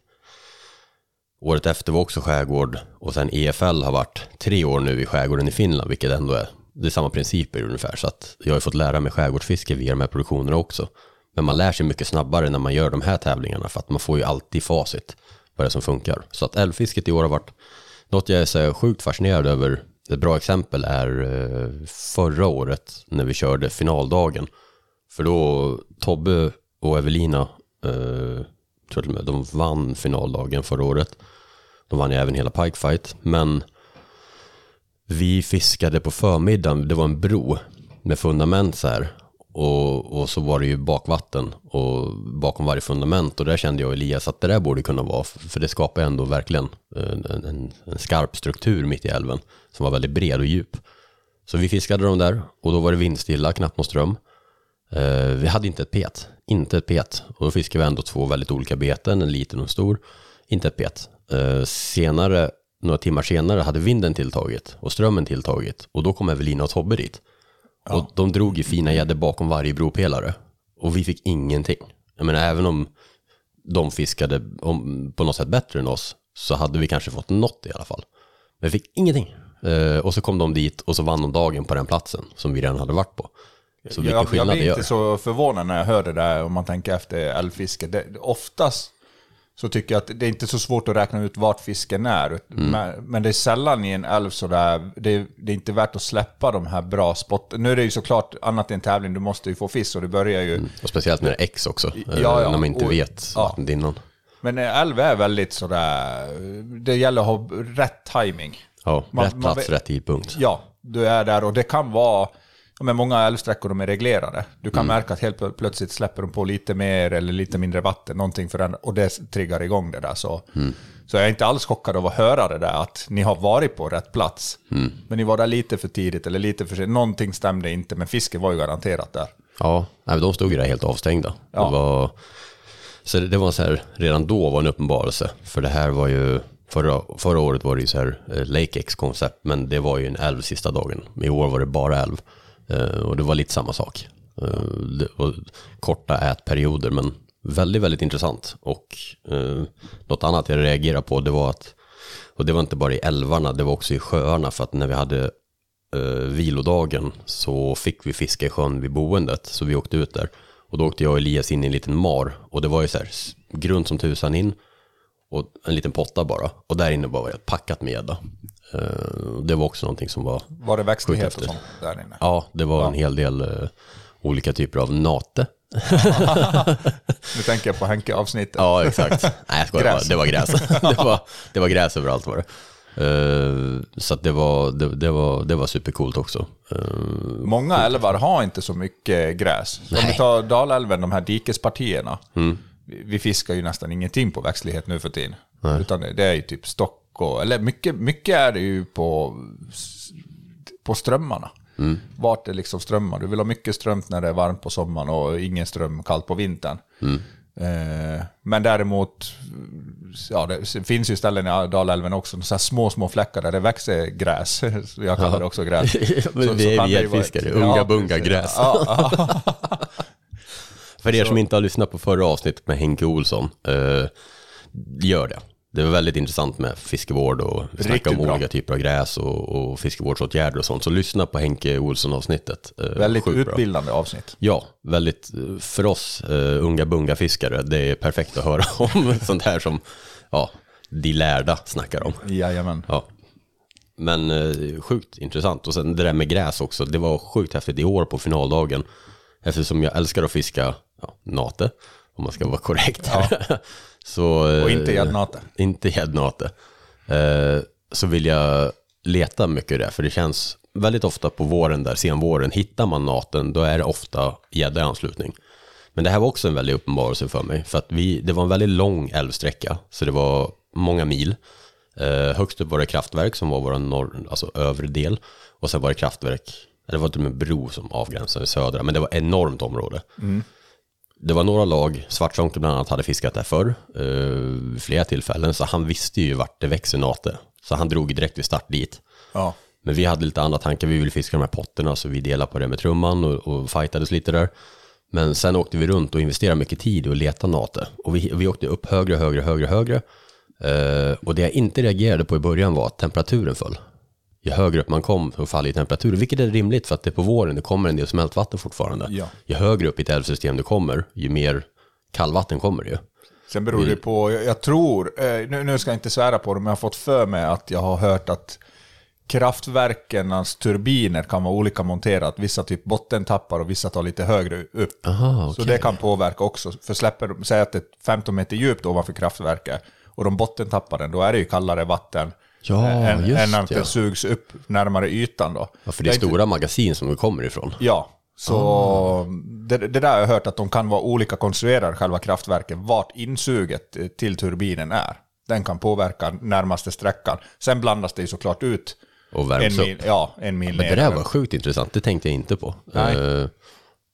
Året efter var också skärgård och sen EFL har varit tre år nu i skärgården i Finland, vilket ändå är, det är samma principer ungefär. Så att jag har fått lära mig skärgårdsfiske via de här produktionerna också. Men man lär sig mycket snabbare när man gör de här tävlingarna för att man får ju alltid facit vad det är som funkar. Så att älvfisket i år har varit något jag är så sjukt fascinerad över. Ett bra exempel är eh, förra året när vi körde finaldagen. För då Tobbe och Evelina, eh, tror jag de vann finaldagen förra året. De vann ju även hela Pikefight, men vi fiskade på förmiddagen, det var en bro med fundament så här. Och, och så var det ju bakvatten och bakom varje fundament och där kände jag och Elias att det där borde kunna vara, för det skapar ändå verkligen eh, en, en, en skarp struktur mitt i älven som var väldigt bred och djup. Så vi fiskade dem där och då var det vindstilla, knappt någon ström. Eh, vi hade inte ett pet, inte ett pet. Och då fiskade vi ändå två väldigt olika beten, en liten och en stor. Inte ett pet. Eh, senare, några timmar senare, hade vinden tilltagit och strömmen tilltagit. Och då kom Evelina och Tobbe dit. Och de drog ju fina gäddor bakom varje bropelare. Och vi fick ingenting. Jag menar, även om de fiskade om, på något sätt bättre än oss, så hade vi kanske fått något i alla fall. Men vi fick ingenting. Eh, och så kom de dit och så vann de dagen på den platsen som vi redan hade varit på. Så vilken jag, jag skillnad det blir gör. inte så förvånad när jag hör det där om man tänker efter älvfiske. Det, oftast så tycker jag att det är inte så svårt att räkna ut vart fisken är. Mm. Men, men det är sällan i en älv sådär, det, det är inte värt att släppa de här bra spotten. Nu är det ju såklart annat i en tävling, du måste ju få fisk och det börjar ju... Och speciellt när det är X också, eh, Ja, ja, när man inte och- vet ja. vattnet innan. Men en älv är väldigt sådär, det gäller att ha rätt timing. Ja, Man- rätt man plats, vet- rätt tidpunkt. Ja, du är där och det kan vara... Ja, men många älvsträckor de är reglerade. Du kan Mm. märka att helt plö- plötsligt släpper de på lite mer eller lite mindre vatten, någonting för den, och det triggar igång det där. Så, Mm. så jag är inte alls chockad av att höra det där, att ni har varit på rätt plats. Mm. Men ni var där lite för tidigt eller lite för sent. Någonting stämde inte, men fisken var ju garanterat där. Ja, nej, de stod ju där helt avstängda. Ja. Det var, så det, det var så här, redan då var en uppenbarelse. För det här var ju, förra, förra året var det ju så här eh, Lake X-koncept, men det var ju en älv sista dagen. I år var det bara älv. Eh, och det var lite samma sak. Eh, det var korta ätperioder, men väldigt, väldigt intressant. Och eh, något annat jag reagerade på, det var att, och det var inte bara i älvarna, det var också i sjöarna, för att när vi hade vilodagen så fick vi fiska i sjön vid boendet, så vi åkte ut där. Och då åkte jag och Elias in i en liten mar. Och det var ju så här, grunt som tusan in. Och en liten potta bara. Och där inne bara var det packat med gädda. Eh, Det var också någonting som var Var det växtlighet och sånt där inne? Ja, det var en hel del eh, olika typer av nate. [laughs] Nu tänker jag på Henke-avsnittet. Ja, exakt. Nej, jag skojar. Gräs. Det var gräs. [laughs] [laughs] det, var, det var gräs överallt var det. Eh, så det, var, det, det, var, det var supercoolt också. Många älvar har inte så mycket gräs. Så om vi tar Dalälven, de här dikespartierna. Mm. Vi, vi fiskar ju nästan ingenting på växtlighet nu för tiden. Nej. Utan det är ju typ stock och, eller mycket, mycket är det ju på, på strömmarna. Mm. Vart det liksom strömmar. Du vill ha mycket strömt när det är varmt på sommaren och ingen ström kallt på vintern. Mm. Eh, men däremot, ja, det finns ju ställen i Dalälven också, så små, små fläckar där det växer gräs. [laughs] Jag kallar det också gräs. [laughs] Men Så- vi är det vara gäddfiskare, ett- unga Ja, bunga gräs. Ja, ja. [laughs] För er som inte har lyssnat på förra avsnittet med Henke Olsson, eh, gör det. Det var väldigt intressant med fiskevård och Riktigt om bra. olika typer av gräs och, och fiskevårdsåtgärder och sånt. Så lyssna på Henke Olsson-avsnittet. Eh, Väldigt sjukt bra. utbildande avsnitt. Ja, väldigt, eh, för oss uh, unga bunga fiskare, det är perfekt att höra [laughs] om sånt här som ja, de lärda snackar om. Jajamän. Ja. Men eh, sjukt intressant. Och sen det där med gräs också, det var sjukt häftigt i år på finaldagen. Eftersom jag älskar att fiska ja, nate, om man ska vara korrekt. [laughs] så, eh, Och inte gäddnate. Inte gäddnate. Eh, så vill jag leta mycket där, för det känns väldigt ofta på våren där, sen våren, hittar man naten, då är det ofta gädda i anslutning. Men det här var också en väldig uppenbarelse för mig, för att vi, det var en väldigt lång älvsträcka, så det var många mil. Eh, högst upp var det kraftverk som var vår norr, alltså övre del, och sen var det kraftverk, det var till och med bro som avgränsade södra, men det var enormt område. Mm. Det var några lag, Svartzonke bland annat hade fiskat där förr, eh, flera tillfällen, så han visste ju vart det växer nate. Så han drog direkt vid start dit. Ja. Men vi hade lite andra tankar, vi ville fiska de här potterna, så vi delade på det med trumman och, och fightades lite där. Men sen åkte vi runt och investerade mycket tid och letade nate. Och vi, vi åkte upp högre, högre, högre, högre. Eh, och det jag inte reagerade på i början var att temperaturen föll. Ju högre upp man kom så faller ju temperaturen, vilket är rimligt för att det är på våren, det kommer en del smältvatten fortfarande. Ja. Ju högre upp i ett älvsystem du kommer, ju mer kallvatten kommer det ju. Sen beror det på, jag, tror, eh, nu, nu ska jag inte svära på det, men jag har fått för mig att jag har hört att kraftverkens turbiner kan vara olika monterat. Vissa typ bottentappar och vissa tar lite högre upp. Aha, Så okej. det kan påverka också. För släpper de, säg att det är 15 meter djupt ovanför kraftverket och de bottentappar den, då är det ju kallare vatten. Ja, eh, än, just än att det. det sugs upp närmare ytan då. Ja, för det är Jag inte- stora magasin som det kommer ifrån. Ja, så det, det där har jag hört att de kan vara olika konstruerade, själva kraftverken, vart insuget eh, till turbinen är. Den kan påverka närmaste sträckan. Sen blandas det ju såklart ut. Och värms en mil, upp. Ja, en mil Men ner. det där var sjukt intressant, det tänkte jag inte på. Nej. Eh,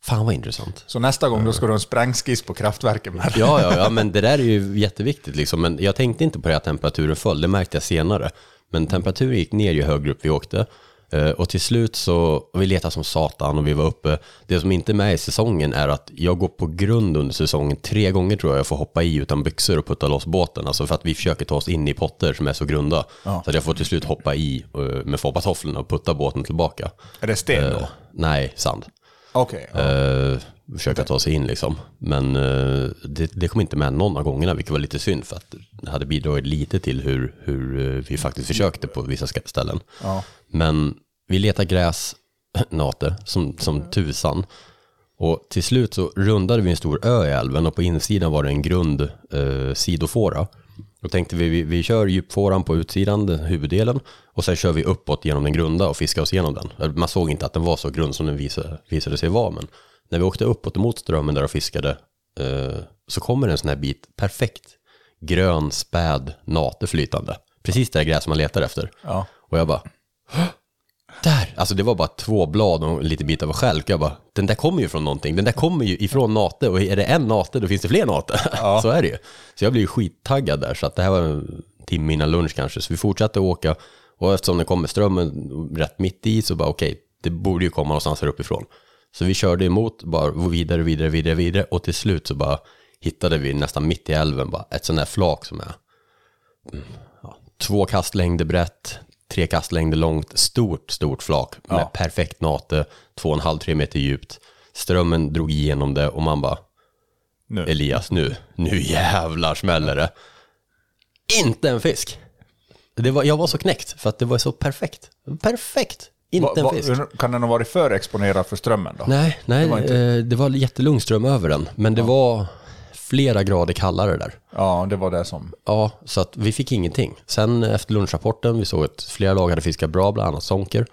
fan vad intressant. Så nästa gång då ska du ha en sprängskiss på kraftverken med. Ja, ja, ja, men det där är ju jätteviktigt liksom. Men jag tänkte inte på det att temperaturen föll, det märkte jag senare. Men temperaturen gick ner ju högre upp vi åkte. Eh, Och till slut så, vi letade som satan och vi var uppe. Det som inte är med i säsongen är att jag går på grund under säsongen. Tre gånger tror jag jag får hoppa i utan byxor och putta loss båten. Alltså för att vi försöker ta oss in i potter som är så grunda. Ja. Så att jag får till slut hoppa i eh, med foppatofflorna och putta båten tillbaka. Är det sten då? Eh, nej, sand. Okej. ja. Eh, försöka ta sig in liksom. Men eh, det, det kom inte med någon av gångerna, vilket var lite synd för att det hade bidragit lite till hur, hur eh, vi faktiskt försökte på vissa ställen. Ja. Men vi letar gräs, [clears throat] nate, som, som tusan. Och till slut så rundade vi en stor ö i älven och på insidan var det en grund eh, sidofåra. Då tänkte vi, vi, vi kör djupfåran på utsidan, den huvuddelen, och sen kör vi uppåt genom den grunda och fiskar oss igenom den. Man såg inte att den var så grund som den visade, visade sig vara, men när vi åkte uppåt mot strömmen där och fiskade eh, så kommer en sån här bit perfekt grön, späd, nate flytande. Precis det gräs man letar efter. Ja. Och jag bara, "Hå! Där! Alltså det var bara två blad och en liten bit av skälk. Jag bara, den där kommer ju från någonting. Den där kommer ju ifrån nate och är det en nate då finns det fler nate. [laughs] så är det ju. Så jag blev ju skittaggad där. Så att det här var en timme innan lunch kanske. Så vi fortsatte åka och eftersom det kommer strömmen rätt mitt i så bara okej, det borde ju komma någonstans här uppifrån. Så vi körde emot, bara vidare, vidare, vidare, vidare och till slut så bara hittade vi nästan mitt i älven bara ett sånt där flak som är mm, ja, två kastlängder brett, tre kastlängder långt, stort, stort flak med Ja. perfekt nate, två och en halv, tre meter djupt. Strömmen drog igenom det och man bara, Nu. Elias nu, nu jävlar smäller det. Inte en fisk. Det var, jag var så knäckt för att det var så perfekt. Perfekt! Inte Va- en va- fisk. Kan den ha varit för exponerad för strömmen då? Nej, nej, Det var inte- det var jättelugn ström över den. Men det var flera grader kallare där. Ja, det var det som... Ja, så att vi fick ingenting. Sen efter lunchrapporten, vi såg att flera lag hade fiskat bra, bland annat Sonker.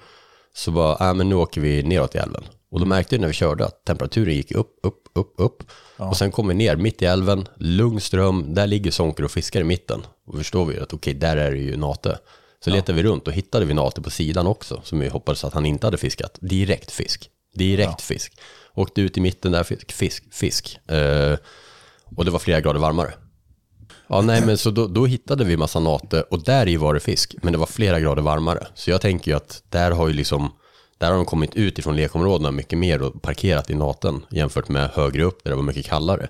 Så bara, äh, men nu åker vi neråt i älven. Och då märkte vi när vi körde att temperaturen gick upp, upp, upp, upp. Och sen kom vi ner mitt i älven, lugn ström, där ligger Sonker och fiskar i mitten. Och förstår vi att okej, där är det ju nate. Så letade vi runt och hittade vi nate på sidan också, som vi hoppades att han inte hade fiskat. Direkt fisk. Direkt fisk. Åkte ut i mitten där, fisk, fisk, fisk. Eh, och det var flera grader varmare. Ja, nej, men så då, då hittade vi massa nate och där i var det fisk, men det var flera grader varmare. Så jag tänker ju att där har ju liksom, där har de kommit ut ifrån lekområdena mycket mer och parkerat i naten jämfört med högre upp där det var mycket kallare.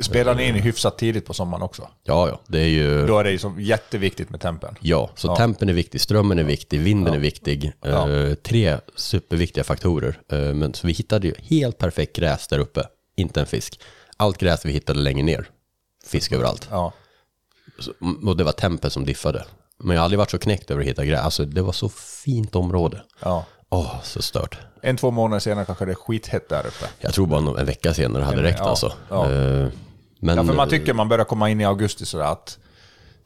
Spelar ni in hyfsat tidigt på sommaren också? Ja, ja, det är ju... Då är det ju så jätteviktigt med tempen. Ja, så Ja. tempen är viktig, strömmen är viktig, vinden är viktig. Ja. Eh, tre superviktiga faktorer. Eh, men så vi hittade ju helt perfekt gräs där uppe, inte en fisk. Allt gräs vi hittade längre ner, fisk överallt. Ja. Så, och det var tempen som diffade. Men jag har aldrig varit så knäckt över att hitta gräs. Alltså det var så fint område. Ja. Åh, så stört. En, två månader senare kanske det är skithett där uppe. Jag tror bara en- vecka senare hade räckt ja, alltså. ja. Eh, Men, ja, för man tycker man börjar komma in i augusti sådär att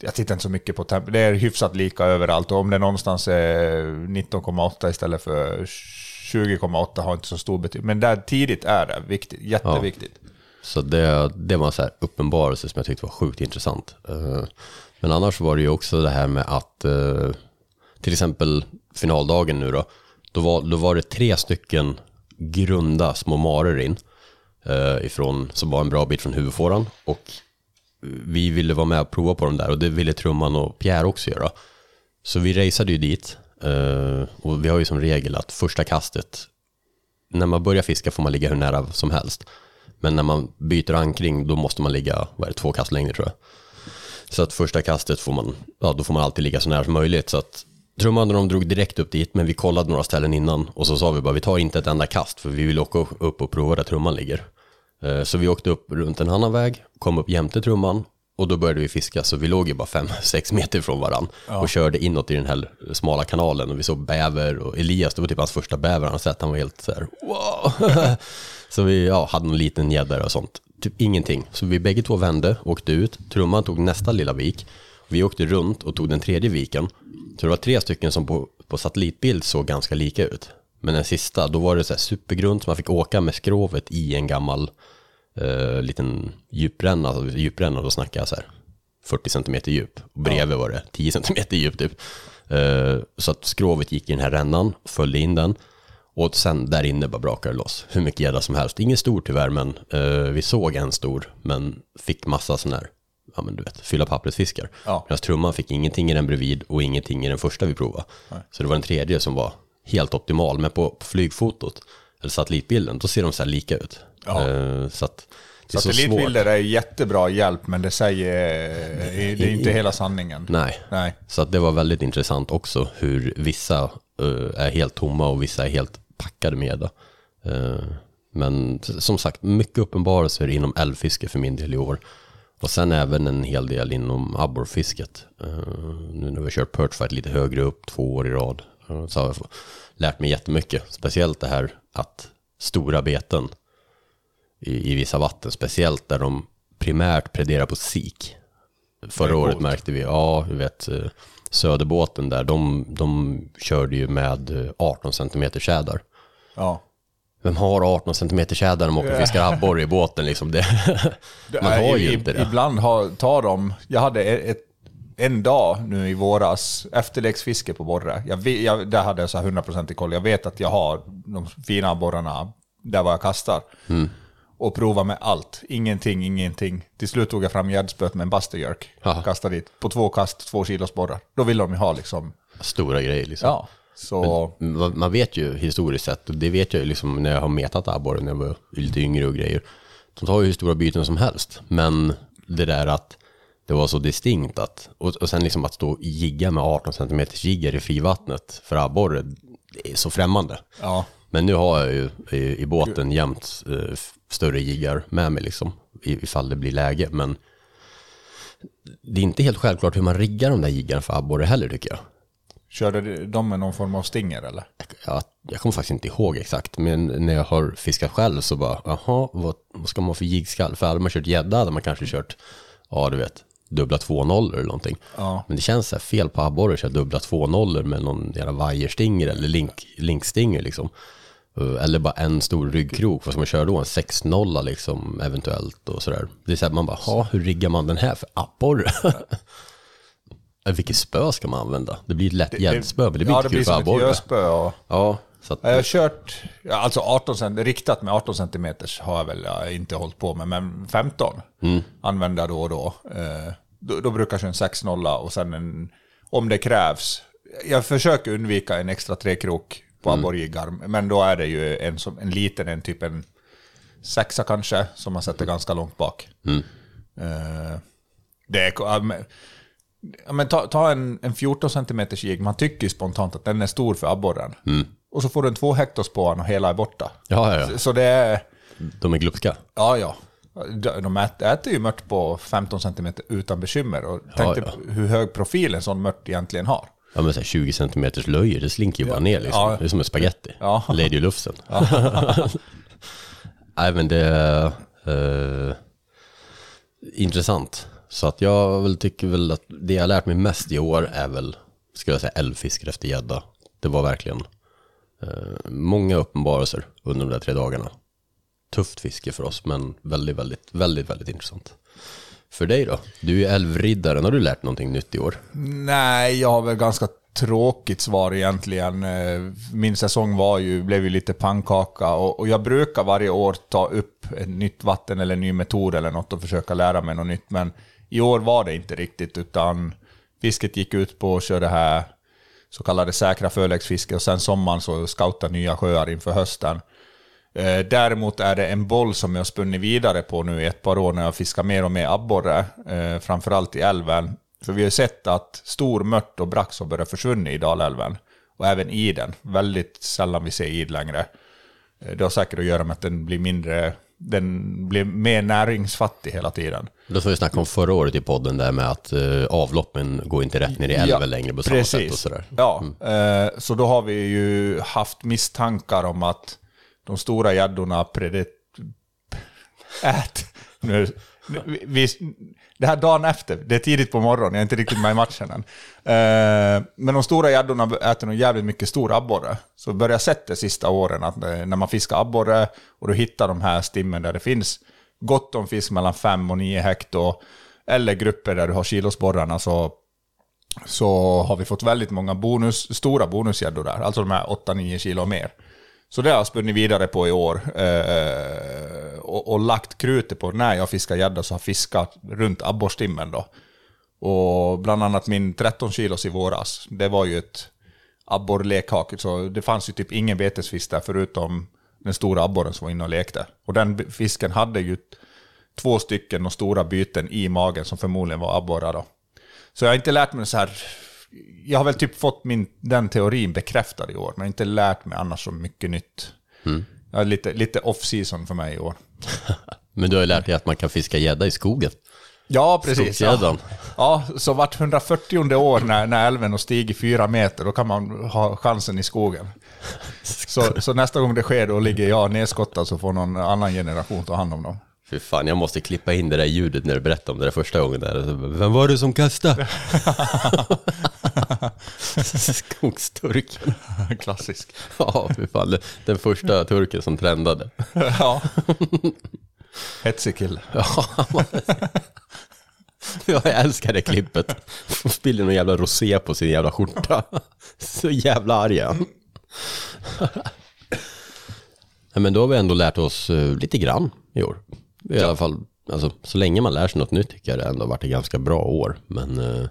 jag tittar inte så mycket på temp. Det är hyfsat lika överallt och om det någonstans är 19,8 istället för 20,8 har inte så stor betydelse. Men där tidigt är det viktigt, jätteviktigt. Så det, det var en så här uppenbarelse som jag tyckte var sjukt intressant. Eh, men annars var det ju också det här med att eh, till exempel finaldagen nu då, då var, då var det tre stycken grunda små marer in eh, ifrån, som var en bra bit från huvudfåran och vi ville vara med och prova på dem där och det ville Trumman och Pierre också göra. Så vi raceade ju dit och vi har ju som regel att första kastet, när man börjar fiska får man ligga hur nära som helst. Men när man byter ankring då måste man ligga, vad det, två kast längre tror jag. Så att första kastet får man, ja då får man alltid ligga så nära som möjligt. Så att Trumman och de drog direkt upp dit, men vi kollade några ställen innan och så sa vi bara vi tar inte ett enda kast för vi vill åka upp och prova där trumman ligger. Eh, Så vi åkte upp runt en annan väg, kom upp jämte trumman och då började vi fiska så vi låg ju bara 5-6 [laughs] meter från varann Ja. och körde inåt i den här smala kanalen och vi såg bäver och Elias, det var typ hans första bäver han sett, han var helt så här wow. [laughs] så vi ja, hade någon liten gädda och sånt, typ ingenting. Så vi bägge två vände, åkte ut, trumman tog nästa lilla vik, vi åkte runt och tog den tredje viken. Så det var tre stycken som på, på satellitbild såg ganska lika ut. Men den sista, då var det så här supergrunt, så man fick åka med skrovet i en gammal eh, liten djupränna, alltså djupränna, då snackar jag så här 40 cm djup. Och bredvid var det 10 cm djup typ. Eh, så att skrovet gick i den här rännan, följde in den. Och sen där inne bara brakade det loss. Hur mycket gädda som helst. Ingen stor tyvärr, men eh, vi såg en stor, men fick massa sån här, ja men du vet, fylla pappersfiskar. Ja. Medan trumman fick ingenting i den bredvid och ingenting i den första vi provade. Nej. Så det var den tredje som var helt optimal. Men på, på flygfotot, eller satellitbilden, då ser de så här lika ut. Ja. Eh, så att det är. Satellitbilder är jättebra hjälp, men det säger... Det är inte hela sanningen. Nej. Nej. Så att det var väldigt intressant också hur vissa eh, är helt tomma och vissa är helt packade med gädda. Eh, men som sagt, mycket uppenbarelser inom älvfiske för min del i år. Och sen även en hel del inom abborrfisket. Eh, nu när vi kört perchfight lite högre upp två år i rad. eh, så har jag lärt mig jättemycket. Speciellt det här att stora beten i, i vissa vatten, speciellt där de primärt pläderar på sik. Förra året märkte vi, ja, du vet, Söderbåten där, de, de körde ju med eh, 18 cm tjädar. Ja. Vem har 18 cm tjädar när de åker och fiskar abborre i båten liksom? Det, [laughs] man har ju inte det. Ibland har, tar de... Jag hade ett, en dag nu i våras, efterleksfiske på borre. Jag, jag, där hade jag så här 100% i koll. Jag vet att jag har de fina borrarna där var jag kastar. Mm. Och prova med allt. Ingenting, ingenting. Till slut tog jag fram gäddspöet med en. Jaha. Kastade dit. På två kast, två kilos borrar. Då vill de ju ha liksom... Stora grejer liksom. Ja. Så... Men, man- vet ju historiskt sett, det vet jag ju liksom när jag har metat abborre när jag var lite yngre och grejer. De tar ju hur stora byten som helst. Men det där att det var så distinkt att, och, och sen liksom att stå och jigga med 18 cm jiggar i frivattnet för abborre, det är så främmande. Ja. Men nu har jag ju i, i båten jämt eh, större jiggar med mig liksom. Ifall det blir läge. Men det är inte helt självklart hur man riggar de där jiggarna för abborre heller tycker jag. Körde de med någon form av stinger eller? Jag, jag kommer faktiskt inte ihåg exakt, men när jag har fiskat själv så bara, jaha, vad, vad ska man ha för jiggskall? För hade man kört gädda hade man kanske kört, ja du vet, dubbla 2-0 eller någonting. Ja. Men det känns så här fel på abborre att köra dubbla 2-0 med någon jävla vajerstinger eller link, linkstinger liksom. Eh, Eller bara en stor ryggkrok, vad ska man köra då? En 6-0 liksom eventuellt och sådär. Det är så här, man bara, ha, hur riggar man den här för abborre? [laughs] Eh, Vilket spö ska man använda? Det blir ett lätt Det- det- gäddspö, men det blir ja, inte det kul blir för som ett abborre. göspö och- Ja, så att, Jag har kört, ja, alltså 18 cm, riktat med 18 cm har jag väl ja, inte hållit på med, men 15 Mm. använder jag då och då. Eh, då, då brukar jag köra en 6-0 och sen en, om det krävs. Jag försöker undvika en extra trekrok på Mm. abborrjiggar, men då är det ju en, som, en liten, en typ en sexa kanske, som man sätter ganska långt bak. Mm. Eh, det är, ja, men- ta, ta en, en 14 cm jigg, man tycker ju spontant att den är stor för abborren. Mm. Och så får du en två hektos på och hela är borta. Ja, ja, ja. Så, så det är... De är glupska. Ja, ja. De, de ät, äter ju mört på 15 cm utan bekymmer. Och tänk dig hur hög profil en sån mört egentligen har. Ja men så här 20 cm löjer, det slinker ju bara ner liksom. Det är som en spaghetti. Ja. Lady i luften. [laughs] [laughs] Nej men det är eh, intressant. Så att jag väl tycker väl att det jag lärt mig mest i år är väl, skulle jag säga, älvfiske efter gädda. Det var verkligen eh, många uppenbarelser under de där tre dagarna. Tufft fiske för oss, men väldigt, väldigt, väldigt, väldigt intressant. För dig då? Du är ju älvriddaren, har du lärt någonting nytt i år? Nej, jag har väl ganska tråkigt svar egentligen. Eh, min säsong var ju, blev ju lite pannkaka och, och jag brukar varje år ta upp ett nytt vatten eller en ny metod eller något och försöka lära mig något nytt. Men i år var det inte riktigt utan fisket gick ut på att köra det här så kallade säkra förläggsfiske och sen sommaren så scouta nya sjöar inför hösten. Eh, Däremot är det en boll som jag spunnit vidare på nu i ett par år när jag fiskar mer och mer abborre, eh, framförallt i älven. För vi har ju sett att stor mört och brax har börjat försvinna i Dalälven. Och även i den. Väldigt sällan vi ser id längre. Eh, det har säkert att göra med att den blir mindre, den blir mer näringsfattig hela tiden. Det som vi snackade om förra året i podden där med att eh, avloppen går inte rätt ner i älven längre på samma sätt och sådär. Ja, eh, så då har vi ju haft misstankar om att de stora gäddorna predet... [laughs] Ät... Nu, nu, vi, det här dagen efter, det är tidigt på morgonen, jag är inte riktigt med i matchen än. Eh, men de stora gäddorna äter nog jävligt mycket stor abborre. Så börjar jag sett det sista åren att eh, när man fiskar abborre och du hittar de här stimmen där det finns gott om fisk mellan 5 och 9 hekto, eller grupper där du har kilosborrarna så så har vi fått väldigt många bonus, stora bonusgäddor där, alltså de här 8-9 kilo och mer. Så det har jag spunnit vidare på i år eh, och, och lagt krutet på när jag fiskar gädda så har jag fiskat runt abborrstimmen då. Och bland annat min 13 kilos i våras, det var ju ett abborrlekhake. så det fanns ju typ ingen betesfisk där förutom den stora abborren som var inne och lekte. Och den fisken hade ju två stycken och stora byten i magen som förmodligen var abborrar då. Så jag har inte lärt mig så här... Jag har väl typ fått min, den teorin bekräftad i år, men inte lärt mig annars så mycket nytt. Mm. Är lite, lite off-season för mig i år. [laughs] Men du har ju lärt dig att man kan fiska gädda i skogen. Ja, precis. Ja. Ja, så vart 140 år när, när älven har stigit fyra meter, då kan man ha chansen i skogen. [laughs] Så, så nästa gång det sker, då ligger jag nedskottad så får någon annan generation ta hand om dem. Fy fan, jag måste klippa in det där ljudet när du berättade om det där första gången. Där. Vem var det som kastade? [laughs] Skogsturken. Klassisk. Ja, fy fan. Den första turken som trendade. [laughs] Ja. Hetsig kille. Ja, Ja, jag älskar det klippet. Spiller någon jävla rosé på sin jävla skjorta. Så jävla arg men då har vi ändå lärt oss eh, lite grann i år. I alla fall, alltså, så länge man lär sig något nytt tycker jag det ändå varit ett ganska bra år. Men, eh,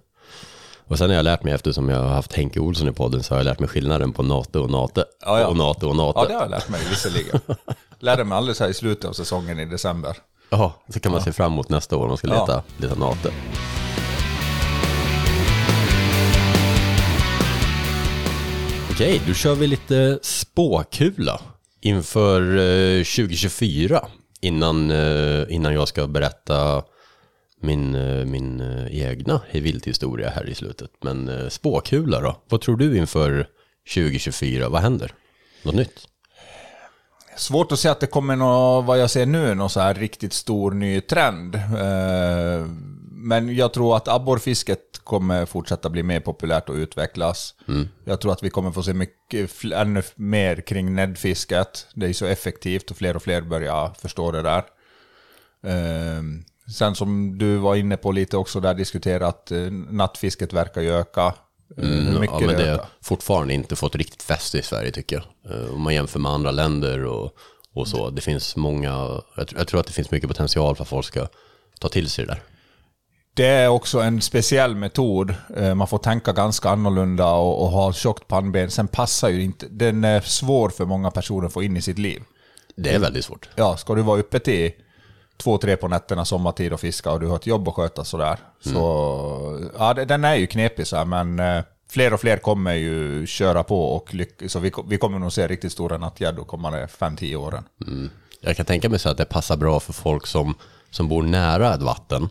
och sen har jag lärt mig, eftersom jag har haft Henke Olsson i podden, så har jag lärt mig skillnaden på nate och nate. Ja, ja. Och nate och nate. Ja, det har jag lärt mig visserligen. Lärde mig alldeles här i slutet av säsongen i december. Ja, så kan man se fram emot nästa år om man ska Ja. leta, leta nate. Okej, då kör vi lite spåkula inför eh, 2024 innan, eh, innan jag ska berätta min, eh, min eh, egna historia här i slutet. Men spåkula då? Vad tror du inför 2024? Vad händer? Något nytt? Svårt att säga att det kommer något, vad jag ser nu, någon så här riktigt stor ny trend. Men jag tror att abborrfisket kommer fortsätta bli mer populärt och utvecklas. Mm. Jag tror att vi kommer få se mycket, ännu mer kring näddfisket. Det är så effektivt och fler och fler börjar förstå det där. Eh, Sen som du var inne på lite också där diskuterat, eh, nattfisket verkar ju öka. Eh, Mm, ja, men det har fortfarande inte fått riktigt fäste i Sverige tycker jag. Eh, Om man jämför med andra länder och, och så. Det finns många, jag, jag tror att det finns mycket potential för att folk ska ta till sig det där. Det är också en speciell metod. Eh, Man får tänka ganska annorlunda och, och ha tjockt pannben. Sen passar ju inte... Den är svår för många personer att få in i sitt liv. Det är väldigt svårt. Ja, ska du vara uppe till två, tre på nätterna sommartid och fiska och du har ett jobb att sköta sådär. Så ja, det- den är ju knepig så här, men eh, fler och fler kommer ju köra på och. Så vi, vi kommer nog se riktigt stora nattgäddor kommande 5-10 åren. Mm. Jag kan tänka mig så att det passar bra för folk som, som bor nära ett vatten.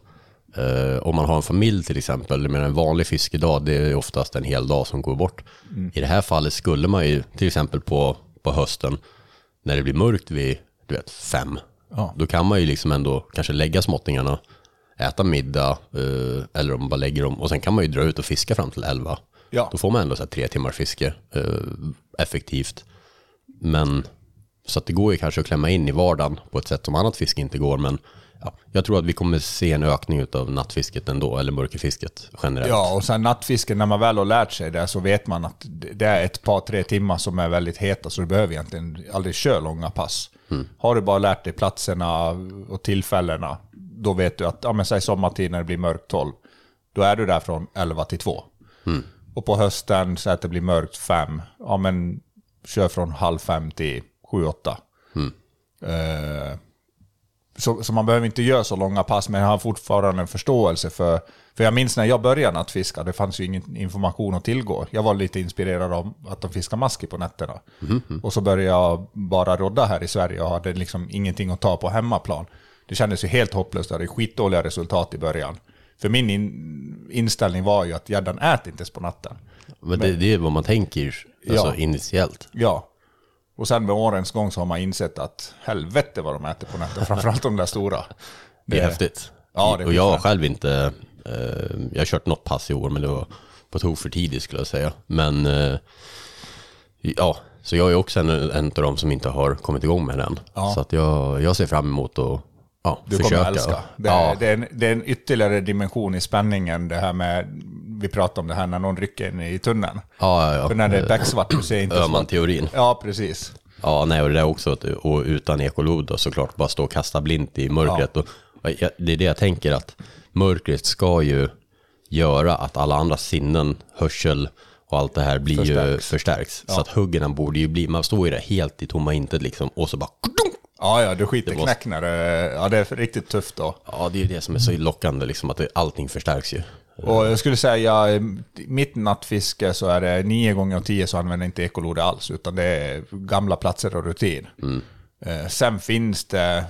Eh, om man har en familj till exempel, menar en vanlig fiskedag det är oftast en hel dag som går bort. Mm. I det här fallet skulle man ju till exempel på, på hösten när det blir mörkt vid du vet, fem, Ja. då kan man ju liksom ändå kanske lägga småttingarna, äta middag eh, eller om man bara lägger dem och sen kan man ju dra ut och fiska fram till elva. Ja. Då får man ändå så tre timmar fiske eh, effektivt. Men så att det går ju kanske att klämma in i vardagen på ett sätt som annat fiske inte går. Men ja, jag tror att vi kommer se en ökning av nattfisket ändå, eller mörkerfisket generellt. Ja, och sen nattfisken, när man väl har lärt sig det så vet man att det är ett par, tre timmar som är väldigt heta, så du behöver egentligen aldrig köra långa pass. Mm. Har du bara lärt dig platserna och tillfällena, då vet du att, ja men säg sommartid när det blir mörkt 12, då är du där från 11 till 2. Mm. Och på hösten, så att det blir mörkt 5, ja men kör från halv fem till 7-8. Mm. Eh, så, så man behöver inte göra så långa pass, men jag har fortfarande en förståelse för... För jag minns när jag började nattfiska, det fanns ju ingen information att tillgå. Jag var lite inspirerad av att de fiskar maski på nätterna. Mhm. Och så började jag bara rodda här i Sverige och hade liksom ingenting att ta på hemmaplan. Det kändes ju helt hopplöst, jag hade skitdåliga resultat i början. För min in, inställning var ju att gäddan äter inte ens på natten. Men det, det är vad man tänker alltså, Ja. initiellt. Ja. Och sen med årens gång så har man insett att helvete vad de äter på nätten, framförallt de där stora. Det är häftigt. Ja, det och jag har själv inte, eh, jag har kört något pass i år men det var på tok för tidigt skulle jag säga. Men eh, ja, så jag är också en, en av de som inte har kommit igång med den. Ja. Så att jag, jag ser fram emot att ja, Du försöka. kommer älska. Det, ja, det, är en, det är en ytterligare dimension i spänningen, det här med, vi pratade om det här när någon rycker in i tunneln. ja, ja, ja. För när det är becksvart, du ser inte... så- Öhman-teorin. Ja, precis. Ja, nej, och det är också, och utan ekolod då såklart, bara stå och kasta blint i mörkret. Och, och det är det jag tänker att mörkret ska ju göra att alla andra sinnen, hörsel och allt det här blir ju Förstärks. förstärks. Ja. Så att huggen borde ju bli, man står ju där helt i tomma intet liksom och så bara Ja, ja, du skiter knäck när det... Ja, det är riktigt tufft då. Ja, det är ju det som är så lockande liksom, att det, allting förstärks ju. Och jag skulle säga, i mitt nattfiske så är det nio gånger av tio så använder jag inte ekolod alls, utan det är gamla platser och rutin. Eh, Sen finns det,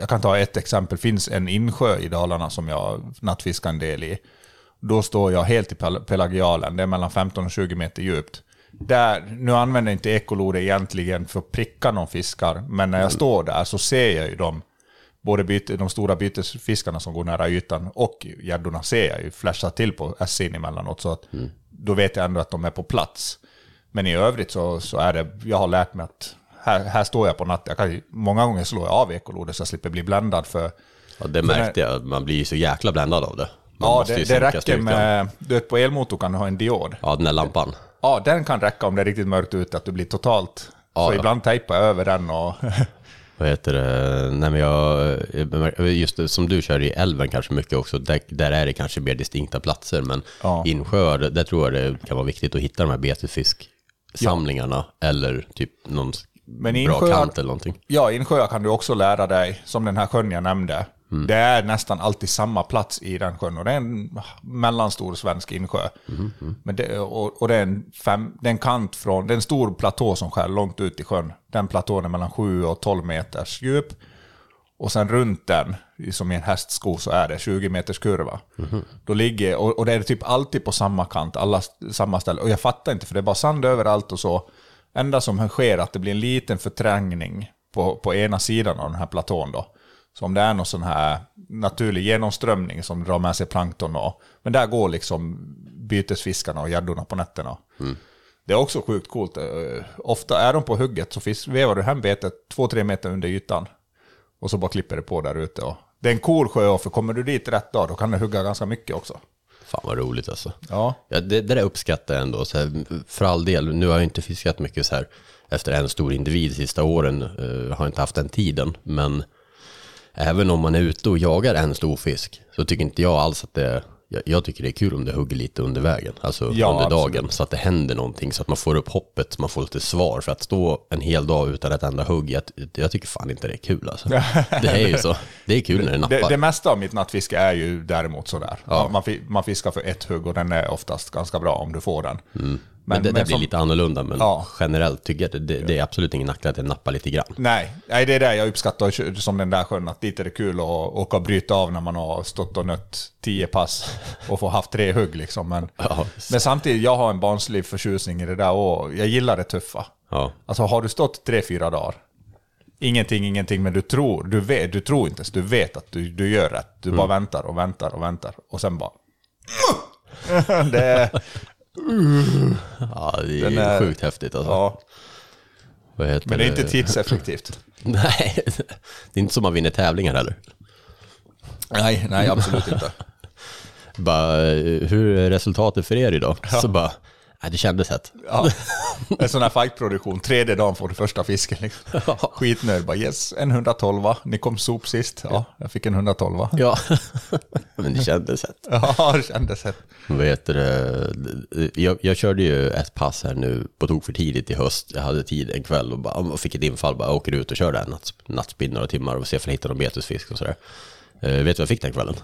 jag kan ta ett exempel, finns en insjö i Dalarna som jag nattfiskar en del i. Då står jag helt i pel- pelagialen, det är mellan 15 och 20 meter djupt. Där, nu använder jag inte ekolod egentligen för att pricka någon fiskar, men när jag står där så ser jag ju dem både byte, de stora bytesfiskarna som går nära ytan och gäddorna ser jag ju flasha till på SC'n emellanåt. Så att då vet jag ändå att de är på plats. Men i övrigt så, så är det, jag har lärt mig att här, här står jag på natten. Jag kan, många gånger slår jag av ekolodet så jag slipper bli bländad för... Ja, det märkte jag, man blir ju så jäkla bländad av det. Man Ja, det, det räcker styrkan. med... Du vet, på elmotor kan du ha en diod. Ja, den där lampan. Ja, den kan räcka om det är riktigt mörkt ute, att du blir totalt... Ja, så ja. ibland tejpar jag över den och... [laughs] Vad heter det? Nej, men jag, just som du kör i älven kanske mycket också, där, där är det kanske mer distinkta platser, men Ja. insjöar, där tror jag det kan vara viktigt att hitta de här betesfisksamlingarna, eller typ någon Men bra insjöar- kant eller någonting. Ja, insjöar kan du också lära dig, som den här sjön jag nämnde. Det är nästan alltid samma plats i den sjön och det är en mellanstor svensk insjö. Men det, och, och det, är en fem, det är en kant från, det är en stor platå som skär långt ut i sjön. Den platån är mellan 7 och 12 meters djup. Och sen runt den, som i en hästsko, så är det 20 meters kurva. Då ligger, och, och det är typ alltid på samma kant, alla samma ställe. Och jag fattar inte, för det är bara sand överallt och så. Enda som sker är att det blir en liten förträngning på, på ena sidan av den här platån då. Så om det är någon sån här naturlig genomströmning som drar med sig plankton och... Men där går liksom bytesfiskarna och gäddorna på nätterna. Det är också sjukt coolt. Eh, Ofta är de på hugget så fisk, vevar du hem betet två, tre meter under ytan. Och så bara klipper det på där ute. Och det är en cool sjö, för kommer du dit rätt dag, då kan du hugga ganska mycket också. Fan vad roligt alltså. Ja. Ja, det, det där uppskattar jag ändå. Så här, för all del, nu har jag inte fiskat mycket så här efter en stor individ sista åren. eh, har inte haft den tiden. Men även om man är ute och jagar en stor fisk så tycker inte jag alls att det jag, jag tycker det är kul om det hugger lite under vägen, alltså Ja, under dagen, absolut. så att det händer någonting, så att man får upp hoppet, så man får lite svar. För att stå en hel dag utan ett enda hugg, jag, jag tycker fan inte det är kul alltså. [laughs] Det är ju så. Det är kul när det nappar. Det, det mesta av mitt nattfiske är ju däremot sådär. Ja. Man, man fiskar för ett hugg och den är oftast ganska bra om du får den. Mm. Men, det, det blir som- lite annorlunda, men Ja. generellt tycker jag det, det är absolut ingen nackdel att det nappar lite grann. Nej, nej, det är det jag uppskattar som den där sjön, att dit är det kul att åka och bryta av när man har stått och nött tio pass [laughs] och få haft tre hugg liksom. Men, men samtidigt, jag har en barnslig förtjusning i det där och jag gillar det tuffa. Ja. Alltså har du stått tre, fyra dagar, ingenting, ingenting, men du tror, du vet, du tror inte ens, du vet att du, du gör rätt. Du bara väntar och väntar och väntar och sen bara... [laughs] det. Ja, det är, Den är- sjukt häftigt alltså. Ja. Vad heter Men det är inte tidseffektivt. [laughs] Nej, det är inte som man vinner tävlingar heller. Nej, nej, absolut inte. [laughs] Bara, eh, hur är resultatet för er idag? Så bara, nej, det kändes rätt. Ja. En sån här fightproduktion, tredje dagen får du första fisken. Liksom. [laughs] Skitnöjd, bara yes, en 112, ni kom sop sist. Ja, jag fick en 112. Ja, [laughs] men det kändes rätt. Ja, det kändes. Vad heter det? Jag, jag körde ju ett pass här nu på tok för tidigt i höst. Jag hade tid en kväll och bara, och fick ett infall. Bara åker ut och kör där natt, nattspinn några timmar och ser om jag hittar någon betesfisk och sådär. Eh, vet du vad jag fick den kvällen?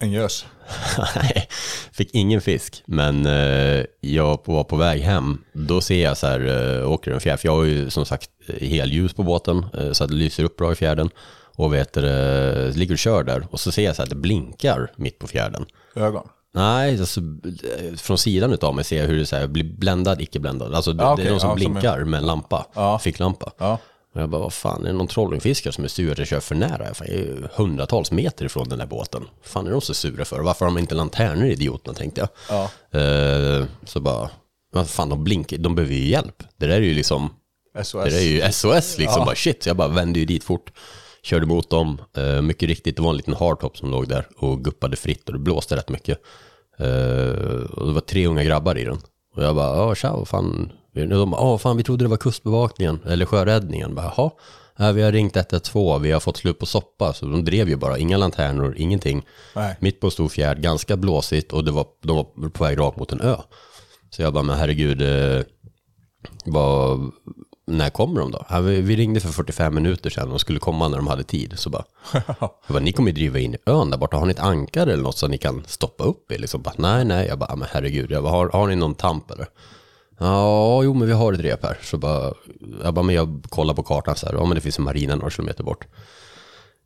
En gös. Nej, fick ingen fisk. Men eh, jag var på väg hem. Då ser jag så här, eh, åker en fjärd. För jag har ju som sagt eh, helljus på båten. Eh, så att det lyser upp bra i fjärden. Och vet du, eh, ligger och kör där. Och så ser jag så här att det blinkar mitt på fjärden. Ögon. Nej, alltså, eh, från sidan utav mig ser jag hur det så här, blir bländad, icke bländad. Alltså det, Ja, det okej, är någon som ja, som blinkar en- med en lampa, ficklampa. Och jag bara, vad fan, är det någon trollingfiskare som är sur att jag kör för nära? Jag är ju hundratals meter ifrån den här båten. fan är de så sura för? Varför har de inte lanterner idioterna, tänkte jag. Ja. Eh, så bara, vad fan, de blinkar, de behöver ju hjälp. Det där är ju liksom, SOS. det där är ju SOS liksom, Ja. bara shit. Så jag bara vände ju dit fort. Körde mot dem, Eh, mycket riktigt, det var en liten hardtop som låg där och guppade fritt och det blåste rätt mycket. Eh, och det var tre unga grabbar i den. Och jag bara, ja tja, vad fan. De bara, ja fan vi trodde det var kustbevakningen eller sjöräddningen. Bara, Jaha, ja, vi har ringt 112, vi har fått slut på soppa. Så de drev ju bara, inga lanternor, ingenting. Nej. Mitt på en stor fjärd, ganska blåsigt och det var, de var på väg rakt mot en ö. Så jag bara, men herregud, eh, vad, när kommer de då? Ja, vi, vi ringde för 45 minuter sedan och skulle komma när de hade tid. Så bara, [laughs] jag bara, ni kommer ju driva in i ön där borta. Har ni ett ankare eller något så ni kan stoppa upp er? Liksom bara, nej, nej. Jag bara, men herregud. Jag bara, har, har ni någon tamp eller? Ja, jo, men vi har ett rep här. Så bara, jag bara, men jag kollar på kartan så här. Ja, men det finns en marina några kilometer bort.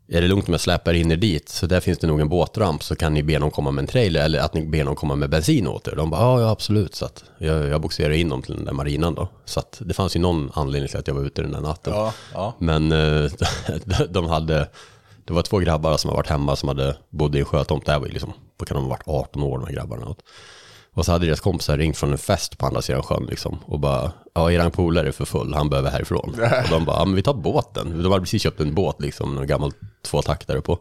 Är det lugnt om jag släpar in er dit? Så där finns det nog en båtramp så kan ni be någon komma med en trailer eller att ni ber någon komma med bensin åt er. De bara, ja, ja absolut. Så att jag, jag boxerar in dem till den där marinan då. Så att det fanns ju någon anledning till att jag var ute den där natten. Ja, ja. Men eh, [laughs] de hade, det var två grabbar som har varit hemma som hade bodde i en sjötomt. Det här var ju liksom, vad kan de ha varit 18 år de här grabbarna. Och så hade deras kompisar ringt från en fest på andra sidan sjön liksom. Och bara, ja eran polare är för full, han behöver härifrån. [laughs] Och de bara, ja men vi tar båten. De hade precis köpt en båt liksom, en gammal tvåtaktare på.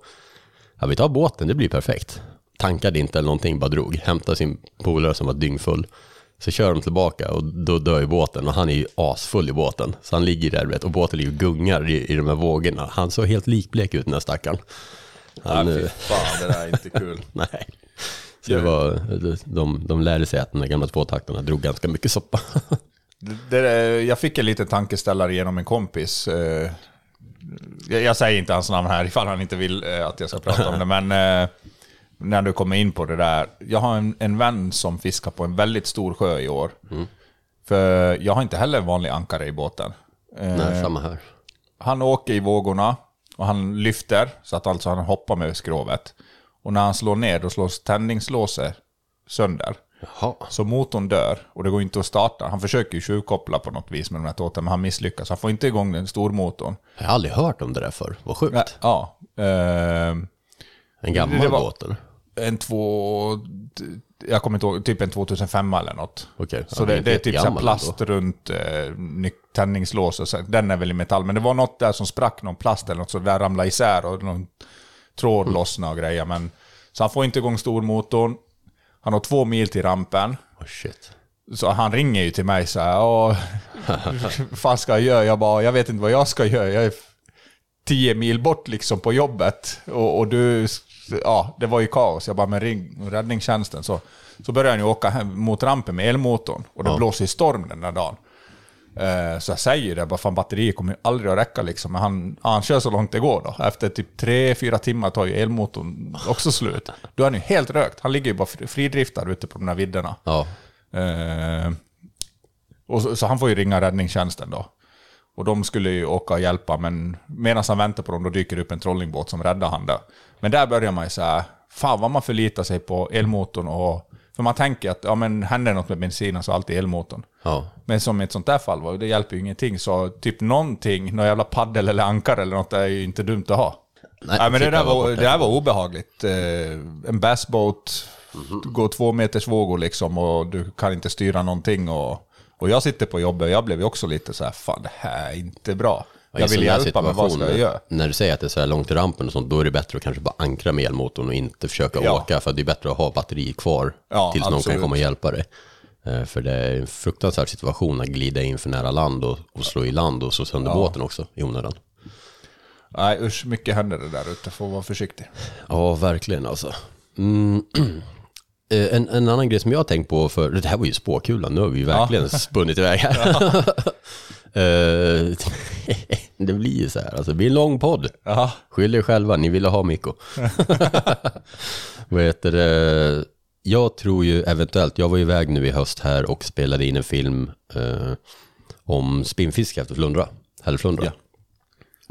Ja vi tar båten, det blir perfekt. Tankade inte eller någonting, bara drog. Hämtade sin polare som var dyngfull. Så kör de tillbaka och då dör ju båten och han är ju asfull i båten. Så han ligger där vet, och båten ligger och gungar i, i de här vågorna. Han såg helt likblek ut den här stackaren. Han, Nej, fy eh, fan, det där är inte kul. [laughs] Nej. Så det var, de, de lärde sig att de gamla tvåtaktarna drog ganska mycket soppa. [laughs] Det, det, jag fick en liten tankeställare genom en kompis. Eh, jag, jag säger inte hans namn här ifall han inte vill eh, att jag ska prata om det, men eh, när du kommer in på det där. Jag har en, en vän som fiskar på en väldigt stor sjö i år. För jag har inte heller en vanlig ankare i båten. Nej, samma här. Han åker i vågorna och han lyfter så att alltså han hoppar med skrovet. Och när han slår ner då slås tändningslåset sönder. Så motorn dör och det går inte att starta. Han försöker ju tjuvkoppla på något vis med de här tåten men han misslyckas. Han får inte igång den stormotorn. Jag har aldrig hört om det där förr. Vad sjukt. Ja. Eh, En gammal det båt eller? En två... Jag kommer inte ihåg, typ en 2005 eller något. Okej, Så ja, det, det är det typ så plast runt eh, tändningslås och så, Den är väl i metall. Men det var något där som sprack, någon plast eller något, så där ramlade isär och någon tråd Mm. lossnade och grejer. Men, så han får inte igång stormotorn. Han har två mil till rampen. Oh shit. Så han ringer ju till mig så här, "Åh, [laughs] vad fan ska jag göra? Jag bara, jag vet inte vad jag ska göra. Jag är tio mil bort liksom på jobbet. Och, och du, ja, det var ju kaos. Jag bara, men ring räddningstjänsten. Så, så började han ju åka hem mot rampen med elmotorn. Och det Ja. blåser storm den där dagen. Eh, Så jag säger det, bara fan batteriet kommer ju aldrig att räcka liksom. Men han, han kör så långt det går då. Efter typ tre, fyra timmar tar ju elmotorn också slut. Då är han ju helt rökt. Han ligger ju bara fri- fridriftar ute på de här vidderna. Ja. Eh, och så, så han får ju ringa räddningstjänsten då. Och de skulle ju åka och hjälpa, men medan han väntar på dem, då dyker det upp en trollingbåt som räddar han där. Men där börjar man ju säga, fan vad man förlitar sig på elmotorn och... För man tänker att, ja men händer något med bensinen så är alltid elmotorn. Ja. Men som i ett sånt där fall, va, det hjälper ju ingenting. Så typ någonting, någon jävla paddel eller ankare eller något, är ju inte dumt att ha. Nej, Nej, men det fick där, var, det där var obehagligt. Eh, en bassboat, går två meters vågor liksom och du kan inte styra någonting. Och, och jag sitter på jobbet och jag blev ju också lite så här, fan det här är inte bra. Jag vill hjälpa men vad ska jag göra? När du säger att det är så här långt till rampen och sånt, då är det bättre att kanske bara ankra med elmotorn och inte försöka Ja. åka. För det är bättre att ha batteri kvar Ja, tills någon absolut. kan komma och hjälpa dig. Eh, För det är en fruktansvärd situation att glida in för nära land och, och slå i land och slå sönder Ja. båten också i onödan. Nej usch, mycket händer det där ute, får vara försiktig. Ja, verkligen alltså. Mm. [clears throat] Eh, En, en annan grej som jag har tänkt på, för det här var ju spåkulan, nu har vi verkligen Ja. spunnit iväg här. [laughs] Eh, [laughs] det blir ju så här, alltså det blir en lång podd. Ja. Skyll er själva, ni ville ha Mikko. [laughs] Vad heter det? Jag tror ju eventuellt, jag var iväg nu i höst här och spelade in en film eh, om spinnfiske efter flundra, hällflundra.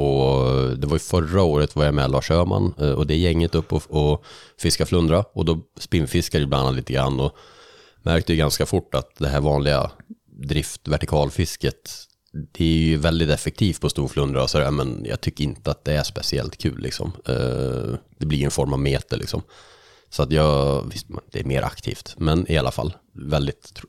Och det var ju förra året var jag med Lars Öhman eh, och det gänget upp och, och fiska flundra och då spinnfiskade bland annat lite grann och märkte ju ganska fort att det här vanliga drift vertikalfisket det är ju väldigt effektivt på stor flundra och sådär men jag tycker inte att det är speciellt kul liksom. Eh, det blir ju en form av meter liksom. Så att jag, visst det är mer aktivt men i alla fall väldigt,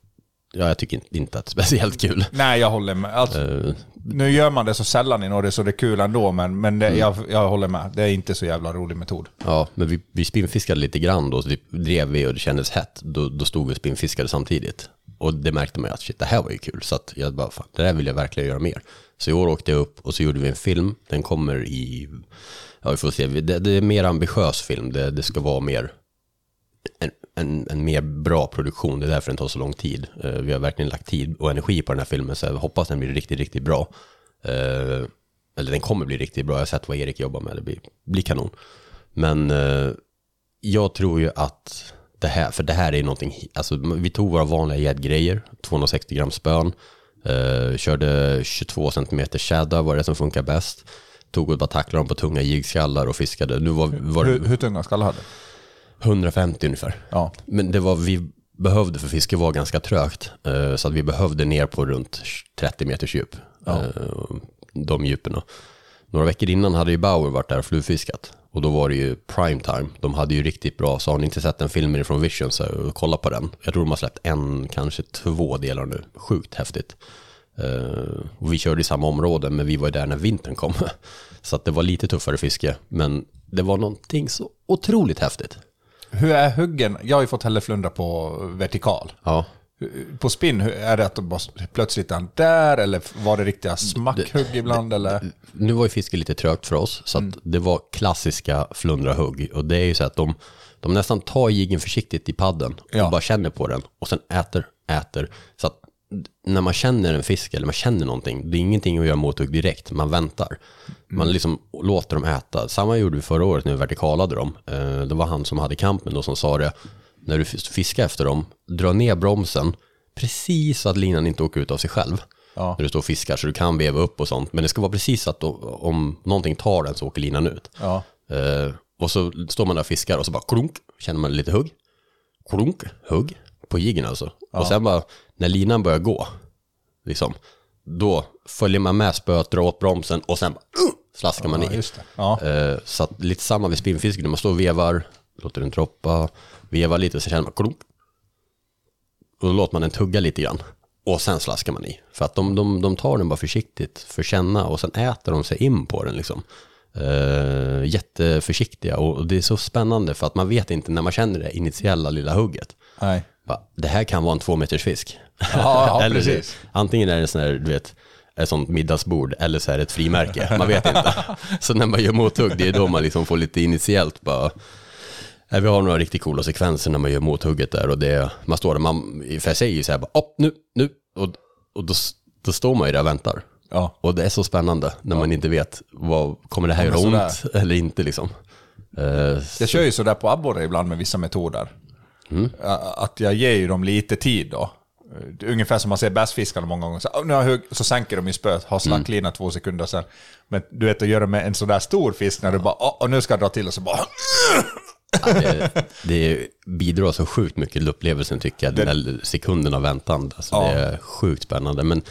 ja jag tycker inte- att det är speciellt kul. Nej, jag håller med. Alltså, Eh, nu gör man det så sällan i Norge så det är kul ändå, men, men det, Mm. jag, jag håller med. Det är inte så jävla rolig metod. Ja, men vi, vi spinnfiskade lite grann då, så vi drev vi och det kändes hett. Då, då stod vi och spinnfiskade samtidigt. Och det märkte man ju att shit, det här var ju kul. Så att jag bara, fan, det där vill jag verkligen göra mer. Så i år åkte jag upp och så gjorde vi en film. Den kommer i, ja vi får se, det, det är en mer ambitiös film. Det, det ska vara mer, en, en, mer bra produktion. Det är därför den tar så lång tid. Eh, vi har verkligen lagt tid och energi på den här filmen, så jag hoppas den blir riktigt, riktigt bra. Eh, eller den kommer bli riktigt bra. Jag har sett vad Erik jobbar med. Det blir, blir kanon. Men eh, jag tror ju att det här, för det här är någonting, alltså vi tog våra vanliga gäddgrejer, 260 gram spön, eh, körde 22 cm shadda var det som funkar bäst. Tog och bara tacklade dem på tunga jigskallar och fiskade. Nu var, var Hur, hur tunga skallar hade 150 ungefär. Ja. Men det var vi behövde, för fiske var ganska trögt, eh, så att vi behövde ner på runt 30 meters djup. Ja. Eh, De djupen. Några veckor innan hade ju Bauer varit där och flugfiskat. Och då var det ju prime time. De hade ju riktigt bra, så har ni inte sett den filmen från Vision så kolla på den. Jag tror de har släppt en, kanske två delar nu. Sjukt häftigt. Eh, och vi körde i samma område, men vi var ju där när vintern kom. [laughs] Så att det var lite tuffare fiske, men det var någonting så otroligt häftigt. Hur är huggen? Jag har ju fått hälleflundra på vertikal. Ja. På spinn, är det att de bara plötsligt är där eller var det riktiga smackhugg ibland eller? nu var ju fiske lite trögt för oss, så att det var klassiska flundrahugg. Och det är ju så att de, de nästan tar jiggen försiktigt i padden och Ja. bara känner på den och sen äter, äter. Så att när man känner en fisk eller man känner någonting, det är ingenting att göra mothugg direkt, man väntar. Man liksom låter dem äta. Samma gjorde vi förra året när vi vertikalade dem. Eh, Det var han som hade kampen då som sa det, när du fis- fiskar efter dem, dra ner bromsen precis så att linan inte åker ut av sig själv. Ja. När du står och fiskar, så du kan veva upp och sånt. Men det ska vara precis så att då, om någonting tar den så åker linan ut. Ja. Eh, och så står man där och fiskar och så bara klunk, känner man lite hugg. Klunk, hugg, på jiggen alltså. Ja. Och sen bara, när linan börjar gå, liksom, då följer man med spöet, drar åt bromsen och sen uh, slaskar man Ja, i. Ja. Eh, så att lite samma vid spinnfiske, när man står och vevar, låter den troppa, vevar lite och så känner man klunk. Och då låter man den tugga lite grann. Och sen slaskar man i. För att de, de, de tar den bara försiktigt för känna och sen äter de sig in på den liksom. Eh, jätteförsiktiga och, och det är så spännande för att man vet inte när man känner det initiella lilla hugget. Nej. Bara, Det här kan vara en två meters fisk. [laughs] Ja, ja, Eller precis. Antingen är det sån här, du vet, ett sånt middagsbord eller så är det ett frimärke. Man vet inte. [laughs] Så när man gör mothugg, det är då man liksom får lite initiellt bara, Ja, vi har några riktigt coola sekvenser när man gör mothugget där och det, man står där, man, för jag säger ju så här, bara, upp nu, nu, och, och då, då står man ju där och väntar. Ja. Och det är så spännande när man inte vet, vad, kommer det här Ja, göra ont eller inte liksom. Eh, Jag kör ju sådär på abborre ibland med vissa metoder. Mm. Att jag ger ju dem lite tid då. Är Ungefär som man ser bästfiskarna många gånger. Så, "Åh, nu har jag hugg, så sänker de i spöet, har slacklina två sekunder sen. Men du vet att göra med en sådär stor fisk när du bara, "Åh, och nu ska jag dra till och så bara... [laughs] Ja, det, det bidrar så sjukt mycket till upplevelsen tycker jag, den där sekunden av väntan. Alltså, Ja. Det är sjukt spännande. Men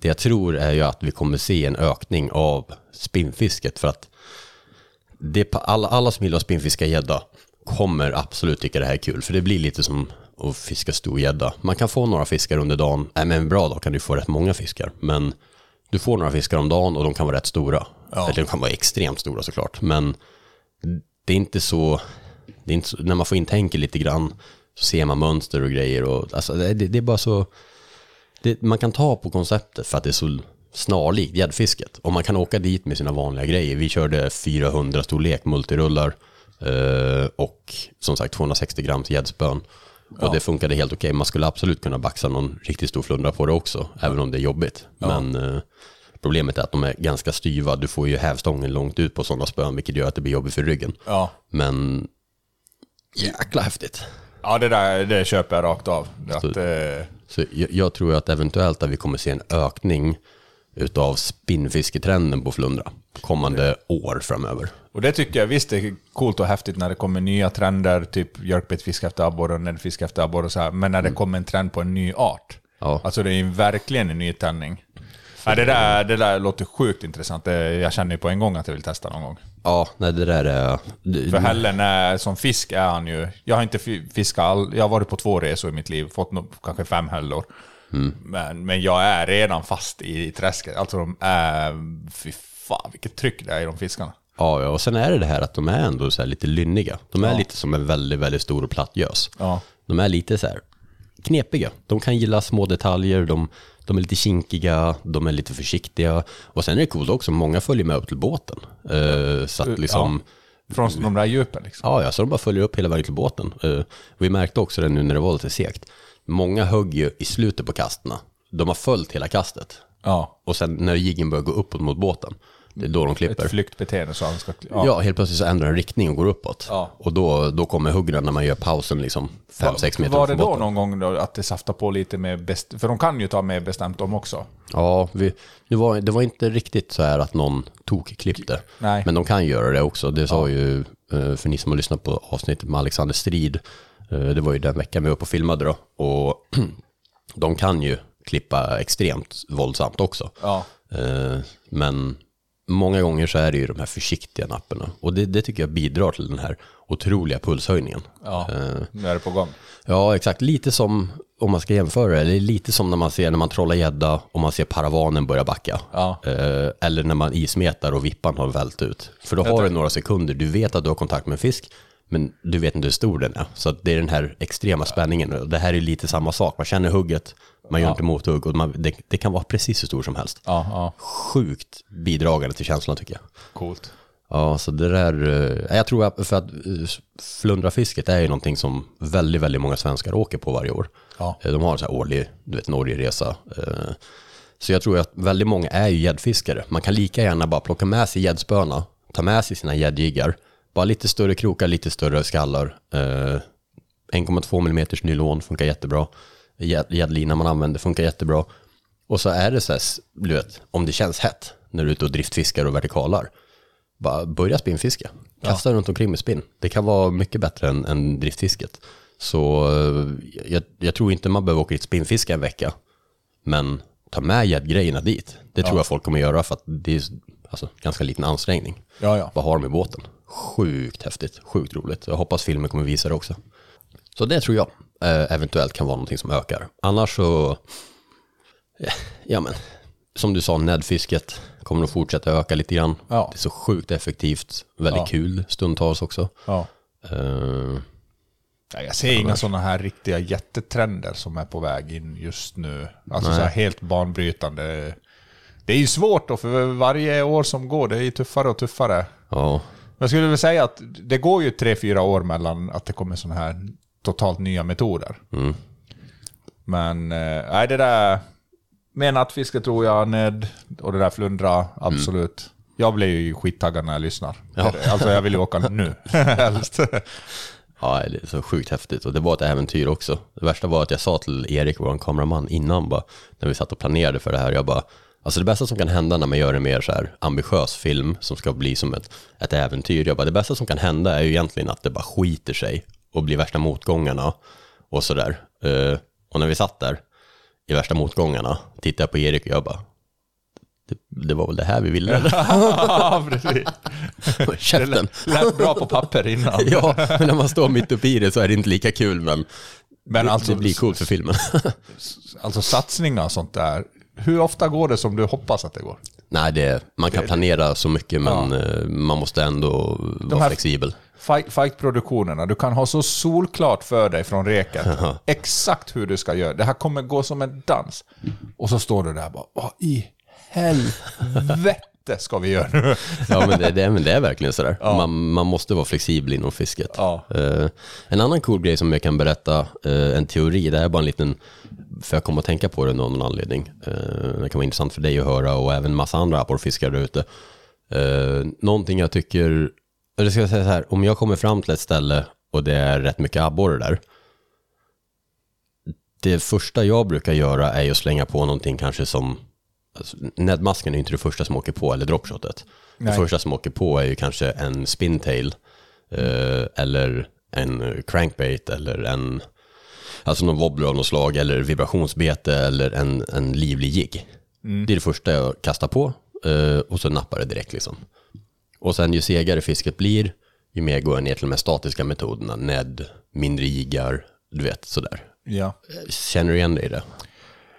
det jag tror är ju att vi kommer se en ökning av spinnfisket för att det, alla, alla som gillar att spinnfiska gädda kommer absolut tycka det här är kul. För det blir lite som att fiska stor gädda. Man kan få några fiskar under dagen. Nej, men en bra dag kan du få rätt många fiskar. Men du får några fiskar om dagen och de kan vara rätt stora. Ja. Eller de kan vara extremt stora såklart. Men det är inte så, det är inte så när man får in tänker lite grann så ser man mönster och grejer och alltså det, det är bara så, det, man kan ta på konceptet för att det är så snarlikt gäddfisket. Och man kan åka dit med sina vanliga grejer. Vi körde 400 storlek multirullar eh, och som sagt 260 grams gäddspön. Och Ja. det funkade helt okej. Man skulle absolut kunna baxa någon riktigt stor flundra på det också, även om det är jobbigt. Ja. Men eh, problemet är att de är ganska styva. Du får ju hävstången långt ut på sådana spön, vilket gör att det blir jobbigt för ryggen. Ja. Men jäkla häftigt. Ja, det där det köper jag rakt av. Att, eh, Så jag, jag tror att eventuellt att vi kommer se en ökning utav spinnfisketrenden på flundra kommande år framöver. Och det tycker jag visst är coolt och häftigt när det kommer nya trender, typ björkbetfiske efter abborre och näddfiske efter abborre och så här. Men när det kommer en trend på en ny art. Ja. Alltså det är ju verkligen en nytändning. Ja, det, där, det där låter sjukt intressant. Jag känner ju på en gång att jag vill testa någon gång. Ja, nej det där är... För hällen är, som fisk är han ju... Jag har inte fi- fiskat all, Jag har varit på två resor i mitt liv, fått nog, kanske fem hällor. Mm. Men, men jag är redan fast i träsket. Alltså de är... Fy fan vilket tryck det är i de fiskarna. Ja, ja, och sen är det det här att de är ändå så lite lynniga. De är Ja. lite som en väldigt, väldigt stor och platt gös. Ja. De är lite så här knepiga. De kan gilla små detaljer, de, de är lite kinkiga, de är lite försiktiga. Och sen är det coolt också, många följer med upp till båten. Eh, så att liksom... Från de där djupen liksom. Ja, ja, så de bara följer upp hela vägen till båten. Eh, vi märkte också det nu när det var lite segt. Många högg ju i slutet på kasterna. De har följt hela kastet. Ja. Och sen när jiggen börjar gå uppåt mot båten, det är då de klipper. Ett flyktbeteende så han ska... Ja. helt plötsligt så ändrar den riktning och går uppåt. Ja. Och då, då kommer huggen när man gör pausen liksom 5-6 meter Var det då någon gång då att det saftar på lite med bäst... För de kan ju ta med bestämt dem också. Ja, vi, det, var, det var inte riktigt så här att någon tog klippte. Nej. Men de kan göra det också. Det sa ju, eh, för ni som har lyssnat på avsnittet med Alexander Strid, eh, det var ju den veckan vi var uppe och filmade då. Och [clears throat] de kan ju klippa extremt våldsamt också. Ja. Eh, Men många gånger så är det ju de här försiktiga napparna. Och det, det tycker jag bidrar till den här otroliga pulshöjningen. Ja, Eh, nu är det på gång. Ja, exakt. Lite som, om man ska jämföra det, eller lite som när man ser när man trollar gädda och man ser paravanen börja backa. Ja. Eh, eller när man ismetar och vippan har vält ut. För då har du några sekunder, du vet att du har kontakt med en fisk, men du vet inte hur stor den är. Så det är den här extrema spänningen. Och Det här är lite samma sak, man känner hugget, man gör Ja. inte mothugg och man, det, det kan vara precis hur stor som helst. Ja, ja. Sjukt bidragande till känslan tycker jag. Coolt. Ja, så det där, eh, jag tror att för att eh, flundrafisket är ju någonting som väldigt, väldigt många svenskar åker på varje år. Ja. Eh, De har en sån här årlig, du vet, Norgeresa. Så jag tror att väldigt många är ju gäddfiskare. Man kan lika gärna bara plocka med sig gäddspöna, ta med sig sina gäddjiggar, bara lite större krokar, lite större skallar. eh, 1,2 mm nylon funkar jättebra. Gädd- Gäddlina man använder funkar jättebra. Och så är det så här, du vet, om det känns hett när du är ute och driftfiskar och vertikalar, bara börja spinnfiska. Kasta runt omkring med spinn. Det kan vara mycket bättre än, än driftfisket. Så eh, jag, jag tror inte man behöver åka dit spinnfiska en vecka. Men ta med gäddgrejerna dit. Det tror Ja. jag folk kommer göra för att det är alltså, ganska liten ansträngning. Ja, ja. Vad har de i båten? Sjukt häftigt, sjukt roligt. Jag hoppas filmen kommer visa det också. Så det tror jag eh, eventuellt kan vara någonting som ökar. Annars så, ja, men, som du sa, näddfisket kommer att fortsätta öka lite grann. Ja. Det är så sjukt effektivt, väldigt Ja. kul stundtals också. Ja. Ja, jag ser inga sådana här riktiga jättetrender som är på väg in just nu. Alltså Nej. så här helt banbrytande. Det är ju svårt då, för varje år som går, det är ju tuffare och tuffare. ja, Jag skulle väl säga att det går ju tre, fyra år mellan att det kommer sådana här totalt nya metoder. Mm. Men, eh, nej det där med nattfiske tror jag, Ned, och det där flundra, absolut. Jag blir ju skittaggad när jag lyssnar. Ja. Alltså jag vill ju åka nu, [laughs] helst. Ja, det är så sjukt häftigt och det var ett äventyr också. Det värsta var att jag sa till Erik, vår kameraman, innan bara, när vi satt och planerade för det här, jag bara, alltså det bästa som kan hända när man gör en mer så här ambitiös film som ska bli som ett, ett äventyr, jag bara, det bästa som kan hända är ju egentligen att det bara skiter sig och blir värsta motgångarna och sådär. Eh, och när vi satt där i värsta motgångarna, tittade jag på Erik och jag bara, det, det var väl det här vi ville? [laughs] Ja, precis. [laughs] Käften. Det lät bra på papper innan. [laughs] ja, men när man står mitt uppe i det så är det inte lika kul, men, Men det, alltså- det blir coolt för filmen. Alltså satsningar och sånt där. Hur ofta går det som du hoppas att det går? Nej, det, man kan planera så mycket, men Ja. eh, man måste ändå vara här- flexibel. Fight- Fight-produktionerna, du kan ha så solklart för dig från reket exakt hur du ska göra. Det här kommer gå som en dans. Och så står du där och bara, vad i helvete ska vi göra nu? Ja, men det, det, men det är verkligen sådär. Ja. Man, man måste vara flexibel inom fisket. Ja. Eh, en annan cool grej som jag kan berätta, eh, en teori, det är bara en liten, för jag kommer att tänka på det av någon anledning. Eh, det kan vara intressant för dig att höra och även massa andra abborrfiskare där ute. Eh, någonting jag tycker, eller ska jag säga så här, om jag kommer fram till ett ställe och det är rätt mycket abborre där, det första jag brukar göra är att slänga på någonting kanske som, alltså, näddmasken är inte det första som åker på, eller dropshotet. Det Nej. första som åker på är ju kanske en spintail, eh, eller en crankbait, eller en, alltså någon wobbler av något slag, eller vibrationsbete, eller en, en livlig jigg. Mm. Det är det första jag kastar på, eh, och så nappar det direkt liksom. Och sen ju segare fisket blir, ju mer går jag ner till de här statiska metoderna, ned, mindre jiggar, du vet sådär. Ja. Känner du igen dig i det?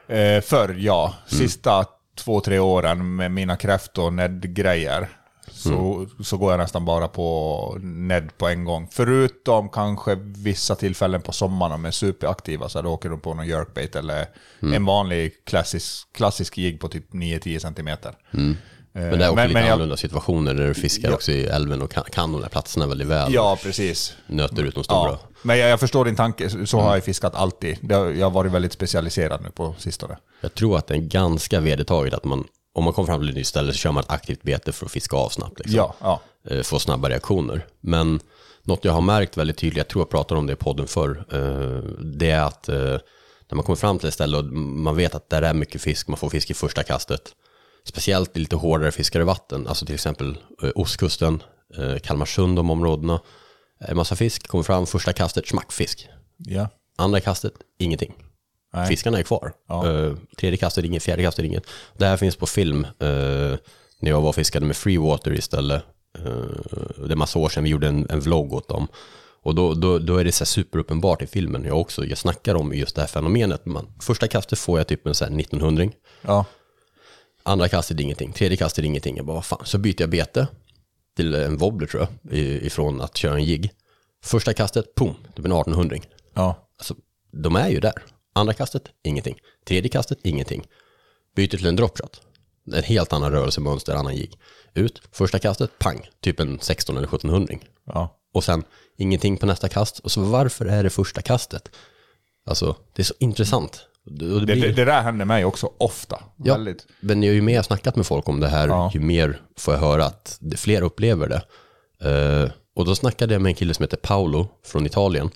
Eh, förr, ja. Mm. Sista två, tre åren med mina kräftor och Ned-grejer så, Mm. så går jag nästan bara på Ned på en gång. Förutom kanske vissa tillfällen på sommaren med superaktiva, så då åker de på någon jerkbait eller Mm. en vanlig klassisk, klassisk jigg på typ 9-10 centimeter. Mm. Eh, Men det är också lite jag- annorlunda situationer där du fiskar Ja. också i älven och kan, kan de där platserna väldigt väl. Ja, precis. Nöter ut de stora. Ja, men jag, jag förstår din tanke, så har Mm. jag fiskat alltid. Jag har varit väldigt specialiserad nu på sistone. Jag tror att det är ganska vedertaget att man, om man kommer fram till ett nytt ställe så kör man ett aktivt bete för att fiska av snabbt. Liksom. Ja, ja. Eh, Få snabba reaktioner. Men något jag har märkt väldigt tydligt, jag tror jag pratade om det i podden förr, eh, det är att eh, när man kommer fram till ett ställe och man vet att där är mycket fisk, man får fisk i första kastet. Speciellt i lite hårdare fiskare vatten, alltså till exempel ostkusten, Kalmarsund, de områdena. En massa fisk, kommer fram, första kastet, smackfisk. Ja. Andra kastet, ingenting. Nej. Fiskarna är kvar. Ja. Eh, tredje kastet, inget. Fjärde kastet, inget. Det här finns på film. eh, när jag var och fiskade med Freewater istället. Uh, det är massa år sedan vi gjorde en, en vlogg åt dem. Och då, då, då är det så superuppenbart i filmen. Jag också, jag snackar om just det här fenomenet. Man, första kastet får jag typ en så här 1900 Ja. Andra kastet ingenting. Tredje kastet ingenting. Jag bara, vad fan. Så byter jag bete till en wobbler tror jag. Ifrån att köra en jigg. Första kastet, pum, det blir en 1800 Ja. Alltså, de är ju där. Andra kastet, ingenting. Tredje kastet, ingenting. Byter till en dropshot. En helt annan rörelsemönster, annan jigg. Ut, första kastet, pang, typ en 16 eller 1700 Ja. Och sen ingenting på nästa kast. Och så varför är det första kastet? Alltså, det är så intressant. Det, blir- det, det där händer mig också ofta. Ja, Väldigt. men ju mer jag snackat med folk om det här, ju mer får jag höra att fler upplever det. Eh, och då snackade jag med en kille som heter Paolo från Italien,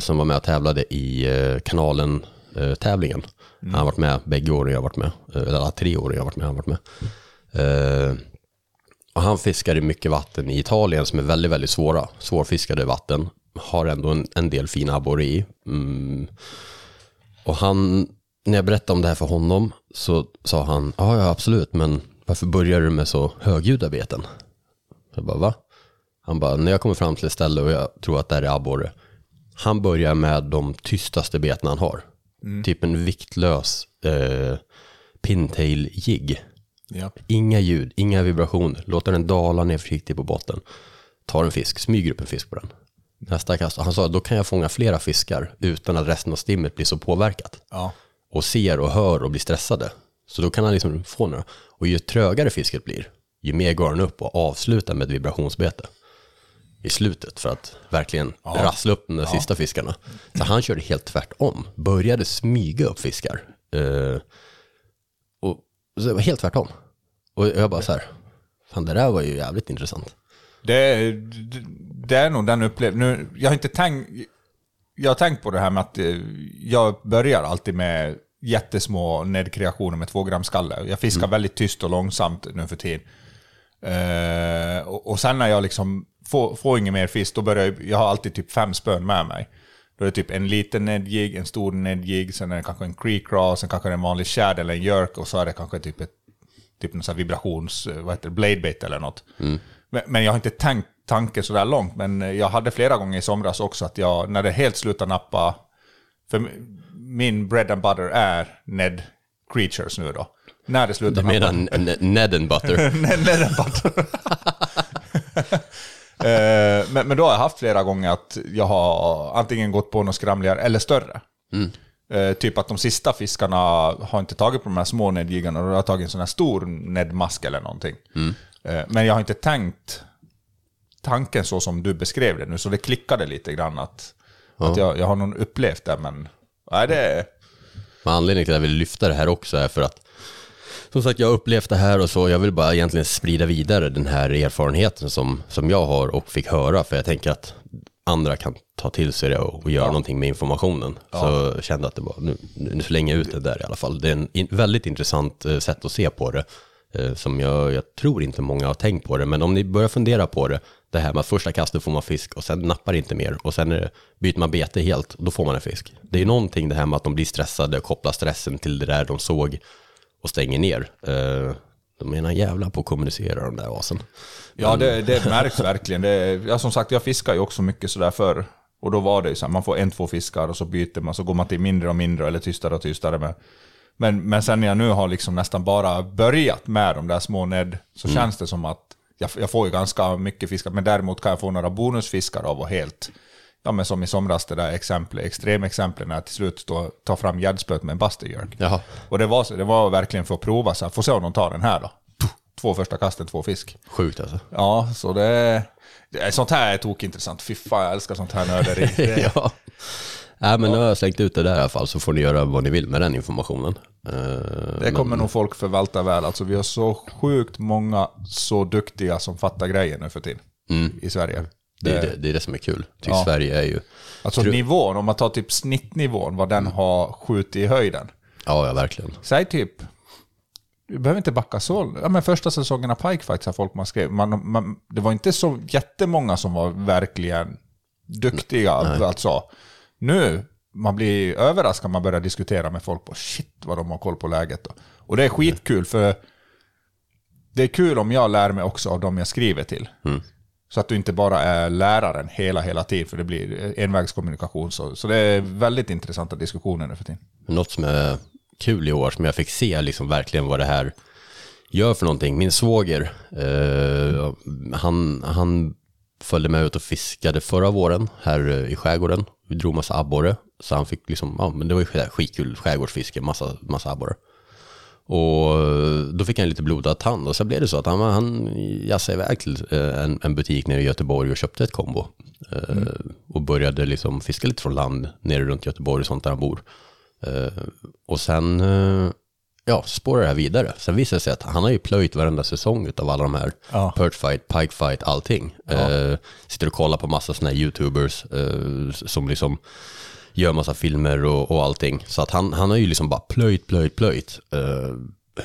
som var med och tävlade i uh, kanalen-tävlingen. Han har varit med bägge åren jag har varit med, eh, eller alla tre åren jag har varit med. Han varit med. Eh, och han fiskar i mycket vatten i Italien som är väldigt, väldigt svåra, svårfiskade vatten. Har ändå en, en del fina abborre i. Mm. Och han, när jag berättade om det här för honom så sa han, ja ja absolut, men varför börjar du med så högljudda beten? Jag bara, va? Han bara, när jag kommer fram till ett ställe och jag tror att det här är abborre, han börjar med de tystaste beten han har. Mm. Typ en viktlös eh, pintail jigg. Ja. Inga ljud, inga vibrationer. Låter den dala ner försiktigt på botten. Tar en fisk, smyger upp en fisk på den. Nästa kast, han sa då kan jag fånga flera fiskar utan att resten av stimmet blir så påverkat. Ja. Och ser och hör och blir stressade. Så då kan han liksom få några. Och ju trögare fisket blir, ju mer går han upp och avslutar med ett vibrationsbete. I slutet för att verkligen Ja. rassla upp de där Ja. sista fiskarna. Så han körde helt tvärtom. Började smyga upp fiskar. Eh, och så det var helt tvärtom. Och jag bara så här, fan det där var ju jävligt intressant. Det, det, är nog den upplevelsen. Jag har inte tänkt... Jag har tänkt på det här med att eh, jag börjar alltid med jättesmå nedkreationer med två gram skalle. Jag fiskar väldigt tyst och långsamt nu för tiden. Eh, och, och sen när jag liksom får, får ingen mer fisk, då börjar jag... Jag har alltid typ fem spön med mig. Då är det typ en liten nedjig, en stor nedjig, sen är det kanske en creek craw, sen kanske det är en vanlig shad eller en jerk och så är det kanske typ ett typ en sån här vibrations, vad heter det, blade bait eller något. Men, men jag har inte tänkt tanken så där långt, men jag hade flera gånger i somras också att jag, när det helt slutar nappa, för min bread and butter är Ned Creatures nu då. När det slutar Du menar n- n- Ned and butter? Ned and butter. Eh, men, men då har jag haft flera gånger att jag har antingen gått på något skramligare eller större. Mm. Eh, typ att de sista fiskarna har inte tagit på de här små nedjiggarna, och har tagit en sån här stor nedmask eller någonting. Mm. Eh, men jag har inte tänkt tanken så som du beskrev det nu, så det klickade lite grann att, Ja. att jag, jag har nog upplevt det, men nej, det är... Men anledningen till att jag vill lyfta det här också är för att som sagt, jag har upplevt det här och så, jag vill bara egentligen sprida vidare den här erfarenheten som, som jag har och fick höra, för jag tänker att andra kan ta till sig det och, och göra någonting med informationen. Så jag kände att det var, nu, nu slänger jag ut det där i alla fall. Det är en in, väldigt intressant eh, sätt att se på det, eh, som jag, jag tror inte många har tänkt på det, men om ni börjar fundera på det, det här med att första kastet får man fisk och sen nappar inte mer och sen det, byter man bete helt, då får man en fisk. Det är någonting det här med att de blir stressade, kopplar stressen till det där de såg och stänger ner. Eh, de är en jävla på att kommunicera de där asen. Ja, det, det märks verkligen. Det, ja, som sagt, jag fiskar ju också mycket sådär förr. Och då var det ju så här, man får en, två fiskar och så byter man, så går man till mindre och mindre eller tystare och tystare. Med. Men, men sen när jag nu har liksom nästan bara börjat med de där små ned, så Mm. känns det som att jag, jag får ju ganska mycket fiskar, men däremot kan jag få några bonusfiskar av och helt, ja men som i somras det där exemplet, extremexemplet när jag till slut står, tar fram gäddspöet med en. Jaha. Och det var, så- det var verkligen för att prova, så här, får se om de tar den här då. Två första kasten, två fisk. Sjukt alltså. Ja, så det, sånt här är tokintressant. Fy fan, jag älskar sånt här nörderi. [laughs] Ja. Nej, men nu har jag slängt ut det där i alla fall, så får ni göra vad ni vill med den informationen. Eh, det kommer men- nog folk förvalta väl. Alltså, vi har så sjukt många så duktiga som fattar grejer nu för tiden Mm. i Sverige. Det, är det, det är det som är kul. Tycker Ja. Sverige är ju... Alltså Tro- nivån, om man tar typ snittnivån, vad den har skjutit i höjden. Ja, ja, verkligen. Säg typ, du behöver inte backa så. Ja, men första säsongen av Pike Fights har folk man skrev. Man, man, det var inte så jättemånga som var verkligen duktiga. Alltså, nu, man blir överraskad man börjar diskutera med folk på shit vad de har koll på läget. Då. Och det är skitkul för det är kul om jag lär mig också av dem jag skriver till. Mm. Så att du inte bara är läraren hela, hela tiden, för det blir envägskommunikation. Så, så det är väldigt intressanta diskussioner nu för tiden. Något som är kul i år, som jag fick se liksom verkligen vad det här gör för någonting. Min svåger, eh, han, han följde med ut och fiskade förra våren här eh, i skärgården. Vi drog massa abborre, så han fick liksom, ja men det var ju skitkul skärgårdsfiske, massa, massa abborre. Och då fick han lite blodad tand och så blev det så att han, han jassade iväg till eh, en, en butik nere i Göteborg och köpte ett kombo. Eh, Mm. Och började liksom fiska lite från land nere runt Göteborg och sånt där han bor. Eh, Och sen, eh, ja, spårar det här vidare. Sen visade det sig att han har ju plöjt varenda säsong av alla de här. Ja. Perch fight, pike fight, allting. Eh, sitter och kollar på massa sådana här YouTubers eh, som liksom gör massa filmer och, och allting. Så att han, han har ju liksom bara plöjt, plöjt, plöjt eh,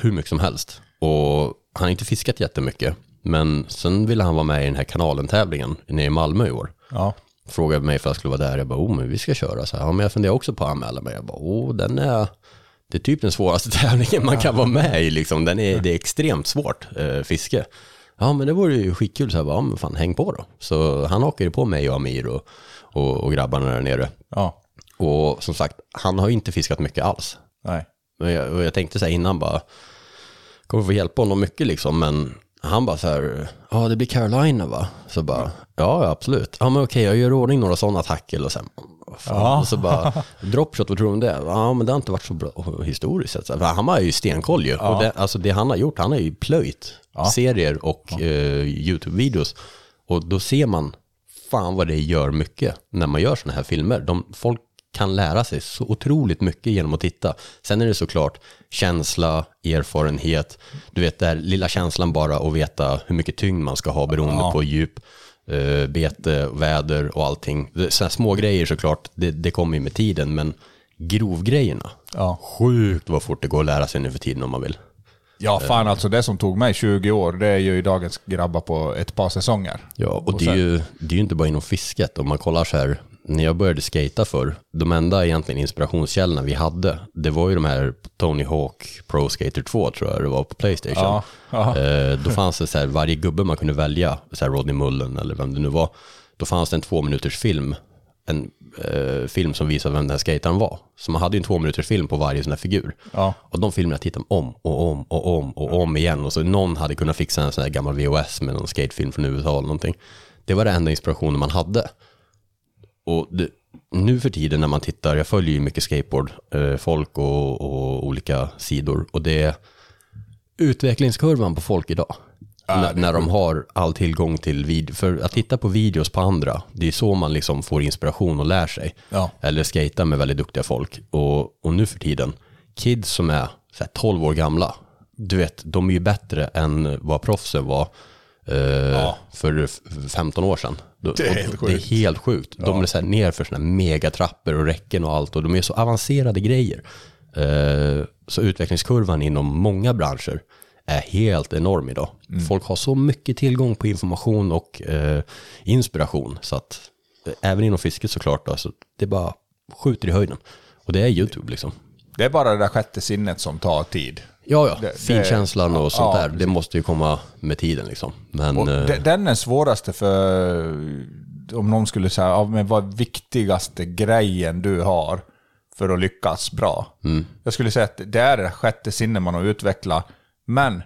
hur mycket som helst. Och han har inte fiskat jättemycket. Men sen ville han vara med i den här kanalen-tävlingen nere i Malmö i år. Ja. Frågade mig för jag skulle vara där. Jag bara, oh men vi ska köra. Så här, ja, men jag funderar också på att anmäla mig. Jag bara, oh den är... Det är typ den svåraste [laughs] tävlingen man kan vara med i liksom. Den är, det är extremt svårt, eh, fiske. Ja men det vore ju skitkul. Så jag bara, ja men fan häng på då. Så han hakade på mig och Amir och, och, och grabbarna där nere. Ja. Och som sagt, han har ju inte fiskat mycket alls. Nej. Och jag, och jag tänkte så här innan bara, kommer få hjälpa honom mycket liksom, men han bara så här, ja det blir Carolina va? Så bara, ja ja, absolut. Ja men okej, jag gör ordning några sådana tackle och sen. Ja. Och så bara, dropshot, vad tror du om det? Ja men det har inte varit så bra historiskt sett. Han har ju stenkoll ju. Ja. Och det, alltså det han har gjort, han har ju plöjt Ja. serier och eh, YouTube-videos. Och då ser man, fan vad det gör mycket när man gör sådana här filmer. De, folk kan lära sig så otroligt mycket genom att titta. Sen är det såklart känsla, erfarenhet, du vet där lilla känslan bara att veta hur mycket tyngd man ska ha beroende Ja. på djup, eh, bete, väder och allting. Sådana små grejer såklart, det, det kommer ju med tiden, men grovgrejerna, Ja. sjukt vad fort det går att lära sig nu för tiden om man vill. Ja, fan alltså det som tog mig 20 år, det är ju dagens grabbar på ett par säsonger. Ja, och, det, sen- är ju, det är ju inte bara inom fisket. Om man kollar så här, när jag började skata för, de enda egentligen inspirationskällorna vi hade, det var ju de här Tony Hawk Pro Skater 2 tror jag det var på Playstation. Ja, ja. Eh, då fanns det så här, varje gubbe man kunde välja, så här Rodney Mullen eller vem det nu var, då fanns det en två minuters film, en eh, film som visade vem den här skataren var. Så man hade ju en två minuters film på varje sån här figur. Ja. Och de filmerna tittade man om och om och om och om igen. Och så någon hade kunnat fixa en sån här gammal VHS med någon skatefilm från USA eller någonting. Det var det enda inspirationen man hade. Och det, nu för tiden när man tittar, jag följer ju mycket skateboard, eh, och, och olika sidor. Och det är utvecklingskurvan på folk idag. när, när de har all tillgång till video. För att titta på videos på andra, det är så man liksom får inspiration och lär sig. Ja. Eller skata med väldigt duktiga folk. Och, och nu för tiden, kids som är så här 12 år gamla, du vet, de är ju bättre än vad proffsen var eh, för f- 15 år sedan. Det är helt Det är sjukt. helt sjukt. De Ja. är så här ner för sådana här megatrappor och räcken och allt. Och de är så avancerade grejer. Eh, så utvecklingskurvan inom många branscher är helt enorm idag. Mm. Folk har så mycket tillgång på information och eh, inspiration. Så att även inom fisket såklart, då, så det bara skjuter i höjden. Och det är YouTube liksom. Det är bara det där sjätte sinnet som tar tid. Ja, ja. Det- Finkänslan och sånt ja, där, det måste ju komma med tiden liksom. Men eh, de- den är svåraste för om någon skulle säga, ja, men vad är viktigaste grejen du har för att lyckas bra? Mm. Jag skulle säga att det är det sjätte sinne man har utvecklat. Men,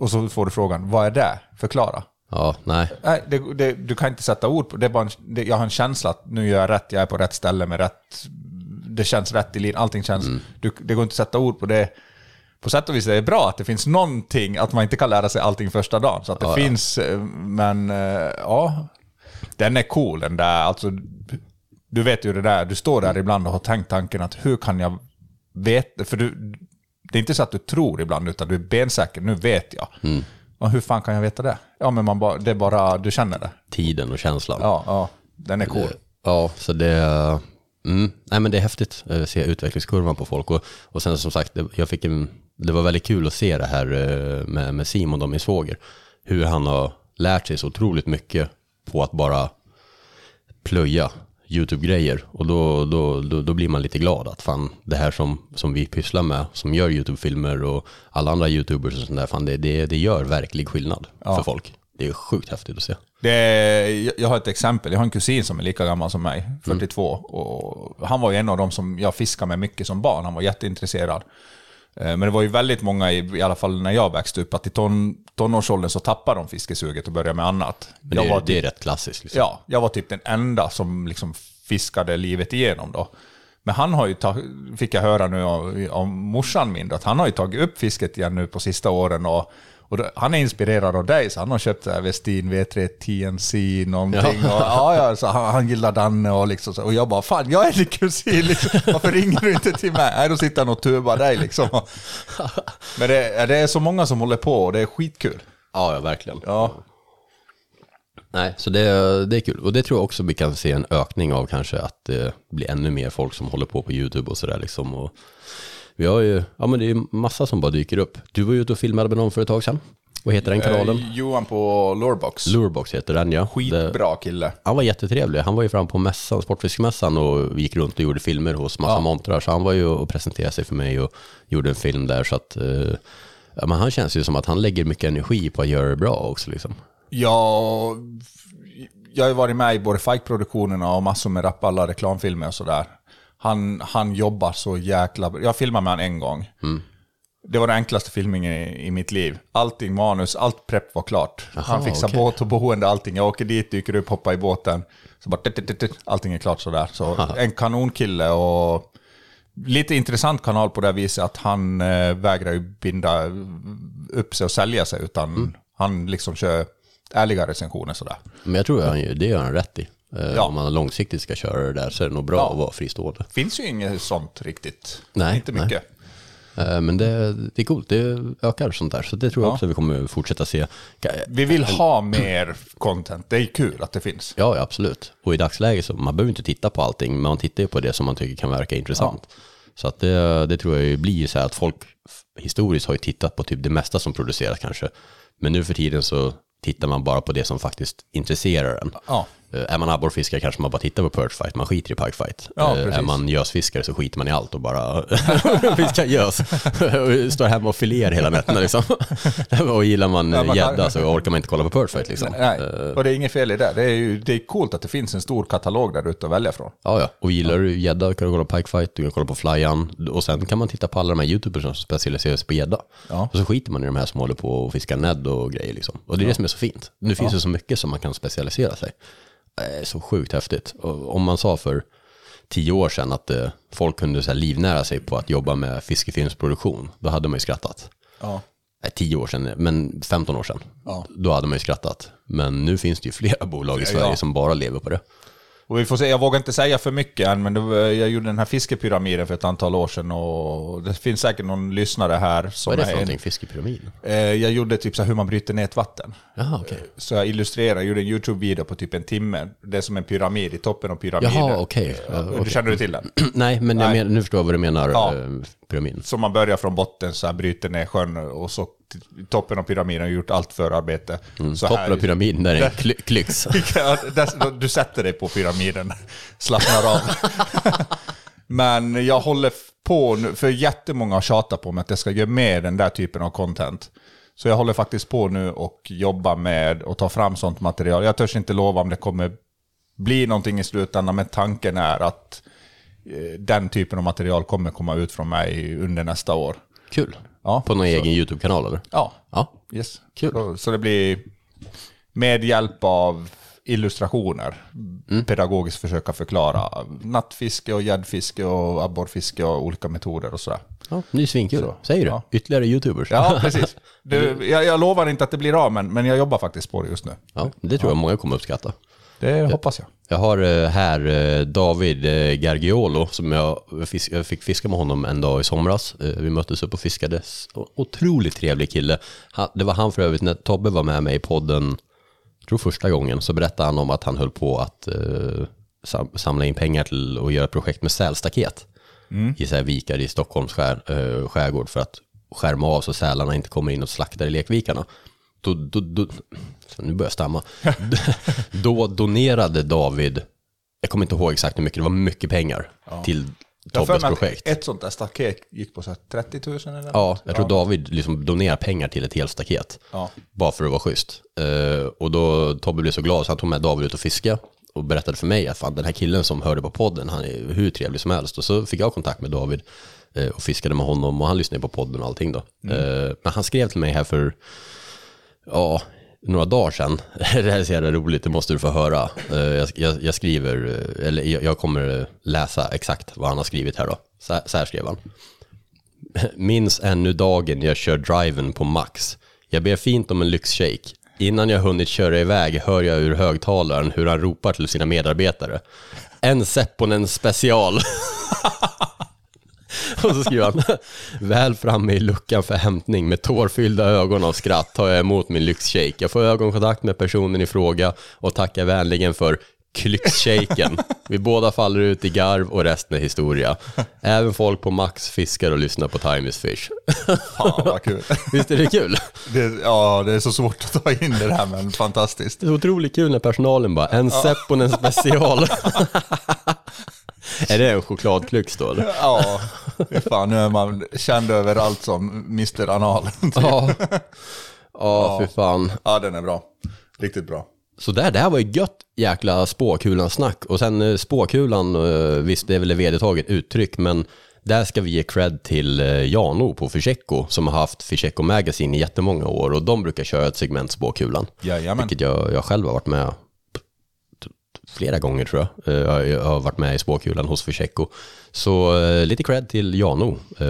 och så får du frågan, vad är det? Förklara. ja, nej. Nej, det, det, du kan inte sätta ord på det. är bara en, det. Jag har en känsla att nu gör jag rätt, jag är på rätt ställe med rätt... Det känns rätt i linjen, allting känns... Mm. Du, det går inte att sätta ord på det. På sätt och vis är det bra att det finns någonting, att man inte kan lära sig allting första dagen. Så att det Ja, ja. finns, eh, men eh, ja... Den är cool den där, alltså... Du vet ju det där, du står där ibland och har tänkt tanken att hur kan jag veta... För du, det är inte så att du tror ibland, utan du är bensäker, nu vet jag. Mm. Och hur fan kan jag veta det? Ja, men man bara, det är bara, du känner det. Tiden och känslan. Ja, ja. Den är cool. Ja, så det, mm, nej, men det är häftigt att se utvecklingskurvan på folk. Och, och sen som sagt, jag fick en, det var väldigt kul att se det här eh, med, med Simon och min svåger. Hur han har lärt sig så otroligt mycket på att bara plöja YouTube-grejer. Och då, då, då, då blir man lite glad att fan, det här som, som vi pysslar med, som gör YouTube-filmer och alla andra YouTubers och sånt där, fan, det, det, det gör verklig skillnad Ja. för folk. Det är sjukt häftigt att se. Det jag- har ett exempel. Jag har en kusin som är lika gammal som mig, 42. Och han var en av dem som jag fiskade med mycket som barn. Han var jätteintresserad. Eh, Men det var ju väldigt många, i, alla fall när jag växte upp, att i ton, tonårsåldern så tappade de fiskesuget och började med annat. Men jag det, var är, det är typ, rätt klassiskt. Liksom. Ja, jag var typ den enda som liksom fiskade livet igenom då. Men han har ju fick jag höra nu av, av morsan min, att han har ju tagit upp fisket igen nu på sista åren. Och, och då, han är inspirerad av dig, så han har köpt så Westin V3 TNC någonting. Ja. Och, ja, ja, så han, han gillar Danne och liksom. Och jag bara, fan jag är din kusin, liksom. varför ringer du inte till mig? Nej, då sitter han och tubar dig liksom. Men det, det är så många som håller på och det är skitkul. Ja, ja verkligen. Ja. Nej, så det, det är kul. Och det tror jag också vi kan se en ökning av kanske att det blir ännu mer folk som håller på på YouTube och sådär liksom. Och vi har ju, ja men det är massa som bara dyker upp. Du var ju ute och filmade med någon för ett tag sedan. Vad heter den kanalen? Eh, Johan på Lorebox. Lurebox heter den ja. Skitbra kille. Han var jättetrevlig. Han var ju fram på mässan, Sportfiskmässan och gick runt och gjorde filmer hos massa Ja. montrar. Så han var ju och presenterade sig för mig och gjorde en film där. Så att, eh, men han känns ju som att han lägger mycket energi på att göra det bra också liksom. Ja, jag har ju varit med i både Fike-produktionerna och massor med Rappalla reklamfilmer och sådär. Han, han jobbar så jäkla bra. Jag filmade med honom en gång. Mm. Det var den enklaste filmningen i, i mitt liv. Allting, manus, allt prepp var klart. Jaha, han fixar okej. båt och boende, allting. Jag åker dit, dyker upp, hoppar i båten. Så bara, tut, tut, tut, allting är klart sådär. Så en kanonkille och lite intressant kanal på det viset att han eh, vägrar ju binda upp sig och sälja sig, utan Mm. han liksom kör ärliga recensioner sådär. Men jag tror han, ju- det gör han rätt i. Eh, Ja. Om man långsiktigt ska köra det där så är det nog bra Ja. att vara fristående. finns ju inget sånt riktigt. Nej, Inte mycket. Eh, Men det, det är coolt, det ökar sånt där. Så det tror jag Ja. också vi kommer fortsätta se. Vi vill ha mer content. Det är kul att det finns. Ja, ja, absolut. Och i dagsläget så man behöver inte titta på allting, men man tittar ju på det som man tycker kan verka intressant. Så att det, det tror jag ju blir så här att folk historiskt har ju tittat på typ det mesta som produceras kanske. Men nu för tiden så tittar man bara på det som faktiskt intresserar en. Ja. Eh, Är man abborrfiskare kanske man bara tittar på perch fight, man skiter i pike fight. Ja, Eh, är man gösfiskare så skiter man i allt och bara [laughs] fiskar gös. [laughs] Står hemma och filerar hela nätterna liksom. [laughs] och gillar man Ja, gädda kan- så orkar man inte kolla på perch fight liksom. Nej, Eh, och det är inget fel i det. Det är ju det är coolt att det finns en stor katalog där ute att välja från. Ja, ja. Och gillar du gädda kan du kolla på Pike Fight, du kan kolla på Flyan och sen kan man titta på alla de här YouTubers som specialiserar sig på gädda. Ja. Och så skiter man i de här som håller på och fiskar nedd och grejer liksom. Och det är det som är så fint. Nu finns Ja. det så mycket som man kan specialisera sig. Är så sjukt häftigt. Och om man sa för tio år sedan att eh, folk kunde så livnära sig på att jobba med fiskefilmsproduktion, då hade man ju skrattat. Ja. Nej, tio år sedan, men 15 år sedan. Ja. Då hade man ju skrattat. Men nu finns det ju flera bolag i Sverige ja. som bara lever på det. Och vi får se, jag vågar inte säga för mycket än, men det jag gjorde den här fiskepyramiden för ett antal år sedan och det finns säkert någon lyssnare här som Vad är det för en- någonting, fiskepyramid? Eh, Jag gjorde typ så här hur man bryter ner ett vatten. Jaha, okej. Så jag illustrerade, gjorde en YouTube-video på typ en timme. Det är som en pyramid i toppen av pyramiden. Jaha, okej. Ja, Du okej. Känner du till den? Nej, men Nej. men, nu förstår jag vad du menar, Ja. Pyramiden. Så man börjar från botten, så här bryter ner sjön och så toppen av pyramiden har gjort allt förarbete. Mm, Så toppen av pyramiden, där är en kly- klyx. [laughs] Du sätter dig på pyramiden, [laughs] slappnar av. [laughs] Men jag håller på nu, för jättemånga har tjatat på mig att jag ska göra mer den där typen av content. Så jag håller faktiskt på nu och jobbar med att ta fram sånt material. Jag törs inte lova om det kommer bli någonting i slutändan, men tanken är att den typen av material kommer komma ut från mig under nästa år. Kul. Ja, På någon så- egen YouTube-kanal eller? Ja. Ja. Yes. Kul. Så, så det blir med hjälp av illustrationer, Mm. pedagogiskt försöka förklara nattfiske och gäddfiske och abborrfiske och olika metoder och sådär. Ja, är svinkul. Så, Säger du? ja. Ytterligare YouTubers. Ja, precis. [laughs] Det, jag, jag lovar inte att det blir av, men, men jag jobbar faktiskt på det just nu. Ja, det tror jag många kommer uppskatta. Det hoppas jag. Jag har eh, här eh, David eh, Gargiolo som jag, fisk, jag fick fiska med honom en dag i somras. Vi möttes upp och fiskade. Otroligt trevlig kille. Det var han för övrigt när Tobbe var med mig i podden, jag tror första gången, så berättade han om att han höll på att sam, samla in pengar till att göra ett projekt med sälstaket. Mm. I så här vikar i Stockholms skär, skärgård för att skärma av så sälarna inte kommer in och slaktar i lekvikarna. Då, då, då, nu börjar jag stamma. [laughs] då donerade David, jag kommer inte ihåg exakt hur mycket, det var mycket pengar till har för Tobbes projekt. ett sånt där staket gick på så här 30 000 eller Ja, något. jag tror David liksom donerar pengar till ett helt staket. Ja. Bara för att vara schysst. Eh, och då Tobbe blev så glad så han tog med David ut och fiska och berättade för mig att fan, den här killen som hörde på podden, han är hur trevlig som helst. Och så fick jag kontakt med David eh, och fiskade med honom och han lyssnade på podden och allting då. Mm. Eh, men han skrev till mig här för, ja, några dagar sedan. [laughs] Det här är så jävla roligt, det måste du få höra. Eh, jag, jag, jag skriver, eh, eller jag, jag kommer läsa exakt vad han har skrivit här då. Så, här- så här skrev han. [laughs] Minns ännu dagen jag kör driven på max. Jag ber fint om en lyxshake. Innan jag hunnit köra iväg hör jag ur högtalaren hur han ropar till sina medarbetare. En Sepponen special. [laughs] [laughs] Och så skriver han, väl framme i luckan för hämtning med tårfyllda ögon av skratt tar jag emot min lyxshake. Jag får ögonkontakt med personen i fråga och tackar vänligen för klyxshaken. [laughs] Vi båda faller ut i garv och resten är historia. Även folk på Max fiskar och lyssnar på Time is Fish. [laughs] Fan vad kul. Visst är det kul? Det, ja, det är så svårt att ta in det här men fantastiskt. Det är otroligt kul när personalen bara, en Sepponen special. Är det en chokladklyx då eller? Ja, fan nu är man känd överallt som Mr Anal. Ja. [laughs] Ja, fy fan. Ja, den är bra. Riktigt bra. Så där, det här var ju gött jäkla spåkulan-snack. Och sen eh, spåkulan, eh, visst det är väl ett vedertaget uttryck, men där ska vi ge cred till eh, Jano på Fischecco som har haft Fischecco Magazine i jättemånga år och de brukar köra ett segment spåkulan. Jajamän. Vilket jag, jag själv har varit med flera gånger tror jag. Eh, Jag jag har varit med i spåkulan hos Fischecco. Så eh, lite cred till Jano eh,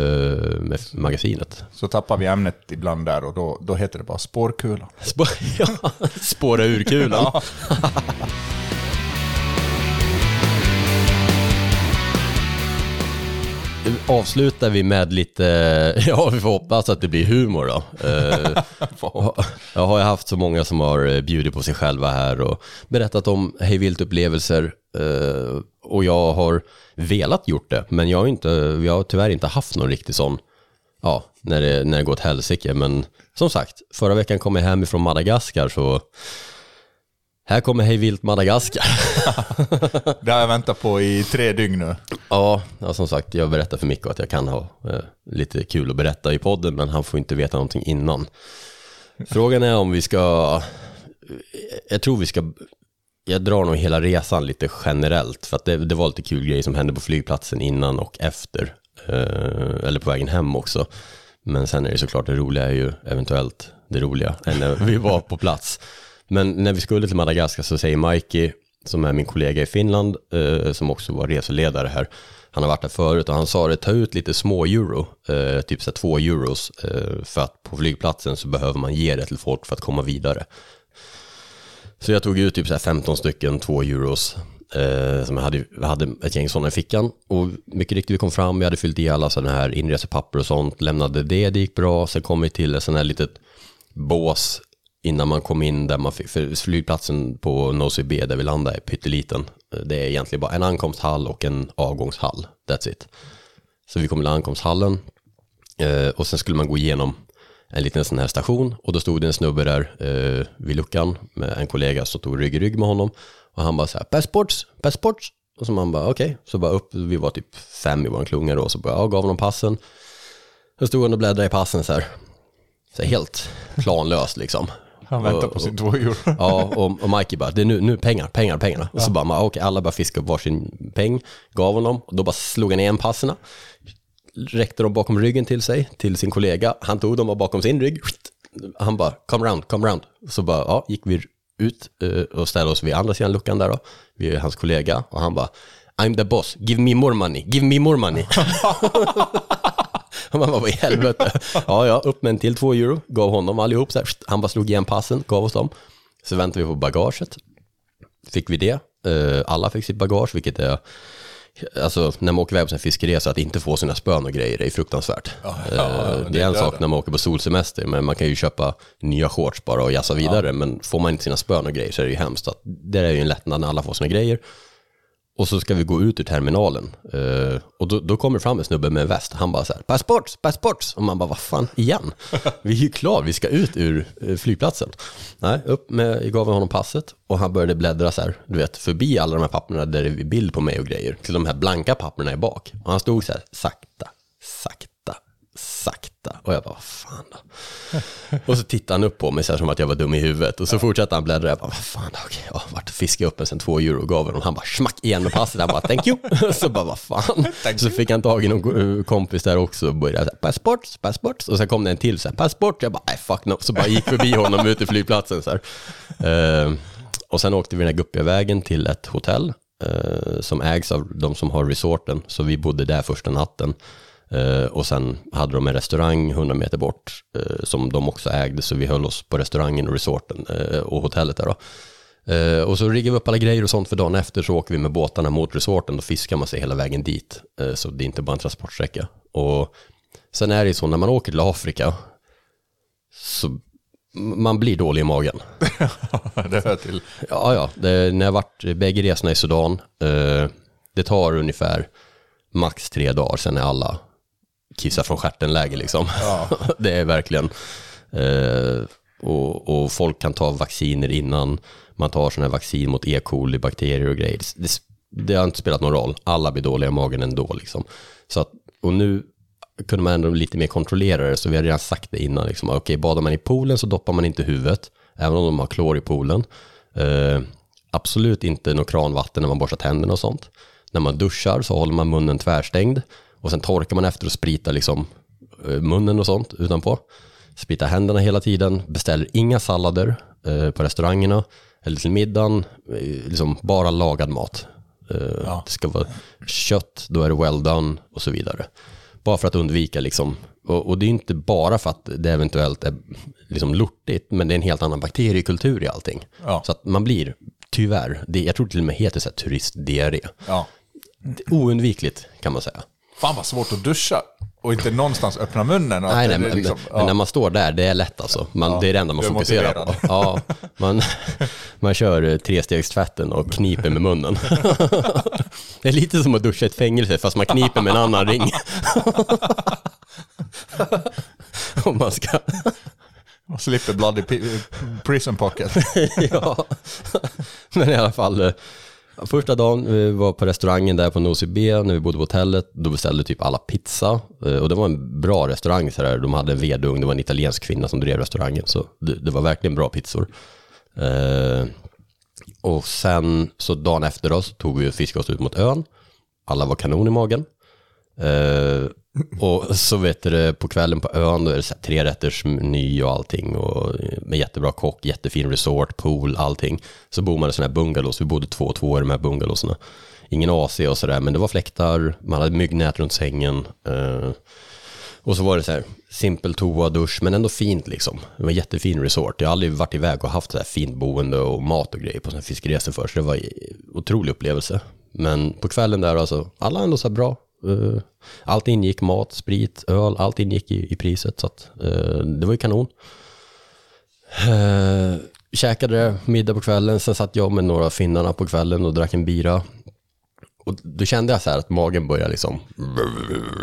med magasinet. Så tappar vi ämnet ibland där och då, då heter det bara spårkula. Spå, [laughs] ja, spåra ur kulan. [laughs] avslutar vi med lite, [laughs] ja vi får hoppas att det blir humor då. Eh, [laughs] Jag har ju haft så många som har eh, bjudit på sig själva här och berättat om hejvilt-upplevelser eh, och jag har velat gjort det, men jag har, inte, jag har tyvärr inte haft någon riktig sån, ja, när det, när det går åt helsike. Men som sagt, förra veckan kom jag hem ifrån Madagaskar så här kommer hejvilt Madagaskar. [laughs] Det har jag väntat på i tre dygn nu. Ja, ja, som sagt, jag berättar för Mikko att jag kan ha eh, lite kul att berätta i podden, men han får inte veta någonting innan. Frågan är om vi ska, jag tror vi ska, jag drar nog hela resan lite generellt, för att det, det var lite kul grejer som hände på flygplatsen innan och efter, eh, eller på vägen hem också. Men sen är det såklart det roliga är ju eventuellt det roliga, än när vi var på plats. Men när vi skulle till Madagaskar så säger Mikey, som är min kollega i Finland, eh, som också var reseledare här, han har varit där förut och han sa det, ta ut lite små euro, eh, typ så här två euros, eh, för att på flygplatsen så behöver man ge det till folk för att komma vidare. Så jag tog ut typ så här 15 stycken två euros, eh, som jag hade, jag hade ett gäng sådana i fickan. Och mycket riktigt, vi kom fram, vi hade fyllt i alla sådana här inresepapper och sånt, lämnade det, det gick bra, sen kom vi till ett sånt här litet bås innan man kom in där man fick, för flygplatsen på Nosy B där vi landade är pytteliten. Eh, det är egentligen bara en ankomsthall och en avgångshall, that's it. Så vi kom till ankomsthallen eh, och sen skulle man gå igenom en liten sån här station och då stod det en snubbe där eh, vid luckan med en kollega som stod rygg i rygg med honom och han bara så här, passports, passports. Och så man bara okej, så bara upp, vi var typ fem i våran klunga då, så bara, jag gav honom passen. Så stod han och bläddrade i passen så här, så här helt planlöst liksom. Han väntar Och- på sin och- två euro. [laughs] Ja, och, och Mikey bara, det är nu, nu pengar, pengar, pengarna. Och så bara, okej, alla bara fiskade upp varsin peng, gav honom, och då bara slog han igen passerna, räckte dem bakom ryggen till sig, till sin kollega, han tog dem bakom sin rygg, han bara, come round, come round. Så bara, ja, gick vi ut eh, och ställde oss vid andra sidan luckan där då, vid hans kollega, och han bara, I'm the boss, give me more money, give me more money. [laughs] [laughs] [laughs] Man bara, vad i helvete? Ja, ja, upp med en till två euro, gav honom allihop så här. Han bara slog igen passen, gav oss dem. Så väntade vi på bagaget. Fick vi det. Eh, Alla fick sitt bagage, vilket är, alltså när man åker iväg på sin fiskeresa, att inte få sina spön och grejer är fruktansvärt. ja, Eh, det det är en sak när man åker på solsemester, men man kan ju köpa nya shorts bara och jassa vidare. Men får man inte sina spön och grejer så är det ju hemskt. Att det är ju en lättnad när alla får sina grejer. Och så ska vi gå ut ur terminalen. Uh, och då, då kommer fram en snubbe med en väst. Han bara så här, passports, passports. Och man bara, vad fan, igen? Vi är ju klar, vi ska ut ur eh, flygplatsen. Nej, upp med, jag gav honom passet och han började bläddra så här, du vet, förbi alla de här papperna där det är bild på mig och grejer, till de här blanka papperna i bak. Och han stod så här, sakta, sakta. Och jag bara, vad fan då? och så tittade han upp på mig så här som att jag var dum i huvudet. Och så fortsatte han bläddra. Jag bara, vad fan, okej, ja, vart fiskade upp en sen två euro och gav honom. Han bara, smack igen med passet. Han bara, thank you. [laughs] så bara, vad fan. så fick han tag i någon eh, kompis där också och började, här, passport, passport. Och sen kom det en till, så här, passport. Jag bara, nej fuck no. Så bara gick förbi honom ute i flygplatsen så här. Eh, och sen åkte vi den här guppiga vägen till ett hotell eh, som ägs av de som har resorten. Så vi bodde där första natten. Eh, och sen hade de en restaurang 100 meter bort eh, som de också ägde. Så vi höll oss på restaurangen och resorten eh, och hotellet där då. Och så riggade vi upp alla grejer och sånt för dagen efter så åker vi med båtarna mot resorten och fiskar man sig hela vägen dit. Så det är inte bara en transportsträcka. Och sen är det ju så när man åker till Afrika så man blir dålig i magen. [laughs] det hör till. Ja, ja. Det, när jag varit bägge resorna i Sudan, eh, det tar ungefär max tre dagar, sen är alla kissar från stjärten-läge liksom. Ja. [laughs] det är verkligen, eh, och, och folk kan ta vacciner innan man tar sådana här vaccin mot E. coli, bakterier och grejer. Det, det har inte spelat någon roll, alla blir dåliga i magen ändå liksom. Så att, och nu kunde man ändå lite mer kontrollera det, så vi har redan sagt det innan. Liksom. Okej, badar man i poolen så doppar man inte huvudet, även om de har klor i poolen. Eh, absolut inte något kranvatten när man borstar tänderna och sånt. När man duschar så håller man munnen tvärstängd och sen torkar man efter och spritar liksom eh, munnen och sånt utanpå. Spritar händerna hela tiden, beställer inga sallader eh, på restaurangerna eller till middagen, eh, liksom bara lagad mat. Eh, Det ska vara kött, då är det well done och så vidare. Bara för att undvika liksom, och, och det är inte bara för att det eventuellt är liksom lortigt, men det är en helt annan bakteriekultur i allting. Ja. Så att man blir, tyvärr, det, jag tror till och med heter så här turistdiarré. Ja. Oundvikligt kan man säga. Fan vad svårt att duscha och inte någonstans öppna munnen. och Nej, nej, men, liksom- men när man står där, det är lätt alltså. Man, Ja, det är det enda man fokuserar på. Ja, man, [laughs] man kör eh, trestegstvätten och kniper med munnen. [laughs] Det är lite som att duscha i ett fängelse fast man kniper med en annan ring. [laughs] Om man ska... Man slipper bloody prison pocket. ja, men i alla fall. Första dagen vi var på restaurangen där på Nosy B när vi bodde på hotellet. Då beställde typ alla pizza. Eh, och det var en bra restaurang. Så där. De hade en vedugn, det var en italiensk kvinna som drev restaurangen. Så det, det var verkligen bra pizzor. Eh, och sen så dagen efter då så tog vi och fiskade oss ut mot ön. Alla var kanon i magen. Eh, och så vet du på kvällen på ön då är det så här tre rätters meny och allting och med jättebra kock, jättefin resort, pool, allting. Så bor man i sådana här bungalows, vi bodde två och två i de här bungalowsarna. Ingen AC och sådär, men det var fläktar, man hade myggnät runt sängen. Eh, och så var det så här, simpel toa, dusch, men ändå fint liksom. Det var en jättefin resort. Jag har aldrig varit iväg och haft så här fint boende och mat och grejer på sådana här fiskeresor förr, så Det var en otrolig upplevelse. Men på kvällen där alltså, alla ändå så här bra. Eh, Allt ingick, mat, sprit, öl, allt ingick i, i priset. Så att, eh, det var ju kanon. Uh, käkade middag på kvällen, sen satt jag med några finnarna på kvällen och drack en bira. Och då kände jag så att magen börjar liksom,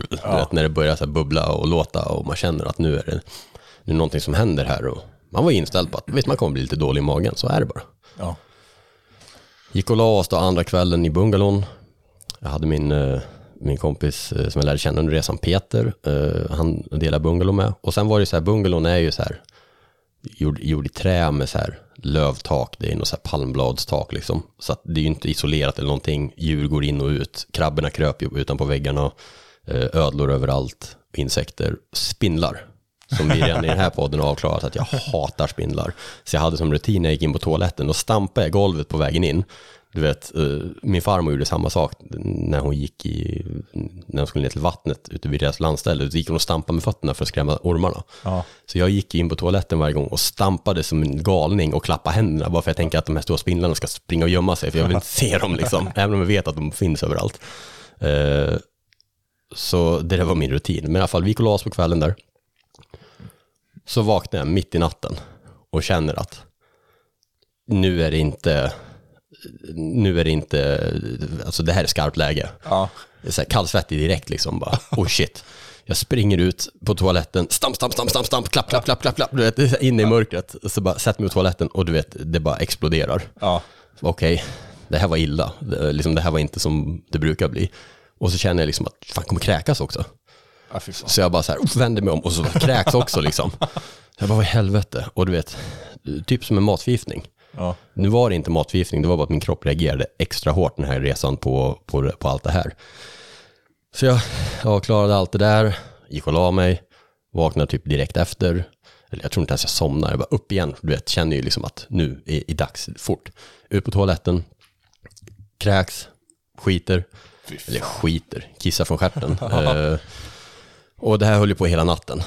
du vet, när det börjar så bubbla och låta och man känner att nu är det, nu är någonting som händer här. Och man var inställd på att visst, man kommer bli lite dålig i magen, så är det bara. Ja. Gick och la oss då andra kvällen i bungalon. Jag hade min, eh, min kompis eh, som jag lärde känna under resan, Peter, eh, han delade bungalow med. Och sen var det så här, bungalon är ju så här, gjord, gjord i trä med så här lövtak, det är något så här palmbladstak liksom. Så att det är ju inte isolerat eller någonting, djur går in och ut, krabborna kröp ju utanpå väggarna, eh, ödlor överallt, insekter, spindlar. Som vi redan i den här podden har avklarat att jag hatar spindlar. Så jag hade som rutin när jag gick in på toaletten, då stampade jag golvet på vägen in. Du vet, eh, min farmor gjorde samma sak när hon gick i, när hon skulle ner till vattnet ute vid deras landställe. Då gick hon och stampade med fötterna för att skrämma ormarna. Ja. Så jag gick in på toaletten varje gång och stampade som en galning och klappade händerna bara för att jag tänker att de här stora spindlarna ska springa och gömma sig för jag vill inte [laughs] se dem liksom, [laughs] även om jag vet att de finns överallt. Eh, Så det där var min rutin. Men i alla fall, vi gick och la oss på kvällen där. Så vaknade jag mitt i natten och känner att nu är det inte, nu är det inte, alltså det här är skarpt läge. Ja. Så här kallsvettig direkt liksom bara, oh shit. Jag springer ut på toaletten, stamp, stamp, stamp, stamp, stamp, klapp, klapp, klapp, klapp, klapp, du vet, inne i mörkret. Så bara sätter mig på toaletten och du vet, det bara exploderar. Ja. Okej, det här var illa. Det, liksom, det här var inte som det brukar bli. Och så känner jag liksom att fan, kommer kräkas också. Så jag bara så här, vänder mig om och så kräks också liksom. Jag bara, vad i helvete? Och du vet, typ som en matförgiftning. Ja. Nu var det inte matförgiftning, det var bara att min kropp reagerade extra hårt den här resan på, på, på allt det här. Så jag, jag klarade allt det där, gick och la mig, vaknade typ direkt efter. Eller jag tror inte ens jag somnade, jag bara upp igen. Du vet, känner ju liksom att nu är det dags, fort. Ut på toaletten, kräks, skiter. Eller skiter, kissar från stjärten. [laughs] eh, och det här höll ju på hela natten.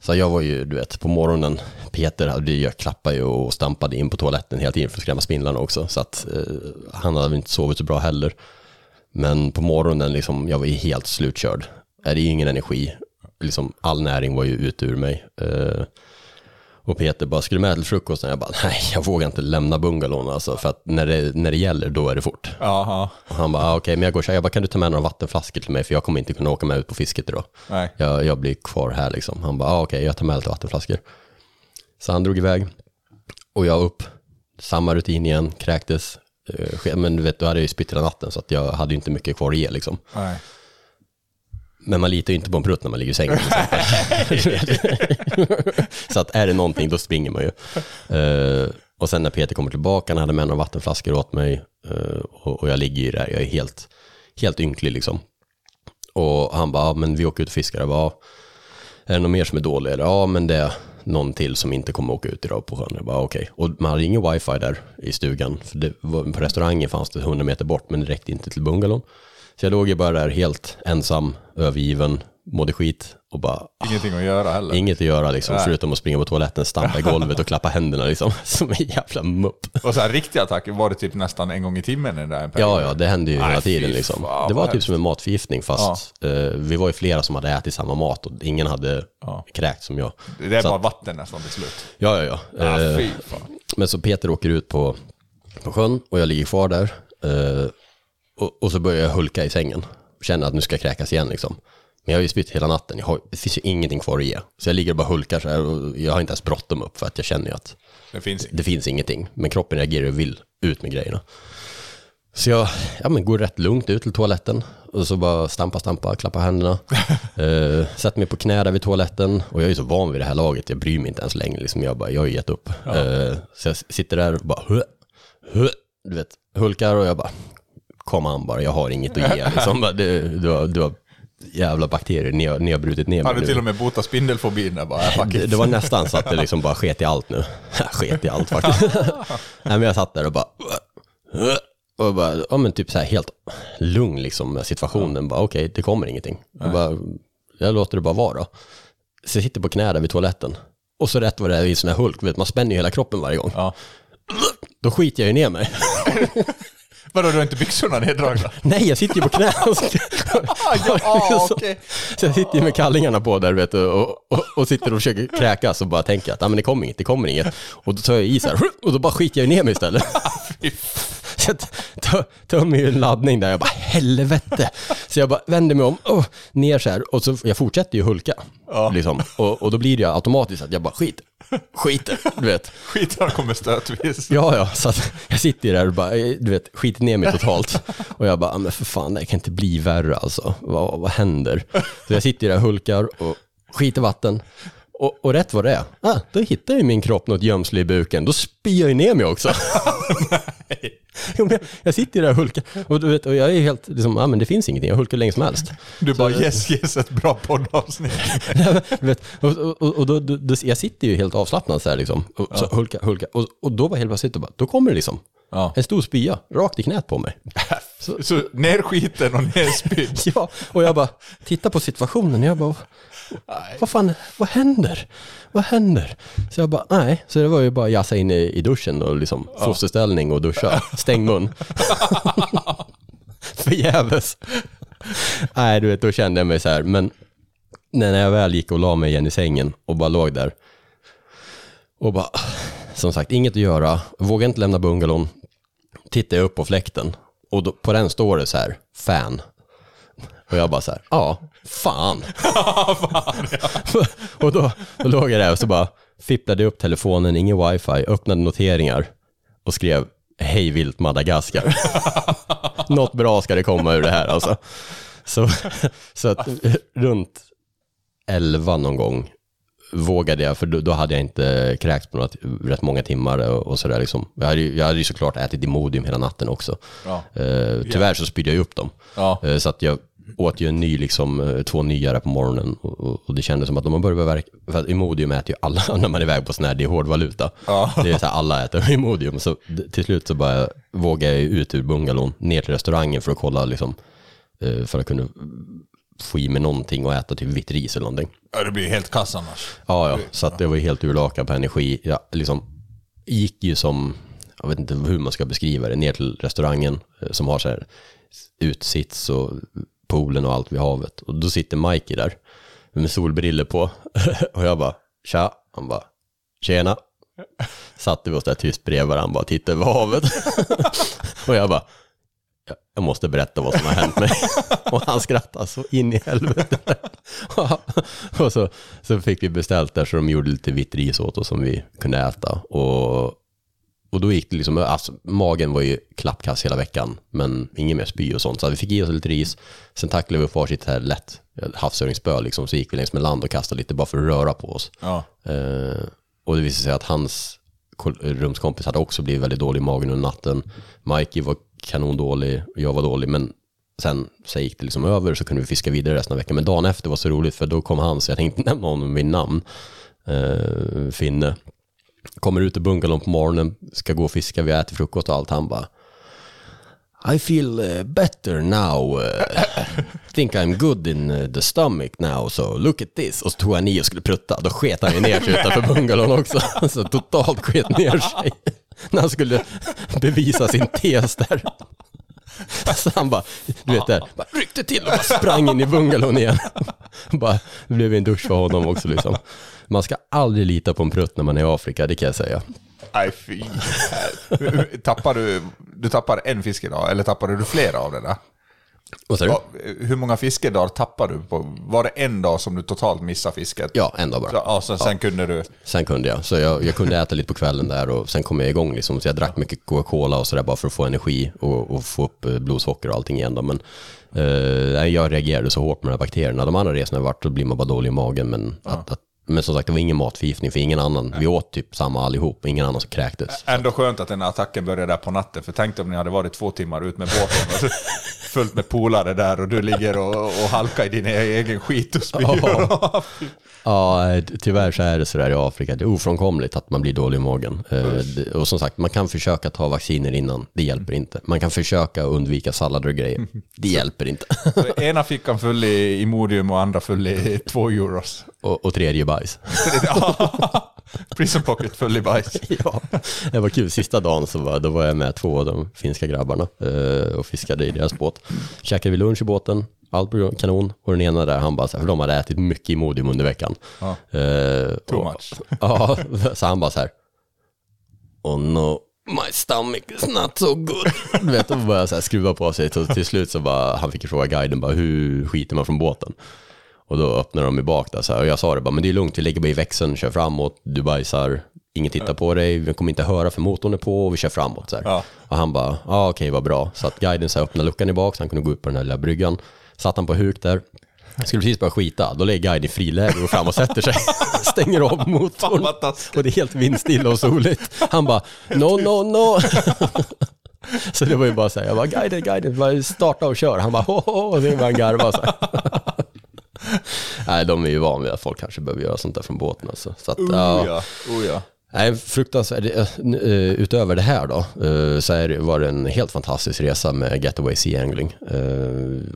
Så jag var ju, du vet, på morgonen, Peter hade ju, jag klappade ju och stampade in på toaletten hela tiden för att skrämma spindlarna också. Så att eh, han hade väl inte sovit så bra heller. Men på morgonen, liksom, jag var ju helt slutkörd. Det är ju ingen energi. Liksom, all näring var ju ute ur mig. Eh, och Peter bara, ska du med till frukosten? Jag bara, nej, jag vågar inte lämna bungalon alltså, för att när det, när det gäller, då är det fort. Jaha. Och han bara, ah, okej, men jag går så här, jag bara, kan du ta med några vattenflaskor till mig, för jag kommer inte kunna åka med ut på fisket idag. Nej. Jag, jag blir kvar här liksom. Han bara, ah, okej, jag tar med lite vattenflaskor. Så han drog iväg, och jag upp, samma rutin igen, kräktes. Eh, Men du vet, då hade jag ju spytt hela natten, så att jag hade inte mycket kvar att ge liksom. Nej. Men man litar ju inte på en prutt när man ligger i sängen. [laughs] Så att är det någonting, då springer man ju. Eh, och sen när Peter kommer tillbaka, han hade med några vattenflaskor åt mig. eh, och, och jag ligger ju där, jag är helt, helt ynklig liksom. Och han bara, ja, men vi åker ut och fiskar. Jag bara, "Ja, är det någon mer som är dålig? Eller, ja, men det är någon till som inte kommer åka ut idag på sjön. Jag bara, okej. Och man hade ingen wifi där i stugan. För det på restaurangen fanns det 100 meter bort, men det räckte inte till bungalon. Så jag låg ju bara där helt ensam, övergiven, mådde skit och bara... Ingenting att göra heller. Inget att göra liksom, Nej. förutom att springa på toaletten, stampa i golvet och klappa händerna liksom. [laughs] Som en jävla mupp. Och så här riktiga attacker var det typ nästan en gång i timmen i den där perioden? Ja, ja, det hände ju Nej, hela tiden liksom. fan, Det var typ hemskt. som en matförgiftning fast eh, vi var ju flera som hade ätit samma mat och ingen hade kräkt som jag. Det är Så bara att- vatten nästan till slut. Ja, ja, ja. Ah, Eh, men så Peter åker ut på, på sjön och jag ligger kvar där. Eh, och, och så börjar jag hulka i sängen. Känner att nu ska jag kräkas igen liksom. Men jag har ju spytt hela natten, jag har, det finns ju ingenting kvar att ge. Så jag ligger och bara hulkar så här och jag har inte ens bråttom upp för att jag känner ju att Det finns det finns ingenting. Men kroppen reagerar och vill ut med grejerna. Så jag ja, men går rätt lugnt ut till toaletten och så bara stampa, stampa, klappa händerna. [laughs] eh, sätter mig på knä där vid toaletten och jag är ju så van vid det här laget, jag bryr mig inte ens längre. Liksom jag, bara, jag har gett upp. Ja. Eh, så jag sitter där och bara, "Hö, hö", du vet, hulkar och jag bara, kom an bara, jag har inget att ge. Liksom. Du, du, har, du har jävla bakterier, ni har, ni har brutit ner mig Har du till och med botat spindelfobin där bara? Det, det var nästan så att det liksom bara sket i allt nu. [laughs] sket i allt faktiskt. [laughs] Nej men jag satt där och bara... Och bara, ja men typ så här helt lugn liksom med situationen. Bara okej, det kommer ingenting. Jag, bara, jag låter det bara vara. Så jag sitter på knä där vid toaletten. Och så rätt vad det är i sån här hulk, vet, man spänner ju hela kroppen varje gång. Då skiter jag ju ner mig. [laughs] Vadå, du har inte byxorna neddragna? [laughs] Nej, jag sitter ju på knä. [laughs] ja, [laughs] så, okej. så jag sitter ju med kallingarna på där vet du, och, och, och sitter och försöker kräkas och bara tänker att ah, men det kommer inget, det kommer inget. Och då tar jag i så här, och då bara skiter jag ner mig istället. [laughs] Så jag mig ju en laddning där, jag bara helvete. Så jag bara vänder mig om, oh, ner så här, och så jag fortsätter ju hulka. Liksom. Och, och då blir det ju automatiskt att jag bara skiter, skiter, du vet. [laughs] Skitar kommer stötvis. Ja, ja, så att jag sitter ju där och bara, du vet, skiter ner mig totalt. Och jag bara, "Ah, men för fan, det kan inte bli värre alltså. Vad, vad händer? Så jag sitter ju där och hulkar och skiter vatten. Och, och rätt vad det är, ah, då hittar ju min kropp något gömsle i buken. Då spyr jag ju ner mig också. [laughs] Jo, jag, jag sitter ju där och hulkar och, du vet, och jag är helt, liksom, ah, men det finns ingenting, jag hulkar länge som helst. Du bara Så- yes, yes, ett bra poddavsnitt. [laughs] vet, och och, och, då, då, då, jag sitter ju helt avslappnad så här liksom. Och, så hulka, hulka. Och, och då var helt plötsligt, bara, då kommer det liksom. En stor spya rakt i knät på mig. [laughs] Så, så ner skiten och ner spydd. [laughs] ja, och jag bara tittar på situationen jag bara, vad fan, vad händer? Vad händer? Så jag bara, nej. Så det var ju bara jassa in i, i duschen och liksom Ja. fosterställning och duscha. Stäng mun. [laughs] Förgäves. Nej, du vet, då kände jag mig så här, men när jag väl gick och la mig igen i sängen och bara låg där och bara, som sagt, inget att göra, vågade inte lämna bungalon, tittade jag upp på fläkten och då, på den står det så här, fan. Och jag bara så här, ja, fan. [laughs] [laughs] och då, då låg jag där och så bara fipplade upp telefonen, ingen wifi, öppnade noteringar och skrev hej vilt Madagaskar. [laughs] Något bra ska det komma ur det här alltså. Så, så att runt 11 någon gång vågade jag, för då, då hade jag inte kräkts på något, rätt många timmar och, och sådär liksom. Jag hade, jag hade ju såklart ätit Imodium hela natten också. Ja. Eh, tyvärr så spydde jag upp dem. Ja. Eh, så att jag åt ju en ny, liksom, eh, två nyare på morgonen och, och, och det kändes som att om man började verka, för att Imodium äter ju alla [laughs] när man är iväg på sån här, det är hårdvaluta. Ja. Det är så här, alla äter [laughs] Imodium. Så till slut så bara vågade jag ut ur bungalon, ner till restaurangen för att kolla liksom, eh, för att kunna få i mig någonting och äta typ vitt ris eller någonting. Ja, det blir helt kass annars. Ja, ja, så att det var helt urlakad på energi. Jag liksom gick ju som, jag vet inte hur man ska beskriva det, ner till restaurangen eh, som har så här utsits och poolen och allt vid havet. Och då sitter Mikey där med solbriller på. [laughs] och jag bara, tja. Han bara, tjena. Satte vi oss där tyst bredvid varandra, bara tittade över havet. [laughs] och jag bara, "Jag- jag måste berätta vad som har hänt mig. [laughs] och han skrattade så in i helvete. och så, så fick vi beställt där så de gjorde lite vitt ris åt oss som vi kunde äta. Och, och då gick det liksom, alltså, magen var ju klappkass hela veckan, men ingen mer spy och sånt. Så vi fick i oss lite ris, sen tacklade vi upp varsitt här lätt havsöringsspö liksom, så gick vi längs med land och kastade lite bara för att röra på oss. Ja. Eh, och det visade sig att hans rumskompis hade också blivit väldigt dålig i magen under natten. Mikey var kanondålig, jag var dålig, men sen så gick det liksom över så kunde vi fiska vidare resten av veckan. Men dagen efter var så roligt för då kom han, så jag tänkte [laughs] nämna honom vid namn, eh, Finne. Kommer ut i bungalon på morgonen, ska gå och fiska, vi äter frukost och allt. Han bara I feel eh, better now. Eh, think I'm good in eh, the stomach now, so look at this. Och så tog han i och skulle prutta. Då sket han ju ner sig utanför bungalon också. [laughs] Så totalt sket ner sig. När han skulle bevisa sin tes där. Så han bara, du vet där, bara ryckte till och bara sprang in i bungalon igen. Bara, det blev en dusch för honom också liksom. Man ska aldrig lita på en prutt när man är i Afrika, det kan jag säga. Nej fy. tappar du, du tappar en fisk idag, eller tappade du flera av där? Vad säger du? Ja, Hur många fiskedagar tappade du på? Var det en dag som du totalt missade fisket? Ja, en dag bara. Så, ja, så sen kunde du... Sen kunde jag. Så jag, jag kunde äta lite på kvällen där och sen kom jag igång liksom. Så jag drack mycket Coca-Cola och sådär bara för att få energi och, och få upp eh, blodsocker och allting igen då. Men eh, jag reagerade så hårt med de här bakterierna. De andra resorna jag varit, då blir man bara dålig i magen. Men, att, att, men som sagt, det var ingen matförgiftning för ingen annan. Vi åt typ samma allihop, ingen annan som kräktes. Ändå skönt att den här attacken började där på natten, för tänk om ni hade varit två timmar ut med båten, och [laughs] fullt med polare där och du ligger och, och halkar i din egen skit och spyr. Ja. [laughs] Ja, tyvärr så är det sådär i Afrika. Det är ofrånkomligt att man blir dålig i magen. Det- Och som sagt, man kan försöka ta vacciner innan. Det hjälper inte. Man kan försöka undvika sallader och grejer. [laughs] Det hjälper inte. Så [laughs] ena fickan full i Imodium och andra full i två euros. Och, och tredje bajs. [laughs] [laughs] Prison pocket i bajs. [laughs] ja, det var kul. Sista dagen så var, då var jag med två av de finska grabbarna eh, och fiskade i deras båt. Käkade vi lunch i båten, allt blev kanon. Och den ena där, han bara så här, för de hade ätit mycket Imodium under veckan. Ja. Eh, Too och- much. [laughs] Ja, så han bara så här. Oh no, my stomach is not so good. Du vet, då började så här skruva på sig. Så till slut så bara, han fick fråga guiden bara, hur skiter man från båten? Och då öppnade de i bak där så här, och jag sa det bara, men det är lugnt, vi lägger bara i växeln, kör framåt, du bajsar, ingen tittar på dig, vi kommer inte höra för motorn är på och vi kör framåt. Så. Ja. Och han bara, ja ah, okej vad bra. Så att guiden så här, öppnade luckan i bak så han kunde gå upp på den här lilla bryggan. Satt han på huk där, skulle precis börja skita, då lägger guiden i friläge och fram och sätter sig. [laughs] Stänger av motorn. Och det är helt vindstilla och soligt. Han bara, no, no, no. [laughs] Så det var ju bara så här, jag bara, guiden, guiden, bara starta och kör. Han bara, ho, ho, och så började han garva så här. [laughs] [laughs] Nej, de är ju van vid att folk kanske behöver göra sånt där från båten alltså. Så att, Oh ja, oh ja. Nej, fruktansvärt. Eh, eh, utöver det här då, eh, så är var det en helt fantastisk resa med Getaway Sea Angling.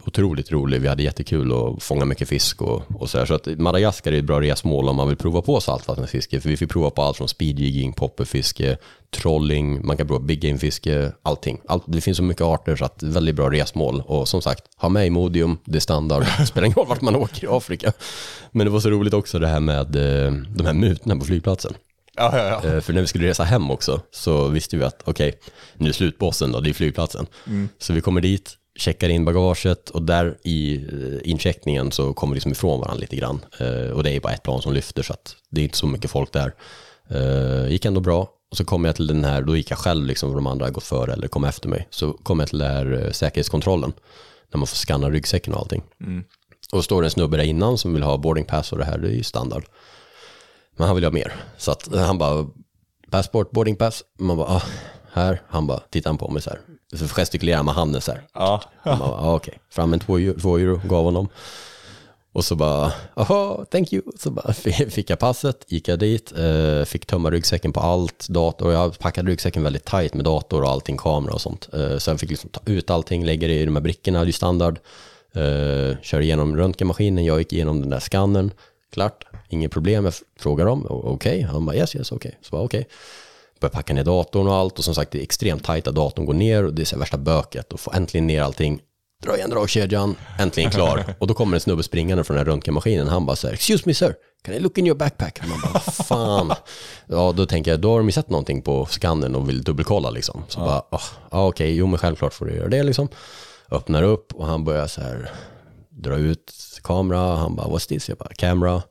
Otroligt rolig, vi hade jättekul och fånga mycket fisk och, och så här. Så att Madagaskar är ett bra resmål om man vill prova på saltvattensfiske. För vi fick prova på allt från speedjigging, popperfiske, trolling, man kan prova big game-fiske, allting. Allt, det finns så mycket arter så att väldigt bra resmål. Och som sagt, ha med Imodium, det är standard. Det [laughs] spelar ingen roll vart man åker i Afrika. Men det var så roligt också det här med de här mutorna på flygplatsen. Ja, ja, ja. Eh, För när vi skulle resa hem också så visste vi att okej, nu är slutbossen då, det är flygplatsen. Mm. Så vi kommer dit, checkar in bagaget och där i eh, incheckningen så kommer vi liksom ifrån varandra lite grann. Eh, Och det är bara ett plan som lyfter så att det är inte så mycket folk där. Gick ändå bra. Och så kom jag till den här, då gick jag själv liksom, för de andra hade gått före eller kom efter mig. Så kom jag till den här säkerhetskontrollen, när man får scanna ryggsäcken och allting. Mm. Och står det en snubbe där innan som vill ha boarding pass och det här, det är ju standard. Men han vill ha mer. Så att han bara, passport, boarding pass. Man bara, ah, här. Han bara, tittar han på mig så här. Så gestikulerar med handen så här. Ja. Han bara, ah, okej. Fram med två, euro- två euro, gav honom. Och så bara, aha, thank you. Så bara [laughs] fick jag passet, gick jag dit, eh, fick tömma ryggsäcken på allt, dator. Jag packade ryggsäcken väldigt tight med dator och allting, kamera och sånt. Eh, jag fick liksom ta ut allting, lägga det i de här brickorna, det är standard. Eh, kör igenom röntgenmaskinen, jag gick igenom den där skannern. Klart, inget problem. Jag frågar dem, "O- okej? Han bara, yes, yes, okej. Så bara, okej. Börjar packa ner datorn och allt och som sagt det är extremt tajt att datorn går ner och det är så värsta böket och få äntligen ner allting. Dra igen dragkedjan, äntligen klar. Och då kommer en snubbe springande från den här röntgenmaskinen. Han bara så här, excuse me sir, can I look in your backpack? Och man bara, "Vad fan. Ja, då tänker jag, då har de ju sett någonting på skannern och vill dubbelkolla liksom. Så bara, "Ah, ja okej, jo men självklart får du göra det liksom. Öppnar upp och han börjar så här dra ut kamera. Han bara, what's this? Jag bara, camera.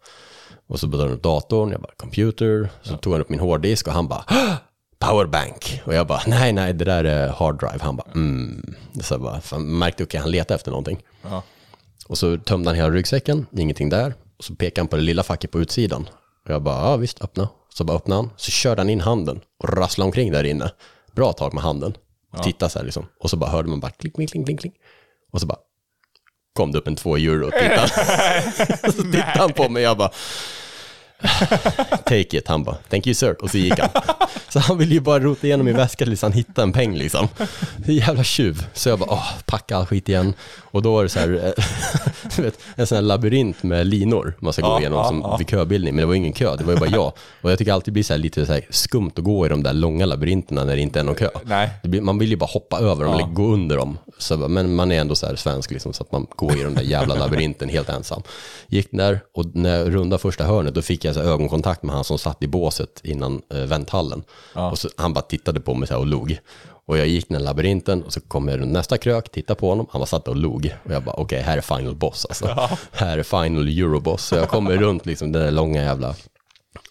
Och så drar han upp datorn, jag bara, computer. Så tog han upp min hårddisk och han bara, "Ah, powerbank. Och jag bara, nej, nej, det där är hard drive. Han bara, mm. Så jag bara, fan, märkte, okej, han letade efter någonting. Ja. Och så tömde han hela ryggsäcken, ingenting där. Och så pekade han på det lilla facket på utsidan. Och jag bara, ja visst, öppna. Så bara öppnade han, så körde han in handen och rasslade omkring där inne. Bra tag med handen. Och Ja. tittade så här liksom. Och så bara hörde man bara kling, kling, kling, kling. Och så bara kom det upp en två euro och tittade. [laughs] [laughs] så tittade han på mig och jag bara Take it, han bara, thank you sir, och så gick han. Så han ville ju bara rota igenom min väska tills han hittade en peng liksom. Jävla tjuv. Så jag bara, åh, packa all skit igen. Och då var det så här, eh, [laughs] du vet, en sån här labyrint med linor man ska Ja, gå igenom ja, som ja. vid köbildning. Men det var ingen kö, det var ju bara jag. Och jag tycker alltid det blir så här lite så skumt att gå i de där långa labyrinterna när det inte är någon kö. Blir, man vill ju bara hoppa över dem Ja. eller gå under dem. Så, men man är ändå så här svensk liksom, så att man går i de där jävla labyrinten helt ensam. Gick där och när jag rundade första hörnet då fick jag så här ögonkontakt med han som satt i båset innan eh, vänthallen. Och så, han bara tittade på mig så och log. Och jag gick den labyrinten och så kom jag runt nästa krök, tittade på honom, han var satt och log. Och jag bara, okej, här är final boss alltså. Ja. Här är final euroboss. Så jag kommer runt liksom den där långa jävla...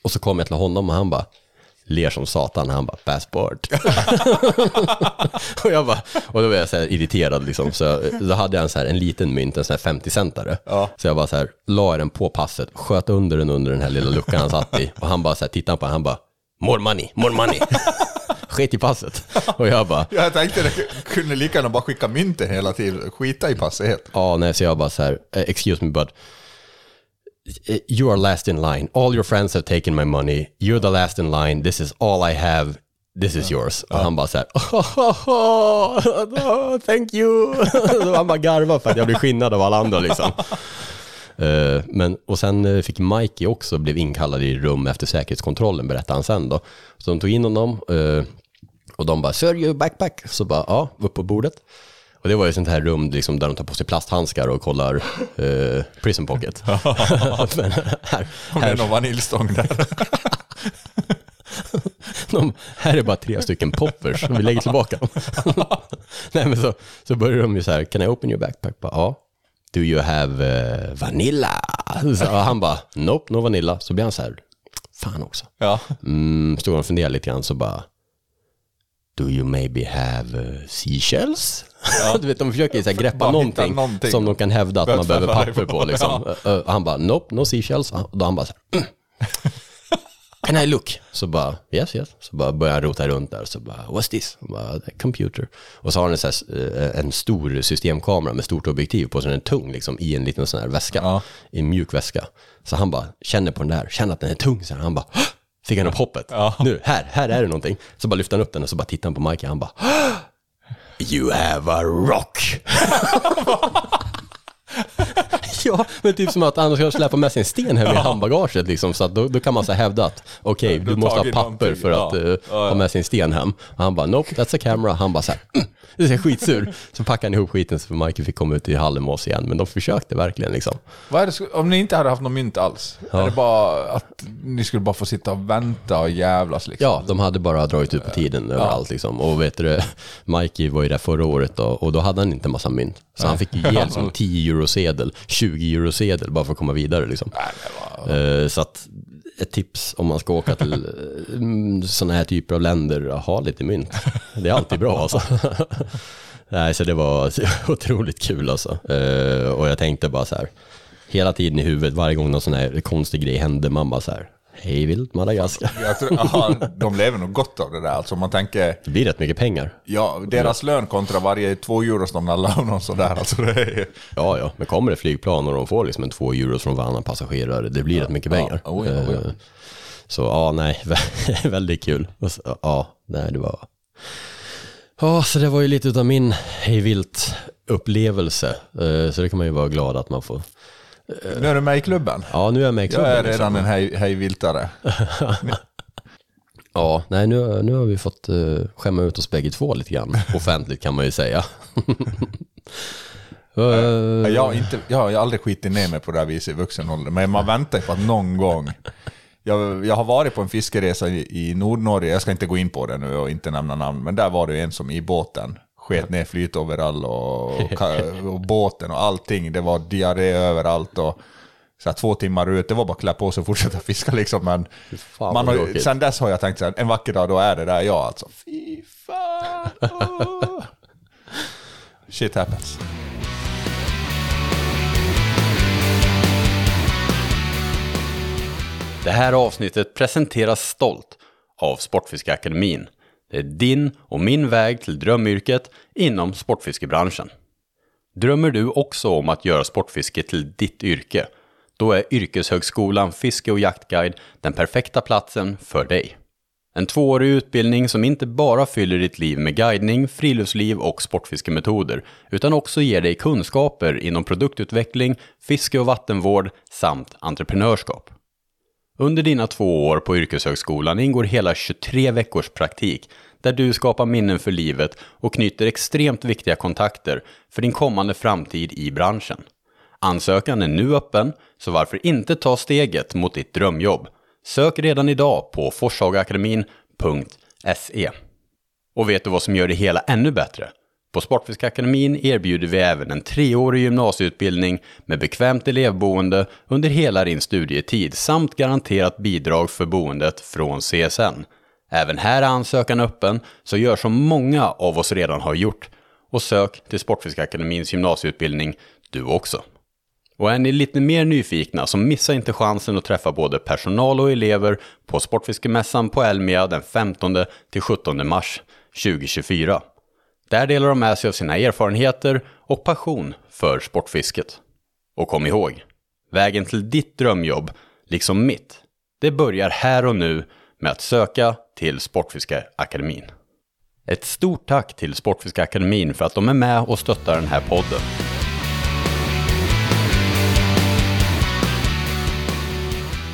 Och så kom jag till honom och han bara, ler som satan, han bara, passport. [laughs] och jag bara, och då var jag så här irriterad liksom, så jag, då hade jag en, så här, en liten mynt, en sån här 50-centare. Så jag bara så här, la den på passet, sköt under den under den här lilla luckan han satt i. Och han bara så här, tittade på den, han bara, more money, more money. [laughs] Skit i passet. Och jag bara, [laughs] Jag tänkte det kunde lika gärna bara skicka mynten hela tiden, skita i passet helt. Ja, nej, så jag bara så här, eh, excuse me but you are last in line. All your friends have taken my money. You're the last in line. This is all I have. This is yours. Och han bara så här, oh, [laughs] thank you. [laughs] Så han bara garvar för att jag blir skinnad av alla andra liksom. [laughs] Eh, Men, och sen eh, fick Mikey också blev inkallad i rum efter säkerhetskontrollen, berättade han sen då. Så de tog in honom eh, och de bara, sir your backpack? Så bara, ja, upp på bordet. Och det var ju sånt här rum liksom, där de tar på sig plasthandskar och kollar eh, prison pocket. [laughs] [laughs] Men här, Om det är här, någon vaniljstång där. [laughs] de, här är bara tre stycken poppers, vi lägger tillbaka dem. Nej men så, så börjar de ju så här, can I open your backpack? Ja. Do you have eh, vanilla? Så han bara, nope, no vanilla. Så blir han så här, fan också. Ja. Mm, stod han och funderade lite grann så bara, do you maybe have uh, seashells? [laughs] du vet, de försöker så här greppa någonting, någonting. som de kan hävda att man behöver papper på. [laughs] Liksom. Ja. Han bara, nope, no seashells. Och då han bara så här, mm. [laughs] Can I look? Så bara, yes, yes. Så bara börjar han rota runt där. Så bara, what's this? Och bara, computer. Och så har han en, så här, eh, en stor systemkamera med stort objektiv på, så den är tung liksom, i en liten sån här väska. I en mjuk väska. Så han bara, känner på den där, känner att den är tung. Så här. han bara, "Hå!" fick han upp hoppet. Nu, här, här är det någonting. Så bara lyfter han upp den och så bara tittar han på Mike. Han bara, "Hå! You have a rock. [laughs] [laughs] [laughs] Ja, men typ som att han ska släppa med sig en sten hem i handbagaget liksom, så att då, då kan man så hävda att okej, Ja, du måste ha papper för att Ja, ja. ha med sig en sten hem. Och han bara, nope, that's a camera. Han bara så här, mm. det är skitsur. Så packade han ihop skiten så Michael fick komma ut i hallen med oss igen, men de försökte verkligen liksom. Det, om ni inte hade haft någon mynt alls, är det bara att ni skulle bara få sitta och vänta och jävlas liksom? Ja, de hade bara dragit ut på tiden överallt liksom. Och vet du, Mikey var ju där förra året då, och då hade han inte massa mynt. Så han fick ju ge liksom 10 eurosedel, 20 eurosedel bara för att komma vidare liksom. Eh, Så att ett tips om man ska åka till [laughs] sådana här typer av länder, ha lite mynt. Det är alltid bra alltså. [laughs] Nej, så det var [laughs] otroligt kul alltså. Eh, och jag tänkte bara så här, hela tiden i huvudet, varje gång någon sån här konstig grej hände, man bara så här, hej vilt Madagaskar. [laughs] Jag tror, aha, de lever nog gott av det där. Alltså man tänker, Det blir rätt mycket pengar. ja, deras lön kontra varje två euros de nallar av någon sådär. Alltså är, Ja, ja, men kommer det flygplan och de får liksom en två euros från varannan passagerare, det blir rätt mycket pengar. ja, oh ja. Eh, Så ja, nej, [laughs] väldigt kul. Ja, nej, det var... Ja, så det var ju lite utav min hejvilt upplevelse. Eh, Så det kan man ju vara glad att man får. Nu är du med i klubben. Ja, nu är jag med i klubben. Jag är liksom. redan en hej, hejviltare. [laughs] Ja, nej, nu, nu har vi fått uh, skämma ut oss bägge två lite grann. [laughs] Offentligt kan man ju säga. [laughs] Eh, Jag har, inte, jag har aldrig skitit ner mig på det här viset i vuxen ålder, men man väntar ju på att någon gång... Jag, jag har varit på en fiskeresa i, i Nordnorge, jag ska inte gå in på det nu och inte nämna namn, men där var det en som i båten sket ner flytoverall och, och, och båten och allting. Det var diarré överallt och så här, två timmar ut, det var bara att klä på sig och fortsätta [laughs] fiska liksom. Men fan man har, sen dess har jag tänkt så här, en vacker dag då är det där jag alltså. Fy fan! åh. [laughs] Shit happens. Det här avsnittet presenteras stolt av Sportfiskeakademin. Det är din och min väg till drömyrket inom sportfiskebranschen. Drömmer du också om att göra sportfiske till ditt yrke? Då är Yrkeshögskolan Fiske och jaktguide den perfekta platsen för dig. En tvåårig utbildning som inte bara fyller ditt liv med guidning, friluftsliv och sportfiskemetoder, utan också ger dig kunskaper inom produktutveckling, fiske och vattenvård samt entreprenörskap. Under dina två år på yrkeshögskolan ingår hela 23 veckors praktik där du skapar minnen för livet och knyter extremt viktiga kontakter för din kommande framtid i branschen. Ansökan är nu öppen, så varför inte ta steget mot ditt drömjobb? Sök redan idag på forshagaakademin.se. Och vet du vad som gör det hela ännu bättre? På Sportfiskakademin erbjuder vi även en treårig gymnasieutbildning med bekvämt elevboende under hela din studietid samt garanterat bidrag för boendet från CSN. Även här är ansökan öppen, så gör som många av oss redan har gjort och sök till Sportfiskakademins gymnasieutbildning du också. Och är ni lite mer nyfikna så missa inte chansen att träffa både personal och elever på Sportfiskemässan på Elmia den 15 till 17 mars 2024. Där delar de med sig av sina erfarenheter och passion för sportfisket. Och kom ihåg, vägen till ditt drömjobb, liksom mitt, det börjar här och nu med att söka till Sportfiskeakademin. Ett stort tack till Sportfiskeakademin för att de är med och stöttar den här podden.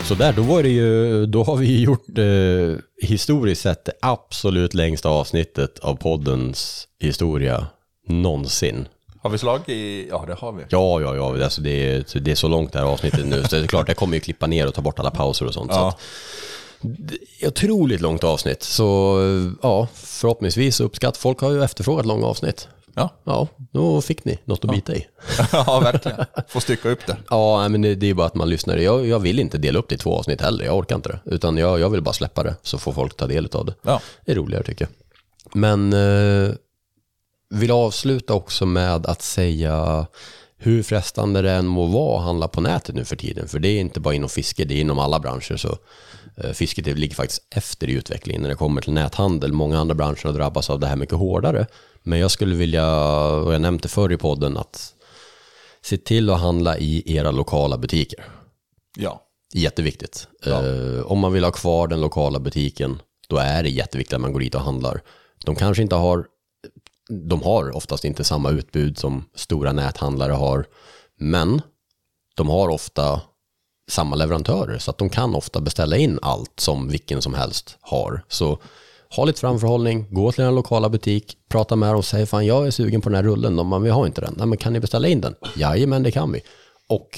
Så där, då var det ju, då har vi gjort eh, historiskt sett det absolut längsta avsnittet av poddens historia någonsin. Har vi slag i... Ja, det har vi. Ja, ja, ja, alltså det, är, det är så långt det här avsnittet nu, så det är klart, jag kommer ju klippa ner och ta bort alla pauser och sånt. Så Ja. att, det är otroligt långt avsnitt, så ja, förhoppningsvis uppskatt. Folk har ju efterfrågat långa avsnitt. Ja. Ja, då fick ni något att bita i. [laughs] ja, verkligen. Får stycka upp det. Ja, men det, det är bara att man lyssnar. Jag, jag vill inte dela upp det i två avsnitt heller, jag orkar inte det. Utan jag, jag vill bara släppa det, så får folk ta del av det. Ja. Det är roligare tycker jag. Men eh, vill avsluta också med att säga hur frestande det än må vara att handla på nätet nu för tiden. För det är inte bara inom fiske, det är inom alla branscher. Så eh, fisket ligger faktiskt efter i utvecklingen när det kommer till näthandel. Många andra branscher har drabbats av det här mycket hårdare. Men jag skulle vilja, och jag nämnde förr i podden, att se till att handla i era lokala butiker. Ja. Jätteviktigt. Eh, om man vill ha kvar den lokala butiken, då är det jätteviktigt att man går dit och handlar. De kanske inte har, de har oftast inte samma utbud som stora näthandlare har, men de har ofta samma leverantörer, så att de kan ofta beställa in allt som vilken som helst har. Så ha lite framförhållning, gå till den lokala butik, prata med dem och säg fan jag är sugen på den här rullen, de bara, vi har inte den. Nej men kan ni beställa in den? Jajamän det kan vi. Och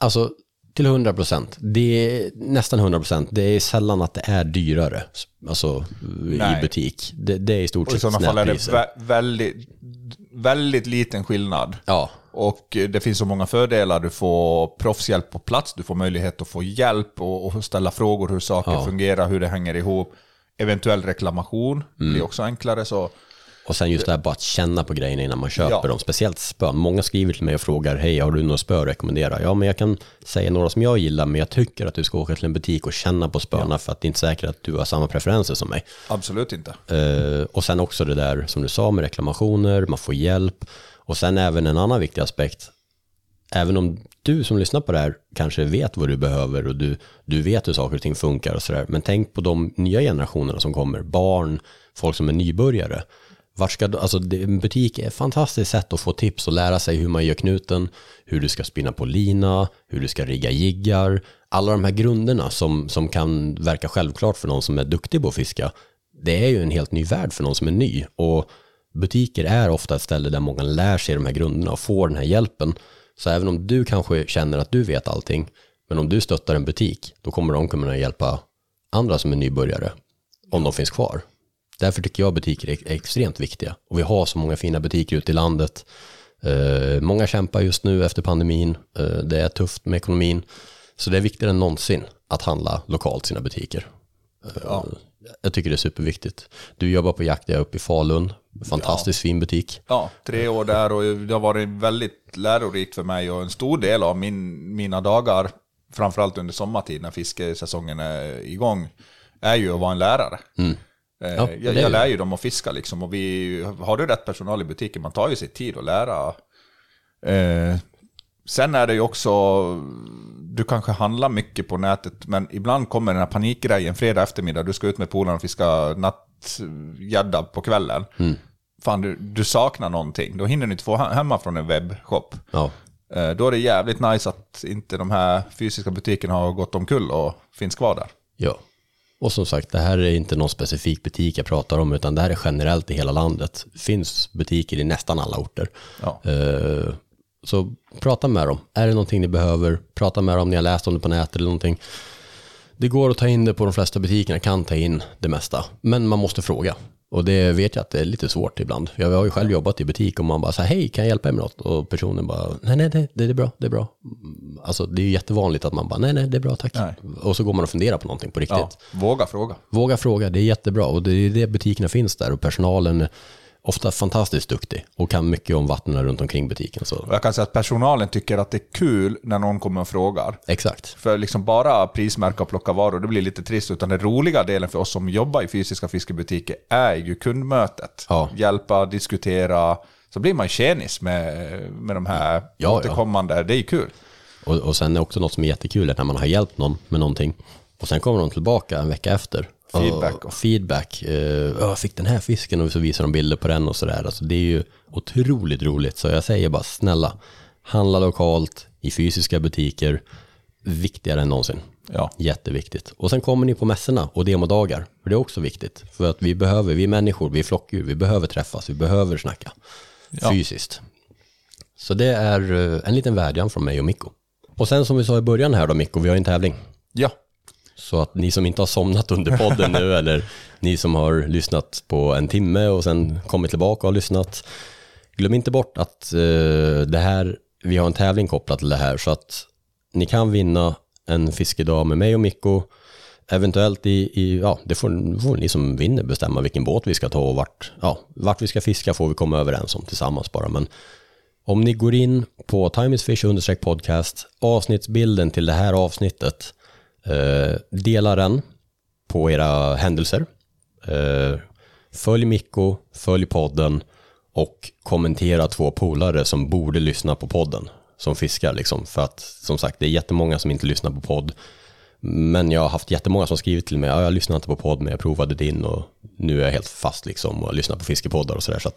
alltså till 100 procent, det är nästan 100 procent, det är sällan att det är dyrare, alltså i butik. Det, det är i stort Och i sett sådana fall är det väldigt, väldigt liten skillnad. Ja. Och det finns så många fördelar. Du får proffshjälp på plats, du får möjlighet att få hjälp och, och ställa frågor hur saker Ja. fungerar, hur det hänger ihop. Eventuell reklamation Mm. blir också enklare. Så Och sen just det här bara att känna på grejerna innan man köper Ja. dem, speciellt spön. Många skriver till mig och frågar, hej har du några spö att rekommendera? Ja, men jag kan säga några som jag gillar, men jag tycker att du ska åka till en butik och känna på spöna för att det är inte säkert att du har samma preferenser som mig. Absolut inte. Eh, och sen också det där som du sa med reklamationer, man får hjälp. Och sen även en annan viktig aspekt, även om du som lyssnar på det här kanske vet vad du behöver och du, du vet hur saker och ting funkar och sådär, men tänk på de nya generationerna som kommer, barn, folk som är nybörjare. Vart ska, du- alltså en butik är ett fantastiskt sätt att få tips och lära sig hur man gör knuten, hur du ska spinna på lina, hur du ska rigga jiggar, alla de här grunderna som, som kan verka självklart för någon som är duktig på att fiska. Det är ju en helt ny värld för någon som är ny och butiker är ofta ett ställe där många lär sig de här grunderna och får den här hjälpen. Så även om du kanske känner att du vet allting, men om du stöttar en butik, då kommer de kunna hjälpa andra som är nybörjare, om de finns kvar. Därför tycker jag butiker är extremt viktiga. Och vi har så många fina butiker ute i landet. Eh, många kämpar just nu efter pandemin. Eh, det är tufft med ekonomin. Så det är viktigare än någonsin att handla lokalt sina butiker. Eh, Jag tycker det är superviktigt. Du jobbar på jakt där uppe i Falun. Fantastiskt fin butik. Ja, tre år där och det har varit väldigt lärorikt för mig och en stor del av min, mina dagar, framförallt under sommartid när fiskesäsongen är igång, är ju att vara en lärare. Mm. Eh, Ja, jag, jag lär ju dem att fiska liksom och vi, har du rätt personal i butiken, man tar ju sig tid att lära. Eh, sen är det ju också, du kanske handlar mycket på nätet, men ibland kommer den här panikgrejen fredag eftermiddag, du ska ut med polarna och fiska nattgädda på kvällen. Mm. Fan, du, du saknar någonting, då hinner du inte få he- hemma från en webbshop. Ja. Eh, Då är det jävligt nice att inte de här fysiska butikerna har gått omkull och finns kvar där. Ja. Och som sagt, det här är inte någon specifik butik jag pratar om, utan det här är generellt i hela landet. Det finns butiker i nästan alla orter. Ja. Så prata med dem. Är det någonting ni behöver? Prata med dem om ni har läst om det på nätet eller någonting. Det går att ta in det på de flesta butikerna, kan ta in det mesta. Men man måste fråga. Och det vet jag att det är lite svårt ibland. Jag har ju själv jobbat i butik och man bara så här, hej, kan jag hjälpa er med något? Och personen bara, nej, nej, det, det är bra, det är bra. Mm, Alltså det är ju jättevanligt att man bara, nej, nej, det är bra, tack. Och så går man och funderar på någonting på riktigt. Ja, våga fråga. Våga fråga, det är jättebra. Och det är det butikerna finns där och personalen är ofta fantastiskt duktig och kan mycket om vattnen runt omkring butiken. Så. Jag kan säga att personalen tycker att det är kul när någon kommer och frågar. Exakt. För liksom bara prismärka och plocka varor, det blir lite trist. Utan den roliga delen för oss som jobbar i fysiska fiskebutiker är ju kundmötet. Hjälpa, diskutera. Så blir man tjenis med, med de här ja. återkommande. Det är ju kul. Och, och sen är också något som är jättekul är när man har hjälpt någon med någonting och sen kommer de tillbaka en vecka efter. Feedback. Och, feedback. Eh, "Ja, jag fick den här fisken och så visar de bilder på den och sådär. Alltså det är ju otroligt roligt. Så jag säger bara snälla, handla lokalt i fysiska butiker. Viktigare än någonsin. Ja. Jätteviktigt. Och sen kommer ni på mässorna och demodagar. För det är också viktigt. För att vi behöver, vi är människor, vi är flockdjur, vi behöver träffas, vi behöver snacka. Ja. Fysiskt. Så det är eh, en liten vädjan från mig och Mikko. Och sen som vi sa i början här då Mikko, vi har en tävling. Ja. Så att ni som inte har somnat under podden nu [laughs] eller ni som har lyssnat på en timme och sen kommit tillbaka och lyssnat. Glöm inte bort att eh, det här, vi har en tävling kopplad till det här så att ni kan vinna en fiskedag med mig och Mikko. Eventuellt i, i ja, det får, får ni som vinner bestämma vilken båt vi ska ta och vart, ja, vart vi ska fiska får vi komma överens om tillsammans bara. Men om ni går in på Time is Fish understreck podcast, avsnittsbilden till det här avsnittet, Eh, dela den på era händelser. Eh, följ Mikko, följ podden och kommentera två polare som borde lyssna på podden som fiskar liksom. För att som sagt, det är jättemånga som inte lyssnar på podd. Men jag har haft jättemånga som skrivit till mig, ja, jag lyssnar inte på podd men jag provade din och nu är jag helt fast liksom och lyssnar på fiskepoddar och sådär. Så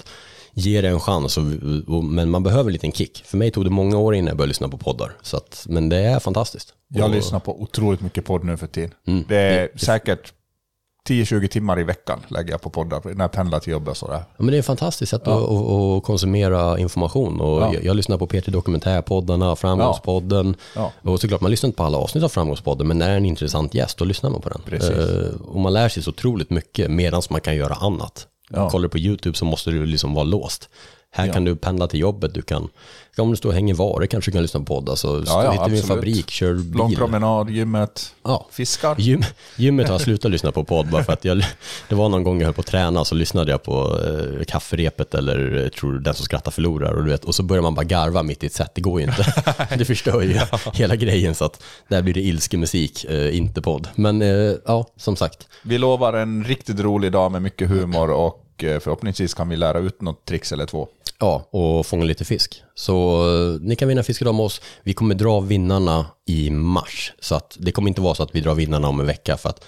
ge det en chans, och, och, men man behöver en liten kick. För mig tog det många år innan jag började lyssna på poddar. Så att, men det är fantastiskt. Jag Och- lyssnar på otroligt mycket podd nu för tiden. Mm. Det är Det- säkert 10-20 timmar i veckan lägger jag på poddar när jag pendlar till jobbet sådär. Ja, men det är ett fantastiskt sätt Ja. att, att, att konsumera information. Och Ja. jag, jag lyssnar på PT Dokumentärpoddarna, Framgångspodden. Ja. Och såklart, man lyssnar inte på alla avsnitt av Framgångspodden, men när det är en intressant gäst, då lyssnar man på den. Precis. Eh, och man lär sig så otroligt mycket medan man kan göra annat. Ja. Kollar du på YouTube så måste du liksom vara låst. Här Ja. kan du pendla till jobbet, du kan, om du står och hänger varor kanske du kan lyssna på podd. Alltså, stå ja, inte vid en fabrik, kör bil. Lång promenad, gymmet, Ja. fiskar. Gym, gymmet har jag slutat lyssna på podd bara för att jag, det var någon gång jag höll på att träna så lyssnade jag på eh, kafferepet eller eh, tror den som skrattar förlorar och du vet, och så börjar man bara garva mitt i ett set, det går ju inte. [laughs] det förstör ju hela grejen så att där blir det ilskemusik, eh, inte podd. Men eh, ja, som sagt. Vi lovar en riktigt rolig dag med mycket humor och eh, förhoppningsvis kan vi lära ut något tricks eller två. Ja, och fånga lite fisk. Så eh, ni kan vinna fisk idag med oss. Vi kommer dra vinnarna i mars. Så att det kommer inte vara så att vi drar vinnarna om en vecka för att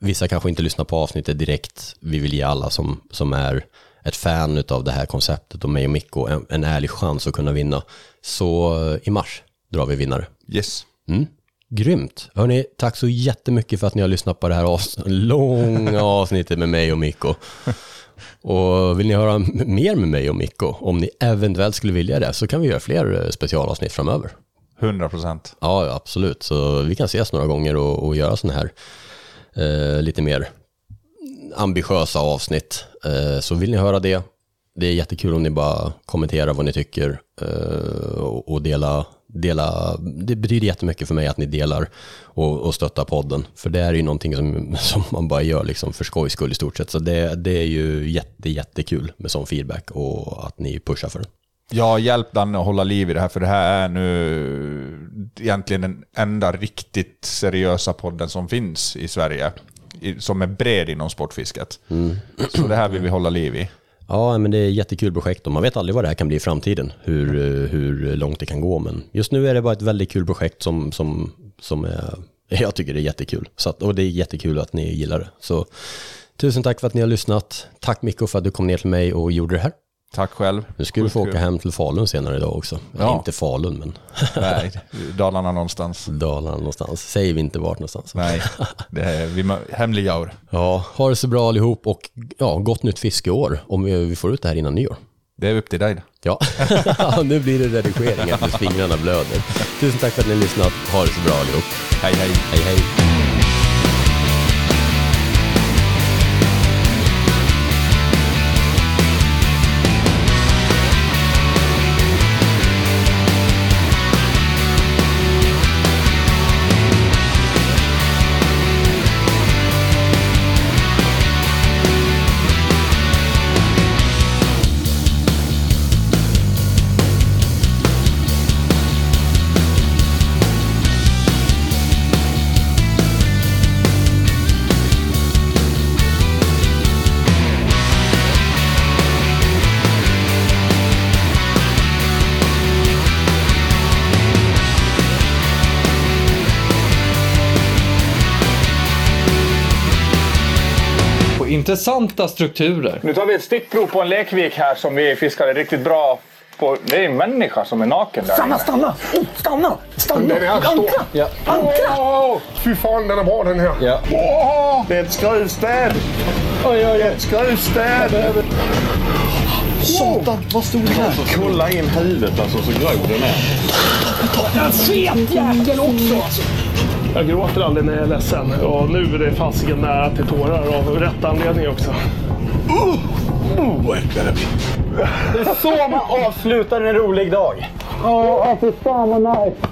vissa kanske inte lyssnar på avsnittet direkt. Vi vill ge alla som, som är ett fan av det här konceptet och mig och Mikko en, en ärlig chans att kunna vinna. Så eh, i mars drar vi vinnare. Yes. Mm. Grymt. Hörni, tack så jättemycket för att ni har lyssnat på det här avs- [laughs] långa avsnittet med mig och Mikko. Och vill ni höra mer med mig och Mikko, om ni eventuellt skulle vilja det, så kan vi göra fler eh, specialavsnitt framöver. 100 procent. Ja, ja, absolut. Så vi kan ses några gånger och, och göra sådana här eh, lite mer ambitiösa avsnitt. Eh, så vill ni höra det, det är jättekul om ni bara kommenterar vad ni tycker eh, och, och dela, dela, det betyder jättemycket för mig att ni delar och, och stöttar podden. För det är ju någonting som, [laughs] som man bara gör liksom för skojs skull i stort sett. Så det, det är ju jätte, jättekul med sån feedback och att ni pushar för den. Ja, hjälp Danne att hålla liv i det här, för det här är nu egentligen den enda riktigt seriösa podden som finns i Sverige, som är bred inom sportfisket. Så det här vill vi hålla liv i. Ja, men det är ett jättekul projekt och man vet aldrig vad det här kan bli i framtiden, hur, hur långt det kan gå. Men just nu är det bara ett väldigt kul projekt som, som, som är, [laughs] jag tycker det är jättekul. Så att, och det är jättekul att ni gillar det. Så tusen tack för att ni har lyssnat. Tack Mikko för att du kom ner till mig och gjorde det här. Tack själv. Nu ska du få åka hem till Falun senare idag också. Ja. Inte Falun, men... Nej, Dalarna någonstans. Dalarna någonstans. Säger vi inte vart någonstans. Nej, det är vi år. Ja, ha det så bra allihop och ja, gott nytt fiskeår om vi, vi får ut det här innan nyår. Det är upp till dig. Ja, [laughs] nu blir det redigering tills fingrarna blöder. Tusen tack för att ni har lyssnat. Ha det så bra allihop. Hej, hej. Hej, hej. Intressanta strukturer. Nu tar vi ett stickprov på en lekvik här som vi fiskade riktigt bra på. Det är en människa som är naken där Stanna, inne. stanna! Oh, stanna! Stanna! Den är här. Ankra! Ja. Ankra! Fy fan, den är bra den här. Ja. Åh, det är ett skruvstäd! Oj, oj, ett skruvstäd! Satan, vad stod det här? Kolla in huvudet alltså så grov den är. En fet jäkel också! Alltså. Jag gråter aldrig när jag är ledsen och nu är det fasiken nära till tårar av rätt anledning också. Oh, vad äcklig det blir. Det är så man avslutar en rolig dag. Ja, fy fan vad nice!